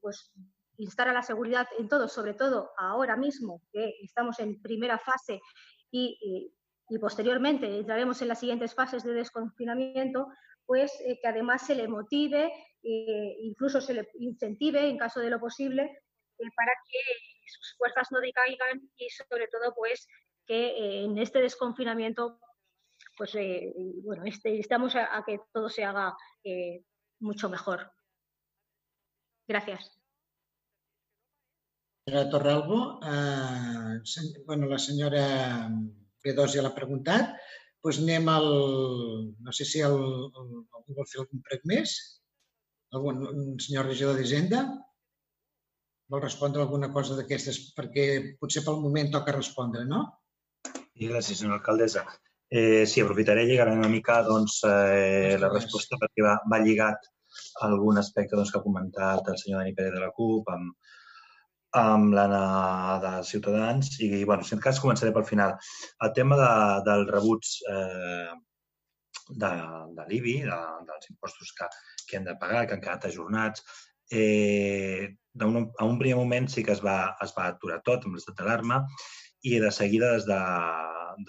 pues, instar a la seguridad en todo, sobre todo ahora mismo, que estamos en primera fase y, posteriormente entraremos en las siguientes fases de desconfinamiento, pues eh, que además se le motive, eh, incluso se le incentive, en caso de lo posible, eh, para que sus fuerzas no decaigan y sobre todo pues que eh, en este desconfinamiento pues bueno, este, estamos a, a que todo se haga mucho mejor. Gracias. Senyora Torralbo, eh, sen- bueno, la senyora B2 ja l'ha preguntat. Doncs anem al... No sé si el, el, algú vol fer algun prec més. Algun un senyor regidor d'Hisenda? Vol respondre alguna cosa d'aquestes? Perquè potser pel moment toca respondre, no? I gràcies, senyora alcaldessa. Eh, sí, aprofitaré i lligaré una mica doncs, eh, la resposta perquè va, va lligat a algun aspecte doncs, que ha comentat el senyor Dani Pérez de la CUP amb, amb l'Anna de Ciutadans i, bueno, si en cas, començaré pel final. El tema de, dels rebuts eh, de, de l'IBI, de, dels impostos que, que hem de pagar, que han quedat ajornats, eh, d'un- a un primer moment sí que es va, es va aturar tot amb l'estat d'alarma i de seguida des, de,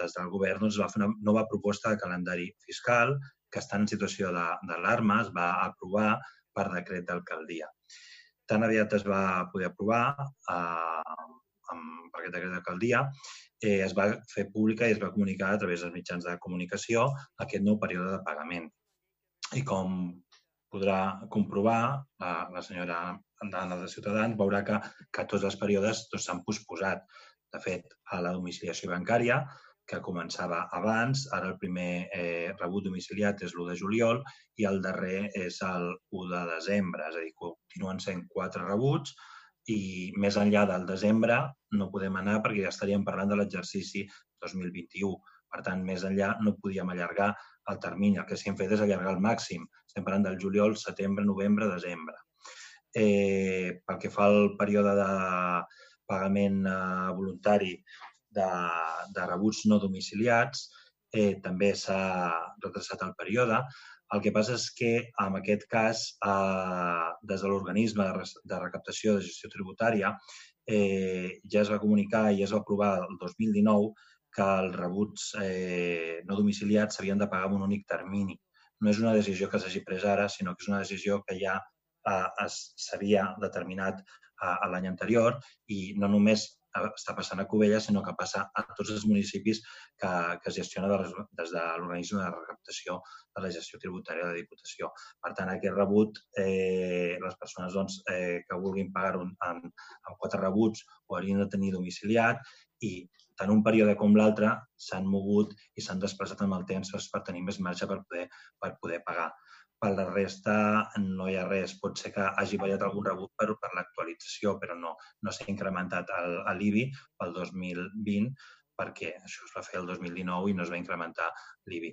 des del govern doncs, va fer una nova proposta de calendari fiscal que està en situació d'alarma, es va aprovar per decret d'alcaldia. Tan aviat es va poder aprovar, eh, amb, per aquest decret d'alcaldia, eh, es va fer pública i es va comunicar a través dels mitjans de comunicació aquest nou període de pagament. I com podrà comprovar, la, la senyora Andana de Ciutadans veurà que, que tots els períodes s'han posposat. De fet, a la domiciliació bancària, que començava abans, ara el primer eh, rebut domiciliat és l'1 de juliol i el darrer és el 1 de desembre, és a dir, continuen sent quatre rebuts i més enllà del desembre no podem anar perquè ja estaríem parlant de l'exercici 2021. Per tant, més enllà no podíem allargar el termini. El que sí hem fet és allargar el màxim. Estem parlant del juliol, setembre, novembre, desembre. Eh, pel que fa al període de pagament eh, voluntari de, de rebuts no domiciliats, eh, també s'ha retrasat el període. El que passa és que, en aquest cas, eh, des de l'organisme de, recaptació de gestió tributària, eh, ja es va comunicar i es va aprovar el 2019 que els rebuts eh, no domiciliats s'havien de pagar en un únic termini. No és una decisió que s'hagi pres ara, sinó que és una decisió que ja eh, s'havia determinat eh, l'any anterior i no només està passant a Cubelles, sinó que passa a tots els municipis que, que es gestiona des de l'organisme de recaptació de la gestió tributària de la Diputació. Per tant, aquest rebut, eh, les persones doncs, eh, que vulguin pagar un, en, en quatre rebuts ho haurien de tenir domiciliat i tant un període com l'altre s'han mogut i s'han desplaçat amb el temps per tenir més marge per poder, per poder pagar. Per la resta no hi ha res. Pot ser que hagi variat algun rebut per, per l'actualització, però no, no s'ha incrementat l'IBI pel 2020 perquè això es va fer el 2019 i no es va incrementar l'IBI.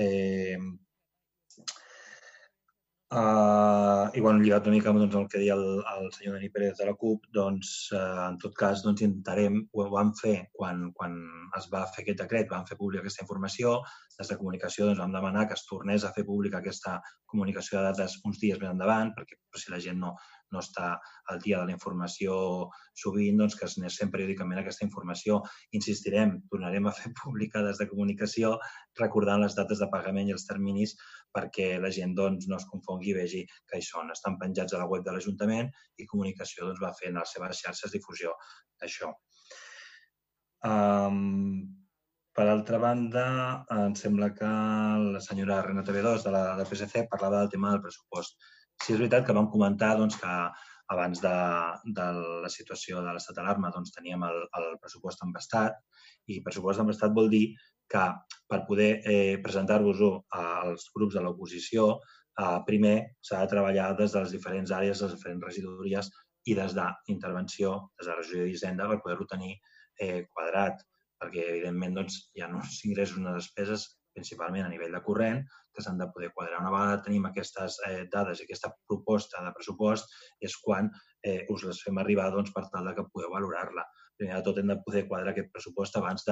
Eh, Uh, I bueno, lligat una mica amb doncs, el que deia el, el senyor Dani Pérez de la CUP, doncs, uh, en tot cas doncs, intentarem, ho, ho vam fer quan, quan es va fer aquest decret, vam fer pública aquesta informació, des de comunicació doncs, vam demanar que es tornés a fer pública aquesta comunicació de dades uns dies més endavant, perquè per si la gent no, no està al dia de la informació sovint, doncs que es anés fent periòdicament aquesta informació. Insistirem, tornarem a fer pública des de comunicació, recordant les dates de pagament i els terminis perquè la gent doncs, no es confongui i vegi que hi són. Estan penjats a la web de l'Ajuntament i comunicació doncs, va en les seves xarxes difusió d'això. Um, per altra banda, em sembla que la senyora Renata B2 de la, del PSC parlava del tema del pressupost. Sí, és veritat que vam comentar doncs, que abans de, de la situació de l'estat d'alarma doncs, teníem el, el pressupost embastat i pressupost embastat vol dir que per poder eh, presentar-vos-ho als grups de l'oposició, eh, primer s'ha de treballar des de les diferents àrees, les diferents regidories i des d'intervenció, des de la regió d'Hisenda, per poder-ho tenir eh, quadrat, perquè evidentment doncs, hi ha uns ingressos unes despeses principalment a nivell de corrent, que s'han de poder quadrar. Una vegada tenim aquestes eh, dades i aquesta proposta de pressupost és quan eh, us les fem arribar doncs, per tal de que podeu valorar-la. Primer de tot hem de poder quadrar aquest pressupost abans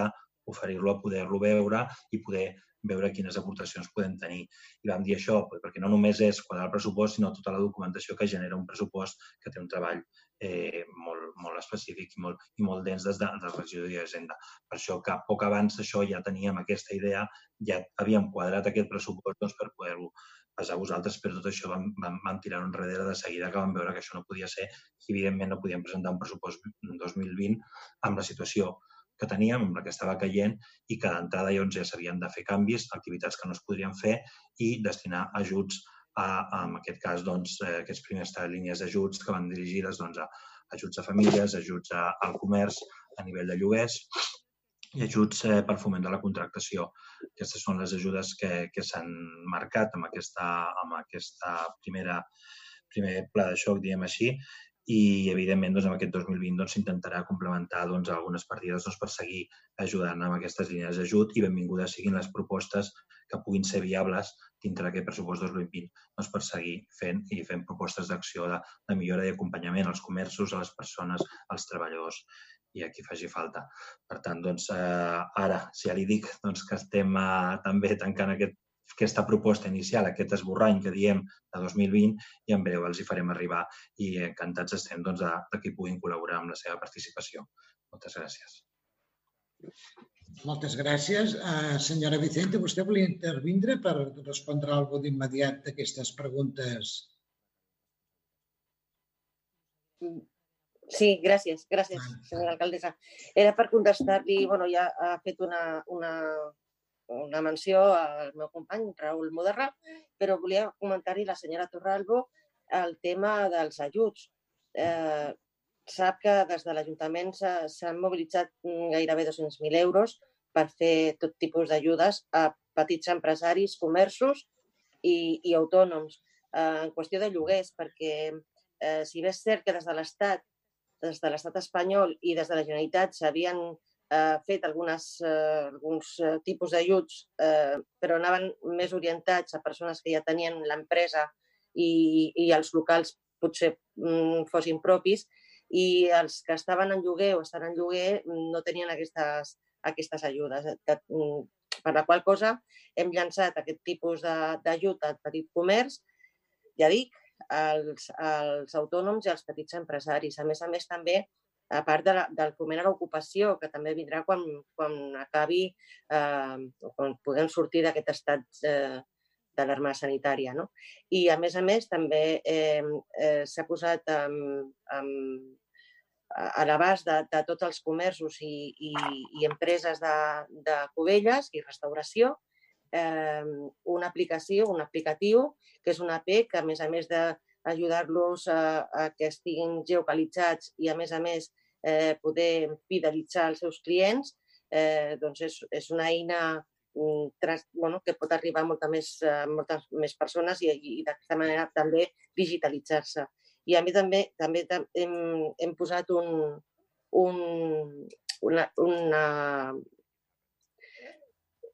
d'oferir-lo a poder-lo veure i poder veure quines aportacions podem tenir. I vam dir això perquè no només és quadrar el pressupost, sinó tota la documentació que genera un pressupost que té un treball eh, molt, molt específic i molt, i molt dens des de, de la regió d'Hisenda. Per això que poc abans d'això ja teníem aquesta idea, ja havíem quadrat aquest pressupost doncs, per poder-ho passar a vosaltres, però tot això vam, vam, vam tirar enrere de seguida que vam veure que això no podia ser i evidentment no podíem presentar un pressupost 2020 amb la situació que teníem, amb la que estava caient, i que d'entrada doncs, ja s'havien de fer canvis, activitats que no es podrien fer i destinar ajuts a, en aquest cas, doncs, eh, aquests primers línies d'ajuts que van dirigides doncs, a ajuts a famílies, ajuts a, al comerç a nivell de lloguers i ajuts eh, per foment de la contractació. Aquestes són les ajudes que, que s'han marcat amb aquesta, amb aquesta primera, primer pla de xoc, diguem així, i, evidentment, doncs, en aquest 2020 doncs, s'intentarà doncs, complementar doncs, algunes partides doncs, per seguir ajudant amb aquestes línies d'ajut i benvingudes siguin les propostes que puguin ser viables dintre d'aquest pressupost 2020 doncs, per seguir fent i fent propostes d'acció de, de millora i acompanyament als comerços, a les persones, als treballadors i a qui faci falta. Per tant, doncs, eh, ara, si ja li dic doncs, que estem eh, també tancant aquest aquesta proposta inicial, aquest esborrany que diem de 2020 i en breu els hi farem arribar i encantats estem doncs, de, de que puguin col·laborar amb la seva participació. Moltes gràcies. Moltes gràcies. Uh, senyora Vicente, vostè volia intervindre per respondre alguna d'immediat d'aquestes preguntes? Sí, gràcies, gràcies, senyora alcaldessa. Era per contestar-li, bueno, ja ha fet una, una, una menció al meu company, Raül Moderra, però volia comentar-hi la senyora Torralbo el tema dels ajuts. Eh, sap que des de l'Ajuntament s'han mobilitzat gairebé 200.000 euros per fer tot tipus d'ajudes a petits empresaris, comerços i, i autònoms. Eh, en qüestió de lloguers, perquè eh, si bé és cert que des de l'Estat des de l'estat espanyol i des de la Generalitat s'havien fet algunes, eh, alguns eh, tipus d'ajuts, eh, però anaven més orientats a persones que ja tenien l'empresa i, i els locals potser mm, fossin propis, i els que estaven en lloguer o estan en lloguer no tenien aquestes, aquestes ajudes. Que, mm, per la qual cosa hem llançat aquest tipus d'ajut al petit comerç, ja dic, als, als autònoms i als petits empresaris. A més a més, també, a part de la, del foment a l'ocupació, que també vindrà quan, quan acabi, eh, quan puguem sortir d'aquest estat eh, d'alarma sanitària. No? I, a més a més, també eh, eh, s'ha posat amb, amb, a l'abast de, de tots els comerços i, i, i empreses de, de Cubelles i restauració eh, una aplicació, un aplicatiu, que és una app que, a més a més d'ajudar-los a, a que estiguin geocalitzats i, a més a més, eh, poder fidelitzar els seus clients, eh, doncs és, és una eina mm, tras, bueno, que pot arribar a molta més, a moltes més persones i, i d'aquesta manera també digitalitzar-se. I a mi també també hem, hem posat un, un, una, una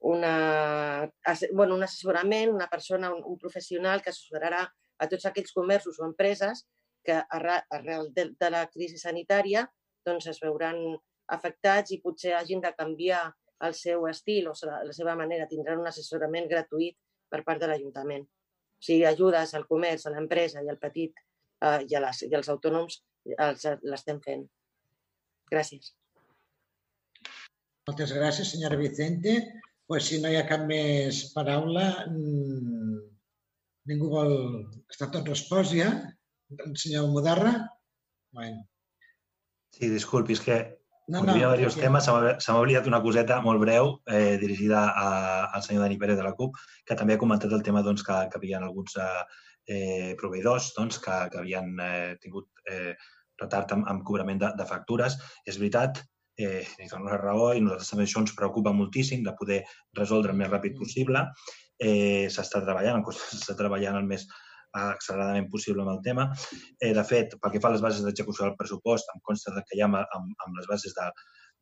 una, bueno, un assessorament, una persona, un, un professional que assessorarà a tots aquells comerços o empreses que arrel de, de la crisi sanitària doncs es veuran afectats i potser hagin de canviar el seu estil o la seva manera. Tindran un assessorament gratuït per part de l'Ajuntament. O sigui, ajudes al comerç, a l'empresa i al petit eh, i, a les, i als autònoms l'estem fent. Gràcies. Moltes gràcies, senyora Vicente pues, si no hi ha cap més paraula, mmm, ningú vol... Està tot respost ja? El senyor Mudarra? Bueno. Sí, disculpi, és que no, no, havia diversos temes. Se m'ha oblidat una coseta molt breu eh, dirigida a, al senyor Dani Pérez de la CUP, que també ha comentat el tema doncs, que, que havien alguns eh, proveïdors doncs, que, que havien eh, tingut eh, retard amb, amb cobrament de, de factures. És veritat, eh, li dono la raó i nosaltres també això ens preocupa moltíssim de poder resoldre el més ràpid mm. Eh, s'està treballant, s'està treballant el més acceleradament possible amb el tema. Eh, de fet, pel que fa a les bases d'execució del pressupost, em consta que ja amb, amb, amb les bases de,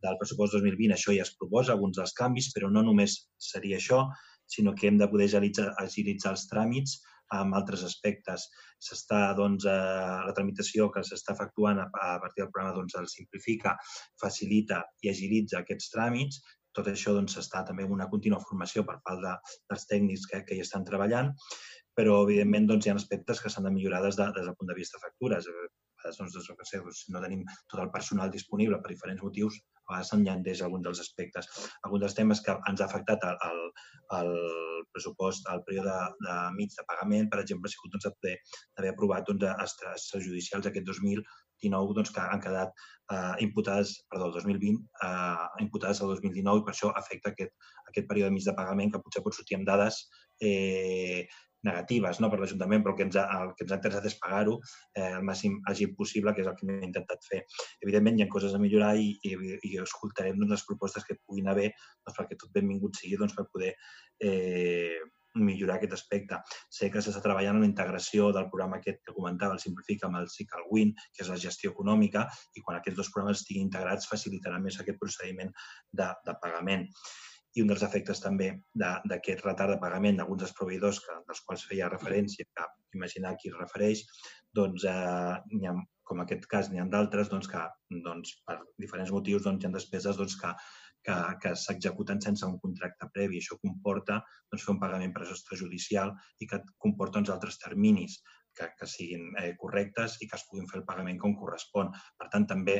del pressupost 2020 això ja es proposa, alguns dels canvis, però no només seria això, sinó que hem de poder agilitzar, agilitzar els tràmits amb altres aspectes. S'està, doncs, eh, la tramitació que s'està efectuant a, a partir del programa doncs, el simplifica, facilita i agilitza aquests tràmits. Tot això doncs, està també en una contínua formació per part de, dels tècnics que, que hi estan treballant, però, evidentment, doncs, hi ha aspectes que s'han de millorar des, de, des del punt de vista de factures doncs, doncs, no sé, si no tenim tot el personal disponible per diferents motius, a vegades s'enllanteix algun dels aspectes. Algun dels temes que ens ha afectat el, el, el pressupost, el període de, de mig de pagament, per exemple, ha sigut doncs, d'haver aprovat doncs, extrajudicials aquest 2019 doncs, que han quedat eh, imputades, perdó, el 2020, eh, imputades al 2019 i per això afecta aquest, aquest període mig de pagament que potser pot sortir amb dades eh, negatives no, per l'Ajuntament, però el que, ens ha, el que ens ha interessat és pagar-ho eh, el màxim àgil possible, que és el que hem intentat fer. Evidentment, hi ha coses a millorar i, i, i escoltarem doncs, les propostes que puguin haver doncs, perquè tot benvingut sigui doncs, per poder eh, millorar aquest aspecte. Sé que s'està treballant en la integració del programa aquest que comentava, el Simplifica amb el Cical Win, que és la gestió econòmica, i quan aquests dos programes estiguin integrats facilitarà més aquest procediment de, de pagament i un dels efectes també d'aquest retard de pagament d'alguns dels proveïdors que, dels quals feia referència, que imaginar qui es refereix, doncs eh, ha, com aquest cas n'hi ha d'altres doncs, que doncs, per diferents motius doncs, hi ha despeses doncs, que, que, que s'executen sense un contracte previ. Això comporta doncs, fer un pagament per extrajudicial i que comporta uns altres terminis que, que siguin eh, correctes i que es puguin fer el pagament com correspon. Per tant, també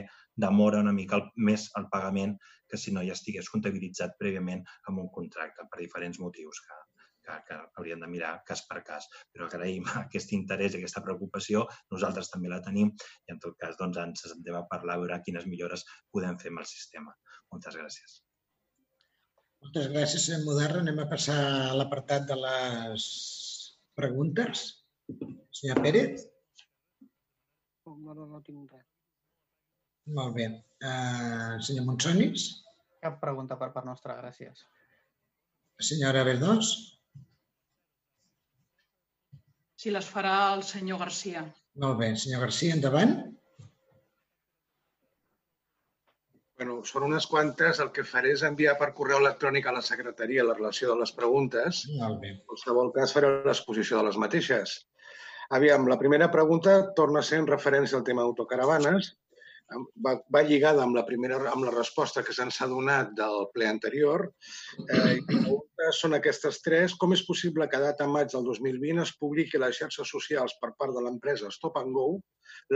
demora una mica el, més el pagament que si no ja estigués comptabilitzat prèviament amb un contracte per diferents motius que, que, que hauríem de mirar cas per cas. Però agraïm aquest interès i aquesta preocupació, nosaltres també la tenim i en tot cas doncs, ens sentem a parlar a veure quines millores podem fer amb el sistema. Moltes gràcies. Moltes gràcies, senyor Moderna. Anem a passar a l'apartat de les preguntes. Senyor Pérez? No, no, no tinc res. Molt bé. Uh, senyor Monsonis? Cap pregunta per part nostra, gràcies. Senyora Verdós? Si les farà el senyor Garcia. Molt bé. Senyor Garcia, endavant. Bueno, són unes quantes. El que faré és enviar per correu electrònic a la secretaria la relació de les preguntes. Molt bé. En qualsevol cas, faré l'exposició de les mateixes. Aviam, la primera pregunta torna a ser en referència al tema autocaravanes. Va, va lligada amb la primera amb la resposta que se'ns ha donat del ple anterior. Eh, són aquestes tres. Com és possible que a data maig del 2020 es publiqui a les xarxes socials per part de l'empresa Stop and Go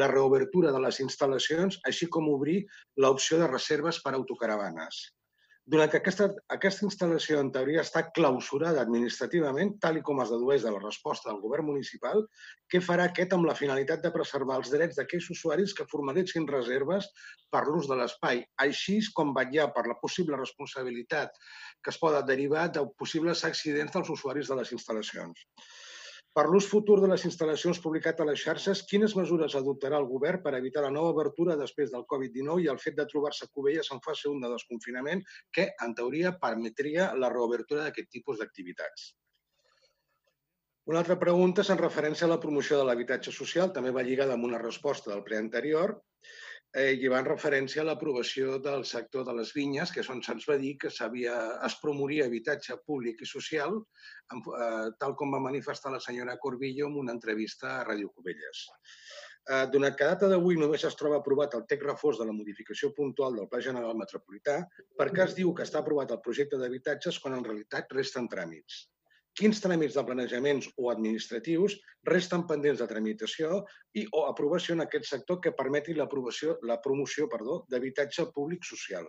la reobertura de les instal·lacions, així com obrir l'opció de reserves per autocaravanes? Donat que aquesta, aquesta instal·lació en teoria està clausurada administrativament, tal i com es dedueix de la resposta del govern municipal, què farà aquest amb la finalitat de preservar els drets d'aquells usuaris que formalitzin reserves per l'ús de l'espai, així com vetllar per la possible responsabilitat que es poden derivar de possibles accidents dels usuaris de les instal·lacions? Per l'ús futur de les instal·lacions publicat a les xarxes, quines mesures adoptarà el govern per evitar la nova obertura després del Covid-19 i el fet de trobar-se Cubelles en fase 1 de desconfinament, que, en teoria, permetria la reobertura d'aquest tipus d'activitats? Una altra pregunta és en referència a la promoció de l'habitatge social, també va lligada amb una resposta del ple anterior, eh, i va en referència a l'aprovació del sector de les vinyes, que és on se'ns va dir que es promoria habitatge públic i social, amb, eh, tal com va manifestar la senyora Corbillo en una entrevista a Ràdio Cubelles. Eh, donat que data d'avui només es troba aprovat el text reforç de la modificació puntual del Pla General Metropolità, per què es diu que està aprovat el projecte d'habitatges quan en realitat resten tràmits? Quins tràmits de planejaments o administratius resten pendents de tramitació i o aprovació en aquest sector que permeti l'aprovació la promoció perdó d'habitatge públic social.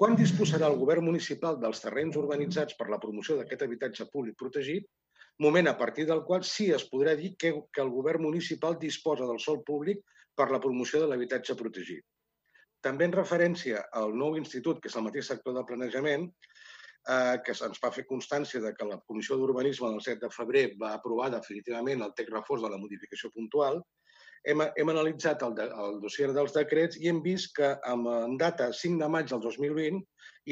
Quan disposarà el govern municipal dels terrenys urbanitzats per la promoció d'aquest habitatge públic protegit, moment a partir del qual sí es podrà dir que, que el govern municipal disposa del sol públic per la promoció de l'habitatge protegit. També en referència al nou institut, que és el mateix sector de planejament, eh, que se'ns va fer constància de que la Comissió d'Urbanisme del 7 de febrer va aprovar definitivament el text reforç de la modificació puntual, hem, hem analitzat el, de, el dossier dels decrets i hem vist que amb en data 5 de maig del 2020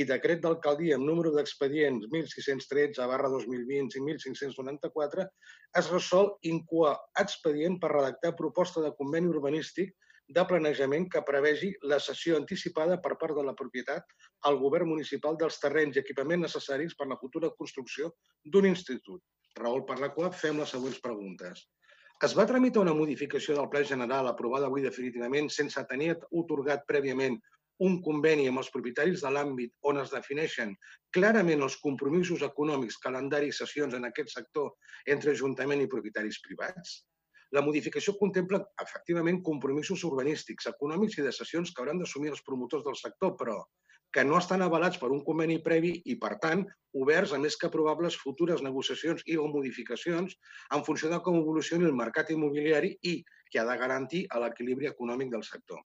i decret d'alcaldia amb número d'expedients 1613 barra 2020 i 1594 es resol incoar expedient per redactar proposta de conveni urbanístic de planejament que prevegi la cessió anticipada per part de la propietat al govern municipal dels terrenys i equipaments necessaris per la futura construcció d'un institut, raó per la qual fem les següents preguntes. Es va tramitar una modificació del Pla General aprovada avui definitivament sense tenir otorgat prèviament un conveni amb els propietaris de l'àmbit on es defineixen clarament els compromisos econòmics, calendaris i sessions en aquest sector entre Ajuntament i propietaris privats? La modificació contempla, efectivament, compromisos urbanístics, econòmics i de sessions que hauran d'assumir els promotors del sector, però que no estan avalats per un conveni previ i, per tant, oberts a més que probables futures negociacions i o modificacions en funció de com evolucioni el mercat immobiliari i que ha de garantir l'equilibri econòmic del sector.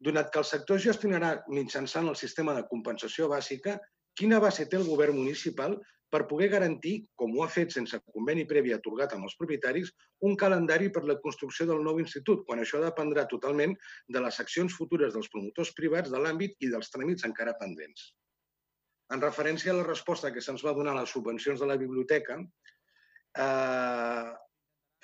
Donat que el sector gestionarà mitjançant el sistema de compensació bàsica, quina base té el govern municipal per poder garantir, com ho ha fet sense conveni previ atorgat amb els propietaris, un calendari per la construcció del nou institut, quan això dependrà totalment de les accions futures dels promotors privats de l'àmbit i dels tràmits encara pendents. En referència a la resposta que se'ns va donar a les subvencions de la biblioteca, eh,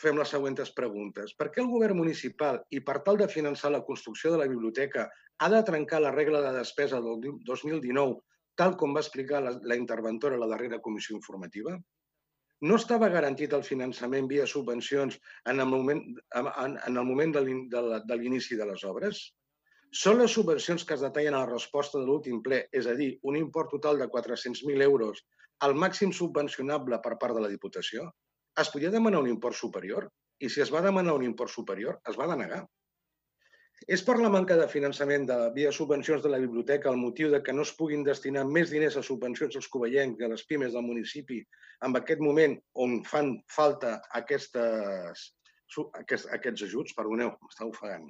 fem les següents preguntes. Per què el govern municipal, i per tal de finançar la construcció de la biblioteca, ha de trencar la regla de despesa del 2019 tal com va explicar la, la interventora a la darrera comissió informativa? No estava garantit el finançament via subvencions en el moment, en, en el moment de l'inici de les obres? Són les subvencions que es detallen a la resposta de l'últim ple, és a dir, un import total de 400.000 euros, el màxim subvencionable per part de la Diputació? Es podia demanar un import superior? I si es va demanar un import superior, es va denegar. És per la manca de finançament de, via subvencions de la biblioteca el motiu de que no es puguin destinar més diners a subvencions als covellencs i a les pimes del municipi en aquest moment on fan falta aquestes, aquests, aquests ajuts? Perdoneu, m'està ofegant.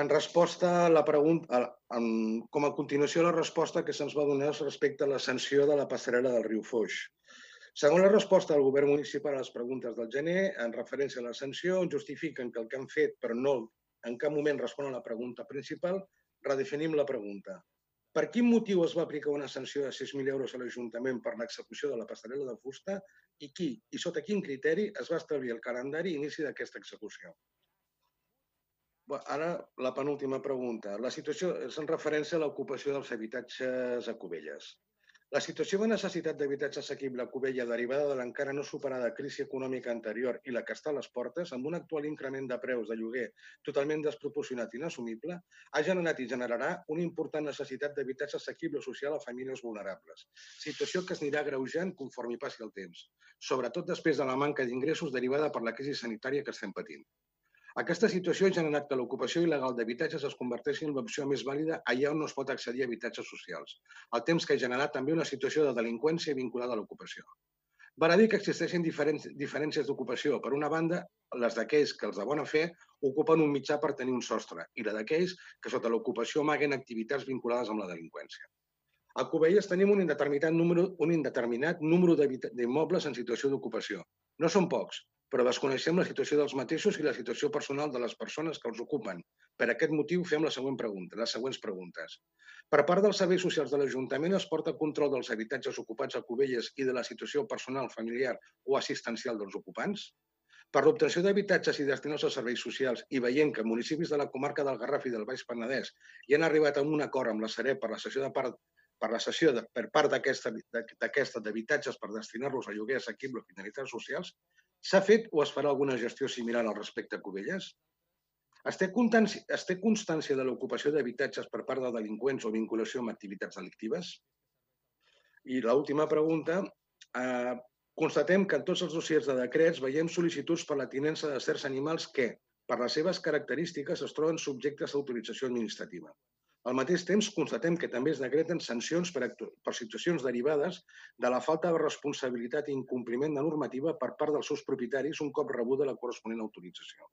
En resposta a la pregunta, en, com a continuació a la resposta que se'ns va donar respecte a la sanció de la passarel·la del riu Foix. Segons la resposta del govern municipal a les preguntes del gener, en referència a la sanció, justifiquen que el que han fet, però no en cap moment respon a la pregunta principal, redefinim la pregunta. Per quin motiu es va aplicar una sanció de 6.000 euros a l'Ajuntament per l'execució de la passarel·la de fusta i qui i sota quin criteri es va establir el calendari i inici d'aquesta execució? Ara, la penúltima pregunta. La situació és en referència a l'ocupació dels habitatges a Cubelles. La situació de necessitat d'habitatge assequible a Cubella derivada de l'encara no superada crisi econòmica anterior i la que està a les portes, amb un actual increment de preus de lloguer totalment desproporcionat i inassumible, ha generat i generarà una important necessitat d'habitatge assequible social a famílies vulnerables, situació que es anirà greujant conforme passi el temps, sobretot després de la manca d'ingressos derivada per la crisi sanitària que estem patint. Aquesta situació ha generat que l'ocupació il·legal d'habitatges es converteixi en l'opció més vàlida allà on no es pot accedir a habitatges socials, al temps que ha generat també una situació de delinqüència vinculada a l'ocupació. Val a dir que existeixen diferents, diferències d'ocupació. Per una banda, les d'aquells que els de bona fe ocupen un mitjà per tenir un sostre i la d'aquells que sota l'ocupació amaguen activitats vinculades amb la delinqüència. A Cubelles tenim un indeterminat número, un indeterminat número d'immobles en situació d'ocupació. No són pocs, però desconeixem la situació dels mateixos i la situació personal de les persones que els ocupen. Per aquest motiu fem la següent pregunta, les següents preguntes. Per part dels serveis socials de l'Ajuntament es porta control dels habitatges ocupats a Cubelles i de la situació personal, familiar o assistencial dels ocupants? Per l'obtenció d'habitatges i destinats als serveis socials i veient que municipis de la comarca del Garraf i del Baix Penedès hi han arribat a un acord amb la Sareb per la sessió de part per la cessió de, per part d'aquesta d'habitatges per destinar-los a lloguer assequible o finalitats socials, S'ha fet o es farà alguna gestió similar al respecte a Cubelles? Es té, constància, es té constància de l'ocupació d'habitatges per part de delinqüents o vinculació amb activitats delictives? I l'última pregunta, eh, constatem que en tots els dossiers de decrets veiem sol·licituds per la tinença de certs animals que, per les seves característiques, es troben subjectes a autorització administrativa. Al mateix temps, constatem que també es decreten sancions per, per situacions derivades de la falta de responsabilitat i incompliment de normativa per part dels seus propietaris un cop rebuda la corresponent autorització.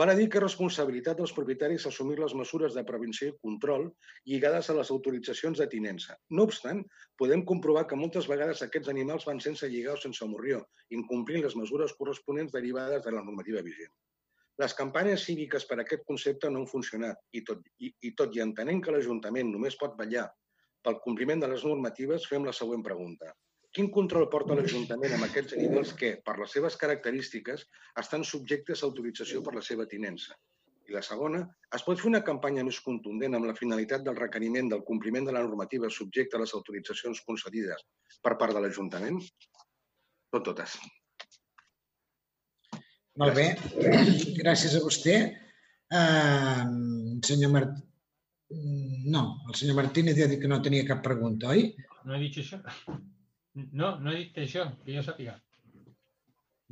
Val a dir que responsabilitat dels propietaris assumir les mesures de prevenció i control lligades a les autoritzacions de tinença. No obstant, podem comprovar que moltes vegades aquests animals van sense lligar o sense morrió, incomplint les mesures corresponents derivades de la normativa vigent. Les campanyes cíviques per a aquest concepte no han funcionat i tot i, i, tot i entenent que l'Ajuntament només pot vetllar pel compliment de les normatives, fem la següent pregunta. Quin control porta l'Ajuntament amb aquests animals que, per les seves característiques, estan subjectes a autorització per la seva tinença? I la segona, es pot fer una campanya més contundent amb la finalitat del requeriment del compliment de la normativa subjecte a les autoritzacions concedides per part de l'Ajuntament? Tot totes. Molt bé, gràcies a vostè. Uh, senyor Mart... No, el senyor Martínez ja ha dit que no tenia cap pregunta, oi? No he dit això. No, no he dit això, que jo sàpiga.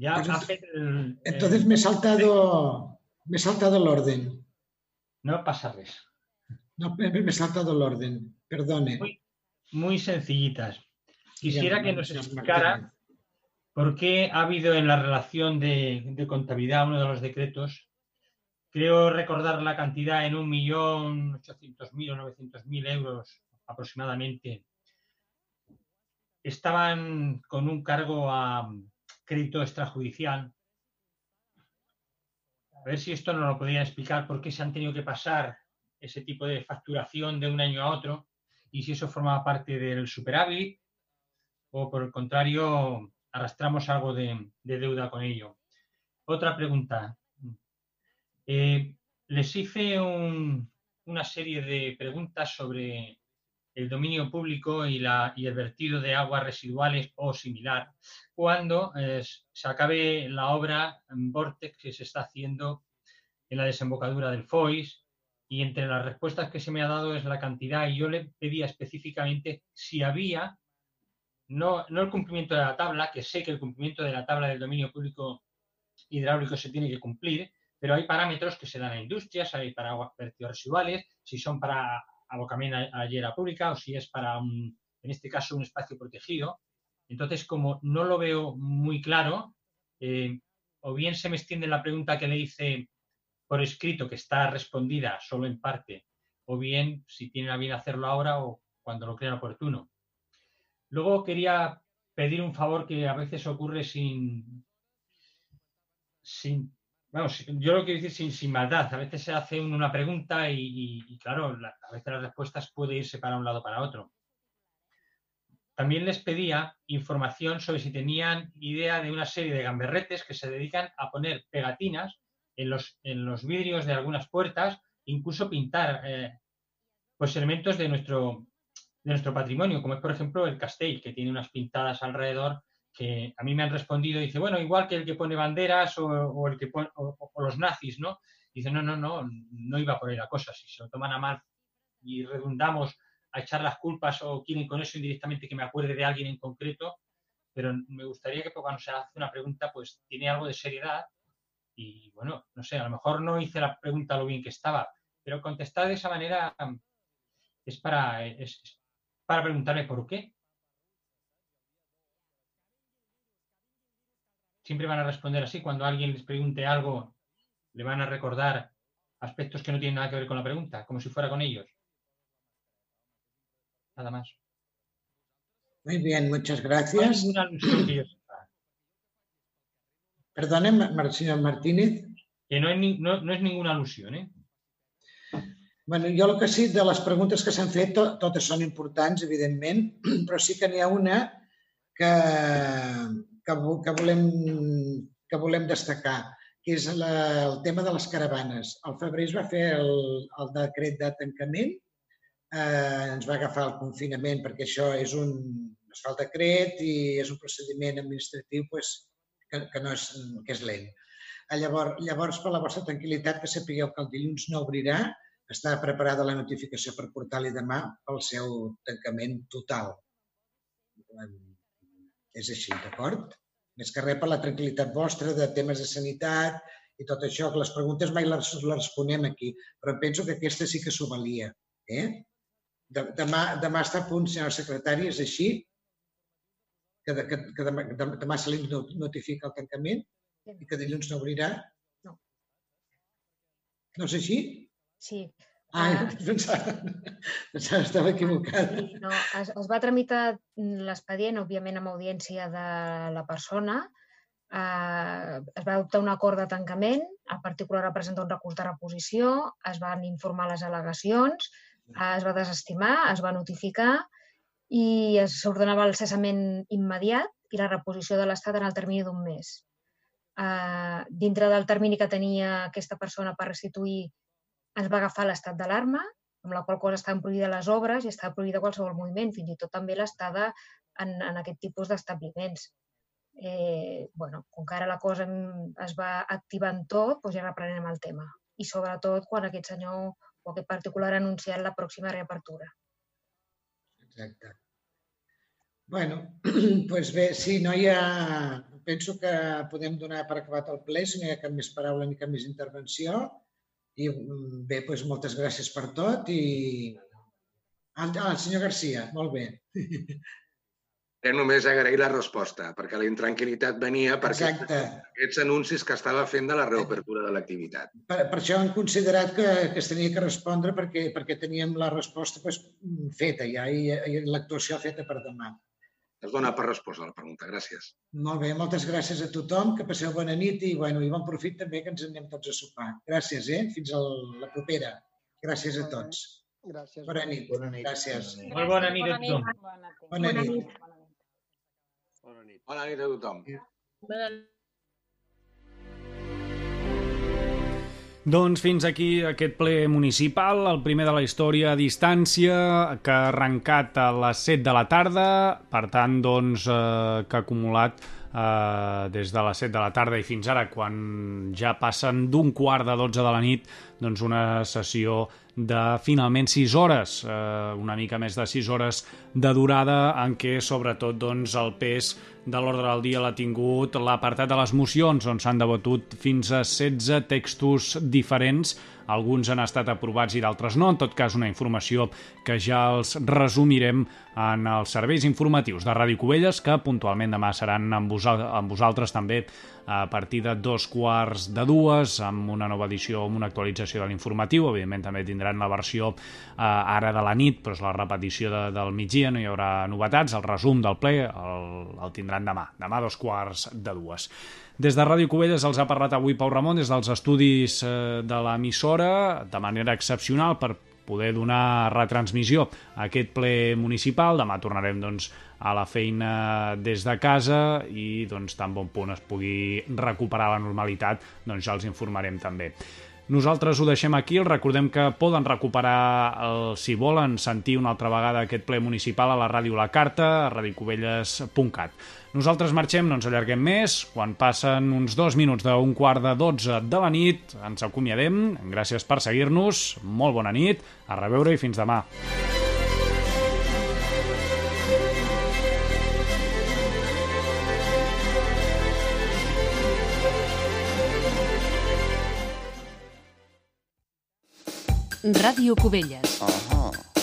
Ya ha fet el, Entonces me he saltado, me he saltado el orden. No pasa res. No, me he saltado el orden, perdone. Muy, muy sencillitas. Quisiera que nos explicara ¿Por qué ha habido en la relación de, contabilidad, uno de los decretos, creo recordar la cantidad en 1.800.000 o 900.000 euros aproximadamente, estaban con un cargo a crédito extrajudicial. A ver si esto nos lo podrían explicar, por qué se han tenido que pasar ese tipo de facturación de un año a otro y si eso formaba parte del superávit o por el contrario arrastramos algo de, deuda con ello. Otra pregunta. Eh, les hice una serie de preguntas sobre el dominio público y, la, y el vertido de aguas residuales o similar, cuando eh, se acabe la obra en Vortex que se está haciendo en la desembocadura del Foix, y entre las respuestas que se me ha dado es la cantidad, y yo le pedía específicamente si había no, el cumplimiento de la tabla, que sé que el cumplimiento de la tabla del dominio público hidráulico se tiene que cumplir, pero hay parámetros que se dan a industrias, hay para vertidos residuales, si son para abocamiento a, la pública o si es para, un, en este caso, un espacio protegido. Entonces, como no lo veo muy claro, eh, o bien se me extiende la pregunta que le hice por escrito, que está respondida solo en parte, o bien si tienen a bien hacerlo ahora o cuando lo crean oportuno. Luego quería pedir un favor que a veces ocurre sin, sin yo lo quiero decir sin, maldad. A veces se hace una pregunta y, claro, a veces las respuestas puede irse para un lado para otro. También les pedía información sobre si tenían idea de una serie de gamberretes que se dedican a poner pegatinas en los, en los vidrios de algunas puertas, incluso pintar eh, pues elementos de nuestro, de nuestro patrimonio, como es por ejemplo el castell, que tiene unas pintadas alrededor que a mí me han respondido, dice, bueno, igual que el que pone banderas o, el que pone, o, los nazis, ¿no? Dice, no, no, no, no iba por ahí la cosa. Si se lo toman a mal y redundamos a echar las culpas o quieren con eso indirectamente que me acuerde de alguien en concreto, pero me gustaría que cuando se hace una pregunta, pues tiene algo de seriedad y bueno, no sé, a lo mejor no hice la pregunta lo bien que estaba, pero contestar de esa manera es para, para preguntarle por qué. siempre van a responder así. Cuando alguien les pregunte algo, le van a recordar aspectos que no tienen nada que ver con la pregunta, como si fuera con ellos. Nada más. Muy bien, muchas gracias. Perdone, señor Martínez. Que no, no, no és ninguna al·lusió, eh? Bueno, jo el que sí, de les preguntes que s'han fet, to, totes són importants, evidentment, però sí que n'hi ha una que, que, que, volem, que volem destacar, que és la, el tema de les caravanes. Al febrer es va fer el, el decret de tancament, eh, ens va agafar el confinament perquè això és un, es fa el decret i és un procediment administratiu pues, que, que, no és, que és lent. Llavors, llavors, per la vostra tranquil·litat, que sapigueu que el dilluns no obrirà, està preparada la notificació per portar-li demà pel seu tancament total és així, d'acord? Més que res per la tranquil·litat vostra de temes de sanitat i tot això, que les preguntes mai les, les responem aquí, però penso que aquesta sí que s'ho valia. Eh? Demà, demà està a punt, senyor secretari, és així? Que, que, que demà, demà se li notifica el tancament i que dilluns no obrirà? No. No és així? Sí. Ai, pensava, pensava que estava equivocada. No, es, es va tramitar l'expedient, òbviament, amb audiència de la persona. Eh, es va adoptar un acord de tancament, el particular va presentar un recurs de reposició, es van informar les al·legacions, eh, es va desestimar, es va notificar i s'ordenava el cessament immediat i la reposició de l'Estat en el termini d'un mes. Eh, dintre del termini que tenia aquesta persona per restituir ens va agafar l'estat d'alarma, amb la qual cosa estaven prohibides les obres i estava prohibida qualsevol moviment, fins i tot també l'estada en, en aquest tipus d'establiments. Eh, bueno, com que ara la cosa es va activant tot, doncs ja reprenem el tema. I sobretot quan aquest senyor o aquest particular ha anunciat la pròxima reapertura. Exacte. bueno, doncs bé, sí, no hi ha... Penso que podem donar per acabat el ple, si no hi ha cap més paraula ni cap més intervenció. I mm, bé, doncs moltes gràcies per tot i... Ah, el senyor Garcia, molt bé. Era només agrair la resposta, perquè la intranquil·litat venia per Exacte. aquests anuncis que estava fent de la reobertura de l'activitat. Per, per això hem considerat que, que es tenia que respondre perquè, perquè teníem la resposta pues, feta ja i, i l'actuació feta per demà es dona per resposta a la pregunta. Gràcies. Molt bé, moltes gràcies a tothom, que passeu bona nit i, bueno, i bon profit també que ens anem tots a sopar. Gràcies, eh? Fins a la propera. Gràcies a tots. Gràcies. Bona nit. Bona nit. Gràcies. Molt bona nit a tothom. Bona nit. Bona nit. Bona nit a tothom. Bona nit. Doncs fins aquí aquest ple municipal, el primer de la història a distància, que ha arrencat a les 7 de la tarda, per tant, doncs, eh, que ha acumulat eh, des de les 7 de la tarda i fins ara, quan ja passen d'un quart de 12 de la nit, doncs una sessió de finalment 6 hores, eh, una mica més de 6 hores de durada en què sobretot doncs, el pes de l'ordre del dia l'ha tingut l'apartat de les mocions on s'han debatut fins a 16 textos diferents. Alguns han estat aprovats i d'altres no, en tot cas una informació que ja els resumirem en els serveis informatius de Ràdio Cubelles, que puntualment demà seran amb, vosal amb vosaltres també a partir de dos quarts de dues, amb una nova edició, amb una actualització de l'informatiu. Evidentment també tindran la versió eh, ara de la nit, però és la repetició de, del migdia, no hi haurà novetats. El resum del ple el, el tindran demà, demà dos quarts de dues. Des de Ràdio Cubelles els ha parlat avui Pau Ramon des dels estudis eh, de l'emissora de manera excepcional per poder donar retransmissió a aquest ple municipal. Demà tornarem doncs, a la feina des de casa i doncs, tan bon punt es pugui recuperar la normalitat, doncs ja els informarem també. Nosaltres ho deixem aquí, els recordem que poden recuperar, el, si volen, sentir una altra vegada aquest ple municipal a la ràdio La Carta, a radiocubelles.cat. Nosaltres marxem, no ens allarguem més, quan passen uns dos minuts d'un quart de dotze de la nit, ens acomiadem, gràcies per seguir-nos, molt bona nit, a reveure i fins demà. Ràdio Cubelles. Uh -huh.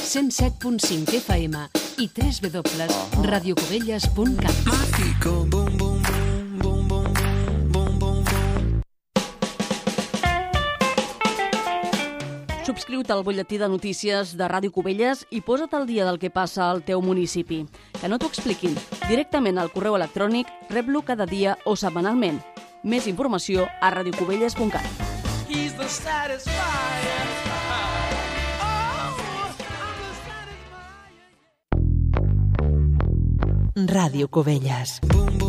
107.5 FM i 3 w radiocovelles.cat. bum, bum, bum. Subscriu-te al butlletí de notícies de Ràdio Cubelles i posa't al dia del que passa al teu municipi. Que no t'ho expliquin. Directament al correu electrònic, rep-lo cada dia o setmanalment. Més informació a radiocubelles.cat. He's the satisfier. Radio Cubellas. Boom, boom.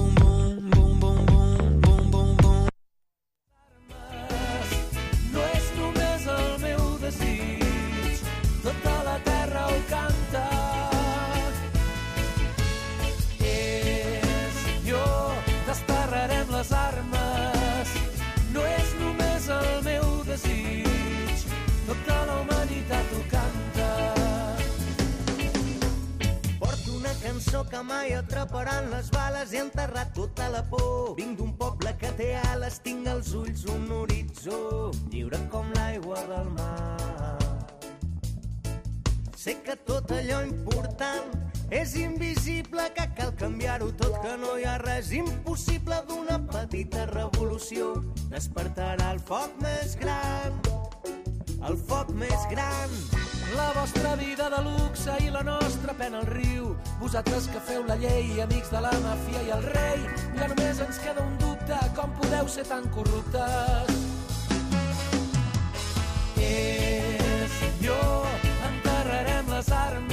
Cançó que mai atraparan les bales. He enterrat tota la por. Vinc d'un poble que té ales, tinc als ulls un horitzó, lliure com l'aigua del mar. Sé que tot allò important és invisible, que cal canviar-ho tot, que no hi ha res impossible d'una petita revolució. Despertarà el foc més gran, el foc més gran. La vostra vida de luxe i la nostra pena al riu. Vosaltres que feu la llei, amics de la màfia i el rei. Ja només ens queda un dubte, com podeu ser tan corruptes? És jo, enterrarem les armes.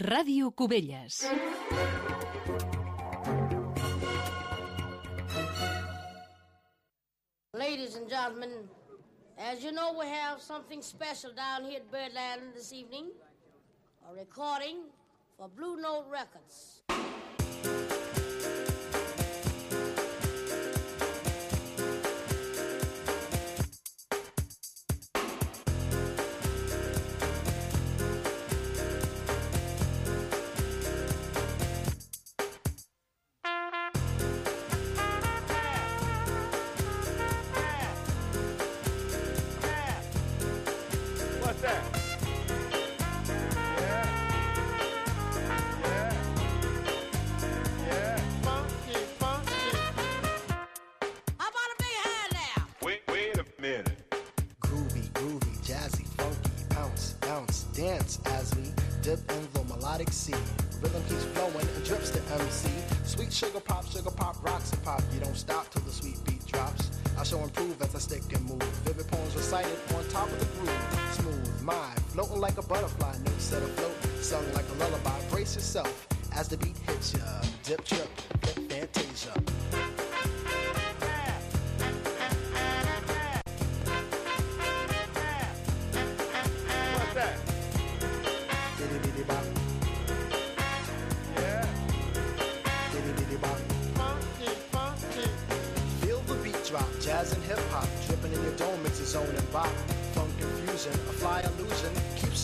Ràdio Cubelles. Ladies and gentlemen, as you know, we have something special down here at Birdland this evening. A recording for Blue Note Records. Floating like a butterfly. Notes set afloat, sung like a lullaby. Brace yourself as the beat hits ya. Dip, trip, fantasia.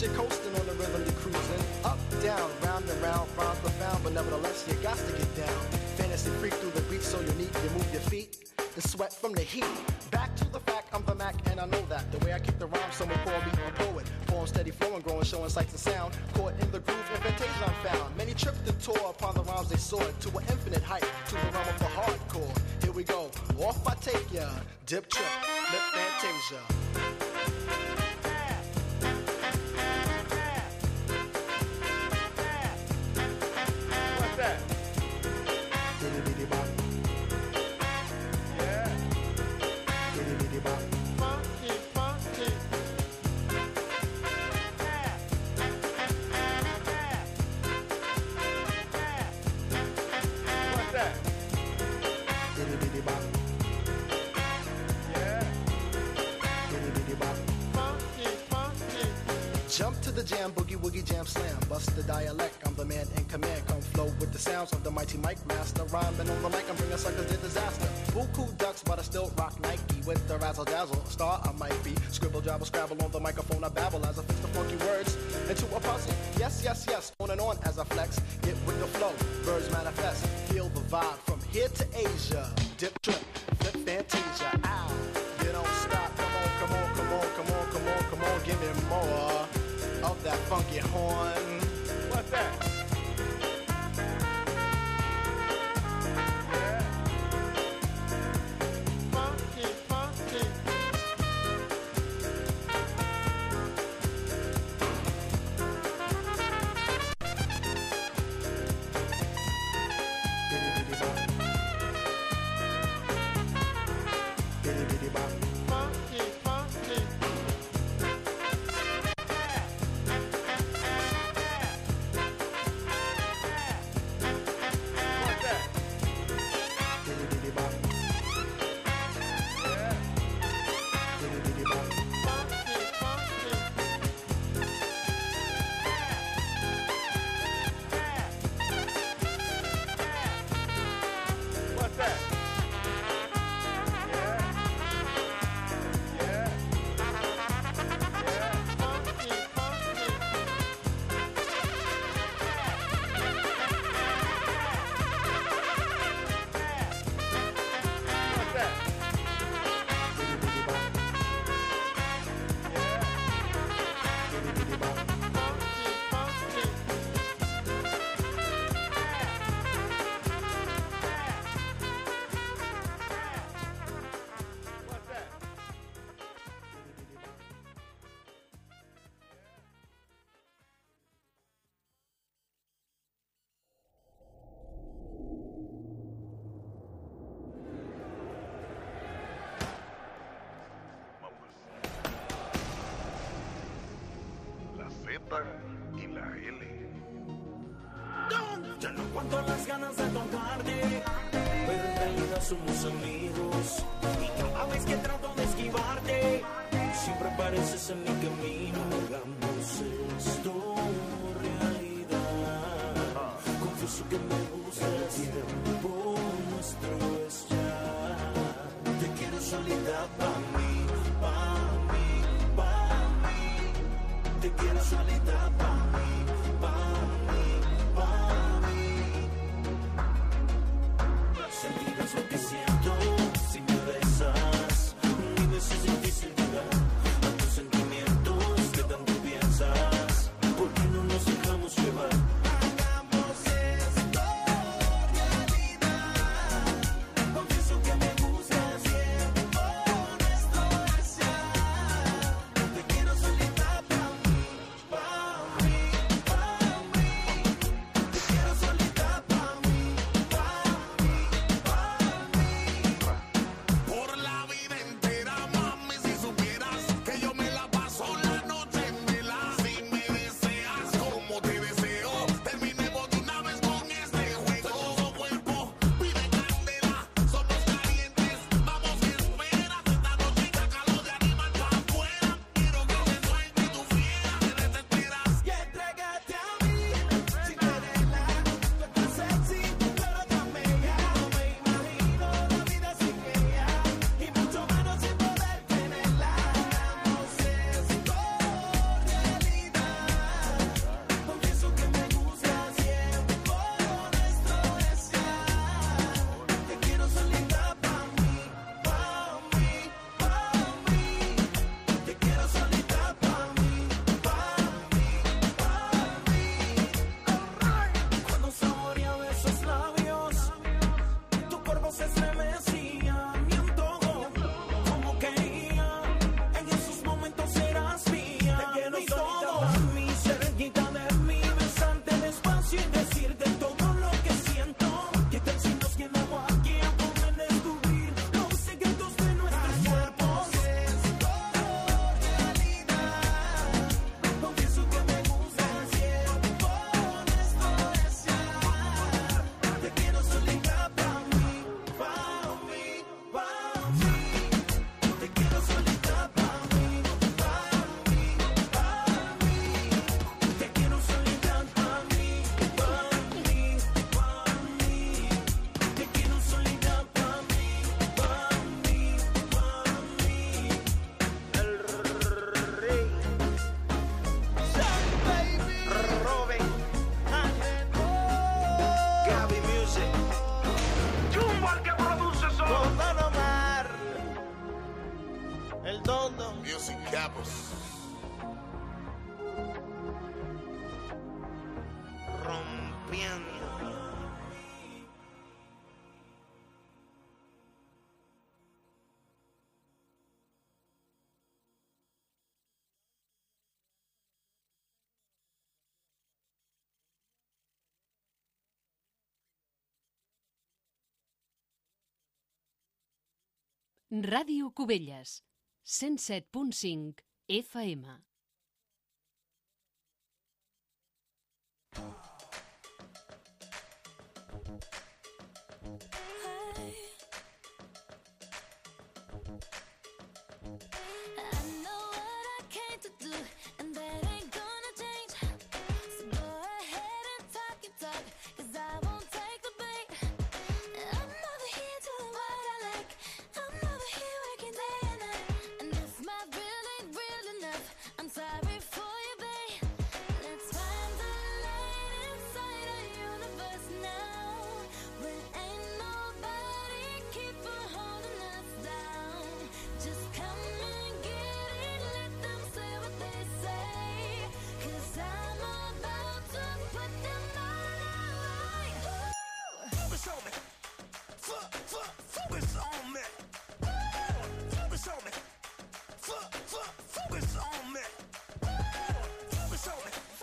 Keeps you coasting on the rhythm you're cruising. Up, down, round and round, rhymes profound, but nevertheless you got to get down. Fantasy freak through the beat so unique, you move your feet, the sweat from the heat. Back to the fact, I'm the Mac, and I know that. The way I kick the rhyme, someone call me a poet. Poem steady flowing, growing, showing sights and sound. Caught in the groove, invitation I'm found. Many tripped and tore upon the rhymes they soared to an infinite height, to the realm of the hardcore. Here we go, off I take ya. Dip trip, Rhyming on the mic, I'm bringing suckers to disaster. Buku ducks, but I still rock Nike with the razzle dazzle. Star I might be. Scribble, jabble, scrabble on the microphone. Ràdio Cubelles, 107.5 FM.